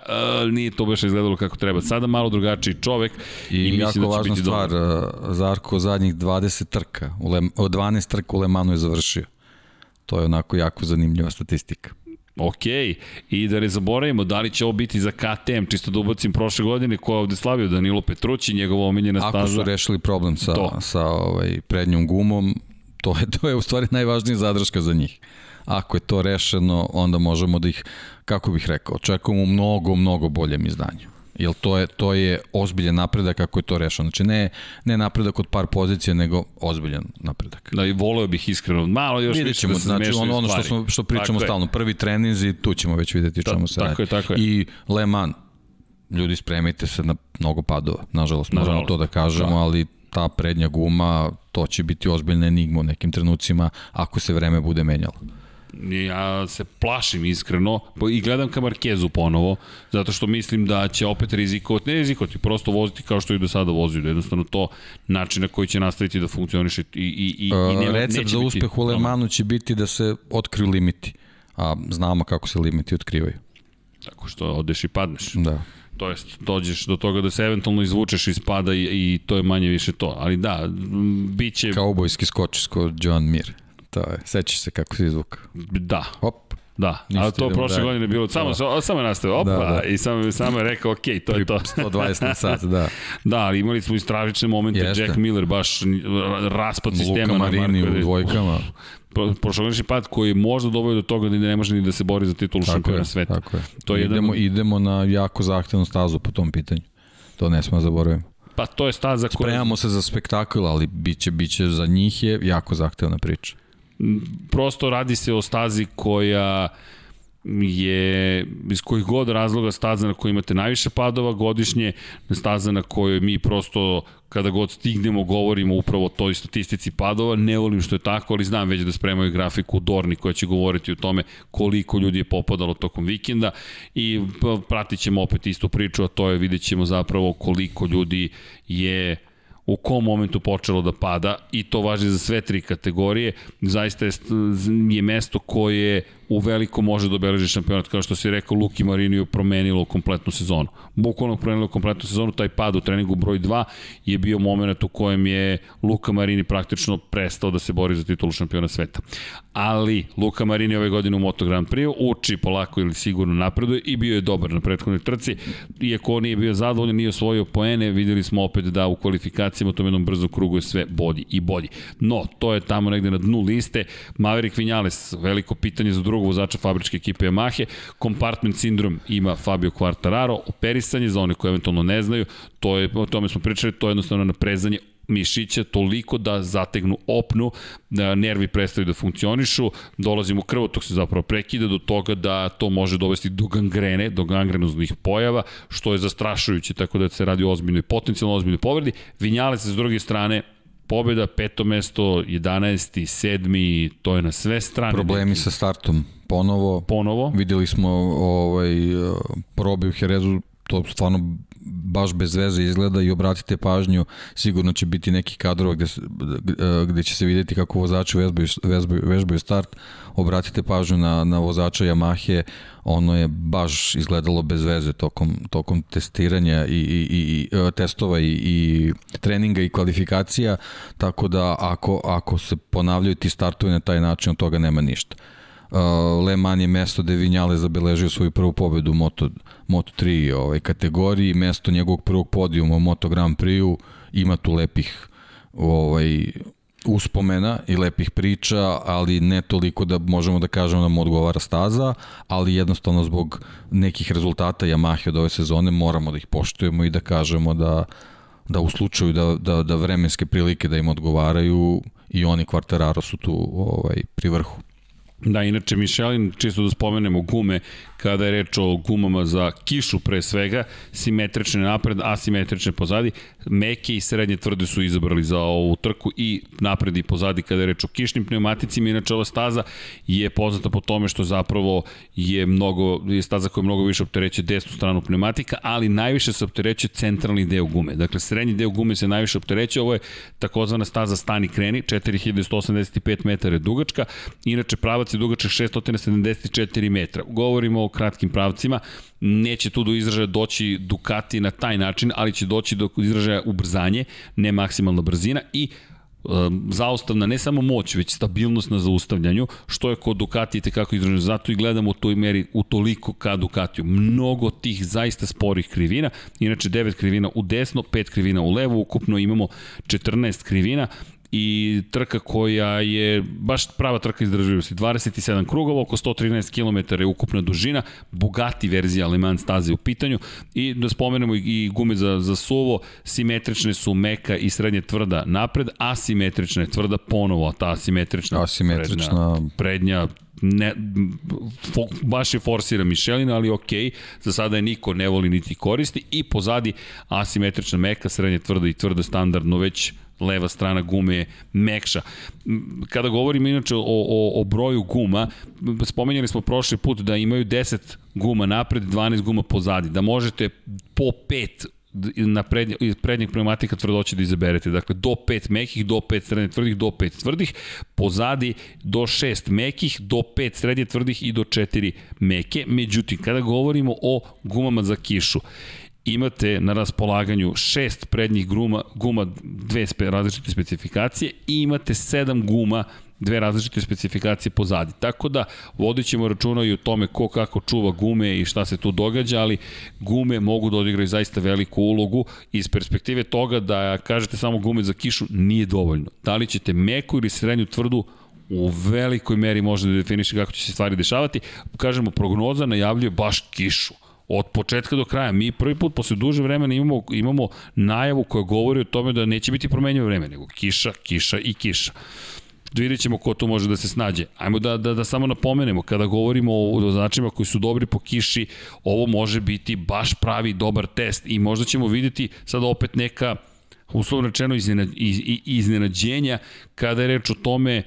uh, nije to baš izgledalo kako treba. Sada malo drugačiji čovek i, i jako da važna stvar, dobro. Zarko zadnjih 20 trka, u Le, 12 trka u Le Manu je završio. To je onako jako zanimljiva statistika. Ok, i da ne zaboravimo, da li će ovo biti za KTM, čisto da ubacim prošle godine, ko je ovde slavio Danilo Petrući, njegova omiljena staza. Ako su rešili problem sa, to. sa ovaj, prednjom gumom, to je, to je u stvari najvažnija zadrška za njih. Ako je to rešeno, onda možemo da ih, kako bih rekao, očekujemo mnogo, mnogo boljem izdanju. Jer to je, to je ozbiljan napredak kako je to rešeno. Znači ne, ne napredak od par pozicija, nego ozbiljan napredak. Da, i voleo bih iskreno. Malo još Vidjet ćemo, više da znači ono, ono što, smo, što pričamo tako stalno. Prvi treninzi, tu ćemo već videti čemu se tako radi. Je, tako je. I Le Mans, ljudi spremite se na mnogo padova. Nažalost, možemo Nažalost. to da kažemo, da. ali ta prednja guma, to će biti ozbiljna enigma u nekim trenucima ako se vreme bude menjalo. Ja se plašim iskreno i gledam ka Markezu ponovo, zato što mislim da će opet rizikovati, ne rizikovati, prosto voziti kao što i do sada vozio, da jednostavno to način na koji će nastaviti da funkcioniše i, i, i, i nema, Recept za uspeh u Le Manu će biti da se otkriju limiti, a znamo kako se limiti otkrivaju. Tako što odeš i padneš. Da to jest dođeš do toga da se eventualno izvučeš iz pada i, i to je manje više to. Ali da, biće... Kaubojski skočiš kod John Mir. To je, sećaš se kako se izvuka. Da. Hop. Da, Ništa ali to prošle da. godine bilo, samo, da. samo je nastavio, opa, da, da. i samo, samo je rekao, ok, to je to. 120 na sat, da. da, ali imali smo i stravične momente, Jeste. Jack Miller, baš raspad sistema. Luka Marini u dvojkama. Prošlogodišnji pad koji je možda doveo do toga da ne može ni da se bori za titulu šampiona sveta. Tako je. To je idemo, jedan... idemo na jako zahtevnu stazu po tom pitanju. To ne smo zaboraviti. Pa to je staza koja... Spremamo se za spektakl, ali biće, biće za njih je jako zahtevna priča prosto radi se o stazi koja je iz kojih god razloga staza na kojoj imate najviše padova godišnje, staza na kojoj mi prosto kada god stignemo govorimo upravo o toj statistici padova, ne volim što je tako, ali znam već da spremaju grafiku Dorni koja će govoriti o tome koliko ljudi je popadalo tokom vikenda i pratit ćemo opet istu priču, a to je vidjet ćemo zapravo koliko ljudi je u kom momentu počelo da pada i to važi za sve tri kategorije. Zaista je, je mesto koje u veliko može da obeleži šampionat, kao što si rekao, Luki Mariniju promenilo kompletnu sezonu. Bukvalno promenilo kompletnu sezonu, taj pad u treningu broj 2 je bio moment u kojem je Luka Marini praktično prestao da se bori za titulu šampiona sveta. Ali Luka Marini ove godine u Moto Grand Prix uči polako ili sigurno napreduje i bio je dobar na prethodnoj trci. Iako on nije bio zadovoljan, nije osvojio poene, videli smo opet da u kvalifikacijama u tom jednom brzom krugu je sve bolji i bolji. No, to je tamo negde na dnu liste. Maverick Vinales, veliko pitanje za drugo drugog vozača fabričke ekipe Yamahe. Compartment sindrom ima Fabio Quartararo, operisanje za one koje eventualno ne znaju, to je, o tome smo pričali, to je jednostavno naprezanje mišića toliko da zategnu opnu, da nervi prestaju da funkcionišu, dolazimo u krvotok se zapravo prekida do toga da to može dovesti do gangrene, do gangrenoznih pojava, što je zastrašujuće, tako da se radi o ozbiljnoj, potencijalno ozbiljnoj povredi. Vinjale se s druge strane pobjeda, peto mesto, 11. 7. to je na sve strane. Problemi neki. sa startom ponovo. Ponovo. Videli smo ovaj, probi u Herezu, to stvarno baš bez veze izgleda i obratite pažnju, sigurno će biti neki kadrova gde, gde će se videti kako vozači vežbaju, vežbaju, vežbaju start, obratite pažnju na, na vozača Yamahe, ono je baš izgledalo bez veze tokom, tokom testiranja i, i, i, i testova i, i treninga i kvalifikacija, tako da ako, ako se ponavljaju ti startovi na taj način, od toga nema ništa. Uh, Le Mans je mesto gde Vinjale zabeležio svoju prvu pobedu u Moto, Moto3 ovaj, kategoriji, mesto njegovog prvog podijuma u Moto Grand Prix-u, ima tu lepih ovaj, uspomena i lepih priča, ali ne toliko da možemo da kažemo da mu odgovara staza, ali jednostavno zbog nekih rezultata Yamaha od ove sezone moramo da ih poštujemo i da kažemo da da u slučaju da, da, da vremenske prilike da im odgovaraju i oni Quartararo su tu ovaj, pri vrhu. Da, inače Michelin, čisto da spomenemo gume, kada je reč o gumama za kišu pre svega, simetrične napred, asimetrične pozadi, meke i srednje tvrde su izabrali za ovu trku i napred i pozadi kada je reč o kišnim pneumaticima, inače ova staza je poznata po tome što zapravo je mnogo, je staza koja je mnogo više optereće desnu stranu pneumatika, ali najviše se optereće centralni deo gume. Dakle, srednji deo gume se najviše optereće, ovo je takozvana staza stani kreni, 4185 metara dugačka, inače pravac je dugačak 674 metra. Govorimo o kratkim pravcima, neće tu do izražaja doći Ducati na taj način, ali će doći do izražaja ubrzanje, ne maksimalna brzina i zaustavna ne samo moć, već stabilnost na zaustavljanju, što je kod Ducati tekako izraženo. Zato i gledamo u toj meri u toliko ka Ducatiju. Mnogo tih zaista sporih krivina, inače 9 krivina u desno, 5 krivina u levo, ukupno imamo 14 krivina i trka koja je baš prava trka izdržljivosti. 27 krugova, oko 113 km je ukupna dužina, bogati verzija Le Mans staze u pitanju. I da spomenemo i gume za, za suvo, simetrične su meka i srednje tvrda napred, asimetrična je tvrda ponovo, ta asimetrična, asimetrična. prednja, prednja ne, fo, baš je forsira Michelin, ali ok, za sada je niko ne voli niti koristi. I pozadi asimetrična meka, srednje tvrda i tvrda standardno već leva strana gume je mekša. Kada govorimo inače o, o, o broju guma, spomenjali smo prošli put da imaju 10 guma napred, 12 guma pozadi, da možete po 5 na prednje, prednjeg pneumatika tvrdoće da izaberete. Dakle, do 5 mekih, do 5 srednje tvrdih, do 5 tvrdih, pozadi do 6 mekih, do 5 srednje tvrdih i do 4 meke. Međutim, kada govorimo o gumama za kišu, imate na raspolaganju šest prednjih guma, guma dve spe, različite specifikacije i imate sedam guma dve različite specifikacije pozadi. Tako da vodit ćemo računa i o tome ko kako čuva gume i šta se tu događa, ali gume mogu da odigraju zaista veliku ulogu iz perspektive toga da kažete samo gume za kišu nije dovoljno. Da li ćete meku ili srednju tvrdu u velikoj meri može da definiše kako će se stvari dešavati. Kažemo, prognoza najavljuje baš kišu od početka do kraja. Mi prvi put posle duže vremena imamo, imamo najavu koja govori o tome da neće biti promenjivo vreme, nego kiša, kiša i kiša. Vidjet ćemo ko tu može da se snađe. Ajmo da, da, da samo napomenemo, kada govorimo o vozačima koji su dobri po kiši, ovo može biti baš pravi dobar test i možda ćemo videti sad opet neka uslovno rečeno iznenađenja kada je reč o tome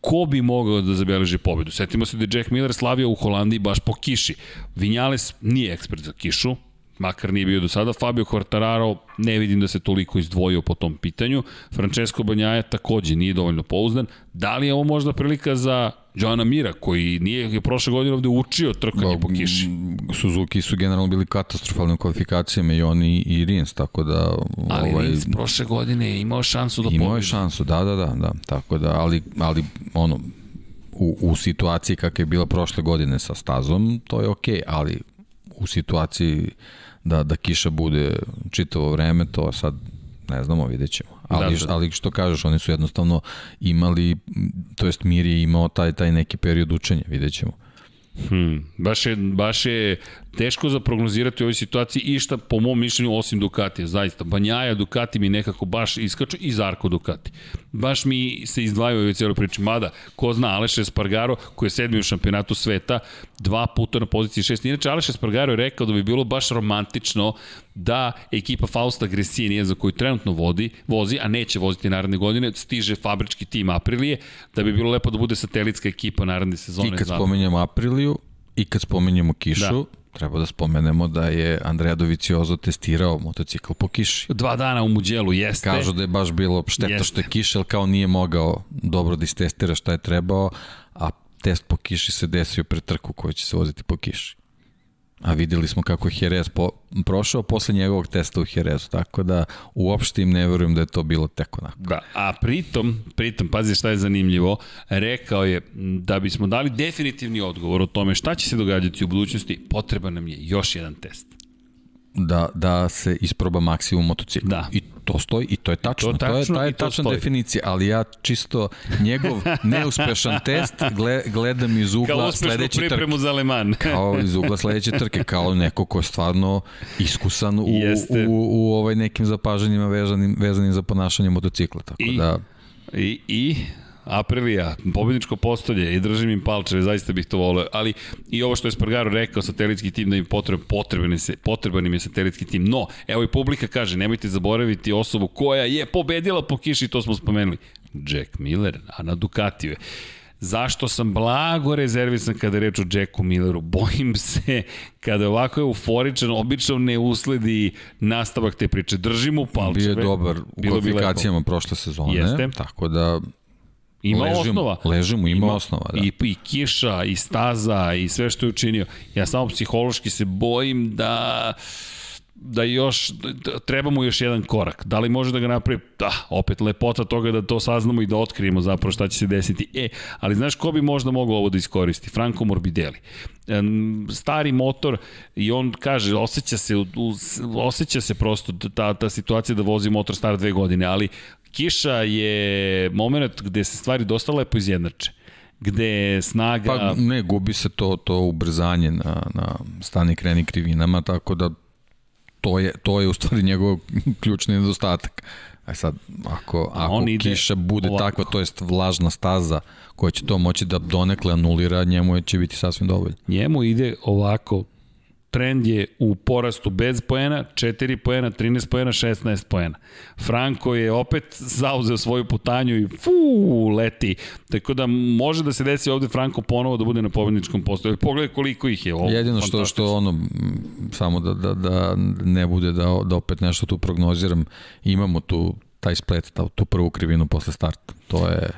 ko bi mogao da zabeleži pobedu? Setimo se da je Jack Miller slavio u Holandiji baš po kiši. Vinjales nije ekspert za kišu, makar nije bio do sada. Fabio Quartararo ne vidim da se toliko izdvojio po tom pitanju. Francesco Banjaja takođe nije dovoljno pouzdan. Da li je ovo možda prilika za Joana Mira, koji nije je prošle godine ovde učio trkanje po kiši. Suzuki su generalno bili katastrofalni u kvalifikacijama i oni i Rins, tako da... Ali ovaj, Rins prošle godine je imao šansu da pobedi. Imao je šansu, da, da, da, da, tako da, ali, ali ono, u, u situaciji kakva je bila prošle godine sa stazom, to je okej, okay, ali u situaciji da, da kiša bude čitavo vreme, to sad ne znamo, vidjet ćemo. Ali, da, da. ali što kažeš, oni su jednostavno imali, to jest Mir je imao taj, taj neki period učenja, vidjet ćemo. Hmm, baš je, baš je teško za prognozirati u ovoj situaciji i šta po mom mišljenju osim Ducati, zaista. Banjaja Ducati mi nekako baš iskaču i Zarko Ducati. Baš mi se izdvajaju u ovoj cijeloj priči. Mada, ko zna, Aleš Espargaro, koji je sedmi u šampionatu sveta, dva puta na poziciji šest. Inače, Aleš Espargaro je rekao da bi bilo baš romantično da ekipa Fausta Gresinija za koju trenutno vodi, vozi, a neće voziti naredne godine, stiže fabrički tim Aprilije, da bi bilo lepo da bude satelitska ekipa naredne sezone. I kad spomenjamo Apriliju, i kad spomenjamo kišu, da Treba da spomenemo da je Andrea Doviciozo testirao motocikl po kiši. Dva dana u Muđelu, jeste. Kažu da je baš bilo šteta jeste. što je kiša, ali kao nije mogao dobro da istestira šta je trebao, a test po kiši se desio pre trku koji će se voziti po kiši. A videli smo kako je Jerez po, prošao posle njegovog testa u Jerezu, tako da uopšte im ne verujem da je to bilo tek onako. Da, a pritom, pritom, pazi šta je zanimljivo, rekao je da bismo dali definitivni odgovor o tome šta će se događati u budućnosti, potreban nam je još jedan test da, da se isproba maksimum motocikla. Da. I to stoji i to je tačno. To, tačno, to je, ta je tačna definicija, ali ja čisto njegov neuspešan test gledam iz ugla sledeće trke. Kao pripremu za Leman. kao iz ugla sledeće trke, kao neko ko je stvarno iskusan u, u, u ovaj nekim zapažanjima vezanim, vezanim za ponašanje motocikla. Tako I, da... I, i Aprilija, pobedničko postolje i držim im palčeve, zaista bih to volio, ali i ovo što je Spargaro rekao, satelitski tim da im potreb, potreban, se, potreban im je satelitski tim, no, evo i publika kaže, nemojte zaboraviti osobu koja je pobedila po kiši, to smo spomenuli, Jack Miller, a na Ducatiju je. Zašto sam blago rezervisan kada je reč o Jacku Milleru? Bojim se kada je ovako euforičan, obično ne usledi nastavak te priče. Držimo palčeve. Bio je dobar u kvalifikacijama prošle sezone, Jeste. tako da Ima ležimo, osnova. Ležimo, ima, ima osnova, da. I, I kiša, i staza, i sve što je učinio. Ja samo psihološki se bojim da da još, da, treba mu još jedan korak. Da li može da ga napravi? Da, opet lepota toga da to saznamo i da otkrijemo zapravo šta će se desiti. E, ali znaš ko bi možda mogao ovo da iskoristi? Franco Morbidelli. Stari motor i on kaže, osjeća se, osjeća se prosto ta, ta situacija da vozi motor star dve godine, ali kiša je moment gde se stvari dosta lepo izjednače gde snaga... Pa ne, gubi se to, to ubrzanje na, na stani kreni krivinama, tako da to je, to je u stvari njegov ključni nedostatak. A sad, ako, ako on kiša bude ovako. takva, to jest vlažna staza koja će to moći da donekle anulira, njemu će biti sasvim dovoljno. Njemu ide ovako, trend je u porastu bez poena, 4 poena, 13 poena, 16 poena. Franko je opet zauzeo svoju putanju i fu, leti. Tako da može da se desi ovde Franko ponovo da bude na pobedničkom postoju. Pogledaj koliko ih je. Ovo, Jedino što, što ono, samo da, da, da ne bude da, da opet nešto tu prognoziram, imamo tu taj splet, tu prvu krivinu posle starta. To je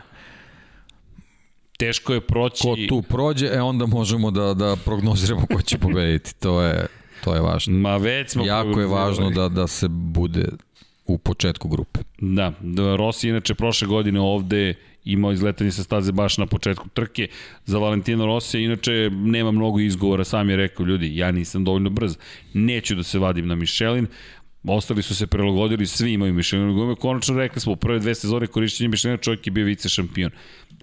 teško je proći. Ko tu prođe, e onda možemo da, da prognoziramo ko će pobediti. To je, to je važno. Ma već smo Jako je važno da, da se bude u početku grupe. Da, da Rossi inače prošle godine ovde imao izletanje sa staze baš na početku trke za Valentino Rossi, inače nema mnogo izgovora, sam je rekao ljudi, ja nisam dovoljno brz, neću da se vadim na Michelin, Ostali su se prilagodili, svi imaju Michelin gume. Konačno rekli smo, u prve dve sezone korišćenja Michelina čovjek je bio vice šampion.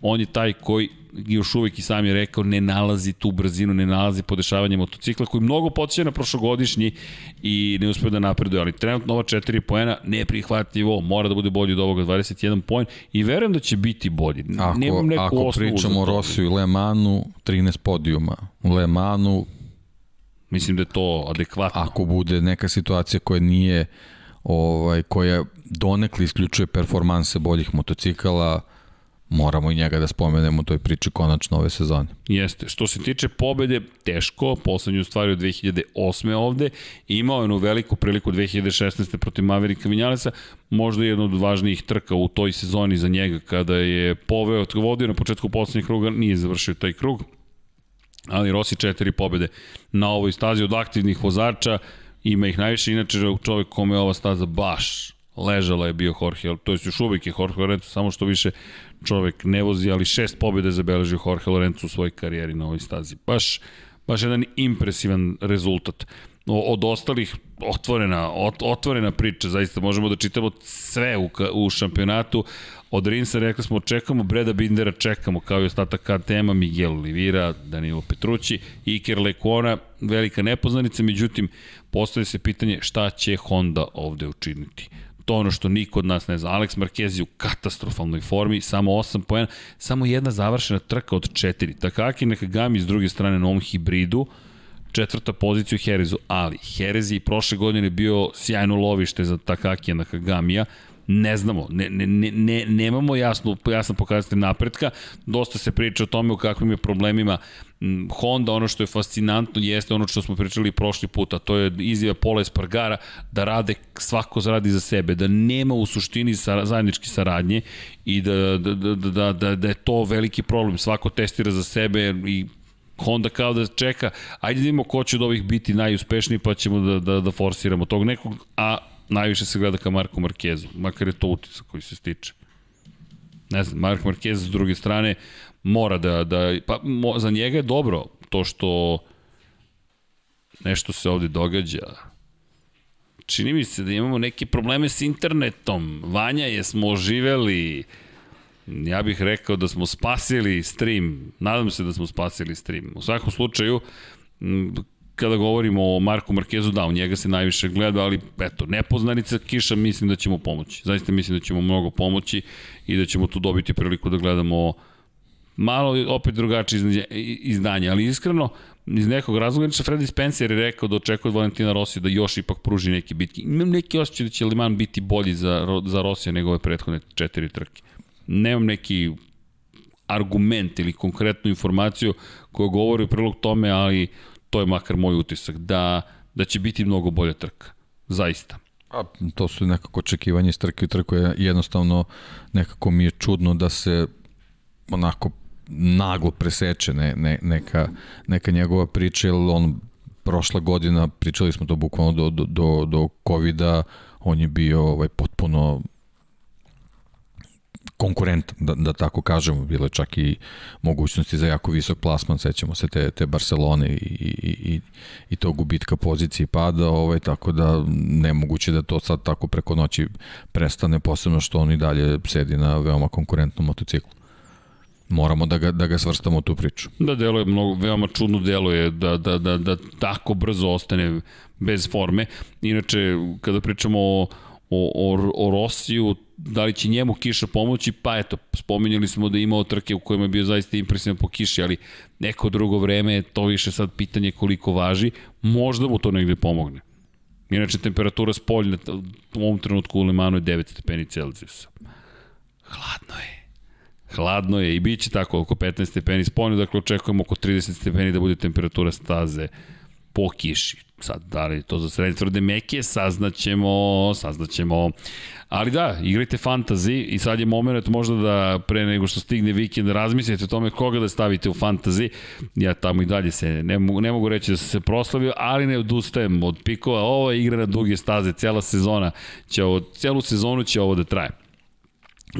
On je taj koji još uvek i sam je rekao ne nalazi tu brzinu, ne nalazi podešavanje motocikla koji mnogo podsjeća na prošlogodišnji i ne uspio da napreduje, ali trenutno ova 4 poena neprihvatljivo, mora da bude bolji od ovoga 21 poen i verujem da će biti bolji. Ako, Nemam neku ako pričamo o Rosiju i Le Manu, 13 podijuma. U Le Manu Mislim da je to adekvatno. Ako bude neka situacija koja nije ovaj koja donekle isključuje performanse boljih motocikala, moramo i njega da spomenemo u toj priči konačno ove sezone. Jeste. Što se tiče pobede, teško, poslednju stvari od 2008. ovde, imao je jednu veliku priliku 2016. protiv Maverika Vinjalesa, možda jedna od važnijih trka u toj sezoni za njega, kada je poveo, vodio na početku poslednjeg kruga, nije završio taj krug, ali Rossi četiri pobede na ovoj stazi od aktivnih vozača, ima ih najviše, inače čovjek kome je ova staza baš ležala je bio Jorge, to je još uvijek je Jorge Lorenzo, samo što više čovjek ne vozi, ali šest pobjede zabeležio Jorge Lorenzo u svojoj karijeri na ovoj stazi. Baš, baš jedan impresivan rezultat. Od ostalih otvorena, ot, otvorena priča, zaista možemo da čitamo sve u, u šampionatu. Od Rinsa rekli smo, čekamo Breda Bindera, čekamo kao i ostatak KTM-a, Miguel Olivira, Danilo Petrući, Iker Lekona, velika nepoznanica, međutim, postoje se pitanje šta će Honda ovde učiniti to ono što niko od nas ne zna. Alex Marquez je u katastrofalnoj formi, samo 8 poena, samo jedna završena trka od 4. Takaki Nakagami s druge strane na ovom hibridu, četvrta pozicija u Herezu, ali Herez je prošle godine bio sjajno lovište za Takakija Nakagamija, ne znamo, ne, ne, ne, nemamo jasnu, jasan pokazatelj napretka, dosta se priča o tome u kakvim je problemima Honda, ono što je fascinantno jeste ono što smo pričali prošli put, a to je izjava Pola Espargara da rade, svako radi za sebe, da nema u suštini sa, zajednički saradnje i da, da, da, da, da, da je to veliki problem, svako testira za sebe i Honda kao da čeka, ajde da vidimo ko će od ovih biti najuspešniji pa ćemo da, da, da forsiramo tog nekog, a najviše se gleda ka Marku Markezu, makar je to utica koji se stiče. Ne znam, Mark Marquez s druge strane mora da, da pa mo, za njega je dobro to što nešto se ovde događa. Čini mi se da imamo neke probleme s internetom. Vanja je smo oživeli. Ja bih rekao da smo spasili stream. Nadam se da smo spasili stream. U svakom slučaju, kada govorimo o Marku Markezu, da, u njega se najviše gleda, ali eto, nepoznanica Kiša mislim da ćemo pomoći. Zaista mislim da ćemo mnogo pomoći i da ćemo tu dobiti priliku da gledamo malo opet drugačije izdanje, ali iskreno iz nekog razloga, znači Freddy Spencer je rekao da očekuje od Valentina Rosija da još ipak pruži neki bitki. Imam neki osjećaj da će Liman biti bolji za, za Rosija nego ove prethodne četiri trke. Nemam neki argument ili konkretnu informaciju koja govori u prilog tome, ali to je makar moj utisak, da, da će biti mnogo bolja trka. Zaista. A, to su nekako očekivanje iz trke u trku. Jednostavno, nekako mi je čudno da se onako naglo preseče ne, ne, neka, neka njegova priča, jer on prošla godina, pričali smo to bukvalno do, do, do, do COVID-a, on je bio ovaj, potpuno konkurent, da, da tako kažemo, bilo je čak i mogućnosti za jako visok plasman, sećamo se te, te Barcelone i, i, i, i tog gubitka pozicije pada, ovaj, tako da nemoguće da to sad tako preko noći prestane, posebno što on i dalje sedi na veoma konkurentnom motociklu moramo da ga, da ga svrstamo u tu priču. Da, delo je mnogo, veoma čudno delo je da, da, da, da tako brzo ostane bez forme. Inače, kada pričamo o, o, o, o Rosiju, da li će njemu kiša pomoći, pa eto, spominjali smo da je imao trke u kojima je bio zaista impresivan po kiši, ali neko drugo vreme, to više sad pitanje koliko važi, možda mu to negde pomogne. Inače, temperatura spoljna u ovom trenutku u Lemanu je 9 stepeni Celsijusa. Hladno je. Hladno je i bit će tako oko 15 stepeni spoljno, dakle očekujemo oko 30 stepeni da bude temperatura staze po kiši. Sad, da li to za srednje tvrde meke, saznaćemo, saznaćemo. Ali da, igrajte fantazi i sad je moment možda da pre nego što stigne vikend razmislite o tome koga da stavite u fantazi. Ja tamo i dalje se, ne mogu, ne mogu reći da sam se proslavio, ali ne odustajem od pikova. Ovo je igra na duge staze, cela sezona će ovo, celu sezonu će ovo da traje.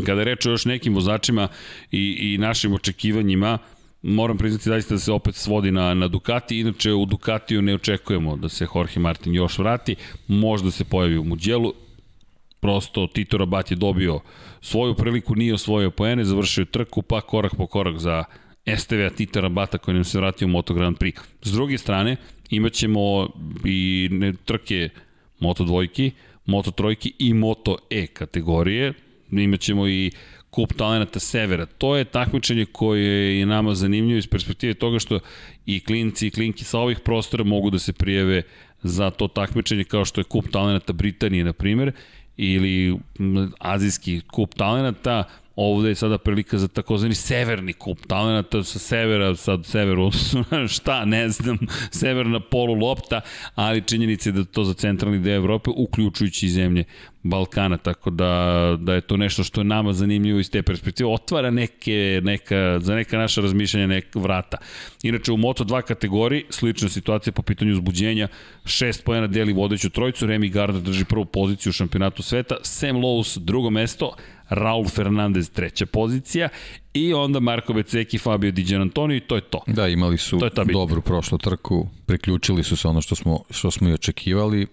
Kada je o još nekim vozačima i, i našim očekivanjima, moram priznati zaista da se opet svodi na, na Ducati, inače u Ducatiju ne očekujemo da se Jorge Martin još vrati, možda se pojavi u Muđelu, prosto Tito Rabat je dobio svoju priliku, nije osvojio poene, završio trku, pa korak po korak za STV-a Tito Rabata koji nam se vratio u Moto Grand Prix. S druge strane, imat ćemo i ne, trke Moto dvojki, Moto trojki i Moto E kategorije, imaćemo i kup talenata Severa. To je takmičenje koje je nama zanimljivo iz perspektive toga što i klinci i klinki sa ovih prostora mogu da se prijeve za to takmičenje kao što je kup talenata Britanije, na primjer, ili azijski kup talenata, ovde je sada prilika za takozvani severni kup talenata sa severa, sad sever odnosno šta, ne znam, severna polu lopta, ali činjenica je da to za centralni deo Evrope, uključujući zemlje Balkana, tako da, da je to nešto što je nama zanimljivo iz te perspektive, otvara neke, neka, za neka naša razmišljanja neka vrata. Inače, u Moto2 kategoriji, slična situacija po pitanju uzbuđenja, šest pojena deli vodeću trojicu, Remy Gardner drži prvu poziciju u šampionatu sveta, Sam Lowe's drugo mesto, Raul Fernandez treća pozicija i onda Marko Beceki, Fabio Di Antonio i to je to. Da, imali su dobru prošlu trku, priključili su se ono što smo, što smo i očekivali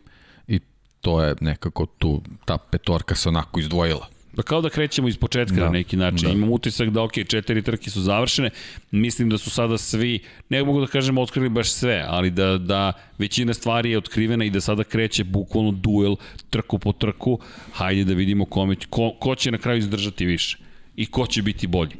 i to je nekako tu, ta petorka se onako izdvojila. Pa kao da krećemo iz početka da, na neki način. Da. Imam utisak da, ok, četiri trke su završene, mislim da su sada svi, ne mogu da kažem otkrili baš sve, ali da, da većina stvari je otkrivena i da sada kreće bukvalno duel trku po trku. Hajde da vidimo kome, ko, ko će na kraju izdržati više i ko će biti bolji.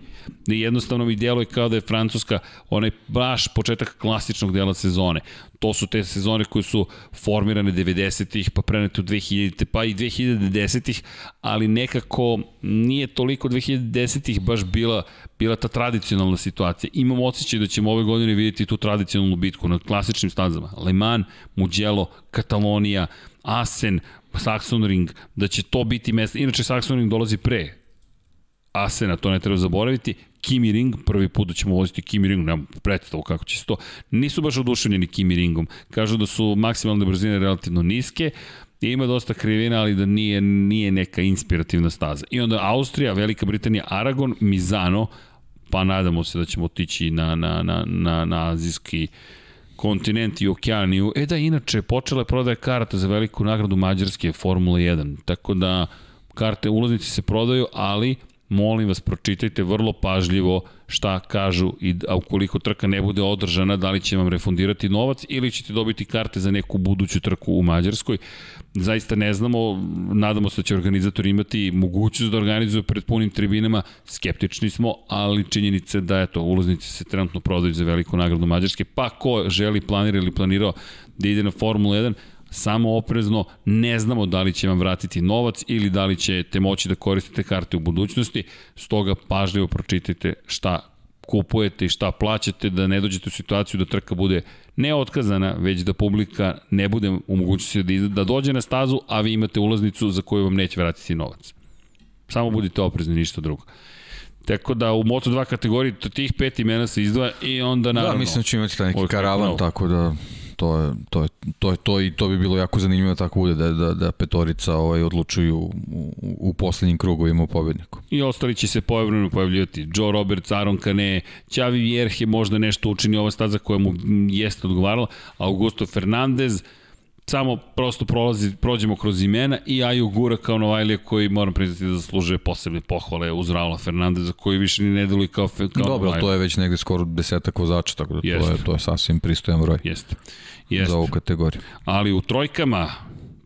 Jednostavno mi djeluje kao da je Francuska onaj baš početak klasičnog dela sezone. To su te sezone koje su formirane 90-ih, pa prenete u 2000-te, pa i 2010-ih, ali nekako nije toliko 2010-ih baš bila, bila ta tradicionalna situacija. Imam osjećaj da ćemo ove godine vidjeti tu tradicionalnu bitku na klasičnim stazama. Le Mans, Mugello, Katalonija, Asen, Saxon Ring, da će to biti mesto. Inače, Saxon Ring dolazi pre Asena, to ne treba zaboraviti, Kimi Ring, prvi put da ćemo voziti Kimi Ring, nemam predstavu kako će se to. Nisu baš oduševljeni Kimi Ringom. Kažu da su maksimalne brzine relativno niske, ima dosta krivina, ali da nije, nije neka inspirativna staza. I onda Austrija, Velika Britanija, Aragon, Mizano, pa nadamo se da ćemo otići na, na, na, na, na azijski kontinent i okeaniju. E da, inače, počela je prodaje karata za veliku nagradu Mađarske Formula 1, tako da karte ulaznici se prodaju, ali molim vas, pročitajte vrlo pažljivo šta kažu i a ukoliko trka ne bude održana, da li će vam refundirati novac ili ćete dobiti karte za neku buduću trku u Mađarskoj. Zaista ne znamo, nadamo se da će organizator imati mogućnost da organizuju pred punim tribinama, skeptični smo, ali činjenice da eto, ulaznici se trenutno prodaju za veliku nagradu Mađarske, pa ko želi, planira ili planirao da ide na Formula 1, samo oprezno, ne znamo da li će vam vratiti novac ili da li ćete moći da koristite karte u budućnosti, stoga pažljivo pročitajte šta kupujete i šta plaćate, da ne dođete u situaciju da trka bude ne otkazana, već da publika ne bude u mogućnosti da, da dođe na stazu, a vi imate ulaznicu za koju vam neće vratiti novac. Samo budite oprezni, ništa drugo. Tako da u Moto2 kategoriji tih pet imena se izdvaja i onda naravno... Da, mislim da će imati taj neki karavan, tako da to je, to je, to je to i to bi bilo jako zanimljivo da tako bude da, da, da petorica ovaj, odlučuju u, u, u poslednjim krugovima pobedniku. I ostali će se povremeno pojavljivati. Joe Roberts, Aaron Kane, Ćavi Vjerhe možda nešto učini ova staza koja mu jeste odgovarala, Augusto Fernandez, samo prosto prolazi, prođemo kroz imena i Aju Gura kao Novajlija koji moram priznati da zaslužuje posebne pohvale uz Raula Fernandeza koji više ni ne deluje kao, kao Dobro, Novajlija. to je već negde skoro desetak vozača, tako da to je, to je sasvim pristojan broj. Jeste. Jeste. Za ovu kategoriju. Ali u trojkama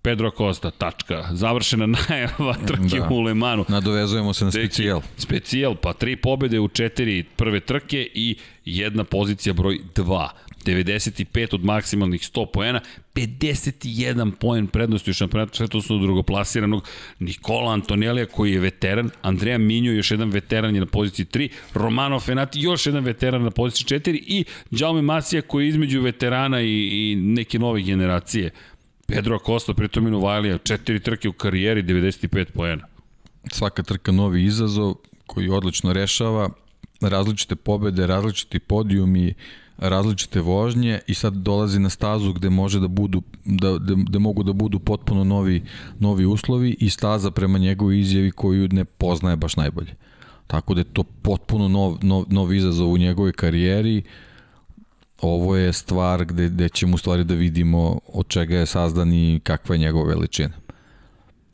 Pedro Costa, tačka. Završena najava trke da. u Lemanu. Nadovezujemo se na specijal. Specijal, pa tri pobede u četiri prve trke i jedna pozicija broj 2. 95 od maksimalnih 100 poena, 51 poen prednosti u šampionatu, sve to su drugoplasiranog Nikola Antonelija koji je veteran, Andreja Minjo još jedan veteran je na poziciji 3, Romano Fenati još jedan veteran na poziciji 4 i Jaume Masija koji je između veterana i, i neke nove generacije. Pedro Acosta, pritom i Vajlija, četiri trke u karijeri, 95 poena. Svaka trka novi izazov koji odlično rešava, različite pobede, različiti podijumi, različite vožnje i sad dolazi na stazu gde može da budu da, da, da mogu da budu potpuno novi novi uslovi i staza prema njegovoj izjavi koju ne poznaje baš najbolje. Tako da je to potpuno nov, nov, nov izazov u njegovoj karijeri. Ovo je stvar gde, gde ćemo u stvari da vidimo od čega je sazdan i kakva je njegova veličina.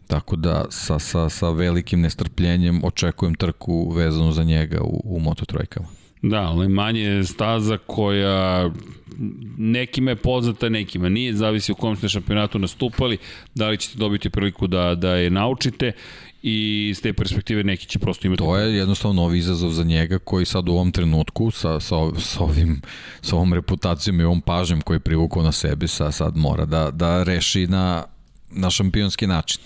Tako da sa, sa, sa velikim nestrpljenjem očekujem trku vezanu za njega u, u Moto Da, ali manje staza koja nekima je poznata, nekima nije, zavisi u kom ste šampionatu nastupali, da li ćete dobiti priliku da, da je naučite i s te perspektive neki će prosto imati... To je jednostavno novi izazov za njega koji sad u ovom trenutku sa, sa, sa, ovim, sa ovom reputacijom i ovom pažnjem koji je privukao na sebi sa, sad mora da, da reši na, na šampionski način.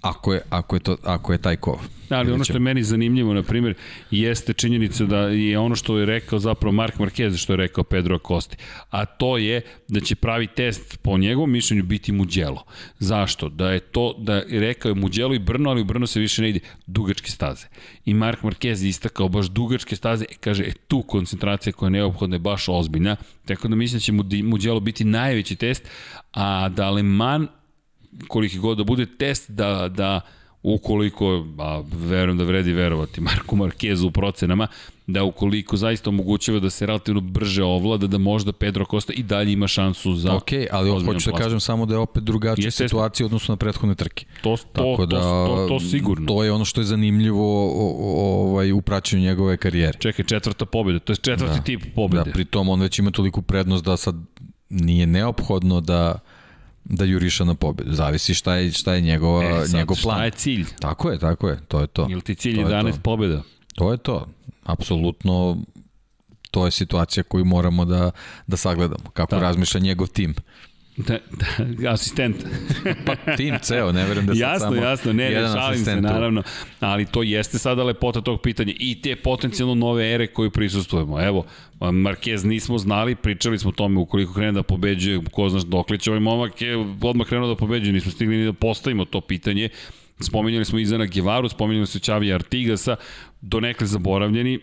Ako je, ako je, to, ako je taj kov. Da, ali ono što je meni zanimljivo, na primjer, jeste činjenica da je ono što je rekao zapravo Mark Marquez, što je rekao Pedro Acosti, a to je da će pravi test po njegovom mišljenju biti Muđelo. Zašto? Da je to, da je rekao je Muđelo i Brno, ali u Brno se više ne ide, dugačke staze. I Mark Marquez istakao baš dugačke staze, e, kaže, e, tu koncentracija koja je neophodna je baš ozbiljna, tako da mislim da će Muđelo biti najveći test, a da Le Mans koliki god da bude test da, da ukoliko, a verujem da vredi verovati Marku Markezu u procenama, da ukoliko zaista omogućava da se relativno brže ovlada, da možda Pedro Costa i dalje ima šansu za Ok, ali hoću da kažem samo da je opet drugačija situacija odnosno na prethodne trke. To, to, Tako da, to, to, to, sigurno. To je ono što je zanimljivo ovaj, u praćenju njegove karijere. Čekaj, četvrta pobjeda, to je četvrti da, tip pobjede. Da, pritom on već ima toliko prednost da sad nije neophodno da da juriša na pobedu. Zavisi šta je, šta je njegova, e, sad, njegov plan. Šta je cilj? Tako je, tako je, to je to. Ili ti cilj 11 to. pobeda? To je to. Apsolutno to je situacija koju moramo da, da sagledamo. Kako da. razmišlja njegov tim. Da, da, asistent. pa tim ceo, ne verujem da sam jasno, samo Jasno, ne, ne, šalim se naravno, ali to jeste sada lepota tog pitanja i te potencijalno nove ere koju prisustujemo. Evo, Marquez nismo znali, pričali smo o tome ukoliko krene da pobeđuje, ko znaš dokle će ovaj momak je odmah krenuo da pobeđuje, nismo stigli ni da postavimo to pitanje. Spominjali smo Izana Gevaru, spominjali smo Čavija Artigasa, donekle zaboravljeni,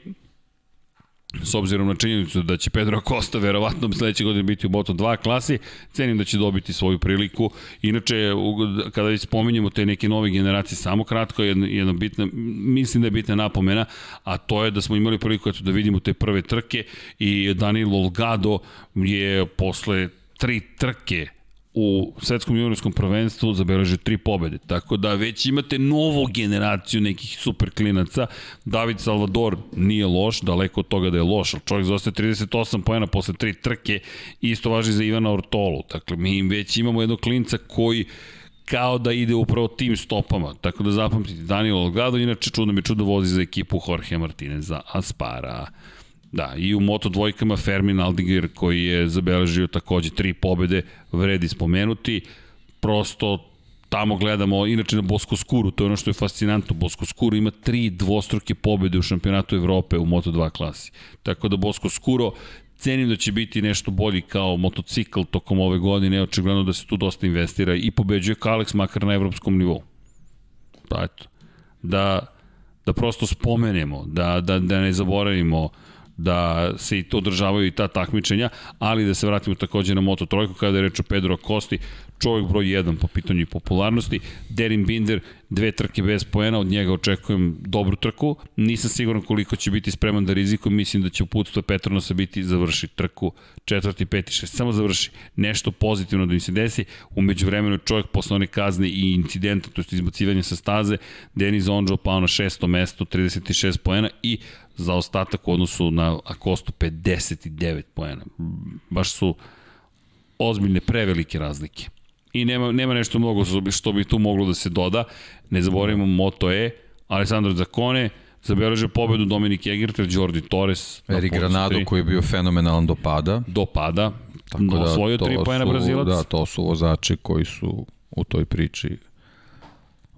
s obzirom na činjenicu da će Pedro Costa verovatno sledeće godine biti u Moto2 klasi, cenim da će dobiti svoju priliku. Inače, kada već spominjemo te neke nove generacije, samo kratko, jedna, jedna bitna, mislim da je bitna napomena, a to je da smo imali priliku eto, da vidimo te prve trke i Daniel Olgado je posle tri trke u svetskom juniorskom prvenstvu zabeležio tri pobede. Tako da već imate novu generaciju nekih super klinaca. David Salvador nije loš, daleko od toga da je loš, ali čovjek zostaje 38 pojena posle tri trke. Isto važi za Ivana Ortolu. Dakle, mi već imamo jednog klinca koji kao da ide upravo tim stopama. Tako da zapamtite, Daniel Olgado, inače čudno mi čudo vozi za ekipu Jorge Martineza Aspara. Da, i u Moto dvojkama Fermin Aldiger koji je zabeležio takođe tri pobede, vredi spomenuti. Prosto tamo gledamo, inače na Bosko Skuru, to je ono što je fascinantno, Bosko Skuru ima tri dvostruke pobede u šampionatu Evrope u Moto2 klasi. Tako da Bosko Skuro cenim da će biti nešto bolji kao motocikl tokom ove godine, očigledno da se tu dosta investira i pobeđuje Kalex makar na evropskom nivou. Pa eto, da, da prosto spomenemo, da, da, da ne zaboravimo uh, da se i to održavaju i ta takmičenja, ali da se vratimo takođe na Moto Trojku kada je reč o Pedro Kosti, čovjek broj 1 po pitanju popularnosti. Derin Binder, dve trke bez poena, od njega očekujem dobru trku. Nisam siguran koliko će biti spreman da rizikujem, mislim da će uputstvo Petronosa biti završi trku četvrti, peti, šest, samo završi. Nešto pozitivno da im se desi. Umeđu vremenu je čovjek posle one kazne i incidenta, to je izbacivanje sa staze, Denis Onđo pao na šesto mesto, 36 poena i za ostatak u odnosu na Akostu 59 poena. Baš su ozbiljne, prevelike razlike. I nema, nema nešto mnogo što bi tu moglo da se doda. Ne zaboravimo Moto E, Alessandro Zacone, zabeleže pobedu Dominik Egerter, Jordi Torres. Erik Granado koji je bio fenomenalan do pada. Do pada. Tako da, osvojio tri pojena Brazilac. Da, to su vozači koji su u toj priči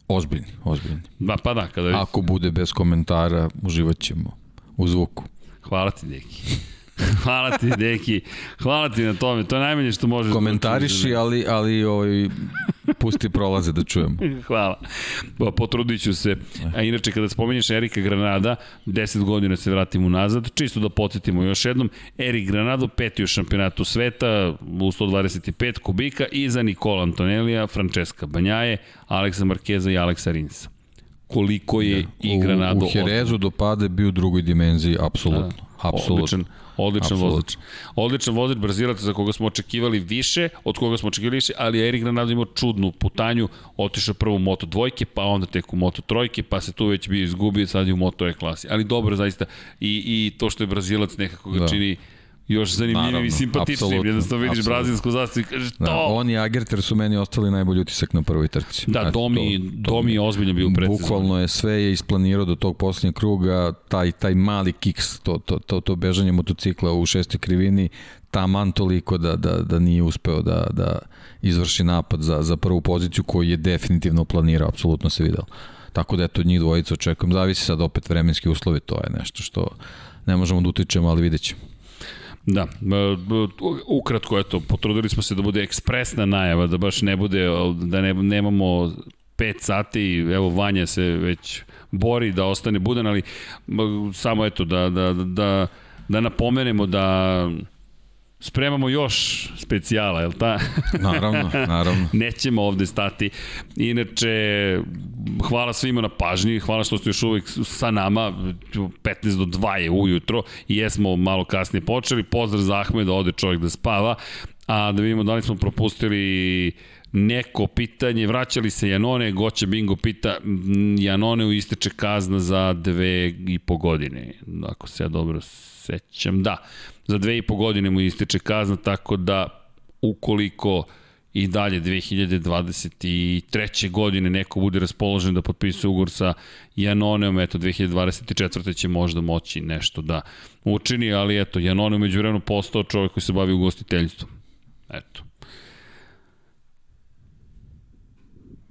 ozbiljni, ozbiljni. Da, pa da, kada... Ako bude bez komentara, uživat ćemo u zvuku. Hvala ti, Deki. Hvala ti, Deki. Hvala ti na tome. To je najmanje što možeš... Da Komentariši, ali, ali ovaj, pusti prolaze da čujemo. Hvala. Pa, potrudit ću se. A inače, kada spomenješ Erika Granada, 10 godina se vratim unazad, čisto da podsjetimo još jednom, Erik Granado, peti u šampionatu sveta u 125 kubika, iza Nikola Antonelija, Francesca Banjaje, Aleksa Markeza i Aleksa Rinsa koliko je da. i Granado... U, u Herezu do pade bio u drugoj dimenziji, apsolutno. Da. Apsolutno. Odličan, odličan Absolut. vozač. Odličan vozač Brazilaca za koga smo očekivali više, od koga smo očekivali više, ali Erik Granado imao čudnu putanju, otišao prvo u Moto dvojke, pa onda tek u Moto trojke, pa se tu već bio izgubio, sad je u Moto E klasi. Ali dobro, zaista, i, i to što je Brazilac nekako ga da. čini još zanimljivim i simpatičnim. Jednostavno vidiš absolutno. brazilsku zastavu i kažeš da, to. Da, on i Agerter su meni ostali najbolji utisak na prvoj trci. Da, Eto, Domi, to, to, Domi je ozbiljno bio precizan. Bukvalno je sve je isplanirao do tog poslednjeg kruga, taj, taj mali kiks, to, to, to, to bežanje motocikla u šestoj krivini, taman toliko da, da, da nije uspeo da, da izvrši napad za, za prvu poziciju koju je definitivno planirao, apsolutno se videlo. Tako da eto njih dvojica očekujem, zavisi sad opet vremenski uslovi, to je nešto što ne možemo da utičemo, ali vidjet ćemo. Da, ukratko, eto, potrudili smo se da bude ekspresna najava, da baš ne bude, da ne, nemamo 5 sati, evo Vanja se već bori da ostane budan, ali samo eto, da, da, da, da napomenemo da spremamo još specijala, je li ta? Naravno, naravno. Nećemo ovde stati. Inače, hvala svima na pažnji, hvala što ste još uvijek sa nama, 15 do 2 je ujutro i jesmo malo kasnije počeli. Pozdrav za Ahmeda, ode čovjek da spava, a da vidimo da li smo propustili neko pitanje, vraćali se Janone, Goća Bingo pita, Janone u isteče kazna za dve i po godine, ako se ja dobro sećam, da za dve i po godine mu ističe kazna, tako da ukoliko i dalje 2023. godine neko bude raspoložen da potpisuje ugovor sa Janoneom, eto 2024. će možda moći nešto da učini, ali eto, Janone umeđu vremenu postao čovjek koji se bavi ugostiteljstvom. Eto.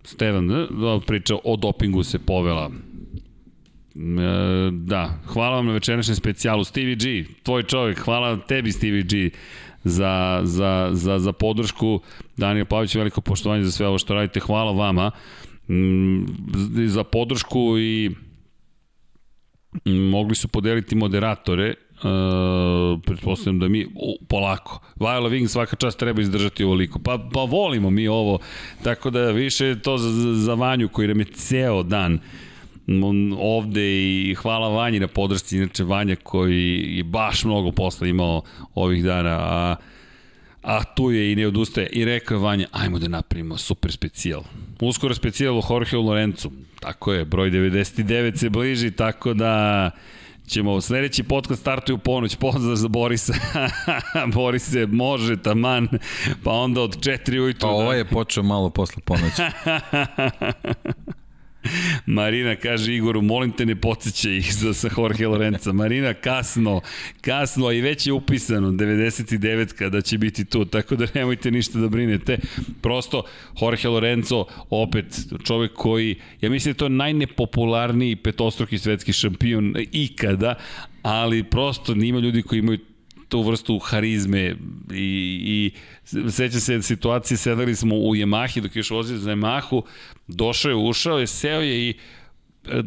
Stevan, da, priča o dopingu se povela da, hvala vam na večerašnjem specijalu. Stevie G, tvoj čovjek, hvala tebi Stevie G za, za, za, za podršku. Daniel Pavić, veliko poštovanje za sve ovo što radite. Hvala vama mm, za podršku i mm, mogli su podeliti moderatore Uh, pretpostavljam da mi uh, polako. Viola Wing svaka čast treba izdržati ovoliko. Pa, pa volimo mi ovo. Tako da više to za, za Vanju koji nam je ceo dan uh, ovde i hvala Vanji na podršci, inače Vanja koji je baš mnogo posla imao ovih dana, a a tu je i ne odustaje. I rekao je Vanja, ajmo da napravimo super specijal. Uskoro specijal o Jorge Lorencu. Tako je, broj 99 se bliži, tako da ćemo sledeći podcast startuje u ponoć, pozdrav za Borisa. Borise, može, taman, pa onda od 4 ujutru. Pa ovaj je počeo malo posle ponoći. Marina kaže Igoru, molim te ne podsjećaj ih za sa Jorge Lorenza. Marina, kasno, kasno, i već je upisano 99 kada će biti tu, tako da nemojte ništa da brinete. Prosto, Jorge Lorenzo, opet čovek koji, ja mislim da je to najnepopularniji petostruki svetski šampion ikada, ali prosto nima ljudi koji imaju tu vrstu harizme i, i sećam se situacije, sedali smo u Yamahi dok je još vozio za Yamahu, došao je, ušao je, seo je i e,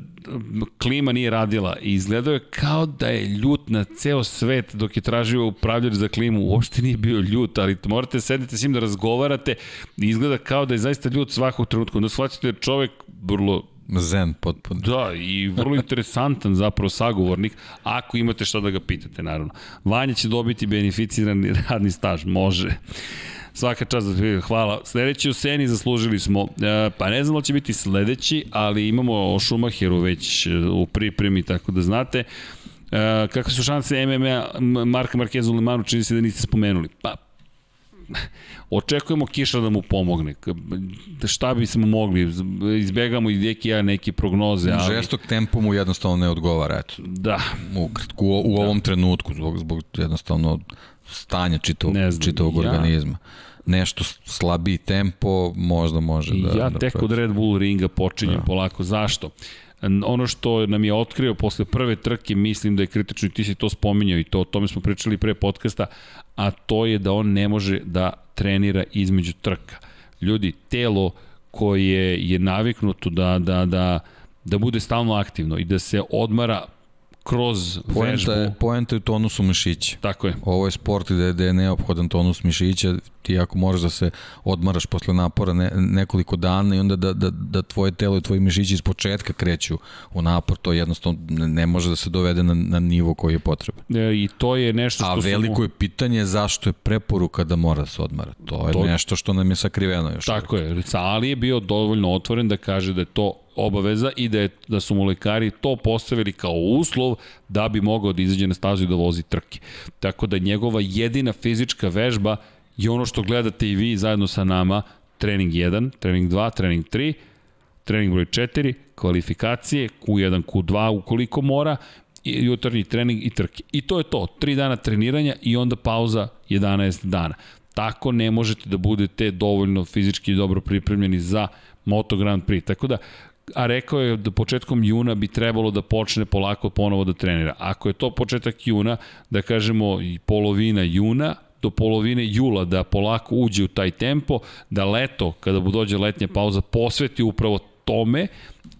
klima nije radila i izgledao je kao da je ljut na ceo svet dok je tražio upravljač za klimu. Uopšte nije bio ljut, ali morate da sedite s njim da razgovarate i izgleda kao da je zaista ljut svakog trenutka. Onda shvaćate da je čovek vrlo Zen potpuno. Da, i vrlo interesantan zapravo sagovornik, ako imate šta da ga pitate, naravno. Vanja će dobiti beneficirani radni staž, može. Svaka čast hvala. Sledeći u Seni zaslužili smo, e, pa ne znam da će biti sledeći, ali imamo o Schumacheru već e, u pripremi, tako da znate. E, kakve su šanse MMA Marka Markeza u Limanu, čini se da niste spomenuli. Pa, očekujemo Kiša da mu pomogne. Šta bi smo mogli? Izbegamo i neki ja neke prognoze. Ali... Žestok tempo mu jednostavno ne odgovara. Eto. Da. Ukratko, u, u da. ovom trenutku, zbog, zbog jednostavno stanja čitavog, znam, čitavog ja, organizma nešto slabiji tempo možda može da ja da tek prođe. od Red Bull ringa počinjem da. polako zašto ono što nam je otkrio posle prve trke mislim da je kritično i ti si to spominjao i to o tome smo pričali pre podcasta a to je da on ne može da trenira između trka. Ljudi telo koje je naviknuto da da da da bude stalno aktivno i da se odmara kroz poenta vežbu. Je, poenta je u tonusu mišića. Tako je. Ovo je sport gde, gde je neophodan tonus mišića, ti ako moraš da se odmaraš posle napora ne, nekoliko dana i onda da, da, da tvoje telo i tvoji mišići iz početka kreću u napor, to jednostavno ne može da se dovede na, na nivo koji je potreban. E, I to je nešto što A veliko smo... je pitanje zašto je preporuka da mora da se odmara. To je to... nešto što nam je sakriveno još. Tako uvijek. je. Ali je bio dovoljno otvoren da kaže da je to obaveza i da, je, da su mu lekari to postavili kao uslov da bi mogao da izađe na stazu i da vozi trke. Tako da njegova jedina fizička vežba je ono što gledate i vi zajedno sa nama, trening 1, trening 2, trening 3, trening broj 4, kvalifikacije, Q1, Q2 ukoliko mora, i jutarnji trening i trke. I to je to, 3 dana treniranja i onda pauza 11 dana. Tako ne možete da budete dovoljno fizički dobro pripremljeni za Moto Grand Prix. Tako da, a rekao je da početkom juna bi trebalo da počne polako ponovo da trenira. Ako je to početak juna, da kažemo i polovina juna, do polovine jula da polako uđe u taj tempo, da leto, kada dođe letnja pauza, posveti upravo tome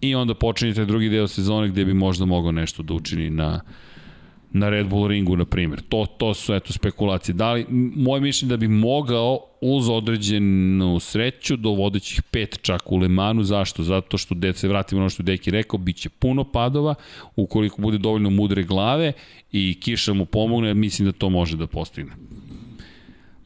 i onda počinje drugi deo sezone gde bi možda mogao nešto da učini na, na Red Bull ringu, na primjer. To, to su eto spekulacije. Da li, moje mišljenje da bi mogao uz određenu sreću do vodećih pet čak u Lemanu. Zašto? Zato što, da se vratimo na ono što Deki rekao, bit će puno padova, ukoliko bude dovoljno mudre glave i kiša mu pomogne, mislim da to može da postigne.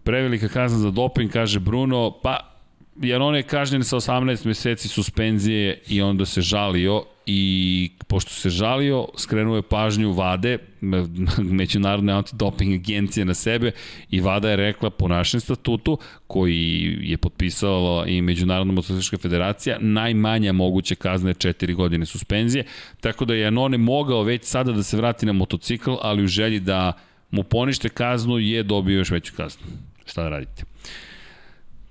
Prevelika kazna za doping, kaže Bruno, pa jer on je kažnjen sa 18 meseci suspenzije i onda se žalio i pošto se žalio, skrenuo je pažnju Vade, Međunarodne antidoping agencije na sebe i Vada je rekla po našem statutu, koji je potpisala i Međunarodna motociklistička federacija, najmanja moguća kazna je 4 godine suspenzije, tako da je Janone mogao već sada da se vrati na motocikl, ali u želji da mu ponište kaznu je dobio još veću kaznu. Šta da radite?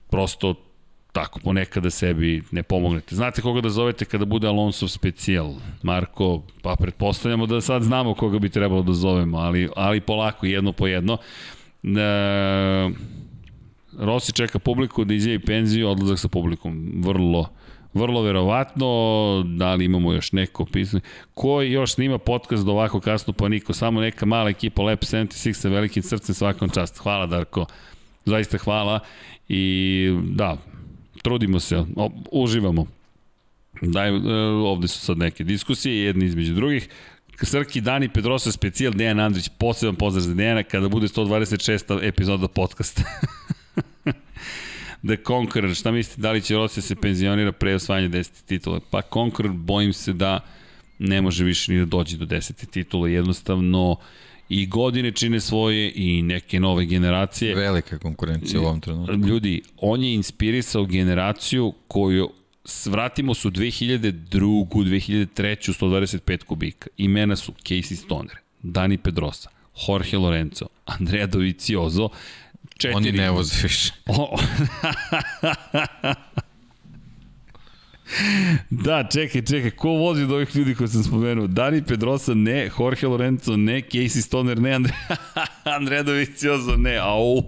Prosto tako ponekada sebi ne pomognete. Znate koga da zovete kada bude Alonsov specijal? Marko, pa pretpostavljamo da sad znamo koga bi trebalo da zovemo, ali, ali polako, jedno po jedno. E, Rossi čeka publiku da izjavi penziju, odlazak sa publikom. Vrlo, vrlo verovatno, da li imamo još neko pisanje. Ko još snima podcast do ovako kasno, pa niko, samo neka mala ekipa Lep 76 sa velikim srcem svakom čast. Hvala Darko, zaista hvala. I da, trudimo se, uživamo. Daj, e, ovde su sad neke diskusije, jedni između drugih. Srki, Dani, Pedrosa, specijal, Dejan Andrić, poseban pozdrav za Dejana kada bude 126. epizoda podcasta. The Conqueror, šta mislite, da li će Rossi se penzionira pre osvajanja 10. titula? Pa Conqueror, bojim se da ne može više ni da dođe do 10. titula, jednostavno i godine čine svoje i neke nove generacije. Velika konkurencija u ovom trenutku. Ljudi, on je inspirisao generaciju koju svratimo su 2002. 2003. 125 kubika. Imena su Casey Stoner, Dani Pedrosa, Jorge Lorenzo, Andrea Dovizioso, četiri... Oni ne voze više. da, čekaj, čekaj, ko vozi od ovih ljudi koje sam spomenuo? Dani Pedrosa ne, Jorge Lorenzo ne, Casey Stoner ne, Andre... Andrea Dovizioso ne, au.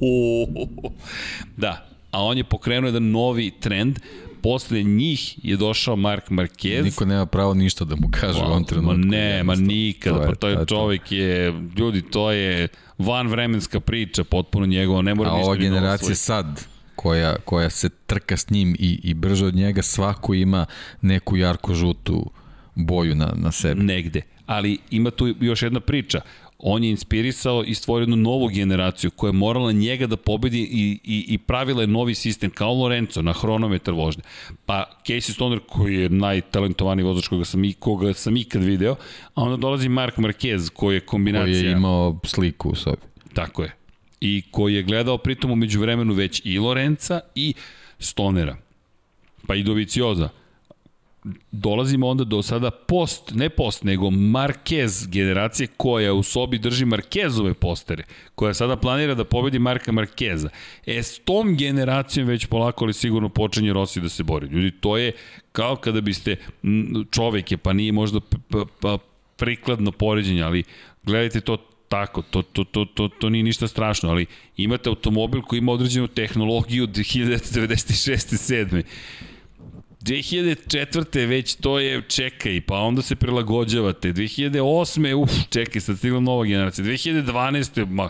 Da, a on je pokrenuo jedan novi trend, posle njih je došao Mark Marquez. Niko nema pravo ništa da mu kaže wow, u ovom trenutku. Ma ne, ma nikada, pa to je čovek je, ljudi, to je van vremenska priča, potpuno njegovo, ne mora ništa. A ova generacija sad, koja, koja se trka s njim i, i brže od njega, svako ima neku jarko-žutu boju na, na sebi. Negde. Ali ima tu još jedna priča on je inspirisao i stvorio jednu novu generaciju koja je morala njega da pobedi i, i, i pravila je novi sistem kao Lorenzo na hronometar vožnje. Pa Casey Stoner koji je najtalentovaniji vozač koga sam, koga sam ikad video, a onda dolazi Mark Marquez koji je kombinacija... Koji je imao sliku u sobi. Tako je. I koji je gledao pritom umeđu vremenu već i Lorenza i Stonera. Pa i Dovicioza dolazimo onda do sada post, ne post, nego Marquez generacije koja u sobi drži Marquezove postere, koja sada planira da pobedi Marka Marqueza. E, s tom generacijom već polako ali sigurno počinje Rossi da se bori. Ljudi, to je kao kada biste, čovek je, pa nije možda prikladno poređenje, ali gledajte to tako, to, to, to, to, to nije ništa strašno, ali imate automobil koji ima određenu tehnologiju od 1996. 7 2004. već to je čekaj, pa onda se prilagođavate. 2008. uf, čekaj, sad stigla nova generacija. 2012. ma,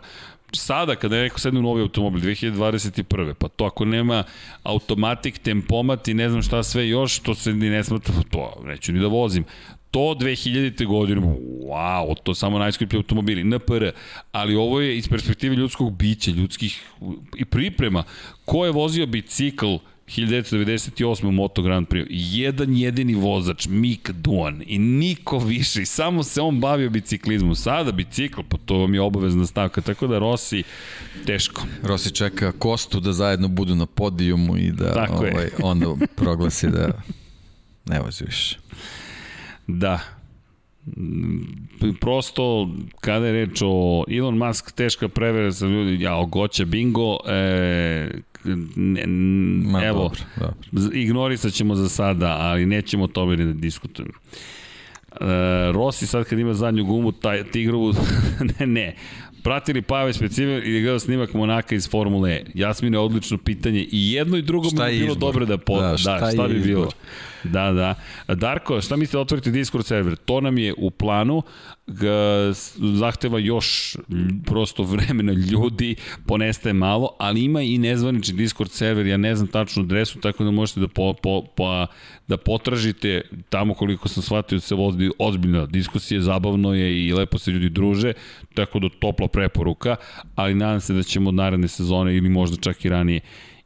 sada kada je neko sedne u novi automobil 2021. pa to ako nema automatik, tempomat i ne znam šta sve još, to se ni ne smatra, to neću ni da vozim. To 2000. godine, wow, to samo najskuplji automobili, NPR, ali ovo je iz perspektive ljudskog bića, ljudskih i priprema. Ko je vozio bicikl 1998. Moto Grand Prix. Jedan jedini vozač, Mick Duan. I niko više. I samo se on bavio biciklizmom. Sada bicikl, pa to vam je obavezna stavka. Tako da Rossi, teško. Rossi čeka Kostu da zajedno budu na podijumu i da Tako ovaj, je. onda proglasi da ne vozi više. Da, prosto kada je reč o Elon Musk teška prevera za ljudi ja ogoća bingo e, ne, Ma, evo dobro, dobro. ignorisat ćemo za sada ali nećemo o tome da diskutujemo. E, Rossi sad kad ima zadnju gumu taj tigrovu ne ne pratili Pave specijalno ili gledao snimak Monaka iz Formule E? Jasmine, odlično pitanje. I jedno i drugo bi bilo dobro da po... Da, šta, da, šta bi bilo? Izbor? Da, da. Darko, šta mislite da otvoriti Discord server? To nam je u planu, zahteva još prosto vremena ljudi, ponestaje malo, ali ima i nezvanični Discord server, ja ne znam tačnu adresu, tako da možete da, po, po, po, da potražite tamo koliko sam shvatio da se vodi ozbiljna diskusija, zabavno je i lepo se ljudi druže, tako da topla preporuka, ali nadam se da ćemo od naredne sezone ili možda čak i ranije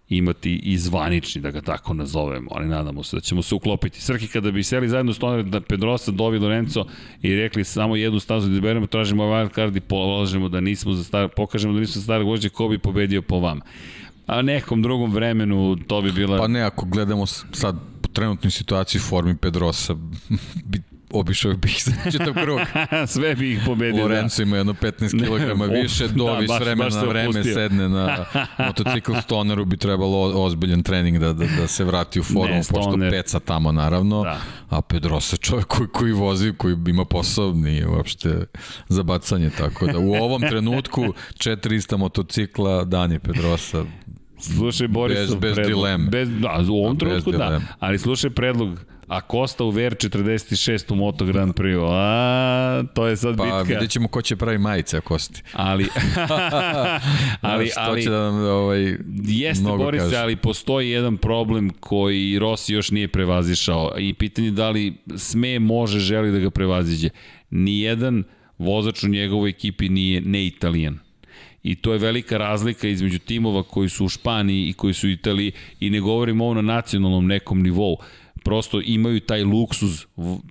imati i zvanični, da ga tako nazovemo, ali nadamo se da ćemo se uklopiti. Srki, kada bi seli zajedno Stoner, da Pedrosa, Dovi, Lorenzo i rekli samo jednu stazu da beremo, tražimo wild card i polažemo da nismo za star, pokažemo da nismo za starog vođe, ko bi pobedio po vama. A nekom drugom vremenu to bi bila... Pa ne, ako gledamo sad trenutnoj situaciji formi Pedrosa obišao bih za četav krug. Sve bi ih pobedio. Lorenzo da. ima jedno 15 kg više, Dovi da, s vremena na vreme opustio. sedne na motocikl Stoneru bi trebalo ozbiljan trening da, da, da se vrati u formu, ne, pošto peca tamo naravno, da. a Pedrosa čovjek koji, koji vozi, koji ima posao, nije uopšte za bacanje, tako da u ovom trenutku 400 motocikla Dani Pedrosa Slušaj Borisov bez, bez dileme. Bez, da, u ovom trenutku da, ali slušaj predlog a Kosta u VR46 u Moto Grand Prix. A, to je sad pa, bitka. Pa vidjet ćemo ko će pravi majice Kosti. Ali, ali, ali, će da nam ovaj, jeste, Boris, kaže. ali postoji jedan problem koji Rossi još nije prevazišao i pitanje da li sme, može, želi da ga prevaziđe. Nijedan vozač u njegovoj ekipi nije ne italijan I to je velika razlika između timova koji su u Španiji i koji su u Italiji i ne govorimo ovo na nacionalnom nekom nivou prosto imaju taj luksuz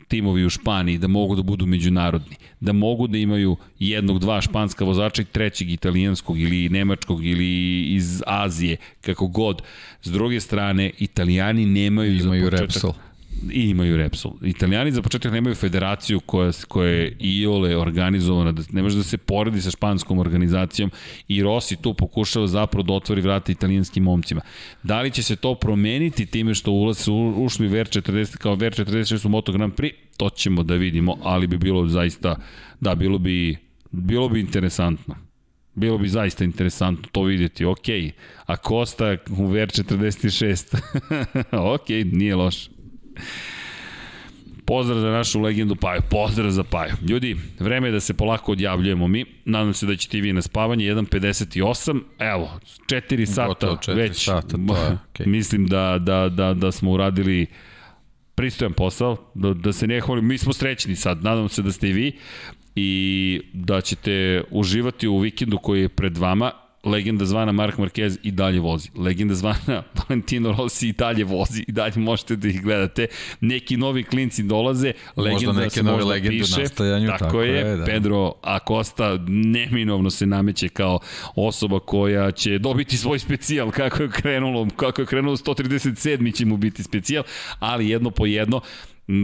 timovi u Španiji da mogu da budu međunarodni, da mogu da imaju jednog, dva španska vozača i trećeg italijanskog ili nemačkog ili iz Azije, kako god. S druge strane, italijani nemaju imaju za početak... Repsol I imaju Repsol. Italijani za početak nemaju federaciju koja, koja je iole organizovana, da ne može da se poredi sa španskom organizacijom i Rossi tu pokušava zapravo da otvori vrata italijanskim momcima. Da li će se to promeniti time što ulaz su ušli VR40 kao VR46 u Moto Grand Prix? To ćemo da vidimo, ali bi bilo zaista, da, bilo bi, bilo bi interesantno. Bilo bi zaista interesantno to vidjeti. Ok, a Costa u VR46. ok, nije loše. Pozdrav za našu legendu Paju, pozdrav za Paju. Ljudi, vreme je da se polako odjavljujemo mi, nadam se da ćete i vi na spavanje, 1.58, evo, 4 sata Gotovo 4 već, sata, to je, okay. mislim da, da, da, da smo uradili pristojan posao, da, da se ne hvalim, mi smo srećni sad, nadam se da ste i vi i da ćete uživati u vikendu koji je pred vama legenda zvana Mark Marquez i dalje vozi. Legenda zvana Valentino Rossi i dalje vozi i dalje možete da ih gledate. Neki novi klinci dolaze, legenda možda neke se nove možda legende piše. Nastajanju, tako, tako je, je da. Pedro Acosta neminovno se nameće kao osoba koja će dobiti svoj specijal kako je krenulo, kako je krenulo 137. će mu biti specijal, ali jedno po jedno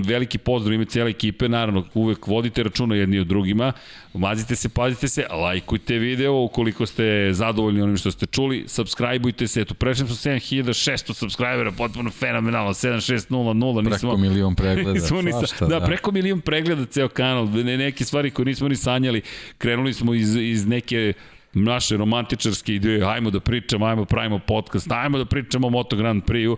veliki pozdrav ime cijele ekipe, naravno uvek vodite računa jedni od drugima, mazite se, pazite se, lajkujte video ukoliko ste zadovoljni onim što ste čuli, subscribeujte se, eto prešli smo 7600 subscribera, potpuno fenomenalno, 7600, nismo... Preko milion pregleda, nismo ni, svašta, da, da, preko milion pregleda ceo kanal, ne, neke stvari koje nismo ni sanjali, krenuli smo iz, iz neke naše romantičarske ideje, ajmo da pričamo, ajmo da pravimo podcast, ajmo da pričamo o Moto Grand Prix-u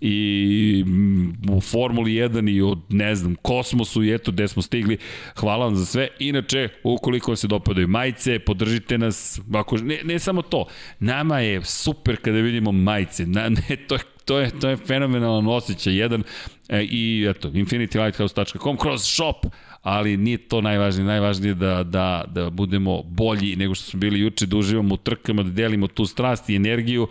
i mm, u Formuli 1 i od, ne znam, kosmosu i eto gde smo stigli. Hvala vam za sve. Inače, ukoliko vam se dopadaju majice, podržite nas, ako, ne, ne samo to, nama je super kada vidimo majice, na, ne, to je to je, to je fenomenalan osjećaj, jedan e, i eto, infinitylighthouse.com kroz shop, ali nije to najvažnije. Najvažnije je da, da, da budemo bolji nego što smo bili juče, da uživamo u trkama, da delimo tu strast i energiju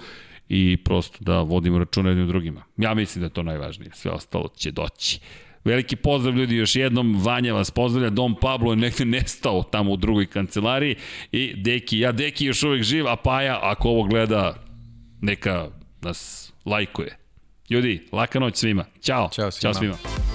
i prosto da vodimo računa jednim drugima. Ja mislim da je to najvažnije. Sve ostalo će doći. Veliki pozdrav ljudi još jednom, Vanja vas pozdravlja, Dom Pablo je nekde nestao tamo u drugoj kancelariji i Deki, ja Deki još uvek živ, a Paja ako ovo gleda neka nas lajkuje. Ljudi, laka noć svima. Ćao. Ćao svima. Ćao svima.